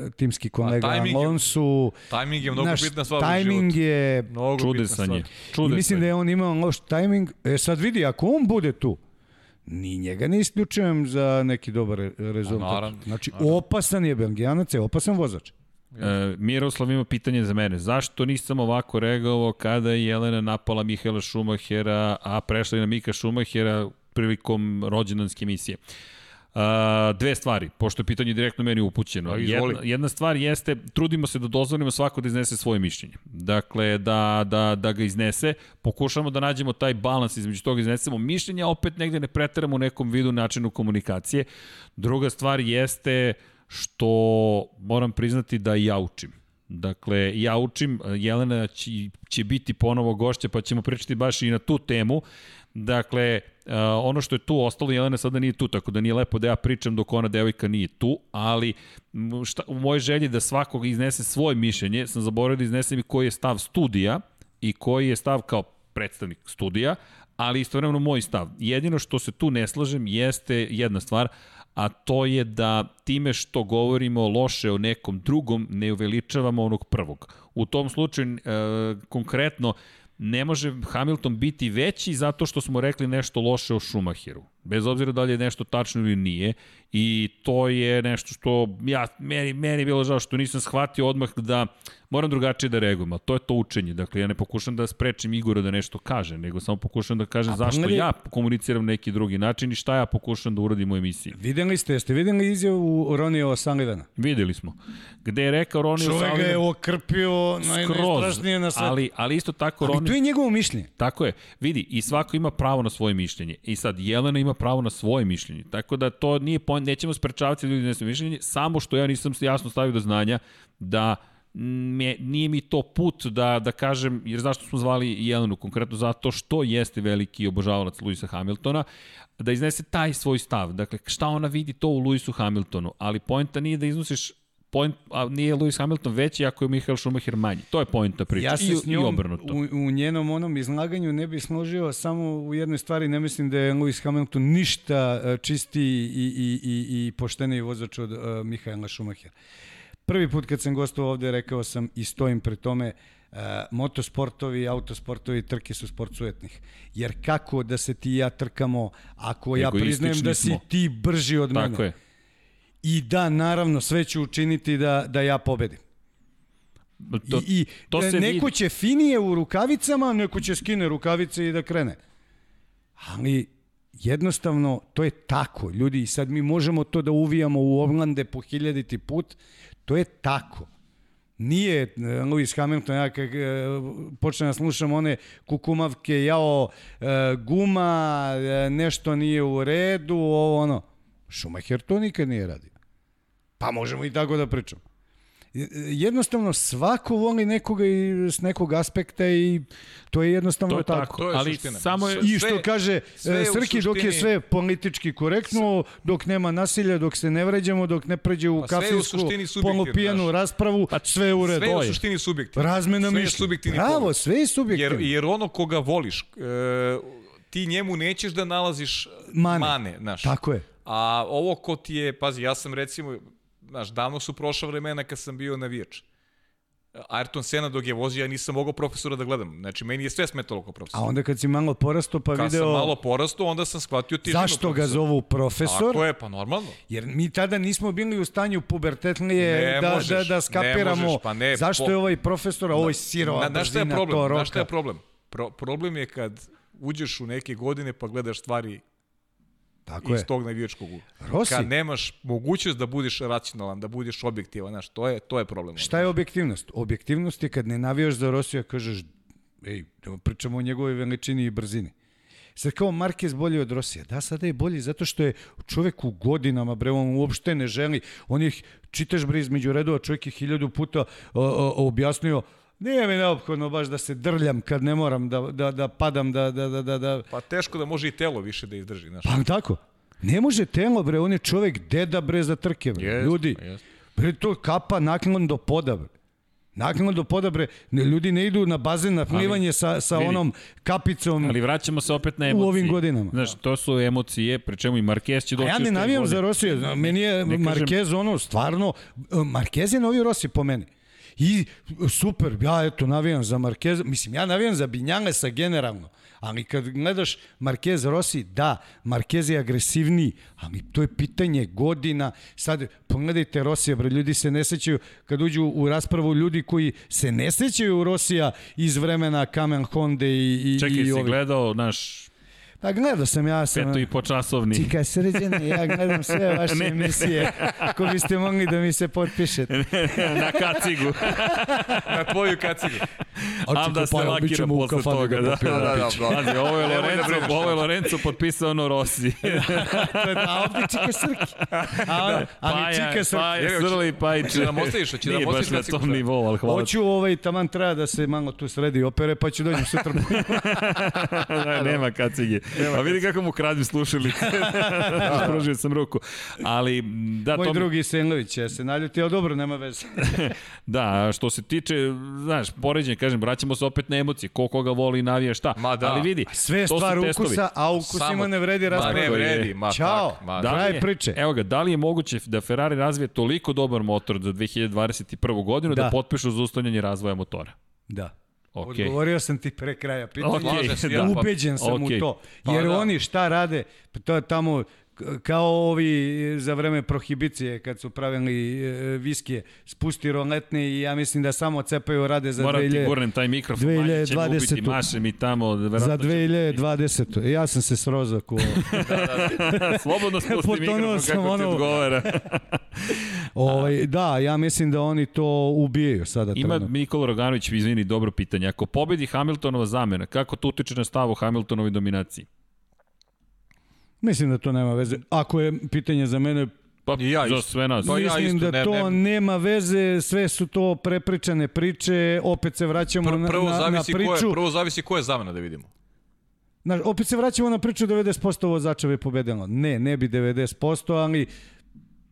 S3: e, timski kolega
S2: tajming je-
S3: Alonso.
S2: Tajming je mnogo
S3: Znaš,
S2: bitna stvar životu.
S3: je...
S2: Mnogo bitna
S1: Čudesan je.
S3: I
S1: Čudesan
S3: mislim da je on imao loš tajming. E sad vidi, ako on bude tu, ni njega ne isključujem za neki dobar re- rezultat.
S2: naravno,
S3: znači, opasan je Belgijanac, je opasan vozač.
S1: E, Miroslav ima pitanje za mene. Zašto nisam ovako reagovao kada je Jelena napala Mihaela Šumahera, a prešla je na Mika Šumahera prilikom rođendanske emisije? A, dve stvari, pošto je pitanje direktno meni upućeno.
S2: Pa.
S1: Jedna, jedna stvar jeste, trudimo se da dozvolimo svako da iznese svoje mišljenje. Dakle, da, da, da ga iznese, pokušamo da nađemo taj balans između toga iznesemo mišljenja, opet negde ne preteramo u nekom vidu načinu komunikacije. Druga stvar jeste što moram priznati da i ja učim. Dakle, ja učim, Jelena će, će biti ponovo gošća, pa ćemo pričati baš i na tu temu. Dakle, uh, ono što je tu ostalo, Jelena sada nije tu, tako da nije lepo da ja pričam dok ona devojka nije tu, ali šta, u mojoj želji da svakog iznese svoje mišljenje, sam zaboravio da iznesem i koji je stav studija i koji je stav kao predstavnik studija, ali istovremeno moj stav. Jedino što se tu ne slažem jeste jedna stvar, a to je da time što govorimo loše o nekom drugom ne uveličavamo onog prvog. U tom slučaju, e, konkretno, ne može Hamilton biti veći zato što smo rekli nešto loše o Schumacheru. Bez obzira da li je nešto tačno ili nije. I to je nešto što ja, meni, meni je bilo žao što nisam shvatio odmah da moram drugačije da reagujem, a to je to učenje. Dakle, ja ne pokušam da sprečim Igora da nešto kaže, nego samo pokušam da kažem
S3: A
S1: zašto
S3: pogledaj-
S1: ja komuniciram neki drugi način i šta ja pokušam da uradim u emisiji.
S3: Videli ste, jeste videli izjavu Ronija O'Sullivana?
S1: Videli smo. Gde je rekao Ronnie
S3: Čovek ga je okrpio naj, najstrašnije na svetu.
S1: ali, ali isto tako
S3: Ali
S1: Ronnie...
S3: to je njegovo mišljenje.
S1: Tako je. Vidi, i svako ima pravo na svoje mišljenje. I sad, Jelena ima pravo na svoje mišljenje. Tako da to nije point, nećemo sprečavati da ljudi ne mišljenje, samo što ja nisam jasno stavio do znanja da me, nije mi to put da, da kažem, jer zašto smo zvali Jelenu konkretno? Zato što jeste veliki obožavalac Luisa Hamiltona, da iznese taj svoj stav. Dakle, šta ona vidi to u Luisu Hamiltonu, ali poenta nije da iznosiš point, a nije Lewis Hamilton veći ako je Michael Schumacher manji. To je poenta priče.
S3: Ja se
S1: I,
S3: s
S1: i
S3: njom
S1: obrnuto.
S3: u, u njenom onom izlaganju ne bi složio samo u jednoj stvari, ne mislim da je Lewis Hamilton ništa e, čistiji i, i, i, i pošteniji vozač od uh, Mihaela Schumachera. Prvi put kad sam gostovao ovde rekao sam i stojim pri tome Uh, motosportovi, autosportovi, trke su sport sujetnih. Jer kako da se ti i ja trkamo ako ja priznajem da si
S1: smo.
S3: ti brži od mene?
S1: Tako je.
S3: I da, naravno, sve ću učiniti da, da ja pobedim.
S1: To,
S3: I, i
S1: to
S3: e,
S1: se
S3: neko
S1: vidi.
S3: će finije u rukavicama, neko će skine rukavice i da krene. Ali jednostavno to je tako. Ljudi, sad mi možemo to da uvijamo u Orlande po hiljaditi put. To je tako. Nije e, Lewis Hamilton, ja kak e, počnem da slušam one kukumavke, jao, guma, nešto nije u redu, ovo ono. Schumacher to nikad nije radio. Pa možemo i tako da pričamo. Jednostavno svako voli nekoga i s nekog aspekta i to je jednostavno
S1: To je
S3: tako.
S1: tako,
S2: To je
S1: ali
S2: suština.
S1: samo je...
S3: I što
S2: Sve-
S3: kaže
S2: sve
S3: e,
S2: u
S3: Srki, dok je sve politički korektno, dok nema nasilja, dok se ne vređamo, dok ne pređe u
S2: Pa sve
S3: kafinsku
S2: znaš.
S3: raspravu, sve je u redu.
S2: Sve je u suštini subjektivno.
S3: Razmena
S2: Sve subjektivni
S3: Bravo, sve je subjektivno.
S2: Jer, jer ono koga voliš, e, ti njemu nećeš da nalaziš
S3: Mane.
S2: mane znaš.
S3: Tako je.
S2: A ovo ko ti je, pazi, ja sam recimo, znaš, davno su prošla vremena kad sam bio navijač. Ayrton Senna dok je vozio, ja nisam mogao profesora da gledam. Znači, meni je sve smetalo kao profesor.
S3: A onda kad si malo porasto pa
S2: Kad
S3: video
S2: sam malo porastao, onda sam shvatio tižinu
S3: zašto ga zovu profesor,
S2: Tako je, pa normalno.
S3: Jer mi tada nismo bili u stanju pubertetnije
S2: Ne
S3: da,
S2: možeš,
S3: da, da
S2: ne
S3: skapiramo
S2: možeš, pa ne,
S3: zašto
S2: po-
S3: je ovaj profesor, a ovo je sirova
S2: Na, znaš šta je
S3: brzina,
S2: problem?
S3: to roka.
S2: Znaš šta je problem? Pro, problem je kad uđeš u neke godine pa gledaš stvari
S3: Tako
S2: iz
S3: je.
S2: tog navijačkog ugla.
S3: Rossi,
S2: Kad nemaš mogućnost da budeš racionalan, da budeš objektivan, znaš, to je, to je problem.
S3: šta je objektivnost? Objektivnost je kad ne navijaš za Rosija, kažeš, ej, da pričamo o njegovoj veličini i brzini. Sad kao Marquez bolji od Rosija. Da, sada je bolji zato što je čovek u godinama, bre, on uopšte ne želi. On je, čitaš bre između redova, čovjek je hiljadu puta o, o, objasnio Nije mi neophodno baš da se drljam kad ne moram da, da, da padam, da, da, da, da, da...
S2: Pa teško da može i telo više da izdrži, znaš.
S3: Pa tako. Ne može telo, bre, on je čovek deda, bre, za trke, bre.
S2: Jest,
S3: Ljudi,
S2: pa jest.
S3: bre, to kapa naklon do poda, bre. Naklon do poda, bre. Ne, ljudi ne idu na bazen na plivanje sa, sa
S1: vidi.
S3: onom kapicom.
S1: Ali vraćamo se opet na emocije.
S3: ovim godinama.
S1: Znaš, to su emocije, pri čemu i Marquez će
S3: A
S1: doći
S3: ja
S1: u
S3: ne navijam za Rosiju. Meni je
S1: Ne
S3: Marquez ono, stvarno, Marquez je novi Rossi po meni. I super, ja eto navijam za Marquez, mislim ja navijam za Binjalesa generalno, ali kad gledaš Marquez Rossi, da, Marquez je agresivniji, ali to je pitanje godina. Sad, pogledajte Rosija, bre, ljudi se ne sećaju, kad uđu u raspravu ljudi koji se ne sećaju Rosija iz vremena Kamen Honda i, i,
S1: Čekaj,
S3: i
S1: si
S3: ovih.
S1: gledao naš
S3: Pa gledao sam ja sam...
S1: peto i po časovni.
S3: Čika srđane, ja gledam sve (laughs) vaše
S1: Ne, ne.
S3: emisije. Ako biste mogli da mi se potpišete. (laughs)
S1: na kacigu. (laughs)
S2: Na tvoju kacigu.
S3: A
S1: da se lakira posle toga. Da, da, da, da. Pazi, ovo je
S2: da
S1: Lorenzo, ovo je Lorenzo potpisao ono Rossi.
S3: A ovdje čika srki. A, ali čika srki.
S1: Paja,
S2: Evo,
S1: Srli, Pajić.
S2: Hoće da nam ostaviš, hoće da nam
S1: Nije baš
S2: ostaviš
S1: na tom nivou, ali hvala.
S3: Hoću ovaj, taman treba da se malo tu sredi opere, pa ću dođem sutra.
S1: da, nema kacige. A vidi kako mu kradim slušalice. (laughs) (laughs) Pružio sam ruku. Ali, da,
S3: Moj
S1: to...
S3: drugi Senlović će se naljuti, ali dobro, nema veze. (laughs)
S1: Da, što se tiče, znaš, poređenje, kažem, vraćamo se opet na emocije, ko koga voli i navija šta.
S2: Ma da.
S1: Ali vidi,
S3: Sve je stvar
S1: testovi.
S3: ukusa, a ukusima
S2: Samo-
S3: ne vredi
S2: Ma ne
S3: rasprava.
S2: vredi, ma
S3: Ćao.
S2: tak, ma
S1: Da je-
S3: priče.
S1: Evo ga, da li je moguće da Ferrari razvije toliko dobar motor za 2021. godinu da,
S3: Da.
S1: potpišu zaustavljanje razvoja motora?
S3: Da.
S1: Ok.
S3: Odgovorio sam ti pre kraja pitanja.
S1: Ok,
S2: Slažem se,
S1: da.
S2: ja, pa-
S3: Ubeđen sam
S1: Ok.
S3: u to.
S2: Pa
S3: Jer
S2: da.
S3: oni šta rade, pa to je tamo kao ovi za vreme prohibicije kad su pravili e, viskije, spusti roletne i ja mislim da samo cepaju rade za
S1: Moram ti
S3: 2000
S1: gurnem taj mikrofon, manje će me
S3: 2020.
S1: ubiti, maše mi tamo.
S3: za
S1: verovatno će-
S3: 2020. Ja sam se srozao ko... (laughs) (laughs)
S1: Slobodno spusti mikrofon
S3: sam
S1: kako ti
S3: ono-
S1: odgovara. (laughs)
S3: ovaj, da, ja mislim da oni to ubijaju sada.
S1: Ima
S3: trenutno.
S1: Nikola Roganović, izvini, dobro pitanje. Ako pobedi Hamiltonova zamena, kako to utiče na stavu Hamiltonovoj dominaciji?
S3: Mislim da to nema veze. Ako je pitanje za mene,
S1: Pa,
S2: I ja
S1: za
S2: isto.
S1: sve nas.
S2: Pa ja
S3: mislim
S2: isto,
S3: da
S2: ne-
S3: to
S2: ne-
S3: nema veze, sve su to prepričane priče, opet se vraćamo
S2: Pr,
S3: na,
S2: prvo,
S3: na, na
S2: zavisi ko
S3: priču.
S2: je, prvo zavisi ko je zamena da vidimo.
S3: Znaš, opet se vraćamo na priču 90% vozača bi pobedilo. Ne, ne bi 90%, ali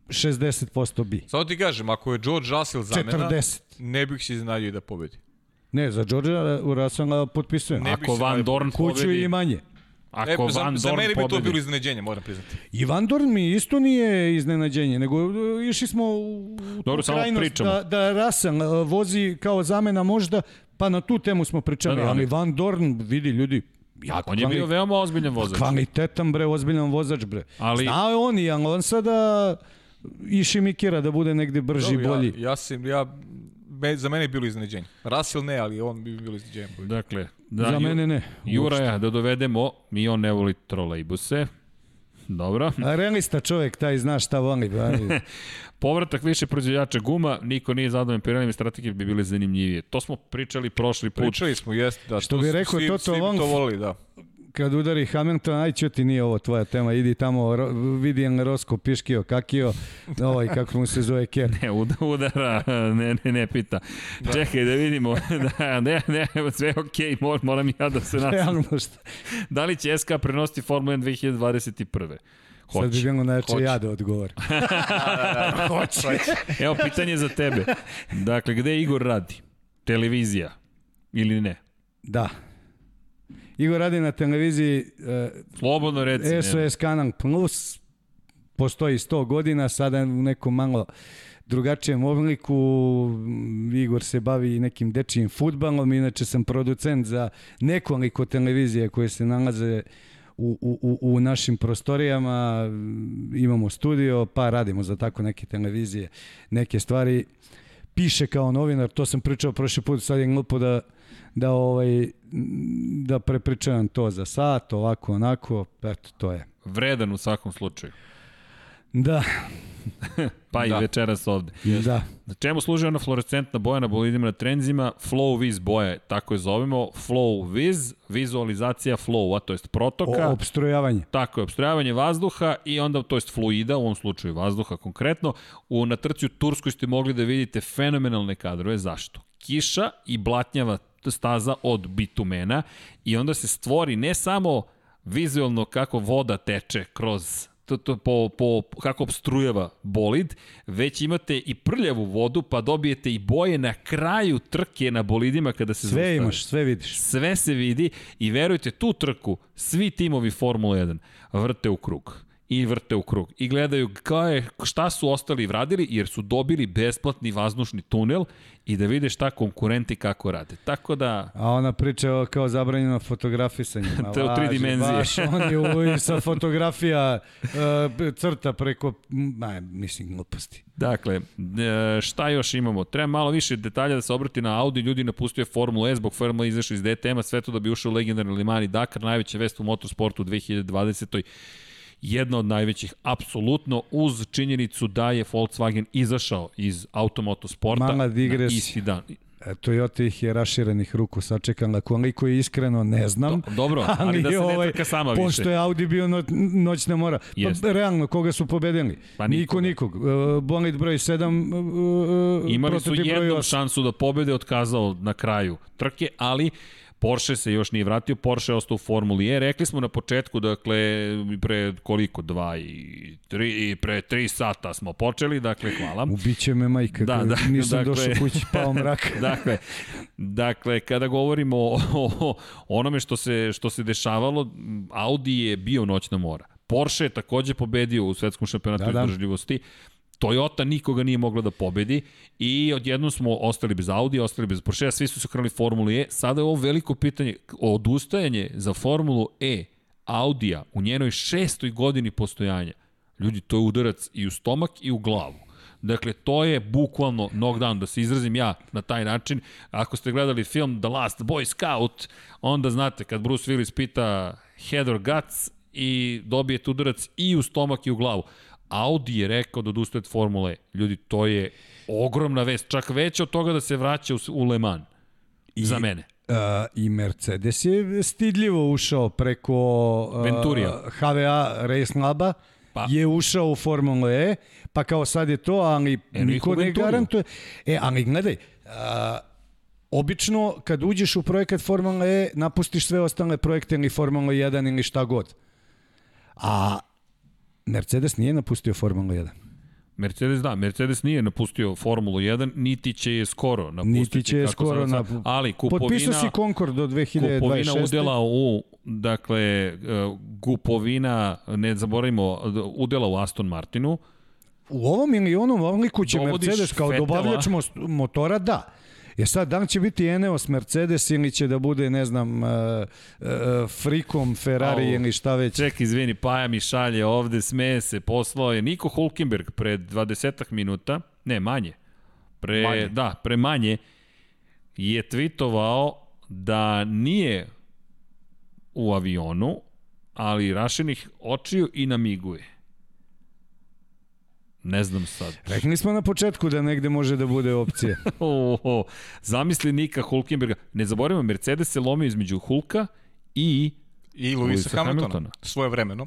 S3: 60% bi.
S2: Samo ti kažem, ako je George Russell zamena,
S3: 40.
S2: ne bih se iznenadio i da pobedi.
S3: Ne, za Georgea Russella potpisujem.
S2: Ne
S1: Ako Van
S2: najbolje-
S1: Dorn
S3: Kuću
S1: pobedi,
S3: i manje.
S1: Ako
S2: e, za,
S1: Van
S2: za
S1: Dorn
S2: mene bi to
S1: pobedi,
S2: bilo iznenađenje, moram priznati.
S3: I Van Dorn mi isto nije iznenađenje, nego uh, išli smo u
S1: Dobro, samo
S3: krajnost
S1: pričamo.
S3: da, da Russell uh, vozi kao zamena možda, pa na tu temu smo pričali,
S1: Da, da, ali-
S3: ali Van Dorn, vidi ljudi, jako
S1: On je bio veoma ozbiljan vozač.
S3: kvalitetan bre, ozbiljan vozač bre.
S1: Ali-
S3: Znao je on i Alonso da iši Mikira da bude negde brži,
S2: Dobro,
S3: bolji.
S2: Ja, ja sam, ja, me, za mene je bilo iznenađenje. Russell ne, ali on bi bilo iznenađenje.
S1: Dakle, da,
S3: Za mene ne.
S1: Juraja da dovedemo, mi on ne voli trolejbuse. Dobro.
S3: A realista čovjek, taj zna šta voli. (laughs)
S1: Povratak više proizvođača guma, niko nije zadovoljan Pirelli strategije bi bile zanimljivije. To smo pričali prošli put.
S2: Pričali smo, jest, da.
S3: Što
S2: to
S3: bi rekao
S2: svi,
S3: Toto Wolff,
S2: to volili, da.
S3: Kad udari Hamilton, aj ti nije ovo tvoja tema, idi tamo, ro, vidi Rosko piškio, kakio, ovaj, kako mu se zove, Ker. (laughs)
S1: Ne, uda, udara, ne, ne, ne pita. Da. Čekaj da vidimo. (laughs) da, ne, ne, sve je okej, okay, moram i ja da se nasim. Da li će SK prenositi Formula 1 2021.
S3: Sad bi
S1: Hoće.
S3: bilo
S2: Hoće.
S3: ja (laughs) da odgovorim.
S2: Hoće.
S1: Evo, pitanje za tebe. Dakle, gde Igor radi? Televizija ili ne?
S3: Da. Igor radi na televiziji uh,
S1: Slobodno reci.
S3: SOS Kanal Plus, postoji 100 godina, sada u nekom malo drugačijem obliku. Igor se bavi nekim dečijim futbalom, inače sam producent za nekoliko televizije koje se nalaze u, u- u našim prostorijama. Imamo studio, pa radimo za tako neke televizije, neke stvari. Piše kao novinar, to sam pričao prošli put, sad je glupo da da ovaj da prepričavam to za sat, ovako onako, eto to je.
S1: Vredan u svakom slučaju.
S3: Da, (laughs)
S1: pa i
S2: Da.
S1: večeras ovde.
S3: da.
S1: Na čemu služi ona fluorescentna boja na bolidima na trenzima? Flow Viz boje, tako je zovemo. Flow Viz, vizualizacija flowa, to jest protoka.
S3: O, obstrojavanje.
S1: Tako je, obstrojavanje vazduha i onda, to jest fluida, u ovom slučaju vazduha konkretno, u, na trci u Turskoj ste mogli da vidite fenomenalne kadrove. Zašto? Kiša i blatnjava staza od bitumena i onda se stvori ne samo vizualno kako voda teče kroz to, to, po, po, kako obstrujeva bolid, već imate i prljavu vodu, pa dobijete i boje na kraju trke na bolidima kada se
S3: Sve imaš, sve vidiš.
S1: Sve se vidi i verujte, tu trku svi timovi Formula 1 vrte u krug i vrte u krug i gledaju kao je, šta su ostali radili jer su dobili besplatni vazdušni tunel i da vide šta konkurenti kako rade. Tako da
S3: A ona priča o kao zabranjeno fotografisanje. (laughs)
S1: To je u tri dimenzije.
S3: Baš, on je u, i sa fotografija uh, crta preko, ma, mislim, gluposti.
S1: Dakle, e, šta još imamo? Treba malo više detalja da se obrati na Audi, ljudi napustio Formulu E, zbog Formula E izašao iz DTM-a, sve to da bi ušao u legendarni Limani Dakar, najveća vest u motorsportu u 2020 jedna od najvećih, apsolutno, uz činjenicu da je Volkswagen izašao iz automotosporta
S3: Mala
S1: na isti dan.
S3: E, Toyota ih je raširenih ruku sačekala, koliko je iskreno ne znam.
S1: Do- dobro, (laughs) ali da se ne trka sama više.
S3: Pošto je Audi bio no, noćna mora. Pa realno, koga su pobedili?
S1: Pa
S3: Niko,
S1: nikoga.
S3: nikog. Uh, Bolid broj 7, uh,
S1: Imali su
S3: prototiv broj
S1: jednom
S3: 8.
S1: šansu da pobede, otkazao na kraju trke, ali Porsche se još nije vratio, Porsche je ostao u Formuli E. Rekli smo na početku, dakle, pre koliko, dva i tri, i pre tri sata smo počeli, dakle, hvala.
S3: Ubiće me majka,
S1: Da,
S3: da, nisam
S1: dakle-
S3: došao kući, pao mrak. (laughs)
S1: dakle, dakle, kada govorimo o, o onome što se, što se dešavalo, Audi je bio noćna mora. Porsche je takođe pobedio u svetskom šampionatu
S3: Da, da.
S1: izdržljivosti. Toyota nikoga nije mogla da pobedi i odjednom smo ostali bez Audi, ostali bez Porsche, svi su se krenuli Formuli E. Sada je ovo veliko pitanje, odustajanje za Formulu E Audija u njenoj šestoj godini postojanja. Ljudi, to je udarac i u stomak i u glavu. Dakle, to je bukvalno knockdown, da se izrazim ja na taj način. Ako ste gledali film The Last Boy Scout, onda znate kad Bruce Willis pita head or guts i dobijete udarac i u stomak i u glavu. Audi je rekao da odustaje od Formule. E. Ljudi, to je ogromna vest, čak veća od toga da se vraća u, u Le Mans. I, za mene.
S3: Uh, I Mercedes je stidljivo ušao preko uh,
S1: Venturija.
S3: HVA Race Laba,
S1: Pa.
S3: je ušao u Formulu E, pa kao sad je to, ali
S1: Enrico
S3: niko ne garantuje. E, ali gledaj, uh, obično kad uđeš u projekat Formula E, napustiš sve ostale projekte ili Formula 1 ili šta god. A Mercedes nije napustio Formulu 1.
S1: Mercedes da, Mercedes nije napustio Formulu 1, niti će je skoro napustiti.
S3: Niti će je skoro napu-
S1: Ali kupovina,
S3: Potpisao si Concord do 2026.
S1: kupovina udela u, dakle, e, kupovina, ne zaboravimo, udela u Aston Martinu,
S3: U ovom ili onom obliku će Mercedes kao
S1: Vettela.
S3: dobavljač motora, da. Je sad, da li će biti Eneos Mercedes ili će da bude, ne znam, uh, uh, frikom Ferrari
S1: Au.
S3: ili šta već.
S1: Ček, izvini, Paja mi šalje ovde, smeje se, poslao je Niko Hulkenberg pre 20 minuta, ne, manje, pre,
S2: Manje.
S1: da, pre manje, je tweetovao da nije u avionu, ali rašenih očiju i namiguje. Ne znam sad.
S3: Rekli smo na početku da negde može da bude opcija. (laughs)
S1: Oho, zamisli Nika Hulkenberga. Ne zaboravimo, Mercedes se lomio između Hulka i
S2: I Luisa Hamiltona,
S1: Hamiltona.
S2: svoje vremeno.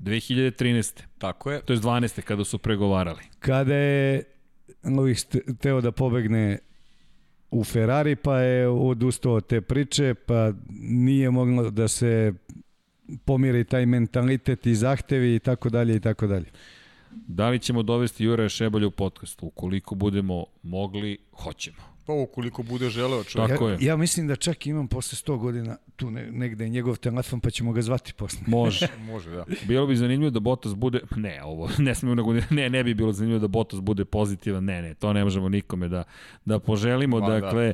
S1: 2013.
S2: Tako je.
S1: To je 12. kada su pregovarali.
S3: Kada je Luis te- teo da pobegne u Ferrari, pa je odustao od te priče, pa nije moglo da se pomiri taj mentalitet i zahtevi i tako dalje i tako dalje.
S1: Da li ćemo dovesti Juraja Šebalja u podcast? Ukoliko budemo mogli, hoćemo.
S2: Pa ukoliko bude želeo čovjek.
S1: Tako
S3: ja,
S1: je.
S3: ja mislim da čak imam posle 100 godina tu ne, negde njegov telefon, pa ćemo ga zvati posle.
S1: Može. (laughs)
S2: Može, da.
S1: Bilo bi zanimljivo da Bottas bude, ne, ovo, ne smemo nego, ne, ne bi bilo zanimljivo da Bottas bude pozitivan, ne, ne, to ne možemo nikome da, da poželimo,
S2: Ma, da.
S1: dakle, da,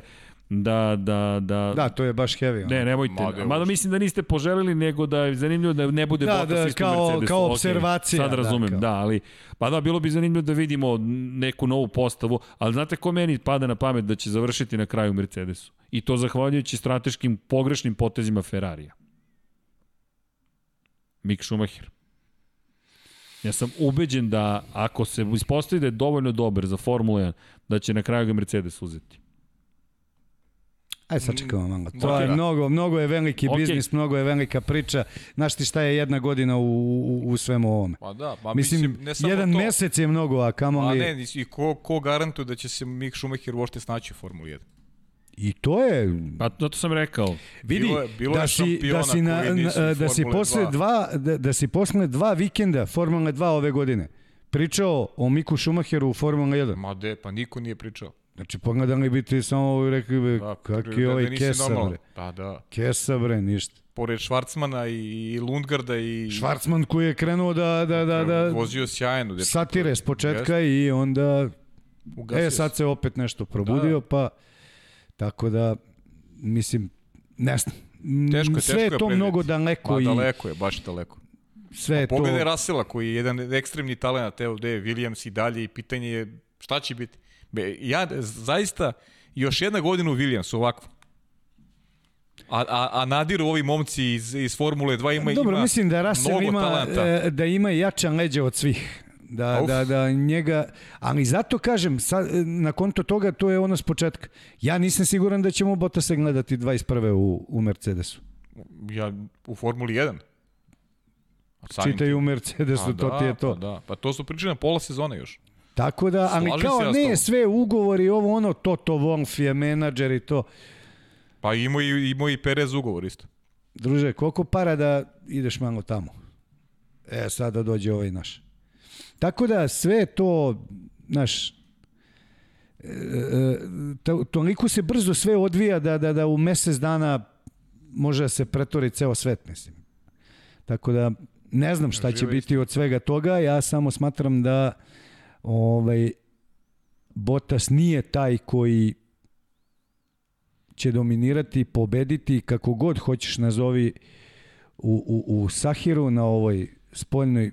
S1: da, da,
S3: Da, to je baš heavy.
S1: Ne, nemojte.
S2: Mada
S1: Mada, mislim da niste poželili, nego da je zanimljivo da ne bude
S3: Da,
S1: Bottas
S3: da,
S1: isto
S3: kao-
S1: Mercedesu.
S3: kao observacija,
S1: Sad
S3: da,
S1: razumem,
S3: kao.
S1: da, ali pa da, bilo bi zanimljivo da vidimo neku novu postavu, ali znate ko meni pada na pamet da će završiti na kraju Mercedesu? I to zahvaljujući strateškim pogrešnim potezima Ferrarija. Mick Schumacher. Ja sam ubeđen da ako se ispostavi da je dovoljno dobar za Formula 1, da će na kraju ga Mercedes uzeti.
S3: Aj sad čekamo malo. To je mnogo, mnogo je veliki
S1: Ok.
S3: biznis, mnogo je velika priča. Znaš ti šta je jedna godina u, u, u svemu ovome?
S2: Pa da, pa
S3: Mislim,
S2: mislim, ne samo
S3: jedan
S2: to.
S3: mesec je mnogo, a
S2: A
S3: kamoli...
S2: ne, i ko, ko garantuje da će se Mick Schumacher uopšte snaći u Formuli 1?
S3: I to je...
S1: Pa zato sam rekao,
S3: Vidi,
S2: Bilo je- bilo
S3: da, si, da si, na, na- da si posle
S2: 2.
S3: dva, da, da si posle dva vikenda Formule 2 ove godine pričao o Miku Schumacheru u Formula 1.
S2: Ma de, pa niko nije pričao.
S3: Znači, pogledali bi ti samo i rekli bi,
S2: Da,
S3: kakvi
S2: da-
S3: ovaj
S2: da nisi
S3: kesa,
S2: normalan.
S3: bre.
S2: Pa da.
S3: Kesa, bre, ništa.
S2: Pored Švarcmana i, Lundgarda i...
S3: Švarcman koji je krenuo da, da, da, da
S2: Vozio sjajno. dečko.
S3: satire s početka i onda
S2: Ugasio
S3: E, sad se opet nešto probudio, pa tako da, mislim, ne znam.
S2: Teško je,
S3: sve
S2: teško
S3: je
S2: je
S3: to mnogo daleko
S2: Pa
S3: i
S2: daleko je, baš daleko.
S3: sve je to...
S2: Pogledaj Rasela koji je jedan ekstremni talent, evo gde je Williams i dalje i pitanje je šta će biti. Be, ja zaista još jedna godina u Williamsu ovako. A, a, a nadiru ovi momci iz, iz Formule 2 ima,
S3: Dobro,
S2: ima
S3: mislim da Russell ima,
S2: talenta.
S3: e, da ima jača leđa od svih. Da,
S2: Uf.
S3: da, da njega, ali zato kažem, sad, e, na konto toga to je ono s početka. Ja nisam siguran da ćemo Bottasa gledati 21. u, u Mercedesu.
S2: Ja, u Formuli 1. A samim
S3: Čitaj u Mercedesu,
S2: Pa
S3: to
S2: da,
S3: ti je to.
S2: Pa, da. pa to su pričali na pola sezone još.
S3: Tako da, ali
S2: Slažem
S3: kao
S2: ja
S3: ne
S2: tobom.
S3: sve ugovori, ovo ono, Toto Wolff je menadžer i to.
S2: Pa imao i, imao i Perez ugovor isto.
S3: Druže, koliko para da ideš malo tamo? E, sada dođe ovaj naš. Tako da sve to, znaš, e, e, to, toliko se brzo sve odvija da, da, da u mesec dana može da se pretvori ceo svet, mislim. Tako da ne znam šta će biti od svega toga, ja samo smatram da ovaj Botas nije taj koji će dominirati, pobediti kako god hoćeš nazovi u, u, u Sahiru na ovoj spoljnoj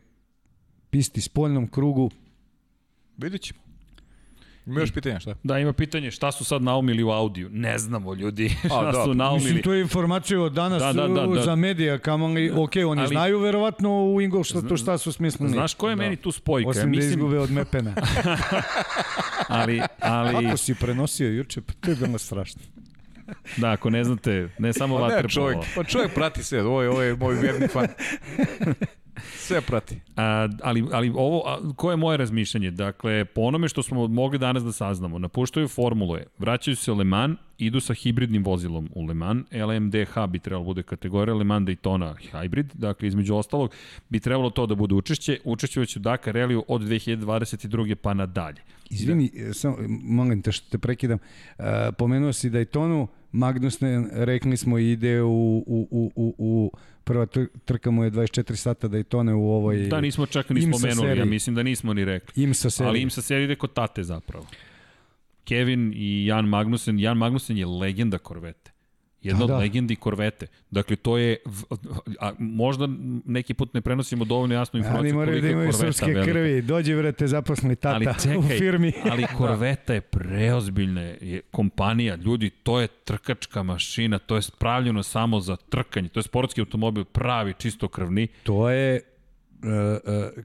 S3: pisti, spoljnom krugu.
S2: Vidjet ćemo. Ima još pitanja, šta?
S1: da ima pitanje šta su sad naumili u audiju. Ne znamo ljudi (laughs) šta
S2: da,
S1: su naumili.
S3: Mislim, to je informacija od danas
S1: Da, da, da, da.
S3: za medija, kamali, ok, oni
S1: Ali-
S3: znaju verovatno u Ingolštatu šta su smislili.
S1: Znaš ko je meni tu spojka?
S3: Osim
S1: ja
S3: da
S1: mislim,
S3: izgube od Mepena. (laughs)
S1: ali, ali
S3: Kako si prenosio juče, pa to je bilo strašno.
S1: da, ako ne znate, ne samo
S2: Pa ne,
S1: vaterpolo.
S2: čovjek, pa čovjek prati sve, ovo je, ovo je moj vjerni fan. (laughs) Sve prati.
S1: A, ali, ali ovo, a, koje je moje razmišljanje? Dakle, po onome što smo mogli danas da saznamo, napuštaju formule, vraćaju se u Le Mans, idu sa hibridnim vozilom u Le Mans, LMDH bi trebalo bude kategorija, Le Mans Daytona hybrid, dakle, između ostalog, bi trebalo to da bude učešće, učešćujući u Dakar Rallyu od 2022. pa nadalje.
S3: Izvini, da. samo, molim te što te prekidam. Uh, pomenuo si Daytonu, Magnussen, rekli smo, ide u, u, u, u, u prva tr- trka mu je 24 sata Daytone u ovoj
S1: Da, nismo čak ni
S3: IMSA
S1: spomenuli, ja
S3: seriji.
S1: mislim da nismo ni rekli.
S3: IMSA seriji.
S1: Ali im sa serija ide kod tate zapravo. Kevin i Jan Magnussen, Jan Magnussen je legenda korvete. Jedna
S3: Da,
S1: od
S3: da.
S1: legendi korvete. Dakle, to je, a možda neki put ne prenosimo dovoljno jasnu
S3: Ali
S1: informaciju
S3: moraju
S1: koliko
S3: da imaju srpske
S1: velika.
S3: krvi. Dođi, vrete, zaposli tata
S1: Ali čekaj,
S3: u firmi.
S1: ali (laughs) korveta je preozbiljna je kompanija. Ljudi, to je trkačka mašina, to je spravljeno samo za trkanje. To je sportski automobil, pravi, čistokrvni.
S3: To je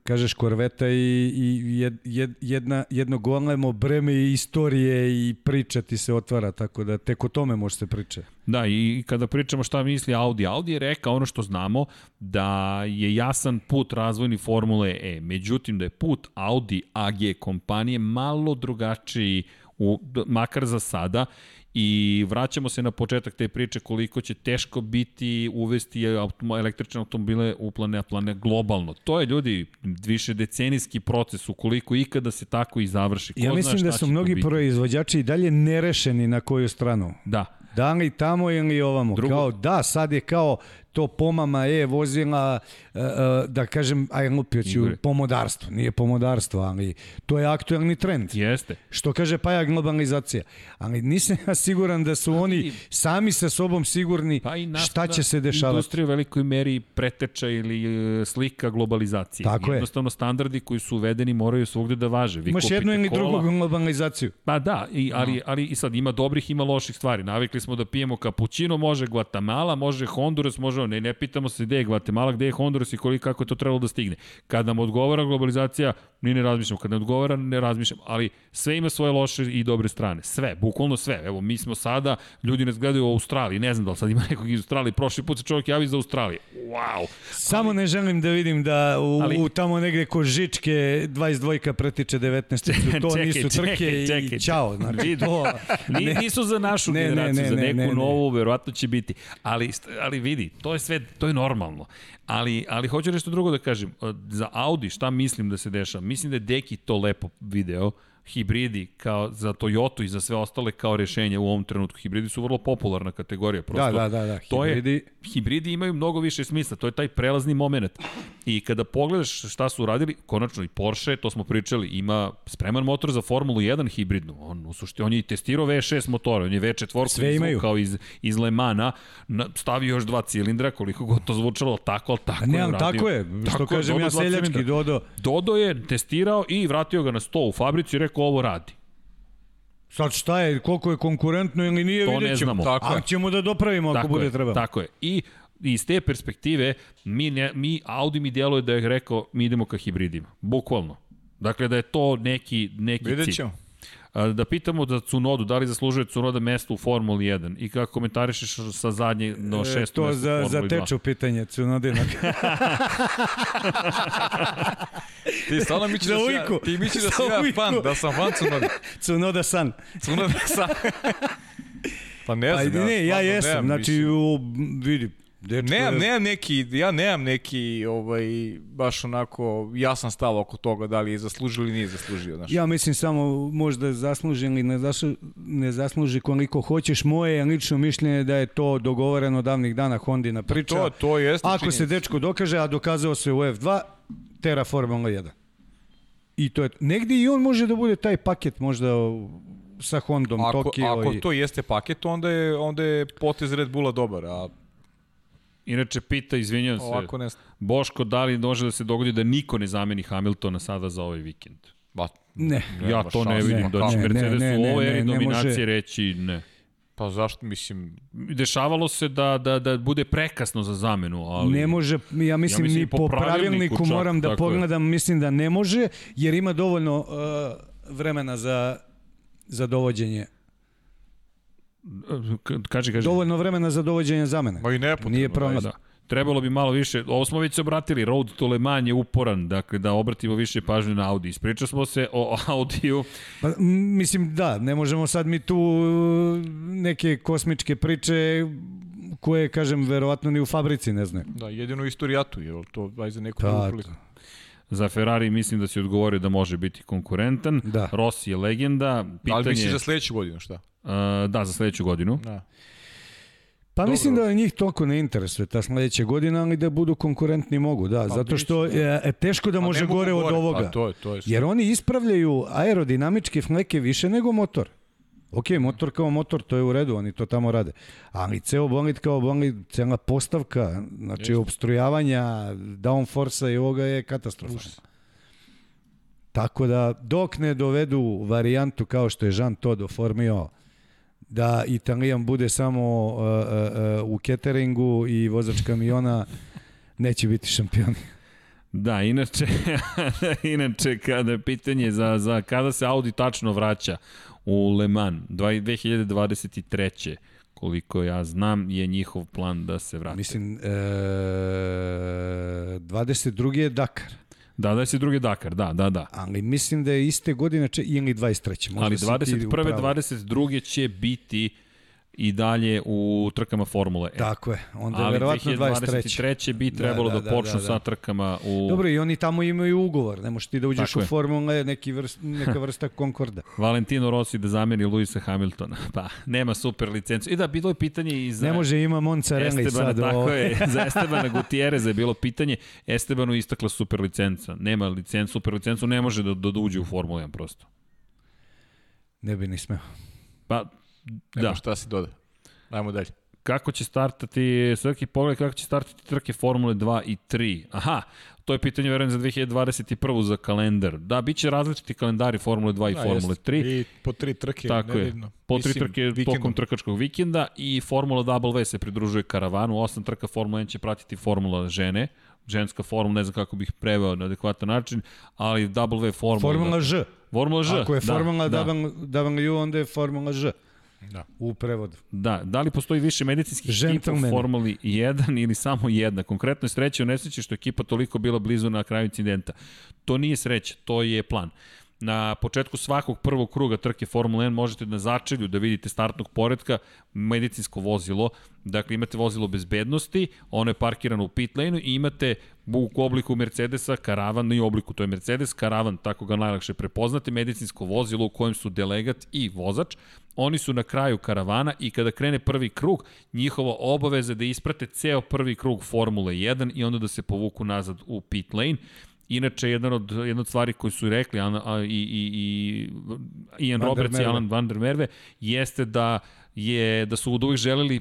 S3: kažeš korveta i, i jed, jed, jedna, jedno golemo breme istorije i priča ti se otvara, tako da tek o tome može se priča.
S1: Da, i kada pričamo šta misli Audi, Audi je rekao ono što znamo, da je jasan put razvojni Formule E. Međutim, da je put Audi AG kompanije malo drugačiji, u, makar za sada, i vraćamo se na početak te priče koliko će teško biti uvesti električne automobile u plane, plane globalno. To je, ljudi, više decenijski proces, ukoliko ikada se tako i završi. Ko
S3: Ja mislim da su mnogi proizvođači i dalje nerešeni na koju stranu.
S1: Da,
S3: Da li tamo ili ovamo.
S1: Drugo-
S3: Kao, da, sad je kao to pomama e vozila, e, e, da kažem, aj lupio ću, pomodarstvo. Nije pomodarstvo, ali to je aktuelni trend.
S1: jeste.
S3: Što kaže Paja globalizacija. Ali nisam ja siguran da su oni sami sa sobom sigurni
S1: Pa
S3: šta će se dešavati.
S1: Industrija u velikoj meri preteča ili e, slika globalizacije.
S3: Tako je.
S1: Jednostavno standardi koji su uvedeni moraju svugde da važe. Vi
S3: Imaš jednu ili drugu globalizaciju.
S1: Pa da, i, ali, ali i sad ima dobrih, ima loših stvari. Navikli smo da pijemo kapućino, može Guatemala, može Honduras, može država, ne, ne pitamo se gde je Guatemala, gde je Honduras i koliko kako je to trebalo da stigne. Kada nam odgovara globalizacija, ni ne razmišljamo. Kada ne odgovara, ne razmišljamo. Ali sve ima svoje loše i dobre strane. Sve, bukvalno sve. Evo, mi smo sada, ljudi nas gledaju u Australiji, ne znam da li sad ima nekog iz Australije, prošli put se čovjek javi za Australije. Wow!
S3: Samo ne želim da vidim da u,
S1: Ali-
S3: u tamo negde ko žičke 22 pretiče 19. (laughs) To
S1: Čekaj,
S3: nisu trke
S1: čekaj,
S3: i
S1: čekaj,
S3: ćao. Znači,
S1: Vidi.
S3: to, ne.
S1: nisu za našu
S3: Ne, ne,
S1: generaciju,
S3: ne,
S1: za
S3: ne,
S1: neku
S3: ne, ne.
S1: novu, verovatno će biti. Ali, ali vidi, to je sve, to je normalno. Ali, ali hoću nešto drugo da kažem. Za Audi šta mislim da se dešava? Mislim da je Deki to lepo video hibridi kao za Toyota i za sve ostale kao rešenje u ovom trenutku. Hibridi su vrlo popularna kategorija. Prosto,
S3: Da, da, da, da.
S1: To je,
S3: Hibridi.
S1: hibridi imaju mnogo više smisla, to je taj prelazni moment. I kada pogledaš šta su uradili, konačno i Porsche, to smo pričali, ima spreman motor za Formulu 1 hibridnu. On, u suštini, on je i testirao V6 motore, on je V4
S3: Sve imaju.
S1: kao iz, iz Le Mana, na, stavio još dva cilindra, koliko god to zvučalo, tako, ali tako je
S3: Ne,
S1: uradio.
S3: tako je. Što
S1: Tako je,
S3: kažem ja seljački. Dodo.
S1: Dodo je testirao i vratio ga na sto u fabrici i rekao ovo radi.
S3: Sad šta je, koliko je konkurentno ili nije,
S1: To
S3: vidjet ćemo.
S2: Tako je.
S3: A ćemo da dopravimo ako
S1: Tako
S3: bude
S1: je,
S3: treba.
S1: Tako je. I iz te perspektive, mi, ne, mi Audi mi djeluje da je rekao, mi idemo ka hibridima. Bukvalno. Dakle, da je to neki, neki
S2: Vidjet
S1: cilj.
S2: ćemo.
S1: A, Da pitamo za Cunodu, da li zaslužuje Cunoda mesto u Formuli 1 i kako komentarišeš sa zadnje do
S3: E,
S1: šesto
S3: to
S1: mesto u
S3: za, za
S1: Formuli 2?
S3: teču pitanje, Cunodina.
S2: Ti stvarno
S3: Za
S2: da sam ja, ti misliš da
S3: Za
S2: sam ja fan, da sam fan Cunoda.
S3: Cunoda san.
S2: Cunoda sam. (laughs) pa ne
S3: Pa,
S2: znam,
S3: ne, ja
S2: stvarno
S3: jesam.
S2: nemam
S3: Znači, u, vidi, dečko
S2: Nemam,
S3: je-
S2: nemam neki, ja nemam neki, ovaj, baš onako jasan stav oko toga da li je zaslužio ili nije zaslužio. Znaš.
S3: Ja mislim samo možda zasluži ili ne, zaslu, ne zasluži koliko hoćeš. Moje je lično mišljenje da je to dogovoreno davnih dana Hondina priča.
S2: to, to jeste
S3: Ako se
S2: činjenica.
S3: dečko dokaže, a dokazao se u F2, tera Formula 1. I to je, negdje i on može da bude taj paket možda sa Hondom,
S2: Ako,
S3: Tokio
S2: ako
S3: i...
S2: to jeste paket, onda je, onda je potez Red Bulla dobar, a
S1: Inače, pita, izvinjam se,
S2: ovako ne...
S1: Boško, da li može da se dogodi da niko ne zameni Hamiltona sada za ovaj vikend?
S2: Ba,
S3: Ne.
S1: ja to ne vidim,
S3: Ne,
S1: da će
S3: ne,
S1: Mercedes
S3: ne,
S1: u
S3: ne,
S1: ovoj
S3: ne,
S1: eri
S3: ne
S1: dominacije
S3: može.
S1: reći ne.
S2: pa zašto, mislim,
S1: Dešavalo se da, da, da bude prekasno za zamenu, ali...
S3: Ne može, ja mislim,
S1: mislim
S3: ni
S1: po pravilniku
S3: pravilniku
S1: čak,
S3: moram da
S1: tako je.
S3: pogledam, mislim da ne može, jer ima dovoljno uh, vremena za, za dovođenje.
S1: K- Kaži, kaži.
S3: Dovoljno vremena za dovođenje zamene.
S2: ma i nepotrebno.
S3: Nije problem.
S1: Da. Trebalo bi malo više, ovo smo već se obratili, Road to Le Mans je uporan, dakle da obratimo više pažnje na Audi. Ispričao smo se o Audiju,
S3: Pa, mislim, da, ne možemo sad mi tu uh, neke kosmičke priče koje, kažem, verovatno ni u fabrici ne znaju.
S2: Da, jedino istorijatu, jer to aj za neku drugu priliku.
S1: Za Ferrari mislim da si odgovorio da može biti konkurentan.
S3: Da.
S1: Rossi je legenda, pitanje...
S2: Ali misliš za sledeću godinu, šta?
S1: Uh, da, za sledeću godinu.
S2: Da.
S3: Pa
S2: Dobro.
S3: mislim da njih toliko ne interesuje ta sledeća godina, ali da budu konkurentni mogu, da.
S2: Pa
S3: zato što
S2: biće,
S3: je e, teško da
S2: Pa
S3: može gore od ovoga.
S2: Pa to je, to je.
S3: Jer oni ispravljaju aerodinamičke fleke više nego motor. Ok, motor kao motor, to je u redu, oni to tamo rade. Ali ceo bolid kao bolid, cela postavka, znači
S2: Jeste.
S3: obstrujavanja, downforce i ovoga je katastrofalno. Tako da, dok ne dovedu varijantu kao što je Jean Todt oformio, da Italijan bude samo uh, uh, uh, u cateringu i vozač kamiona, (laughs) neće biti šampioni.
S1: Da, inače, (laughs) inače kada je pitanje za, za kada se Audi tačno vraća u Le Mans, dva- 2023. koliko ja znam, je njihov plan da se vrati.
S3: Mislim, e, 22. je Dakar,
S1: Da, da se drugi Dakar, da, da, da.
S3: ali mislim da je iste godine če, ili 23. Možda
S1: Ali
S3: si ti u
S1: 21.
S3: pravu.
S1: 22. će biti i dalje u trkama Formule E.
S3: Tako je, onda je
S1: Ali
S3: verovatno 23.
S1: 2023. bi trebalo da,
S3: da,
S1: da,
S3: da,
S1: počnu
S3: da, da.
S1: sa trkama u...
S3: Dobro, i oni tamo imaju ugovor, ne možeš ti da uđeš
S1: Tako
S3: u. Formule, neki vrst, (laughs) neka vrsta Concorda.
S1: Valentino Rossi da zameni Luisa Hamiltona. (laughs) Pa, nema super licencu. I da, bilo je pitanje i za...
S3: Ne može ima Moncarelli
S1: Estebana,
S3: sad.
S1: tako je, (laughs) za Estebana Gutierreza je bilo pitanje, Estebanu istakla super licenca, nema licencu, super licencu, ne može da, da, da uđe u Formulu 1 prosto.
S3: Ne bi ni smeo.
S1: Pa,
S2: Nema
S1: da,
S2: šta si doda. Ajmo dalje.
S1: kako će startati, Srki, pogledaj kako će startati trke Formule 2 i 3. Aha, to je pitanje verujem za 2021. za kalendar. Da, bit će različiti kalendari Formule 2 i
S2: Da,
S1: Formule
S2: jeste.
S1: 3.
S2: I po tri trke
S1: Tako je.
S2: nedeljno.
S1: Po tri
S2: Mislim,
S1: trke
S2: vikendom.
S1: tokom trkačkog vikenda i Formula W se pridružuje karavanu. Osam trka Formula 1 će pratiti Formula žene ženska formula, ne znam kako bih preveo na adekvatan način, ali W formula.
S3: Formula Ž.
S1: Formula Ž.
S3: Ako je
S1: da,
S3: formula
S1: da,
S3: W, onda je formula Ž.
S2: Da.
S3: U prevodu.
S1: Da, da li postoji više medicinskih ekipa u. Formuli 1 ili samo jedna? Konkretno je sreća u nesreći što je ekipa toliko bila blizu na kraju incidenta. To nije sreća, to je plan. Na početku svakog prvog kruga trke Formula 1 možete na začelju da vidite startnog poredka medicinsko vozilo. Dakle, imate vozilo bezbednosti, ono je parkirano u pit lane i imate u obliku Mercedesa karavan i obliku, to je Mercedes, karavan, tako ga najlakše prepoznate, medicinsko vozilo u kojem su delegat i vozač. Oni su na kraju karavana i kada krene prvi krug, njihova obaveza je da isprate ceo prvi krug Formule 1 i onda da se povuku nazad u pit lane. Inače, jedan od, jedna od stvari koji su rekli a, a, i, i, i Ian
S3: Van
S1: Roberts i. Alan Van der Merve jeste da je da su od uvijek želeli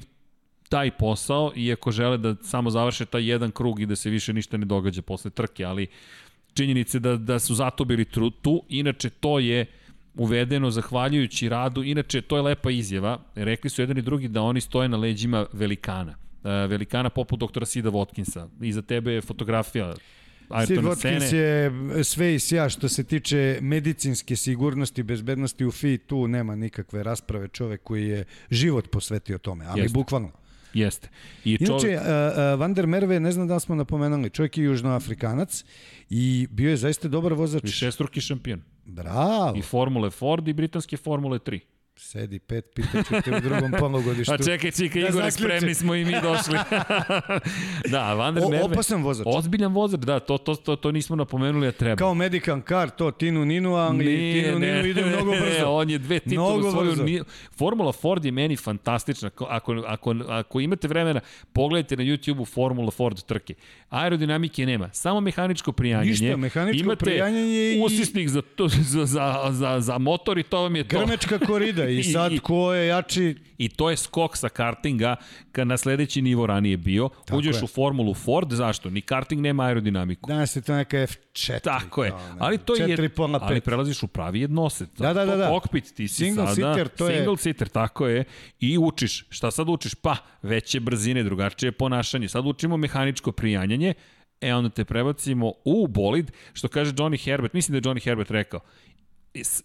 S1: taj posao, iako žele da samo završe taj jedan krug i da se više ništa ne događa posle trke, ali činjenice da, da su zato bili tru, tu, inače to je uvedeno zahvaljujući radu, inače to je lepa izjava, rekli su jedan i drugi da oni stoje na leđima velikana, E, velikana poput doktora Sida Watkinsa, iza tebe je fotografija
S3: Sid Watkins je sve i sja što se tiče medicinske sigurnosti, bezbednosti u FI, tu nema nikakve rasprave čovek koji je život posvetio tome, ali
S1: Jeste.
S3: bukvalno.
S1: Jeste. I čovjek,
S3: Inače, uh, uh, Van der Merve, ne znam da smo napomenuli, čovjek je južnoafrikanac i bio je zaista dobar vozač.
S1: i šestruki šampion.
S3: Bravo,
S1: I Formule Ford i britanske Formule 3.
S3: sedi pet, pitaću te u drugom polugodištu. (laughs)
S1: A čekaj, čekaj,
S3: Da
S1: Igore,
S3: zaključim.
S1: spremni smo i mi došli. (laughs) da, Van der
S3: O,
S1: Merwe.
S3: opasan vozač.
S1: Ozbiljan vozač, da, to, to, to, to nismo napomenuli, a treba.
S3: Kao Medican Car, to Tinu Ninu, ali Tinu Ninu ide mnogo
S1: Ne,
S3: brzo.
S1: on je dve titule
S3: Mnogo
S1: osvojio.
S3: brzo.
S1: Ni- Formula Ford je meni fantastična. Ko- Ako, ako, ako imate vremena, pogledajte na YouTube-u Formula Ford trke. Aerodinamike nema, samo mehaničko prijanjanje.
S3: Ništa, mehaničko
S1: imate
S3: prijanjanje i-
S1: usisnik za, to, za, (laughs) za, za, za motor i to vam je to.
S3: Grmečka korida i sad
S1: I-
S3: ko je jači,
S1: I to je skok sa kartinga kad na sledeći nivo ranije bio.
S3: Tako
S1: Uđeš
S3: je.
S1: u Formulu Ford, zašto? Ni karting nema aerodinamiku.
S3: danas je to neka F4.
S1: Tako je. Ali to je ali prelaziš u pravi jednoset.
S3: Da, da, da, da.
S1: Kokpit ti si
S3: Single
S1: sada.
S3: seater, to je-
S1: single seater, tako je. I učiš. Šta sad učiš? Pa, veće brzine, drugačije ponašanje. Sad učimo mehaničko prijanjanje. E, onda te prebacimo u bolid, što kaže Johnny Herbert. Mislim da je Johnny Herbert rekao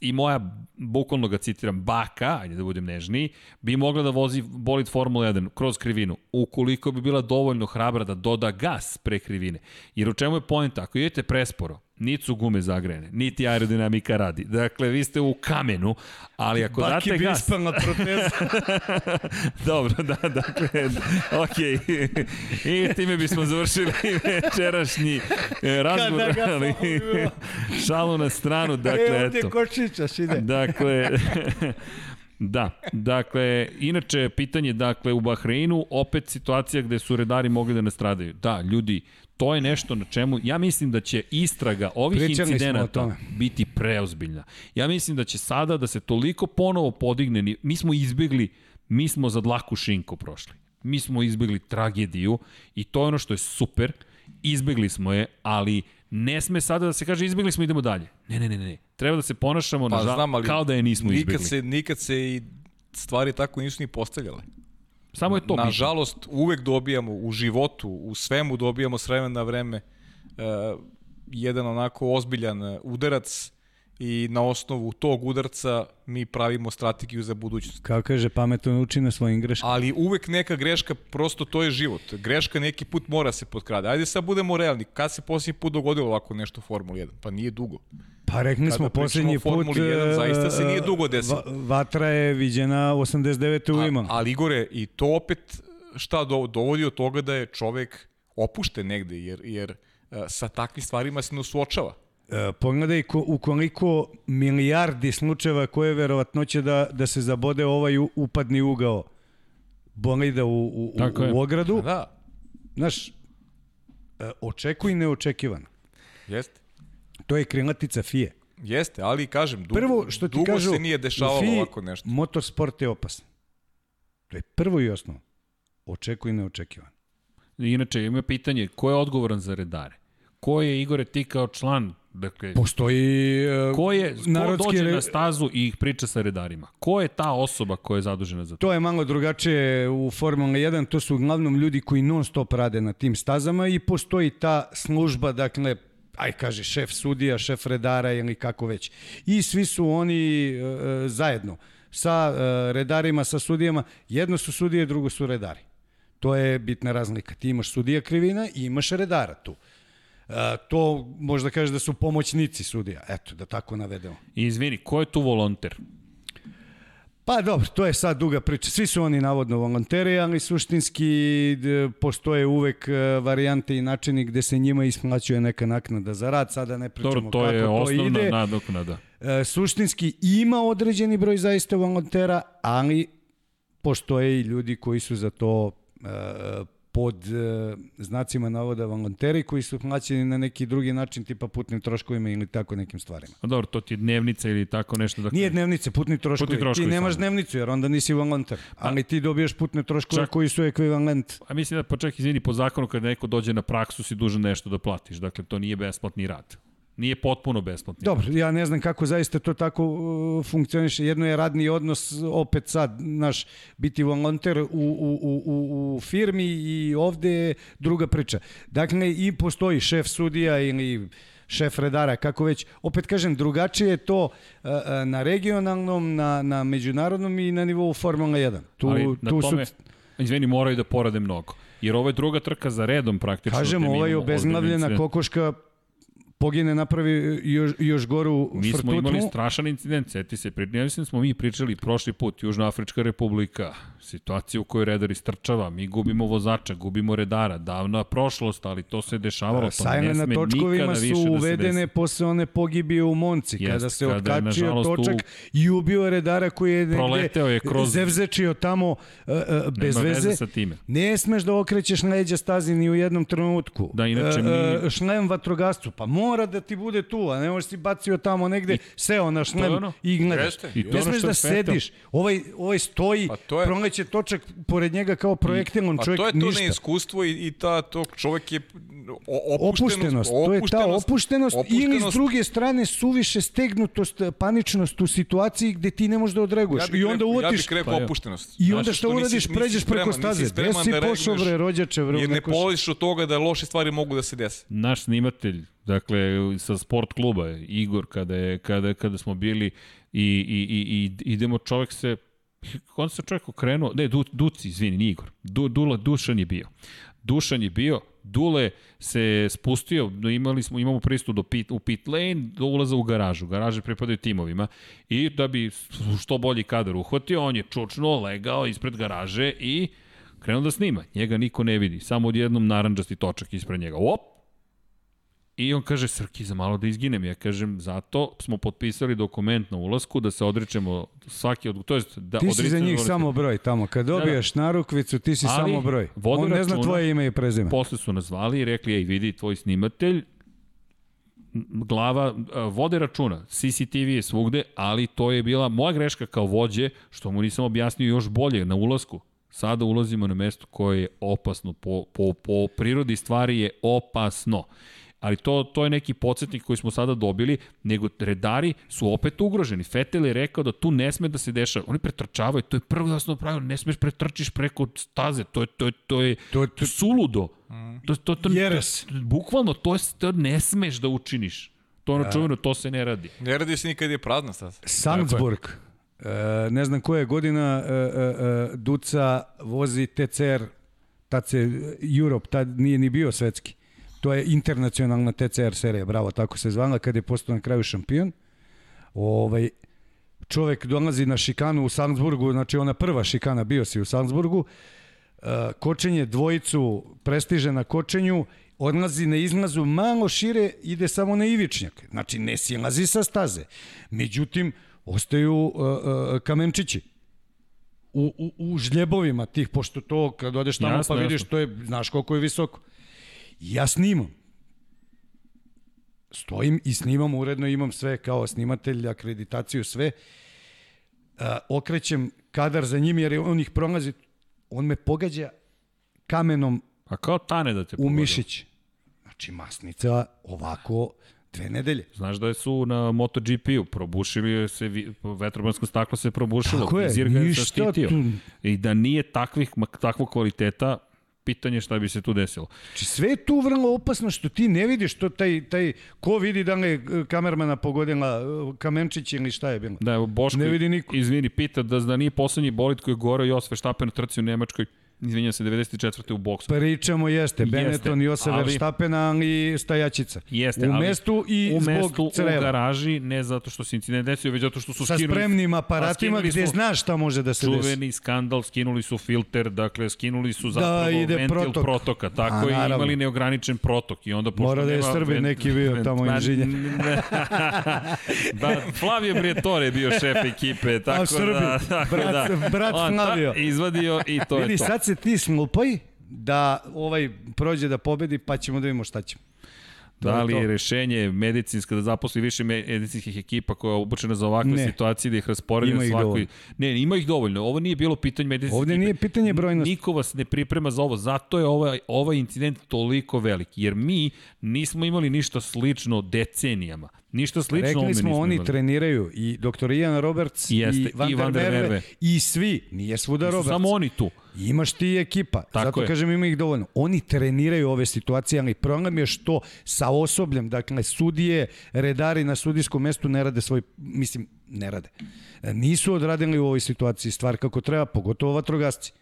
S1: i moja, bukvalno ga citiram, baka, ajde da budem nežniji, bi mogla da vozi bolid Formula 1 kroz krivinu, ukoliko bi bila dovoljno hrabra da doda gas pre krivine. Jer u čemu je point? Ako idete presporo, niti su gume zagrejene, niti aerodinamika radi. Dakle, vi ste u kamenu, ali ako
S3: Baki
S1: date
S3: bi
S1: gas...
S3: ispala proteza. (laughs)
S1: Dobro, da, dakle, okej. I time bismo završili večerašnji e, razgovor,
S3: Kada ga
S1: ali šalu na stranu, dakle,
S3: e, ovdje
S1: eto.
S3: kočića ide.
S1: Dakle, (laughs) da, dakle, inače, pitanje, dakle, u Bahreinu, opet situacija gde su redari mogli da nastradaju. Da, ljudi, to je nešto na čemu, ja mislim da će istraga ovih
S3: Pričali
S1: incidenata biti preozbiljna. Ja mislim da će sada da se toliko ponovo podigne, mi smo izbjegli, mi smo za dlaku šinku prošli. Mi smo izbjegli tragediju i to je ono što je super, izbjegli smo je, ali ne sme sada da se kaže izbjegli smo idemo dalje. Ne, ne, ne, ne. Treba da se ponašamo
S2: Pa
S1: nažal,
S2: znam, ali
S1: kao da je nismo
S2: nikad
S1: izbjegli.
S2: se, nikad se i stvari tako nisu ni postavljale.
S1: Samo je to.
S2: Nažalost, uvek dobijamo u životu, u svemu dobijamo s vremena na vreme uh, jedan onako ozbiljan uh, udarac i na osnovu tog udarca mi pravimo strategiju za budućnost.
S3: Kao kaže, pametno uči na svojim greškama.
S2: Ali uvek neka greška, prosto to je život. Greška neki put mora se potkrada. Ajde sad budemo realni. Kad se posljednji put dogodilo ovako nešto u Formuli 1? Pa nije dugo.
S3: Pa rekli
S2: Kada
S3: smo posljednji put...
S2: Formuli 1,
S3: e,
S2: zaista se nije dugo desilo.
S3: va- Vatra je viđena 89. u
S2: A,
S3: Imanu.
S2: ali Igore, i to opet šta do, dovodi od toga da je čovek opušten negde, jer, jer uh, sa takvim stvarima se ne suočava.
S3: E, pogledaj ko, u koliko milijardi slučajeva koje je verovatnoće da, da se zabode ovaj u- upadni ugao bolida u, u, u,
S1: Tako je.
S3: u ogradu.
S2: Da,
S3: Znaš, e, očekuj neočekivano.
S2: jeste.
S3: To je krilatica FIE.
S2: Jeste, ali kažem, dugo,
S3: Prvo što ti
S2: dugo
S3: kažu,
S2: se nije dešavalo
S3: u FII
S2: ovako nešto.
S3: motorsport je opasan. To je prvo i osnovno. očekuj neočekivan.
S1: Inače, ima pitanje, ko je odgovoran za redare? Ko je, Igore, ti kao član Dakle,
S3: Postoji e,
S1: ko je, ko
S3: narodski
S1: dođe na stazu i priča sa redarima? Ko je ta osoba koja je zadužena za to?
S3: To je malo drugačije u Formula 1, to su uglavnom ljudi koji non stop rade na tim stazama i postoji ta služba, dakle, aj kaže šef sudija, šef redara ili kako već. I svi su oni e, e, zajedno sa e, redarima, sa sudijama. Jedno su sudije, drugo su redari. To je bitna razlika. Ti imaš sudija krivina i imaš redara tu. E, to možda kažeš da su pomoćnici sudija. Eto, da tako navedemo.
S1: I izvini, ko je tu volonter?
S3: Pa dobro, to je sad duga priča. Svi su oni navodno volonteri, ali suštinski postoje uvek e, varijante i načini gde se njima isplaćuje neka naknada za rad. Sada ne pričamo
S1: Dobro, to
S3: kako
S1: je
S3: to
S1: osnovna
S3: ide.
S1: nadoknada.
S3: E, suštinski ima određeni broj zaista volontera, ali postoje i ljudi koji su za to e, pod e, znacima navoda volonteri koji su plaćeni na neki drugi način tipa putnim troškovima ili tako nekim stvarima.
S1: A dobro, to ti je dnevnica ili tako nešto. Dakle,
S3: Nije dnevnice, putni troškovi.
S1: Putni troškovi
S3: ti nemaš
S1: samo.
S3: dnevnicu jer onda nisi volonter. Ali ti dobijaš putne troškove
S1: Čak-
S3: koji su ekvivalent.
S1: A mislim da, pa čak izvini, po zakonu kad neko dođe na praksu si dužan nešto da platiš. Dakle, to nije besplatni rad. Nije potpuno besplatni
S3: Dobro, ja ne znam kako zaista to tako uh, funkcioniše. Jedno je radni odnos, opet sad, naš, biti volonter u, u, u, u, firmi i ovde je druga priča. Dakle, i postoji šef sudija ili šef redara, kako već. Opet kažem, drugačije je to uh, uh, na regionalnom, na, na međunarodnom i na nivou Formula 1. Tu,
S1: Ali na
S3: tu
S1: tome,
S3: su
S1: izvini, moraju da porade mnogo. Jer ovo je druga trka za redom praktično.
S3: Kažem,
S1: imamo ozbiljne
S3: obezglavljena
S1: incidente.
S3: kokoška pogine, napravi još, još goru
S1: Mi smo
S3: frtutnu.
S1: imali strašan incident, seti se, pri, ja mislim da smo mi pričali prošli put, Južnoafrička republika, situacija u kojoj redar istrčava, mi gubimo vozača, gubimo redara, davna prošlost, ali to se dešavalo, to ne
S3: Sajme na
S1: sme
S3: točkovima
S1: nikada više
S3: su
S1: da se
S3: uvedene
S1: desi.
S3: posle one pogibije u Monci,
S1: Jest,
S3: kada se
S1: kada je,
S3: otkačio
S1: nažalost,
S3: točak
S1: u-
S3: i ubio redara koji je negde
S1: Proleteo je kroz-
S3: zevzečio tamo uh, uh, bez
S1: Nema
S3: veze.
S1: veze sa time.
S3: Ne smeš da okrećeš leđa stazi ni u jednom trenutku.
S1: Da, inače
S3: Uh,
S1: mi-
S3: uh, šlem vatrogascu, pa mora da ti bude tu, a ne možeš si bacio tamo negde, seo na šlem
S1: ono-
S3: i gledaš.
S1: I to
S3: Ne smeš da sediš. Ovaj, ovaj stoji,
S2: Pa to je-
S3: proleće točak pored njega kao projektil, on
S2: Pa
S3: čovjek
S2: to je to
S3: ništa.
S2: neiskustvo i, i ta, to čovjek je o,
S3: Opuštenost, to je ta opuštenost, ili s druge strane suviše stegnutost, paničnost u situaciji gde ti ne možeš da odreaguješ.
S2: ja bih
S3: I onda uvatiš,
S2: Ja bih rekao
S1: Pa ja.
S2: opuštenost.
S3: i onda
S2: Znači,
S3: šta uradiš, pređeš preko staze. Gde si
S2: da
S3: pošao bre, rođače, bre,
S2: Jer ne polaziš od toga da loše stvari mogu da se dese.
S1: naš snimatelj, dakle, sa sport kluba, Igor, kada, je, kada, kada smo bili i, i, i, i idemo, čovjek se, on se čovjek okrenuo, ne, du, Duci, izvini, nije Igor, du, Dula, Dušan je bio. Dušan je bio, Dule se spustio, imali smo, imamo pristup do pit, u pit lane, do ulaza u garažu. Garaže pripadaju timovima. I da bi što bolji kadar uhvatio, on je čučno legao ispred garaže i krenuo da snima. Njega niko ne vidi, samo odjednom naranđasti točak ispred njega. Op, I on kaže, Srki, za malo da izginem. Ja kažem, zato smo potpisali dokument na ulasku da se odričemo svaki od... To jest, da
S3: Ti si za njih
S1: vrste.
S3: samo broj tamo. Kad dobiješ narukvicu, ti si
S1: Ali,
S3: samo broj. On ne zna tvoje ime i prezime.
S1: Posle su nas zvali i rekli, ej, vidi, tvoj snimatelj, glava, vode računa, CCTV je svugde, ali to je bila moja greška kao vođe, što mu nisam objasnio još bolje na ulasku. Sada ulazimo na mesto koje je opasno, po, po, po prirodi stvari je opasno. Ali to, to je neki podsjetnik koji smo sada dobili, nego redari su opet ugroženi. Fetel je rekao da tu ne sme da se dešava. Oni pretrčavaju, to je prvo jasno pravilo, ne smeš pretrčiš preko staze, to je, to je, to je,
S3: To je- to-
S1: suludo. To, to, to,
S3: Jeres.
S1: to, bukvalno, to, je- to ne smeš da učiniš. To je ono čuveno, to se ne radi.
S2: Ne radi se nikad je prazna staza.
S3: Salzburg. E, ne znam koja je godina e, e, Duca vozi TCR tad se Europe, tad nije ni bio svetski. To je internacionalna TCR serija, bravo, tako se zvala, kad je postao na kraju šampion. Ovaj, čovek dolazi na šikanu u Salzburgu, znači ona prva šikana, bio si u Salzburgu, e, kočenje dvojicu prestiže na kočenju, odlazi na izlazu malo šire, ide samo na ivičnjak. Znači, ne silazi sa staze. Međutim, ostaju uh, uh, kamenčići u, u, u žljebovima tih, pošto to kad odeš tamo
S1: Jasno,
S3: pa vidiš,
S1: jasno.
S3: to je, znaš koliko je visoko. Ja snimam. Stojim i snimam uredno, imam sve kao snimatelj, akreditaciju, sve. Uh, okrećem kadar za njim jer je on ih prolazi, on me pogađa kamenom
S1: A kao tane da te
S3: u mišić. Znači, masnica ovako dve nedelje.
S1: Znaš da su na MotoGP-u, probušili se, vetrobansko staklo se probušilo,
S3: Tako je, ništa tu.
S1: I da nije takvih, takvog kvaliteta, pitanje je šta bi se tu desilo.
S3: Znači, sve je tu vrlo opasno što ti ne vidiš to taj, taj ko vidi da li je e, kamermana pogodila e, kamenčić ili šta je bilo.
S1: Da, Boško,
S3: Ne vidi niko.
S1: izvini, pita da, da nije poslednji bolid koji je goreo Jos Verstappen u trci u Nemačkoj, izvinjam se, 94. u boksu.
S3: Pričamo jeste, Benetton i Jose
S1: ali-
S3: Verstappen, ali stajačica.
S1: Jeste,
S3: u
S1: ali
S3: mestu i
S1: u
S3: zbog
S1: mestu, u
S3: creva.
S1: garaži, ne zato što se incident desio, već zato što su
S3: Sa
S1: skinuli...
S3: spremnim
S1: a
S3: aparatima gde
S1: su
S3: znaš šta može da se desi.
S1: Čuveni skandal, skinuli su filter, dakle, skinuli su zapravo
S3: ide
S1: ventil
S3: protok.
S1: protoka, tako
S3: A, naravno.
S1: imali neograničen protok i onda pošto
S3: Mora da je Srbin
S1: ven-
S3: neki bio tamo inženjer. (laughs)
S1: da, Flavio Briatore je bio šef ekipe, tako
S3: Srbin,
S1: da... (laughs) Tako
S3: brat-
S1: da
S3: brat Flavio.
S1: izvadio i to
S3: Vidi,
S1: je to.
S3: sad se ti smlupaj da ovaj prođe da pobedi, pa ćemo da vidimo šta ćemo. To
S1: Da li je rešenje medicinska da zaposli više medicinskih ekipa koja je obučena za ovakve
S3: Ne.
S1: situacije da ih rasporede
S3: Ima ih
S1: svakoj... Ne, ima ih dovoljno. Ovo nije bilo pitanje medicinske
S3: Ovde nije pitanje brojnosti.
S1: Niko vas ne priprema za ovo, zato je ovaj, ovaj incident toliko velik, jer mi nismo imali ništa slično decenijama. Ništa slično ovome
S3: Rekli smo,
S1: nismo
S3: oni
S1: imali.
S3: treniraju i dr. Ian Roberts
S1: Jeste,
S3: i Van,
S1: i Van der
S3: Merwe. i svi, nije svuda Roberts.
S1: Samo oni tu.
S3: Imaš ti ekipa,
S1: Tako
S3: zato
S1: je.
S3: kažem ima ih dovoljno. Oni treniraju ove situacije, ali problem je što sa osobljem, dakle sudije, redari na sudijskom mestu ne rade svoj, mislim, ne rade. E, Nisu odradili u ovoj situaciji stvar kako treba, pogotovo vatrogasci.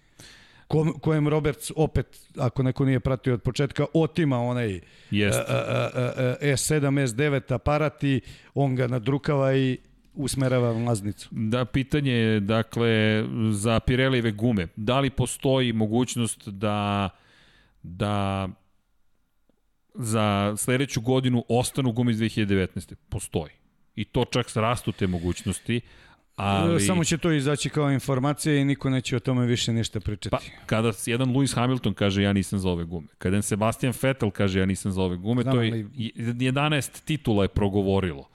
S3: Ko, kojem Roberts opet, ako neko nije pratio od početka, otima onaj
S1: Jeste.
S3: e, e, e, e, S7, S9 aparat i on ga nadrukava i usmerava mlaznicu.
S1: Da, pitanje je, dakle, za Pirelijeve gume. Da li postoji mogućnost da, da za sledeću godinu ostanu gume iz 2019. Postoji. I to čak rastu te mogućnosti, ali...
S3: Samo će to izaći kao informacija i niko neće o tome više ništa pričati.
S1: Pa, kada jedan Lewis Hamilton kaže ja nisam za ove gume, kada jedan Sebastian Vettel kaže ja nisam za ove gume,
S3: Znam,
S1: to je
S3: ali-
S1: 11 titula je progovorilo.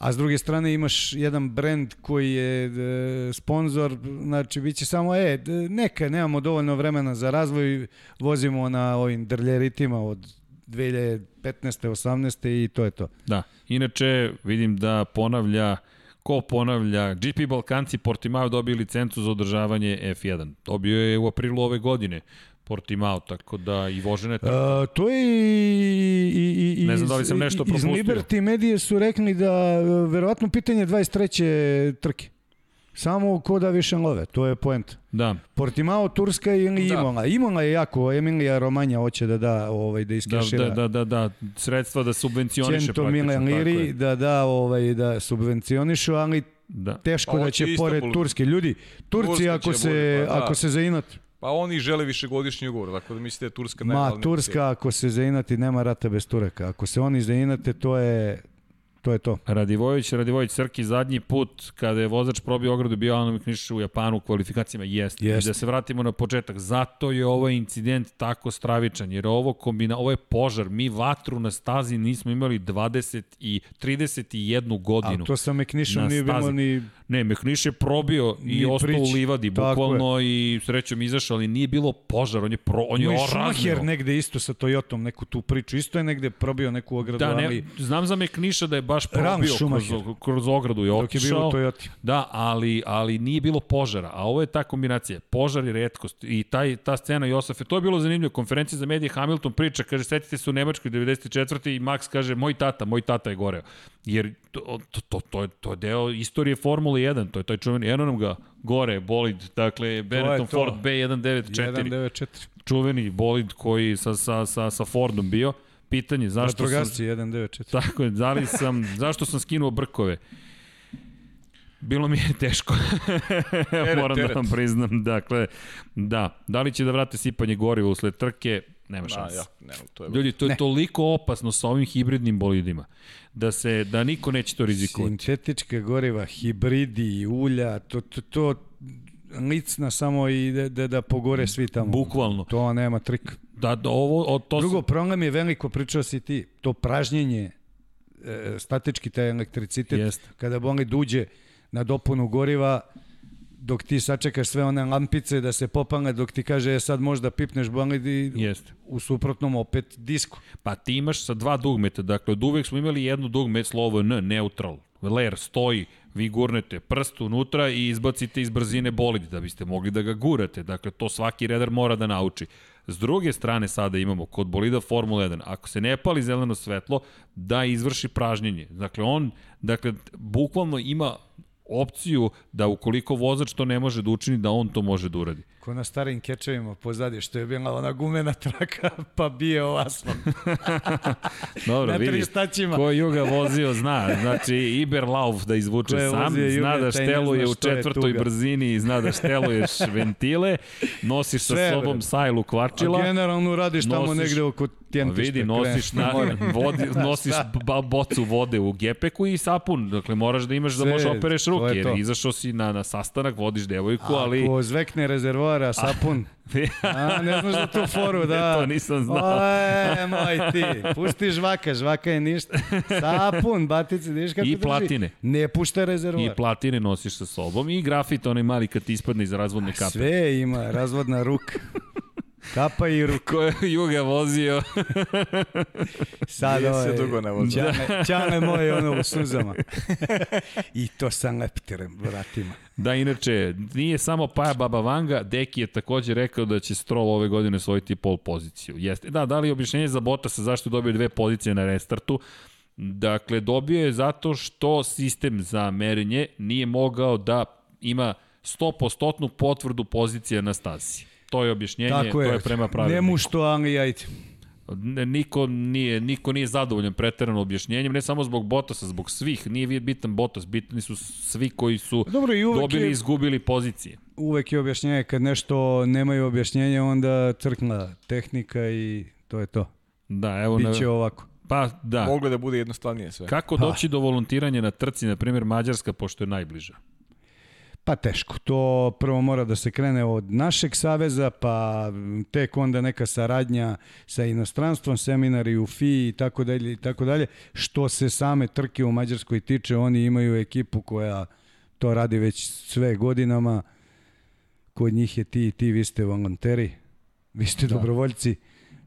S3: A s druge strane imaš jedan brend koji je e, sponsor, znači bit će samo, e, neka, nemamo dovoljno vremena za razvoj, vozimo na ovim drljeritima od 2015. 18. i to je to.
S1: Da. Inače, vidim da ponavlja ko ponavlja, GP Balkanci Portimao dobio licencu za održavanje F1. Dobio je u aprilu ove godine Portimao, tako da i vožene
S3: E, to je i, i, i,
S1: Ne znam da li sam
S3: iz-
S1: nešto
S3: Iz
S1: propustio.
S3: Liberty medije su rekli da e, verovatno pitanje 23. trke. Samo ko da više love, to je poenta.
S1: Da,
S3: Portimao, Turska ili
S2: Da.
S3: Imola. Imola je jako, Emilija Romanja hoće da da, ovaj, da
S1: da,
S3: iskešira.
S1: da, da, da, da, sredstva da subvencioniše
S3: Cento
S1: tako
S3: liri da da ovaj da subvencionišu, ali
S1: Da.
S3: teško da
S2: hoće
S3: će pored. Turske ljudi Turci
S2: Turska
S3: ako
S2: će
S3: se
S2: bude, pa da.
S3: ako se zainat
S2: Pa oni žele višegodišnji ugovor, tako da mislite da je Turska
S3: ma
S2: najglavnija
S3: Turska ako se zainati nema rata bez Turaka. Ako se oni zainate to je to je to.
S1: Radivojević, Radivojević Srki zadnji put kada je vozač probio ogradu bio Alan Kniš u Japanu u kvalifikacijama jeste. I da se vratimo na početak. Zato je ovaj incident tako stravičan jer ovo kombina ovo je požar. Mi vatru na stazi nismo imali 20 i 31 godinu.
S3: A to sa Meknišom nije bilo ni
S1: Ne, Mekniš je probio i ostao u
S3: priči.
S1: livadi, bukvalno i srećom izašao, ali nije bilo požar, on je, pro, on je
S3: i
S1: oraznio.
S3: Schumacher negde isto sa Toyotom neku tu priču. Isto je negde probio neku ogradu,
S1: Da, ne,
S3: ali
S1: znam za Mekniša da je baš probio kroz, kroz ogradu i
S3: dok je bilo
S1: otišao.
S3: u Toyoti.
S1: Da, ali, ali nije bilo požara, a ovo je ta kombinacija. Požar je redkost i taj, ta scena Josefe, to je bilo zanimljivo. Konferencija za medije Hamilton priča, kaže, setite se u Nemačkoj 94. i Max kaže, moj tata, moj tata je goreo. Jer to, to, to, to, je, to je deo istorije Formule 1, to je taj čuveni, eno nam ga gore, bolid, dakle, Benetton
S3: to.
S1: Ford B194,
S3: 194.
S1: čuveni bolid koji sa, sa, sa, sa Fordom bio. Pitanje, zašto sam...
S3: Vatrogasci 194.
S1: Tako je, da li sam, (laughs) zašto sam skinuo brkove? Bilo mi je teško. (laughs) Moram
S2: teret.
S1: da vam priznam. Dakle, da. Da li će da vrate sipanje goriva usled trke? Nema
S2: A,
S1: šanse.
S2: ja, ne, to je
S1: Ljudi, to je
S3: Ne.
S1: toliko opasno sa ovim hibridnim bolidima da se da niko neće to rizikovati.
S3: Sintetička goriva, hibridi, ulja, to, to, to licna samo i da, da, da pogore svi tamo.
S1: Bukvalno.
S3: To nema trik.
S1: Da, da ovo, o, to
S3: Drugo, problem je veliko, pričao si ti, to pražnjenje, e, statički taj elektricitet,
S1: Jeste.
S3: kada bolid uđe na dopunu goriva, dok ti sačekaš sve one lampice da se popalne, dok ti kaže e, sad možda pipneš bolid i
S1: Jeste.
S3: u suprotnom opet disko.
S1: Pa ti imaš sa dva dugmeta, dakle od uvek smo imali jedno dugme slovo N, neutral. Ler stoji, vi gurnete prst unutra i izbacite iz brzine bolid da biste mogli da ga gurate. Dakle, to svaki redar mora da nauči. S druge strane sada imamo kod bolida Formula 1, ako se ne pali zeleno svetlo, da izvrši pražnjenje. Dakle, on, dakle, bukvalno ima opciju da ukoliko vozač to ne može da učini, da on to može da uradi.
S3: Ko na starim kečevima pozadje, što je bila ona gumena traka, (laughs) pa bije o asfalt. (laughs)
S1: Dobro,
S3: Na
S1: vidi, ko je Juga vozio zna, znači Iberlauf da izvuče sam, zna
S3: Juga,
S1: da šteluje
S3: zna
S1: u četvrtoj brzini i zna da šteluješ (laughs) ventile, nosiš sa sobom sajlu
S3: A
S1: kvarčila,
S3: generalno radiš tamo
S1: Nosiš-
S3: negde oko tjentišta.
S1: vidi, nosiš, na, (laughs) vodi, (laughs) nosiš ba, bocu vode u gepeku i sapun, dakle moraš da imaš da možeš opereš
S3: to je
S1: ruke, jer izašao si na, na sastanak, vodiš devojku, ali...
S3: Ako zvekne rezervoara, sapun. (laughs) A, ne znaš za tu foru, da.
S1: to nisam znao.
S3: E, moj ti, pusti žvaka, žvaka je ništa. Sapun, batice, vidiš kako
S1: I
S3: drži.
S1: platine.
S3: Ne pušta
S1: I
S3: rezervoar.
S1: platine nosiš sa sobom i grafit onaj mali kad ti ispadne iz razvodne kape.
S3: Sve ima, razvodna ruka. Kapa i ruka. (laughs)
S1: Ko je Juga vozio? (laughs)
S3: Sad
S2: Nije se
S3: ovaj,
S2: dugo ne vozi.
S3: Ćale, ćale moj ono u suzama. (laughs) I to sa leptirem, vratima.
S1: Da, inače, nije samo Paja Baba Vanga, Deki je takođe rekao da će Stroll ove godine osvojiti pol poziciju. Jeste. Da, da li je objašnjenje za Bottasa zašto je dobio dve pozicije na restartu? Dakle, dobio je zato što sistem za merenje nije mogao da ima 100% potvrdu pozicije na stazi. To je objašnjenje,
S3: Tako je.
S1: to je prema pravilniku.
S3: Nemu što, ali ajde.
S1: Ne, niko nije, niko nije zadovoljan preterano objašnjenjem, ne samo zbog Bottasa, zbog svih. Nije bitan Bottas, bitni su svi koji su
S3: Dobro, i
S1: dobili i izgubili pozicije.
S3: Uvek je objašnjenje, kad nešto nemaju objašnjenje, onda crkna tehnika i to je to.
S1: Da, evo na,
S3: Biće ovako.
S1: pa da.
S2: Moglo da bude jednostavnije sve.
S1: Kako doći do volontiranja na trci, na primjer Mađarska, pošto je najbliža?
S3: Pa teško. To prvo mora da se krene od našeg saveza, pa tek onda neka saradnja sa inostranstvom, seminari u FI i tako dalje i tako dalje. Što se same trke u Mađarskoj tiče, oni imaju ekipu koja to radi već sve godinama. Kod njih je ti i ti, vi ste volonteri, vi ste da. dobrovoljci.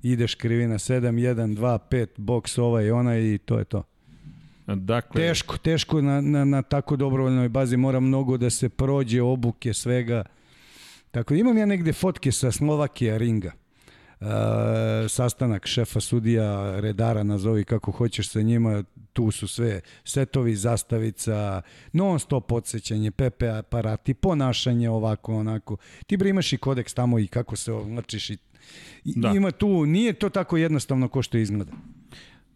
S3: Ideš krivina 7, 1, 2, 5, boks ovaj i onaj i to je to.
S1: Dakle,
S3: Teško, teško na, na, na tako dobrovoljnoj bazi mora mnogo da se prođe obuke svega. Tako imam ja negde fotke sa Slovakija ringa. E, sastanak šefa sudija, redara, nazovi kako hoćeš sa njima, tu su sve setovi, zastavica, non stop podsjećanje, PP aparati, ponašanje ovako, onako. Ti bre imaš i kodeks tamo i kako se oblačiš i, i
S1: Da.
S3: ima tu, nije to tako jednostavno ko što izgleda.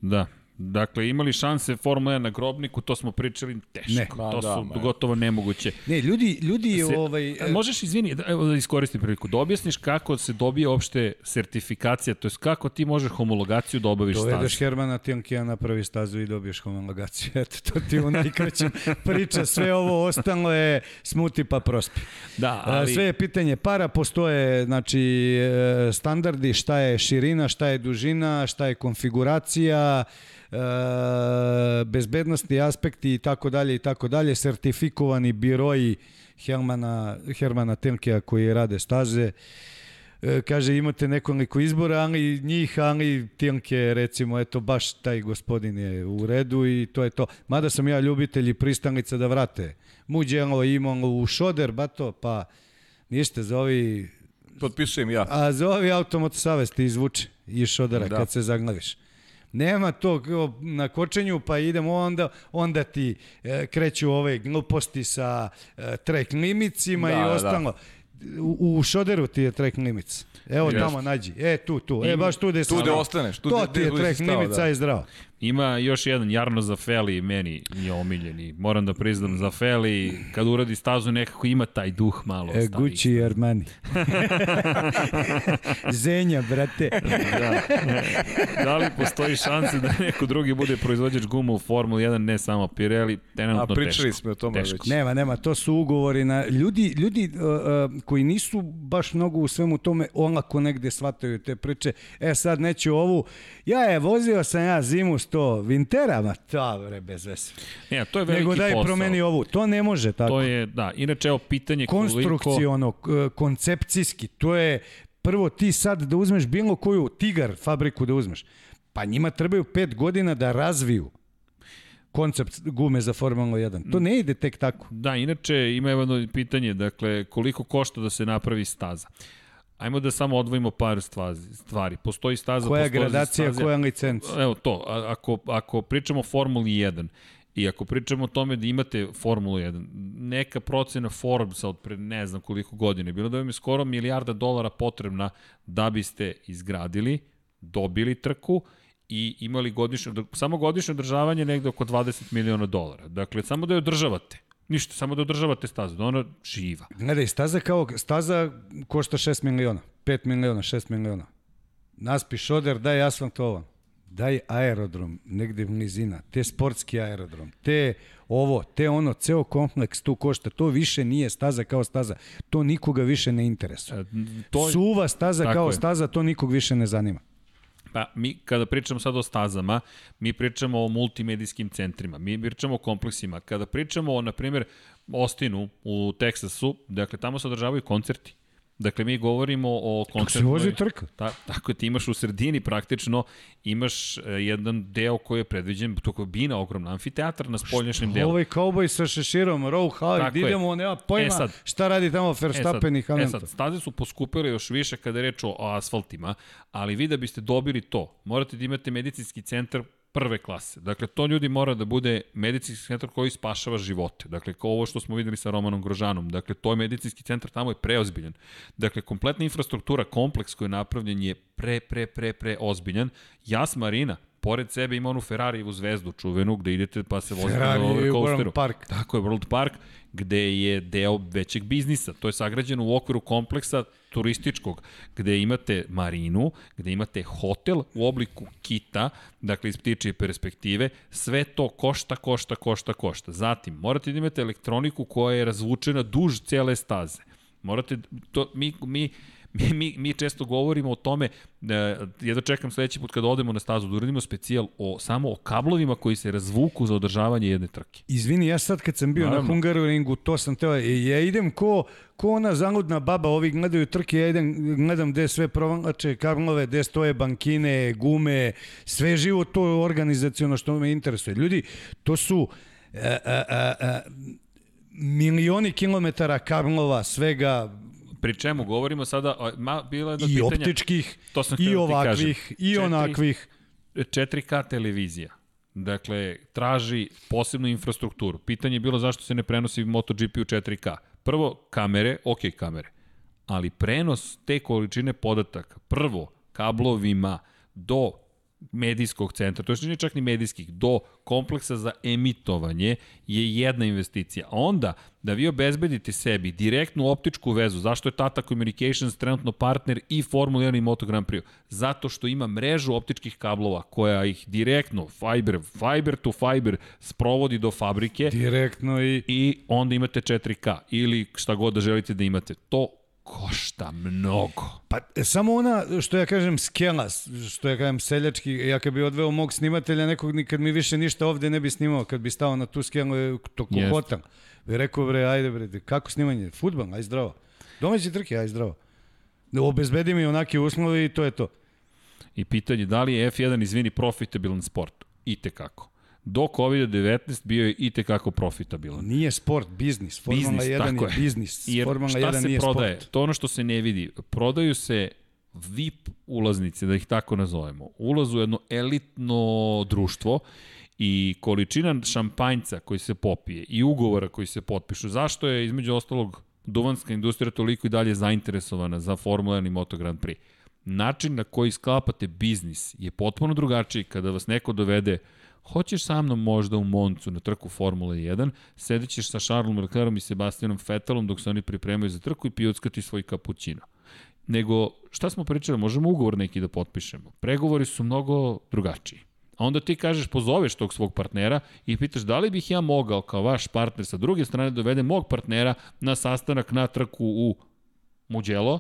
S1: da. Dakle, imali šanse Formula 1 na grobniku, to smo pričali teško.
S3: Ne.
S1: To
S2: da,
S1: su
S2: ma.
S1: gotovo nemoguće.
S3: Ne, ljudi, ljudi
S1: Se,
S3: ovaj...
S1: e, možeš, izvini, da, evo da iskoristim priliku, da objasniš kako se dobije opšte sertifikacija, to je kako ti možeš homologaciju da obaviš
S3: Dovedeš
S1: stazu.
S3: Hermana Tinkija napravi stazu i dobiješ homologaciju. (laughs) Eto, to ti u najkraćem (laughs) priča. Sve ovo ostalo je smuti pa prospi.
S1: Da,
S3: Ali...
S1: ali...
S3: Sve je pitanje para, postoje znači, e, standardi, šta je širina, šta je dužina, šta je konfiguracija, e, bezbednostni aspekti i tako dalje i tako dalje, sertifikovani biroji Hermana, Hermana Tinkija koji rade staze. E, kaže imate nekoliko izbora, ali njih, ali Tilke recimo, eto baš taj gospodin je u redu i to je to. Mada sam ja ljubitelj i pristalica da vrate. Muđelo imalo u Šoder, bato, pa ništa, zovi,
S2: Potpisujem ja.
S3: a zovi Automoto Savez ti izvuče iz Šodera
S2: Da.
S3: kad se zagnaviš. Nema to kao na kočenju, pa idemo onda, onda ti e, kreću ove gluposti sa e, track limicima
S2: Da,
S3: i
S2: da.
S3: ostalo. U, u Šoderu ti je track limits. Evo
S1: Jeste.
S3: tamo nađi. E, tu, tu. E, baš tu gde si
S2: Tu gde ostaneš, tu
S3: To ti je
S2: stao,
S3: limits,
S2: da.
S3: aj zdravo.
S1: Ima još jedan, Jarno Zafeli, meni je omiljeni. Moram da priznam, Zafeli, kad uradi stazu, nekako ima taj duh malo.
S3: E. Gucci i Armani. (laughs) Zenja, brate.
S1: Da. da li postoji šanse da neko drugi bude proizvođač guma u Formuli 1, ne samo Pirelli, trenutno
S2: A pričali
S1: teško.
S2: smo o tome
S1: Teško.
S2: već.
S3: Nema, nema, to su ugovori na ljudi ljudi uh, uh, koji nisu baš mnogo u svemu tome olako negde shvataju te priče. E sad neću ovu. Ja je vozio sam ja zimu umesto Vintera, ma to bre, bez veze.
S1: Ne, to je veliki
S3: Nego daj
S1: posao.
S3: promeni ovu. To ne može tako.
S1: To je, da, inače, evo, pitanje koliko...
S3: Konstrukciono, k- koncepcijski, to je prvo ti sad da uzmeš bilo koju tigar fabriku da uzmeš, pa njima trebaju pet godina da razviju koncept gume za Formula 1. To ne ide tek tako.
S1: Da, inače, ima jedno pitanje, dakle, koliko košta da se napravi staza? Ajmo da samo odvojimo par stvari. Postoji staza,
S3: Koja
S1: postoji
S3: gradacija,
S1: staza-
S3: koja licenca?
S1: Evo to, a- ako, ako pričamo o Formuli 1 i ako pričamo o tome da imate Formulu 1, neka procena Forbesa od pre ne znam koliko godine, bilo da vam je skoro milijarda dolara potrebna da biste izgradili, dobili trku i imali godišnje, samo godišnje održavanje negde oko 20 miliona dolara. Dakle, samo da je održavate. Ništa, samo da održavate stazu, da ona živa.
S3: Gledaj, staza kao, staza košta 6 miliona, 5 miliona, 6 miliona. Naspi šoder, daj asfaltovan. Daj aerodrom, negde u nizina, te sportski aerodrom, te ovo, te ono, ceo kompleks tu košta, to više nije staza kao staza, to nikoga više ne interesuje.
S1: E, To,
S3: Suva staza
S1: Tako
S3: kao
S1: je.
S3: staza, to nikog više ne zanima.
S1: Pa mi kada pričamo sad o stazama, mi pričamo o multimedijskim centrima, mi pričamo o kompleksima. Kada pričamo o, na primjer, Ostinu u Teksasu, dakle tamo se održavaju koncerti. Dakle, mi govorimo o koncertu.
S3: se vozi trka.
S1: Ta, tako je, ti imaš u sredini praktično, imaš e, jedan deo koji je predviđen, to je bina ogromna, amfiteatar na spoljnjašnjem delu.
S3: Ovaj kauboj sa šeširom, Row
S1: je.
S3: idemo, nema pojma
S1: E sad.
S3: šta radi tamo Verstappen i
S1: e
S3: Hamilton.
S1: sad, staze su poskupile još više kada je reč o asfaltima, ali vi da biste dobili to, morate da imate medicinski centar prve klase. Dakle, to ljudi mora da bude medicinski centar koji spašava živote. Dakle, kao ovo što smo videli sa Romanom Grožanom. Dakle, to je medicinski centar, tamo je preozbiljan. Dakle, kompletna infrastruktura, kompleks koji je napravljen je pre, pre, pre, pre ozbiljan. Jas Marina, pored sebe ima onu Ferrarijevu zvezdu čuvenu gde idete pa se vozite na
S3: Ferrari
S1: roller coasteru.
S3: World Park.
S1: Tako je, World Park, gde je deo većeg biznisa. To je sagrađeno u okviru kompleksa turističkog, gde imate marinu, gde imate hotel u obliku kita, dakle iz ptičije perspektive, sve to košta, košta, košta, košta. Zatim, morate da imate elektroniku koja je razvučena duž cele staze. Morate, to, mi, mi, mi, mi, mi često govorimo o tome, e, jedno čekam sledeći put kada odemo na stazu, da uradimo specijal o, samo o kablovima koji se razvuku za održavanje jedne trke.
S3: Izvini, ja sad kad sam bio
S1: Naravno.
S3: na Hungaroringu, to sam teo, e, ja idem ko, ko ona zanudna baba, ovi gledaju trke, ja idem, gledam gde sve provlače kablove, gde stoje bankine, gume, sve živo to organizacijono što me interesuje. Ljudi, to su e, e, e, e, milioni kilometara kablova, svega
S1: Pri čemu govorimo sada, ma, bilo je jedno
S3: i
S1: pitanje,
S3: optičkih,
S1: to sam
S3: i
S1: da
S3: ovakvih,
S1: kažem.
S3: i onakvih.
S1: 4K televizija. Dakle, traži posebnu infrastrukturu. Pitanje je bilo zašto se ne prenosi MotoGP u 4K. Prvo, kamere, ok kamere, ali prenos te količine podataka, prvo, kablovima do medijskog centra, to je čak ni medijskih, do kompleksa za emitovanje je jedna investicija. Onda, da vi obezbedite sebi direktnu optičku vezu, zašto je Tata Communications trenutno partner i Formula 1 i Moto Grand Prix? Zato što ima mrežu optičkih kablova koja ih direktno, fiber, fiber to fiber, sprovodi do fabrike
S3: Direktno i...
S1: i onda imate 4K ili šta god da želite da imate. To košta mnogo.
S3: Pa e, samo ona, što ja kažem, skela, što ja kažem seljački, ja kad bi odveo mog snimatelja nekog, nikad mi više ništa ovde ne bi snimao, kad bi stao na tu skelu, e, to ko
S1: Jeste.
S3: hotel. Bi rekao, bre, ajde bre, kako snimanje? Futbol, aj zdravo. Domaći trke, aj zdravo. Da obezbedi mi onake uslovi i to je to.
S1: I pitanje da li je F1, izvini, profitabilan sport? Ite kako. Do COVID-19 bio je i tekako profitabilan.
S3: Nije sport, biznis. Formula
S1: Biznis,
S3: 1
S1: tako
S3: je
S1: je.
S3: biznis. (laughs)
S1: Jer
S3: Formula
S1: šta
S3: 1
S1: se
S3: nije
S1: prodaje?
S3: sport.
S1: To ono što se ne vidi. Prodaju se VIP ulaznice, da ih tako nazovemo. Ulaz u jedno elitno društvo i količina šampanjca koji se popije i ugovora koji se potpišu. Zašto je između ostalog duvanska industrija toliko i dalje zainteresovana za Formula 1 i Moto Grand Prix? Način na koji sklapate biznis je potpuno drugačiji kada vas neko dovede Hoćeš sa mnom možda u Moncu na trku Formule 1, sedećeš sa Charlesom Leclercom i Sebastianom Vettelom dok se oni pripremaju za trku i pijuckati svoj kapućino. Nego, šta smo pričali, možemo ugovor neki da potpišemo. Pregovori su mnogo drugačiji. A onda ti kažeš, pozoveš tog svog partnera i pitaš da li bih ja mogao kao vaš partner sa druge strane dovede mog partnera na sastanak na trku u Mugello,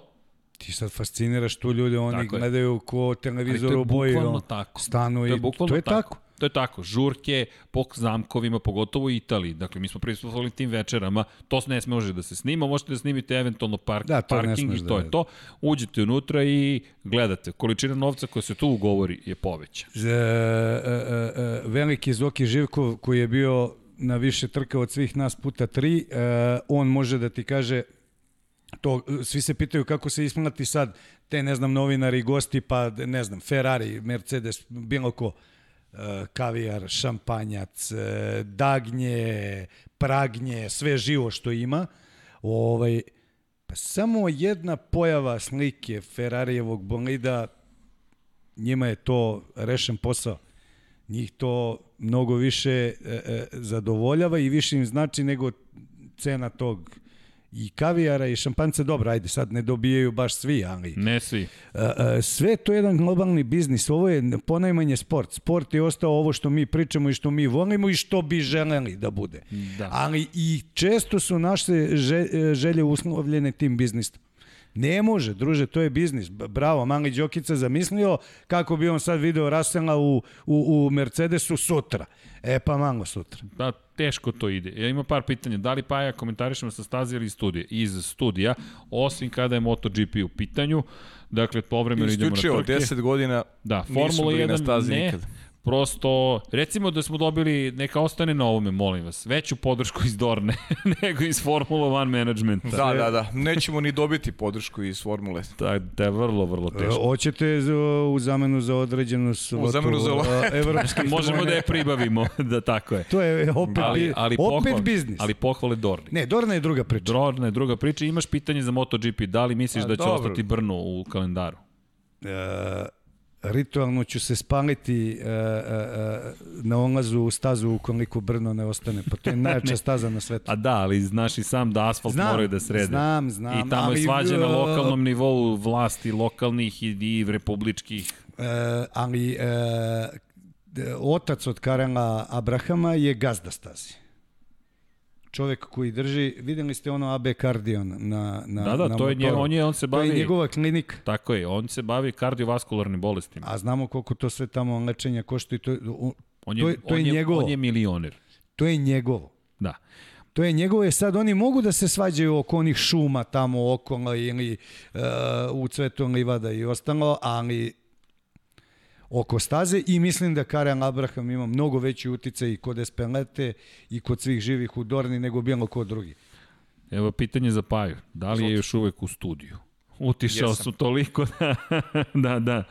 S3: Ti sad fasciniraš tu ljude, oni
S1: Tako
S3: gledaju ko
S1: to
S3: televizor u boji.
S1: tako.
S3: Stanu
S1: To
S3: i
S1: je bukvalno
S3: to je tako.
S1: tako. To je tako, žurke po zamkovima, pogotovo u Italiji. Dakle, mi smo prisustvovali tim večerama, to ne može da se snima, možete da snimite eventualno park,
S3: Da, to
S1: parking i to
S3: da-
S1: je to. Uđete unutra i gledate. Količina novca koja se tu ugovori je poveća.
S3: E, e, e, veliki Zoki Živkov koji je bio na više trka od svih nas puta tri, e, on može da ti kaže to, svi se pitaju kako se isplati sad te, ne znam, novinari, gosti, pa, ne znam, Ferrari, Mercedes, bilo ko, e, kavijar, šampanjac, e, dagnje, pragnje, sve živo što ima, ovaj, pa samo jedna pojava slike Ferrarijevog bolida njima je to rešen posao. Njih to mnogo više e, e, zadovoljava i više im znači nego cena tog i kavijara i šampanca, dobro, ajde, sad ne dobijaju baš svi, ali
S1: Ne svi.
S3: e, e, sve je to jedan globalni biznis, ovo je ponajmanje sport. Sport je ostao ovo što mi pričamo i što mi volimo i što bi želeli da bude.
S1: Da.
S3: Ali i često su naše že- želje uslovljene tim biznisom. Ne može, druže, to je biznis. Bravo, mali Đokica zamislio kako bi on sad video Rasela u, u, u Mercedesu sutra. E pa malo sutra.
S1: Da, teško to ide. Ja imam par pitanja. Da li Paja komentarišemo sa staze ili iz studija? Iz studija, osim kada je MotoGP u pitanju. Dakle, povremeno idemo na
S2: Isključivo
S1: trke.
S2: 10 godina
S1: Da,
S2: nisu
S1: Formula
S2: bili
S1: 1
S2: na stazi
S1: ne,
S2: nikad.
S1: Prosto, recimo da smo dobili, neka ostane na ovome, molim vas, veću podršku iz Dorne (laughs) nego iz Formula 1 managementa.
S2: Da, da, da. Nećemo ni dobiti podršku iz Formule.
S1: Da, da je vrlo, vrlo
S3: E,
S1: teško.
S3: Hoćete u zamenu za određenu svotu
S2: zamenu za-
S3: e, (laughs) (laughs) evropskih
S1: Možemo da je pribavimo, da tako je.
S3: To je opet,
S1: Ali, ali,
S3: opet
S1: pohvale,
S3: biznis.
S1: ali pohvale Dorne.
S3: Ne, Dorna je druga priča.
S1: Dorna je druga priča. Imaš pitanje za MotoGP. Da li misliš
S2: A,
S1: da će
S2: dobro.
S1: ostati Brno u kalendaru?
S3: E, ritualno ću se spaliti e, e, na olazu u stazu ukoliko Brno ne ostane. Pa to je (laughs) najjača staza na svetu.
S1: A da, ali znaš i sam da asfalt
S3: Znam,
S1: moraju da srede.
S3: znam, znam,
S1: I tamo
S3: ali,
S1: je svađa na lokalnom nivou vlasti, lokalnih i, i republičkih.
S3: E, ali d- otac od Karela Abrahama je gazda stazi. Čovek koji drži, videli ste ono AB Cardion na, na
S1: Da, da,
S3: na
S1: to je nje,
S3: motoru.
S1: on je, on se
S3: To je
S1: bavi...
S3: njegova klinika.
S1: Tako je, on se bavi kardiovaskularnim bolestima.
S3: A znamo koliko to sve tamo lečenja košta i to, on-
S1: On
S3: to je- to je
S1: on je,
S3: njegovo.
S1: On je milioner.
S3: to je njegovo.
S1: Da.
S3: To je njegovo, je sad oni mogu da se svađaju oko onih šuma tamo okolo ili uh, u cvetu livada i ostalo, ali oko staze i mislim da Karel Abraham ima mnogo veći uticaj i kod Espelete i kod svih živih u Dorni nego bilo ko drugi.
S1: Evo pitanje za Paju. Da li je još uvek u studiju? Utišao
S2: Jesam.
S1: su toliko da, (laughs) da, da.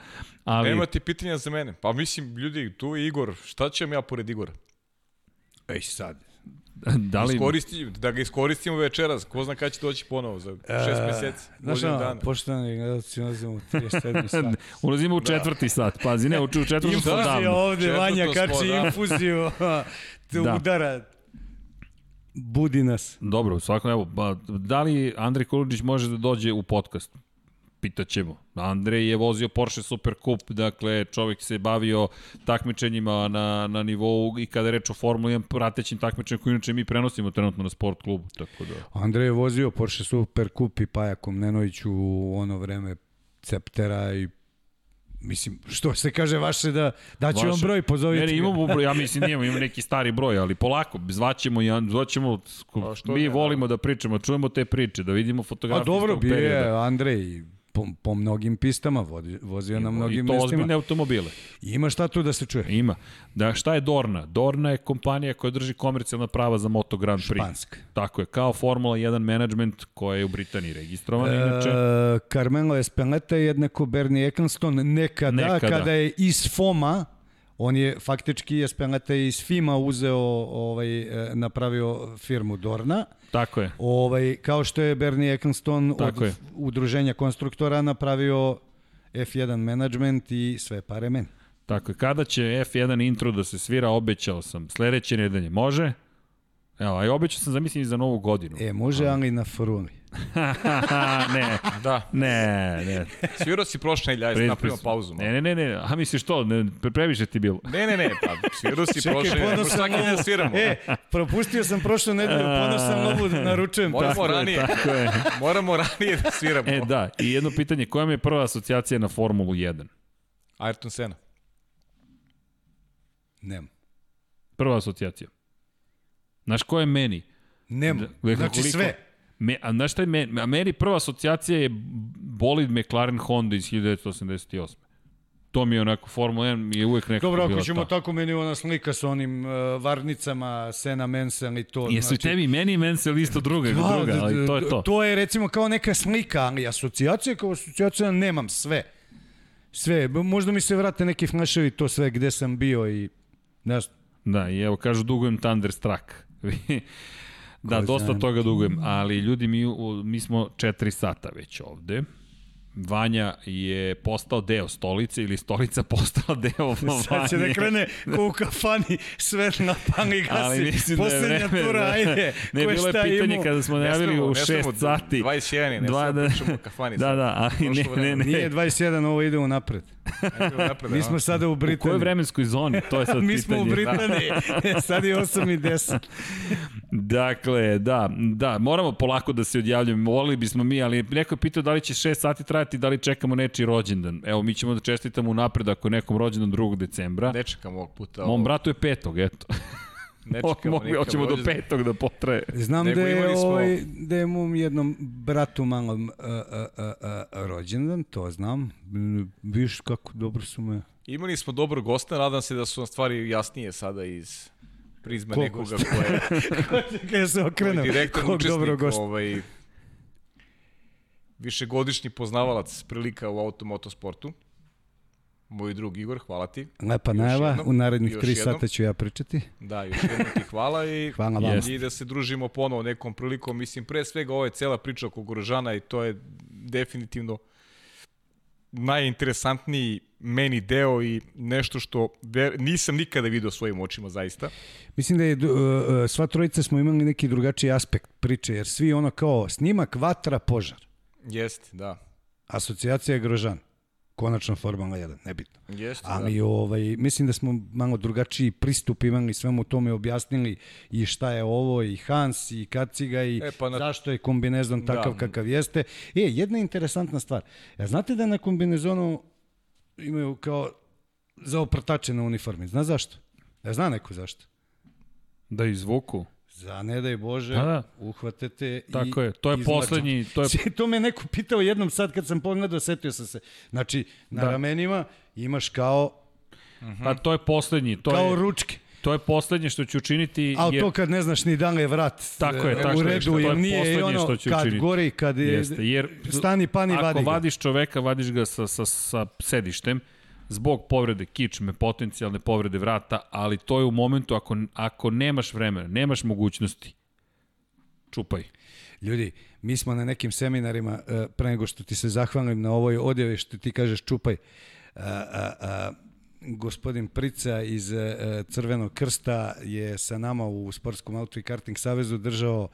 S1: Ali,
S2: Nema ti pitanja za mene. Pa mislim, ljudi, tu je Igor. Šta ćem ja pored Igora?
S3: Ej sad. (laughs)
S1: da li...
S2: Iskoristi, da ga iskoristimo večeras. Ko zna kada će doći ponovo za šest meseci.
S3: Znaš,
S2: godinu dana.
S3: poštovani gledalci, ulazimo u 37. sat. (laughs)
S1: Ulazimo u četvrti sat, pazi, ne, u četvrti smo
S3: Infuzija
S1: davno.
S3: ovde,
S2: Četvrto
S3: Vanja kači
S2: da.
S3: infuziju, (laughs) te
S1: Da.
S3: udara. Budi nas.
S1: Dobro, svako, evo, ba, da li Andrej Kuluđić može da dođe u podcast? Pitaćemo. Andrej je vozio Porsche Super Cup, dakle čovjek se bavio takmičenjima na, na nivou i kada je reč o Formuli 1 pratećim takmičenjima koje inače mi prenosimo trenutno na sport klubu, tako da...
S3: Andrej je vozio Porsche Super Cup i Paja Komnenović u ono vreme Ceptera i mislim, što se kaže vaše da daću vam
S1: Vaše-
S3: broj, pozovite
S1: Ne, imamo, broj, ja mislim nije, imamo neki stari broj, ali polako, zvaćemo, ja, zvaćemo, mi
S2: ne,
S1: volimo da pričamo, čujemo te priče, da vidimo fotografije
S3: A dobro,
S1: tog
S3: bio
S1: perioda.
S3: je Andrej po, po mnogim pistama, vozi, vozio na mnogim
S1: I to
S3: mestima.
S1: ozbiljne automobile.
S3: Ima šta tu da se čuje?
S1: Ima. Da, šta je Dorna? Dorna je kompanija koja drži komercijalna prava za Moto Grand Prix.
S3: Špansk.
S1: Tako je, kao Formula 1 management koja je u Britaniji registrovana, inače.
S3: E, Carmelo Espeleta je jednako Bernie Eccleston nekada,
S1: Nekada.
S3: kada je iz FOMA On je faktički Espeleta je iz FIMA uzeo, ovaj, e, napravio firmu Dorna.
S1: Tako je.
S3: Ovaj, kao što je Bernie Eccleston
S1: Tako
S3: od
S1: je.
S3: udruženja konstruktora napravio F1 management i sve pare meni.
S1: Tako je. Kada će F1 intro da se svira, obećao sam. Sledeće nedelje. Može? Evo, a obećao sam, zamislim, i za novu godinu.
S3: E, može, ali na fruli. (laughs)
S1: ne,
S2: Da.
S1: ne, ne.
S2: Svirao si prošle nedelje, ajde, napravimo
S1: pre-
S2: pauzu. malo.
S1: Ne, ne, ne, ne. A misliš to? Ne, pre- previše ti bilo.
S2: Ne, ne, ne, pa svirao si prošle nedelje, možda svaki dan sviramo.
S3: E, propustio sam prošlu nedelju, ponosan ovu naručujem.
S2: Moramo
S1: Tako je,
S2: ranije.
S1: Tako je.
S2: Moramo ranije da sviramo.
S1: E, da. I jedno pitanje, koja mi je prva asocijacija na Formulu 1?
S2: Ayrton Senna.
S3: Nemam.
S1: Prva asocijacija. Znaš ko je meni?
S3: Nemam.
S1: Da,
S3: Znači
S1: koliko-
S3: sve.
S1: Me, a znaš šta je meni? A meni prva asocijacija je bolid McLaren Honda iz 1988. To mi je onako, Formula 1 mi je uvek nekako
S3: Dobro, ako ćemo
S1: ta.
S3: tako, meni ona slika sa onim uh, varnicama, Sena Mensel i to.
S1: Jesu znači, tebi meni i Mansell isto druga,
S3: Da,
S1: druga, ali to je to.
S3: To je recimo kao neka slika, ali asocijacija kao asocijacija nemam sve. Sve. Možda mi se vrate neki flaševi to sve gde sam bio i ne znam.
S1: Da, i evo kažu dugujem Thunderstruck. (laughs) da, dosta
S3: zna.
S1: toga dugujem, ali ljudi, mi, u- mi smo 4 sata već ovde. Vanja je postao deo stolice ili stolica (laughs) postala deo Vanje.
S3: Sad će da krene (laughs) ko u kafani sve na pani
S1: Ali
S3: gasi.
S1: mislim da je
S3: Poslednja
S1: vreme,
S3: tura,
S1: da.
S3: ajde.
S1: Ne,
S3: Ko
S1: bilo je pitanje
S3: imao?
S1: kada smo
S2: Ne
S1: najavili u
S2: ne
S1: 6
S2: smemo,
S1: sati.
S2: 21 je, ne
S1: Dva,
S2: smemo
S1: da.
S2: pričamo o kafani.
S1: Da, da, ali ne, ne, ne.
S3: Nije 21, ovo ide.
S2: Ajde, napred,
S3: Mi
S2: a?
S3: smo sada u
S1: U kojoj
S3: Britaniji.
S1: vremenskoj zoni? To je sad (laughs)
S3: Mi smo u
S1: pitanje.
S3: Britaniji. Sad je 8 i 10. (laughs)
S1: Dakle, da, da, moramo polako da se odjavljamo, volili bismo mi, ali neko je pitao da li će 6 sati trajati, da li čekamo nečiji rođendan. Evo, mi ćemo da čestitamo unapred ako je nekom rođendan 2. decembra.
S2: Ne čekam ovog puta.
S1: Mom bratu je petog, eto.
S2: Ne čekamo
S1: Mogu,
S2: nikam
S1: hoćemo do petog da potraje.
S3: Znam
S2: Nego
S3: da je,
S2: smo-
S3: ovaj, da je mom jednom bratu malom a, a, a, a, rođendan, to znam. Viš kako dobro su me...
S2: Imali smo dobro gosta, nadam se da su nam stvari jasnije sada iz prizme
S3: Kog
S2: nekoga (laughs) ko je,
S3: Kada se okrenem,
S2: direktan
S3: kog dobro gosta.
S2: ovaj, višegodišnji poznavalac prilika u automotosportu. Moj drug Igor, hvala ti.
S3: Lepa najava,
S2: jednom,
S3: u narednih tri
S2: jednom.
S3: sata ću ja pričati.
S2: Da, još jednom ti hvala i, (laughs)
S3: Hvala vama.
S2: i da se družimo ponovo nekom prilikom. Mislim, pre svega ovo je cela priča oko Grožana i to je definitivno najinteresantniji meni deo i nešto što ver, nisam nikada video svojim očima zaista.
S3: Mislim da je, uh, uh, sva trojica smo imali neki drugačiji aspekt priče, jer svi ono kao snimak, vatra, požar.
S2: Jeste, da.
S3: Asocijacija je Grožan. Konačno Formula 1, nebitno.
S2: Jeste,
S3: Ali ovaj, mislim da smo malo drugačiji pristup imali svemu tome objasnili i šta je ovo i Hans i Kaciga i
S2: E, pa na-
S3: zašto je kombinezon takav
S2: Da.
S3: kakav jeste. E, jedna interesantna stvar. Ja, znate da na kombinezonu imaju kao za oprtače na uniformi. Zna zašto? Ja zna neko zašto?
S1: Da izvuku.
S3: Za ne daj Bože,
S1: Pa da.
S3: uhvatete i
S1: Tako je, to je
S3: izmlačate.
S1: poslednji, to je (laughs)
S3: to me neko pitao jednom sad kad sam pogledao, setio sam se. Znači, na
S1: Da.
S3: ramenima imaš kao,
S1: Pa to je poslednji, to
S3: kao
S1: je
S3: ručke.
S1: to je poslednje što ću učiniti
S3: A
S1: jer
S3: to kad ne znaš ni da li je vrat
S1: Tako je,
S3: e,
S1: tako
S3: u redu,
S1: što- to je
S3: jer nije i
S1: poslednje
S3: ono
S1: što ću
S3: kad
S1: učiniti.
S3: gori, kad je,
S1: Jeste, jer
S3: stani pani
S1: ako
S3: vadi ga.
S1: vadiš čoveka, vadiš ga sa, sa, sa sedištem, zbog povrede kičme, potencijalne povrede vrata, ali to je u momentu ako, ako nemaš vremena, nemaš mogućnosti, čupaj.
S3: Ljudi, mi smo na nekim seminarima, e, pre nego što ti se zahvalim na ovoj odjavi što ti kažeš čupaj, a, a, a, gospodin Prica iz e, Crvenog krsta je sa nama u Sportskom auto i karting savezu držao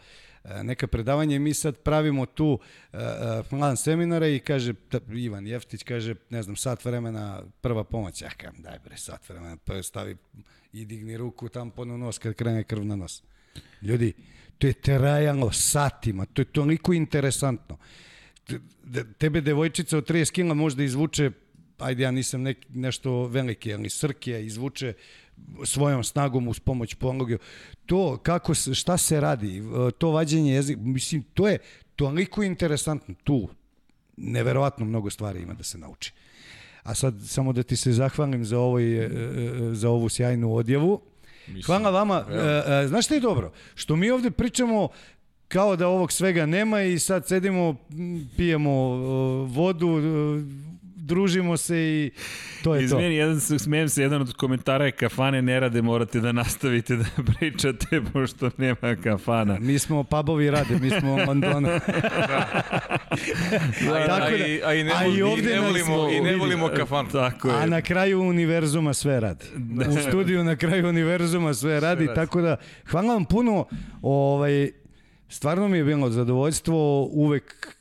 S3: neka predavanja i mi sad pravimo tu e, e, plan seminara i kaže Ivan Jeftić kaže ne znam sat vremena prva pomoć. Ja kažem daj bre sat vremena pa stavi i digni ruku tam podno nos kad krene krv na nos. Ljudi to je trajalo satima to je toliko interesantno. Tebe devojčica od 30 kila možda izvuče ajde ja nisam nek, nešto veliki, ali Srkija izvuče svojom snagom uz pomoć pologe. To kako se, šta se radi, e, to vađenje jezika, mislim, to je toliko interesantno tu. Neverovatno mnogo stvari ima da se nauči. A sad samo da ti se zahvalim za, ovoj, e, e, za ovu sjajnu odjavu. Hvala vama. E, e, znaš šta je dobro? Što mi ovde pričamo kao da ovog svega nema i sad sedimo, pijemo vodu, družimo se i to je to.
S1: Izmeni, jedan, se- smijem se, jedan od komentara je kafane ne rade, morate da nastavite da (laughs) pričate, pošto nema kafana.
S3: Mi smo pubovi rade, mi smo (laughs) Londona.
S2: A,
S3: Tako
S2: a,
S3: da-
S2: i, a i ne,
S3: a i
S2: voli- i
S3: ovde
S2: ne volimo,
S3: smo
S2: i ne volimo kafan.
S1: Tako
S3: A
S1: je.
S3: na kraju univerzuma sve radi. U studiju na kraju univerzuma sve radi,
S2: radi.
S3: tako da hvala vam puno. Ovaj, stvarno mi je bilo zadovoljstvo uvek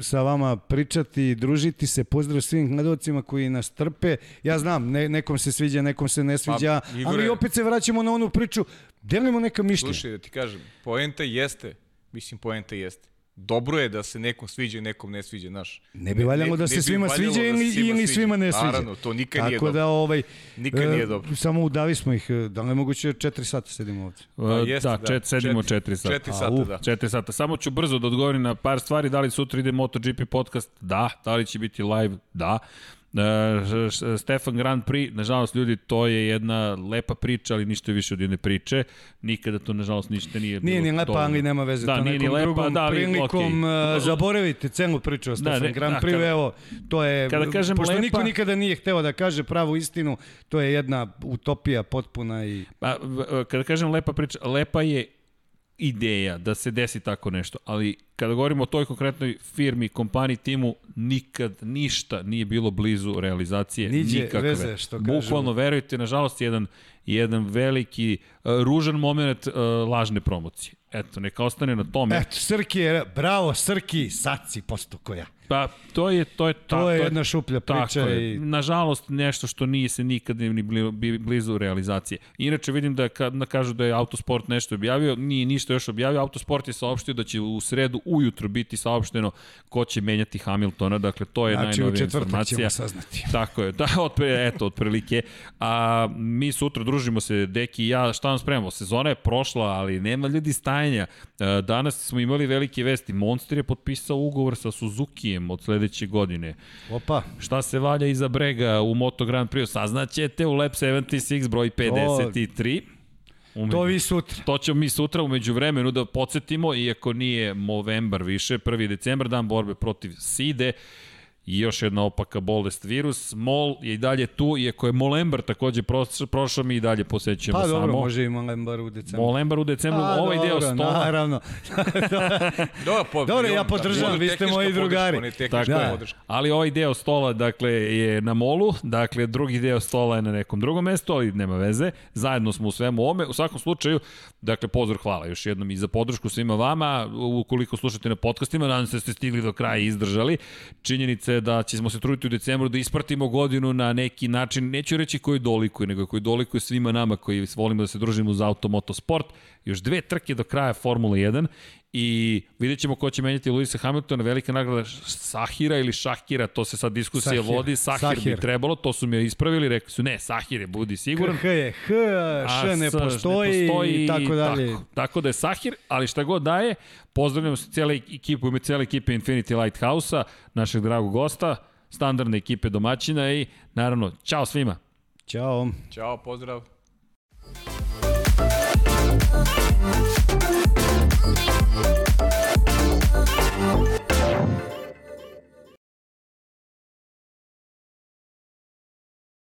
S3: sa vama pričati, družiti se, pozdrav svim gledalcima koji nas trpe. Ja znam, ne, nekom se sviđa, nekom se ne sviđa,
S2: Pa, Igore-
S3: ali opet se vraćamo na onu priču, delimo neka mišljenja.
S2: Slušaj, da ti kažem, poenta jeste, mislim poenta jeste. Dobro je da se nekom sviđa i nekom ne sviđa, znaš.
S3: Ne bi valjalo da se svima sviđa
S2: da
S3: ili,
S2: svima
S3: ili svima ne sviđa.
S2: Naravno, to nikad
S3: Tako
S2: nije dobro.
S3: da, ovaj,
S2: Nikad
S3: e,
S2: nije dobro.
S3: Samo udavi smo ih, e, da li je moguće 4 sata sedimo ovde?
S1: Uh,
S2: jeste,
S1: da,
S2: da.
S1: čet, sedimo
S2: Četiri-
S1: 4 sata.
S2: četiri
S3: A,
S2: sata,
S3: u,
S2: da.
S1: 4 sata. Samo ću brzo da odgovorim na par stvari. Da li sutra ide MotoGP podcast? Da. Da li će biti live? Da. E, Stefan Grand Prix, nažalost ljudi, to je jedna lepa priča, ali ništa više od jedne priče. Nikada to, nažalost, ništa nije bilo
S3: Nije ni lepa,
S1: dovoljno.
S3: ali nema veze.
S1: Da,
S3: to
S1: nije ni lepa,
S3: drugom
S1: da, ali
S3: prilikom
S1: okej.
S3: e, zaboravite celu priču o Stefan
S1: ne,
S3: Grand
S1: da,
S3: Prix,
S1: kada-
S3: evo, to je,
S1: kada kažem
S3: pošto
S1: lepa-
S3: niko nikada nije hteo da kaže pravu istinu, to je jedna utopija potpuna i...
S1: Pa, v- kada kažem lepa priča, lepa je ideja da se desi tako nešto, ali kada govorimo o toj konkretnoj firmi, kompaniji, timu, nikad ništa nije bilo blizu realizacije.
S3: Niđe
S1: nikakve.
S3: veze, što kažu.
S1: Bukvalno, verujte, nažalost, jedan, jedan veliki, uh, ružan moment uh, lažne promocije. Eto, neka ostane na tome.
S3: Eto, Srki je, bravo Srki, sad si posto koja.
S1: Pa, to je, to je, ta,
S3: To je jedna šuplja
S1: Tako
S3: priča
S1: je.
S3: i-
S1: Nažalost, nešto što nije se nikad ni blizu realizacije. Inače, vidim da kad da kažu da je Autosport nešto objavio, nije ništa još objavio. Autosport je saopštio da će u sredu ujutro biti saopšteno ko će menjati Hamiltona. Dakle, to je
S3: Znači,
S1: najnovija informacija.
S3: ćemo saznati. (laughs)
S1: Tako je, da, (laughs) otpre, eto, otprilike. A mi sutra družimo se, Deki i ja, šta vam spremamo? Sezona je prošla, ali nema ljudi stajanja. E, Danas smo imali velike vesti. Monster je potpisao ugovor sa Suzukijem od sledeće godine.
S3: Opa,
S1: Šta se valja iza brega u Moto Grand Prix? Saznaćete u Lab 76 broj 53. Ume...
S3: to vi sutra.
S1: To ćemo mi sutra umeđu vremenu da podsjetimo, iako nije Movembar više, 1. decembar, dan borbe protiv SIDE, i još jedna opaka bolest virus. Mol je i dalje tu, iako je Molembar takođe prošao, prošao mi i dalje posećujemo
S3: Pa
S1: samo.
S3: dobro, može i Molembar u decembru.
S1: Molembar u decembru,
S3: A,
S1: ovaj deo
S3: dobro,
S1: stola.
S3: Naravno. (laughs)
S2: Dobro, po,
S3: Dobro,
S2: i
S3: ja
S2: on,
S3: podržavam,
S2: je
S3: vi ste moji
S2: podrška,
S3: drugari.
S2: Je
S1: Tako
S2: tehnička
S1: je.
S2: podrška.
S1: Ali ovaj deo stola, dakle, je na molu, dakle, drugi deo stola je na nekom drugom mestu, ali nema veze. Zajedno smo u svemu ome. U svakom slučaju, dakle, pozor, hvala još jednom i za podršku svima vama. Ukoliko slušate na podcastima, nadam se da ste stigli do kraja i izdržali. Činjenica je da ćemo se truditi u decembru da ispratimo godinu na neki način, neću reći koji dolikuje, nego koji dolikuje svima nama koji volimo da se družimo uz automotosport. Još dve trke do kraja Formula 1 i vidjet ćemo ko će menjati Luisa Hamiltona, velika nagrada Sahira ili Šakira, to se sad diskusija
S3: Sahir.
S1: vodi, Sahir,
S3: Sahir.
S1: bi trebalo, to su mi ispravili, rekli su ne, Sahir je, budi siguran.
S3: H je H, Š ne
S1: S
S3: postoji, i tako dalje.
S1: Tako, tako da je Sahir, ali šta god daje, pozdravljamo se cijela ekipa, ime cijele ekipe Infinity Lighthouse-a, našeg dragog gosta, standardne ekipe domaćina i naravno, čao svima.
S3: Ćao.
S2: Ćao, pozdrav.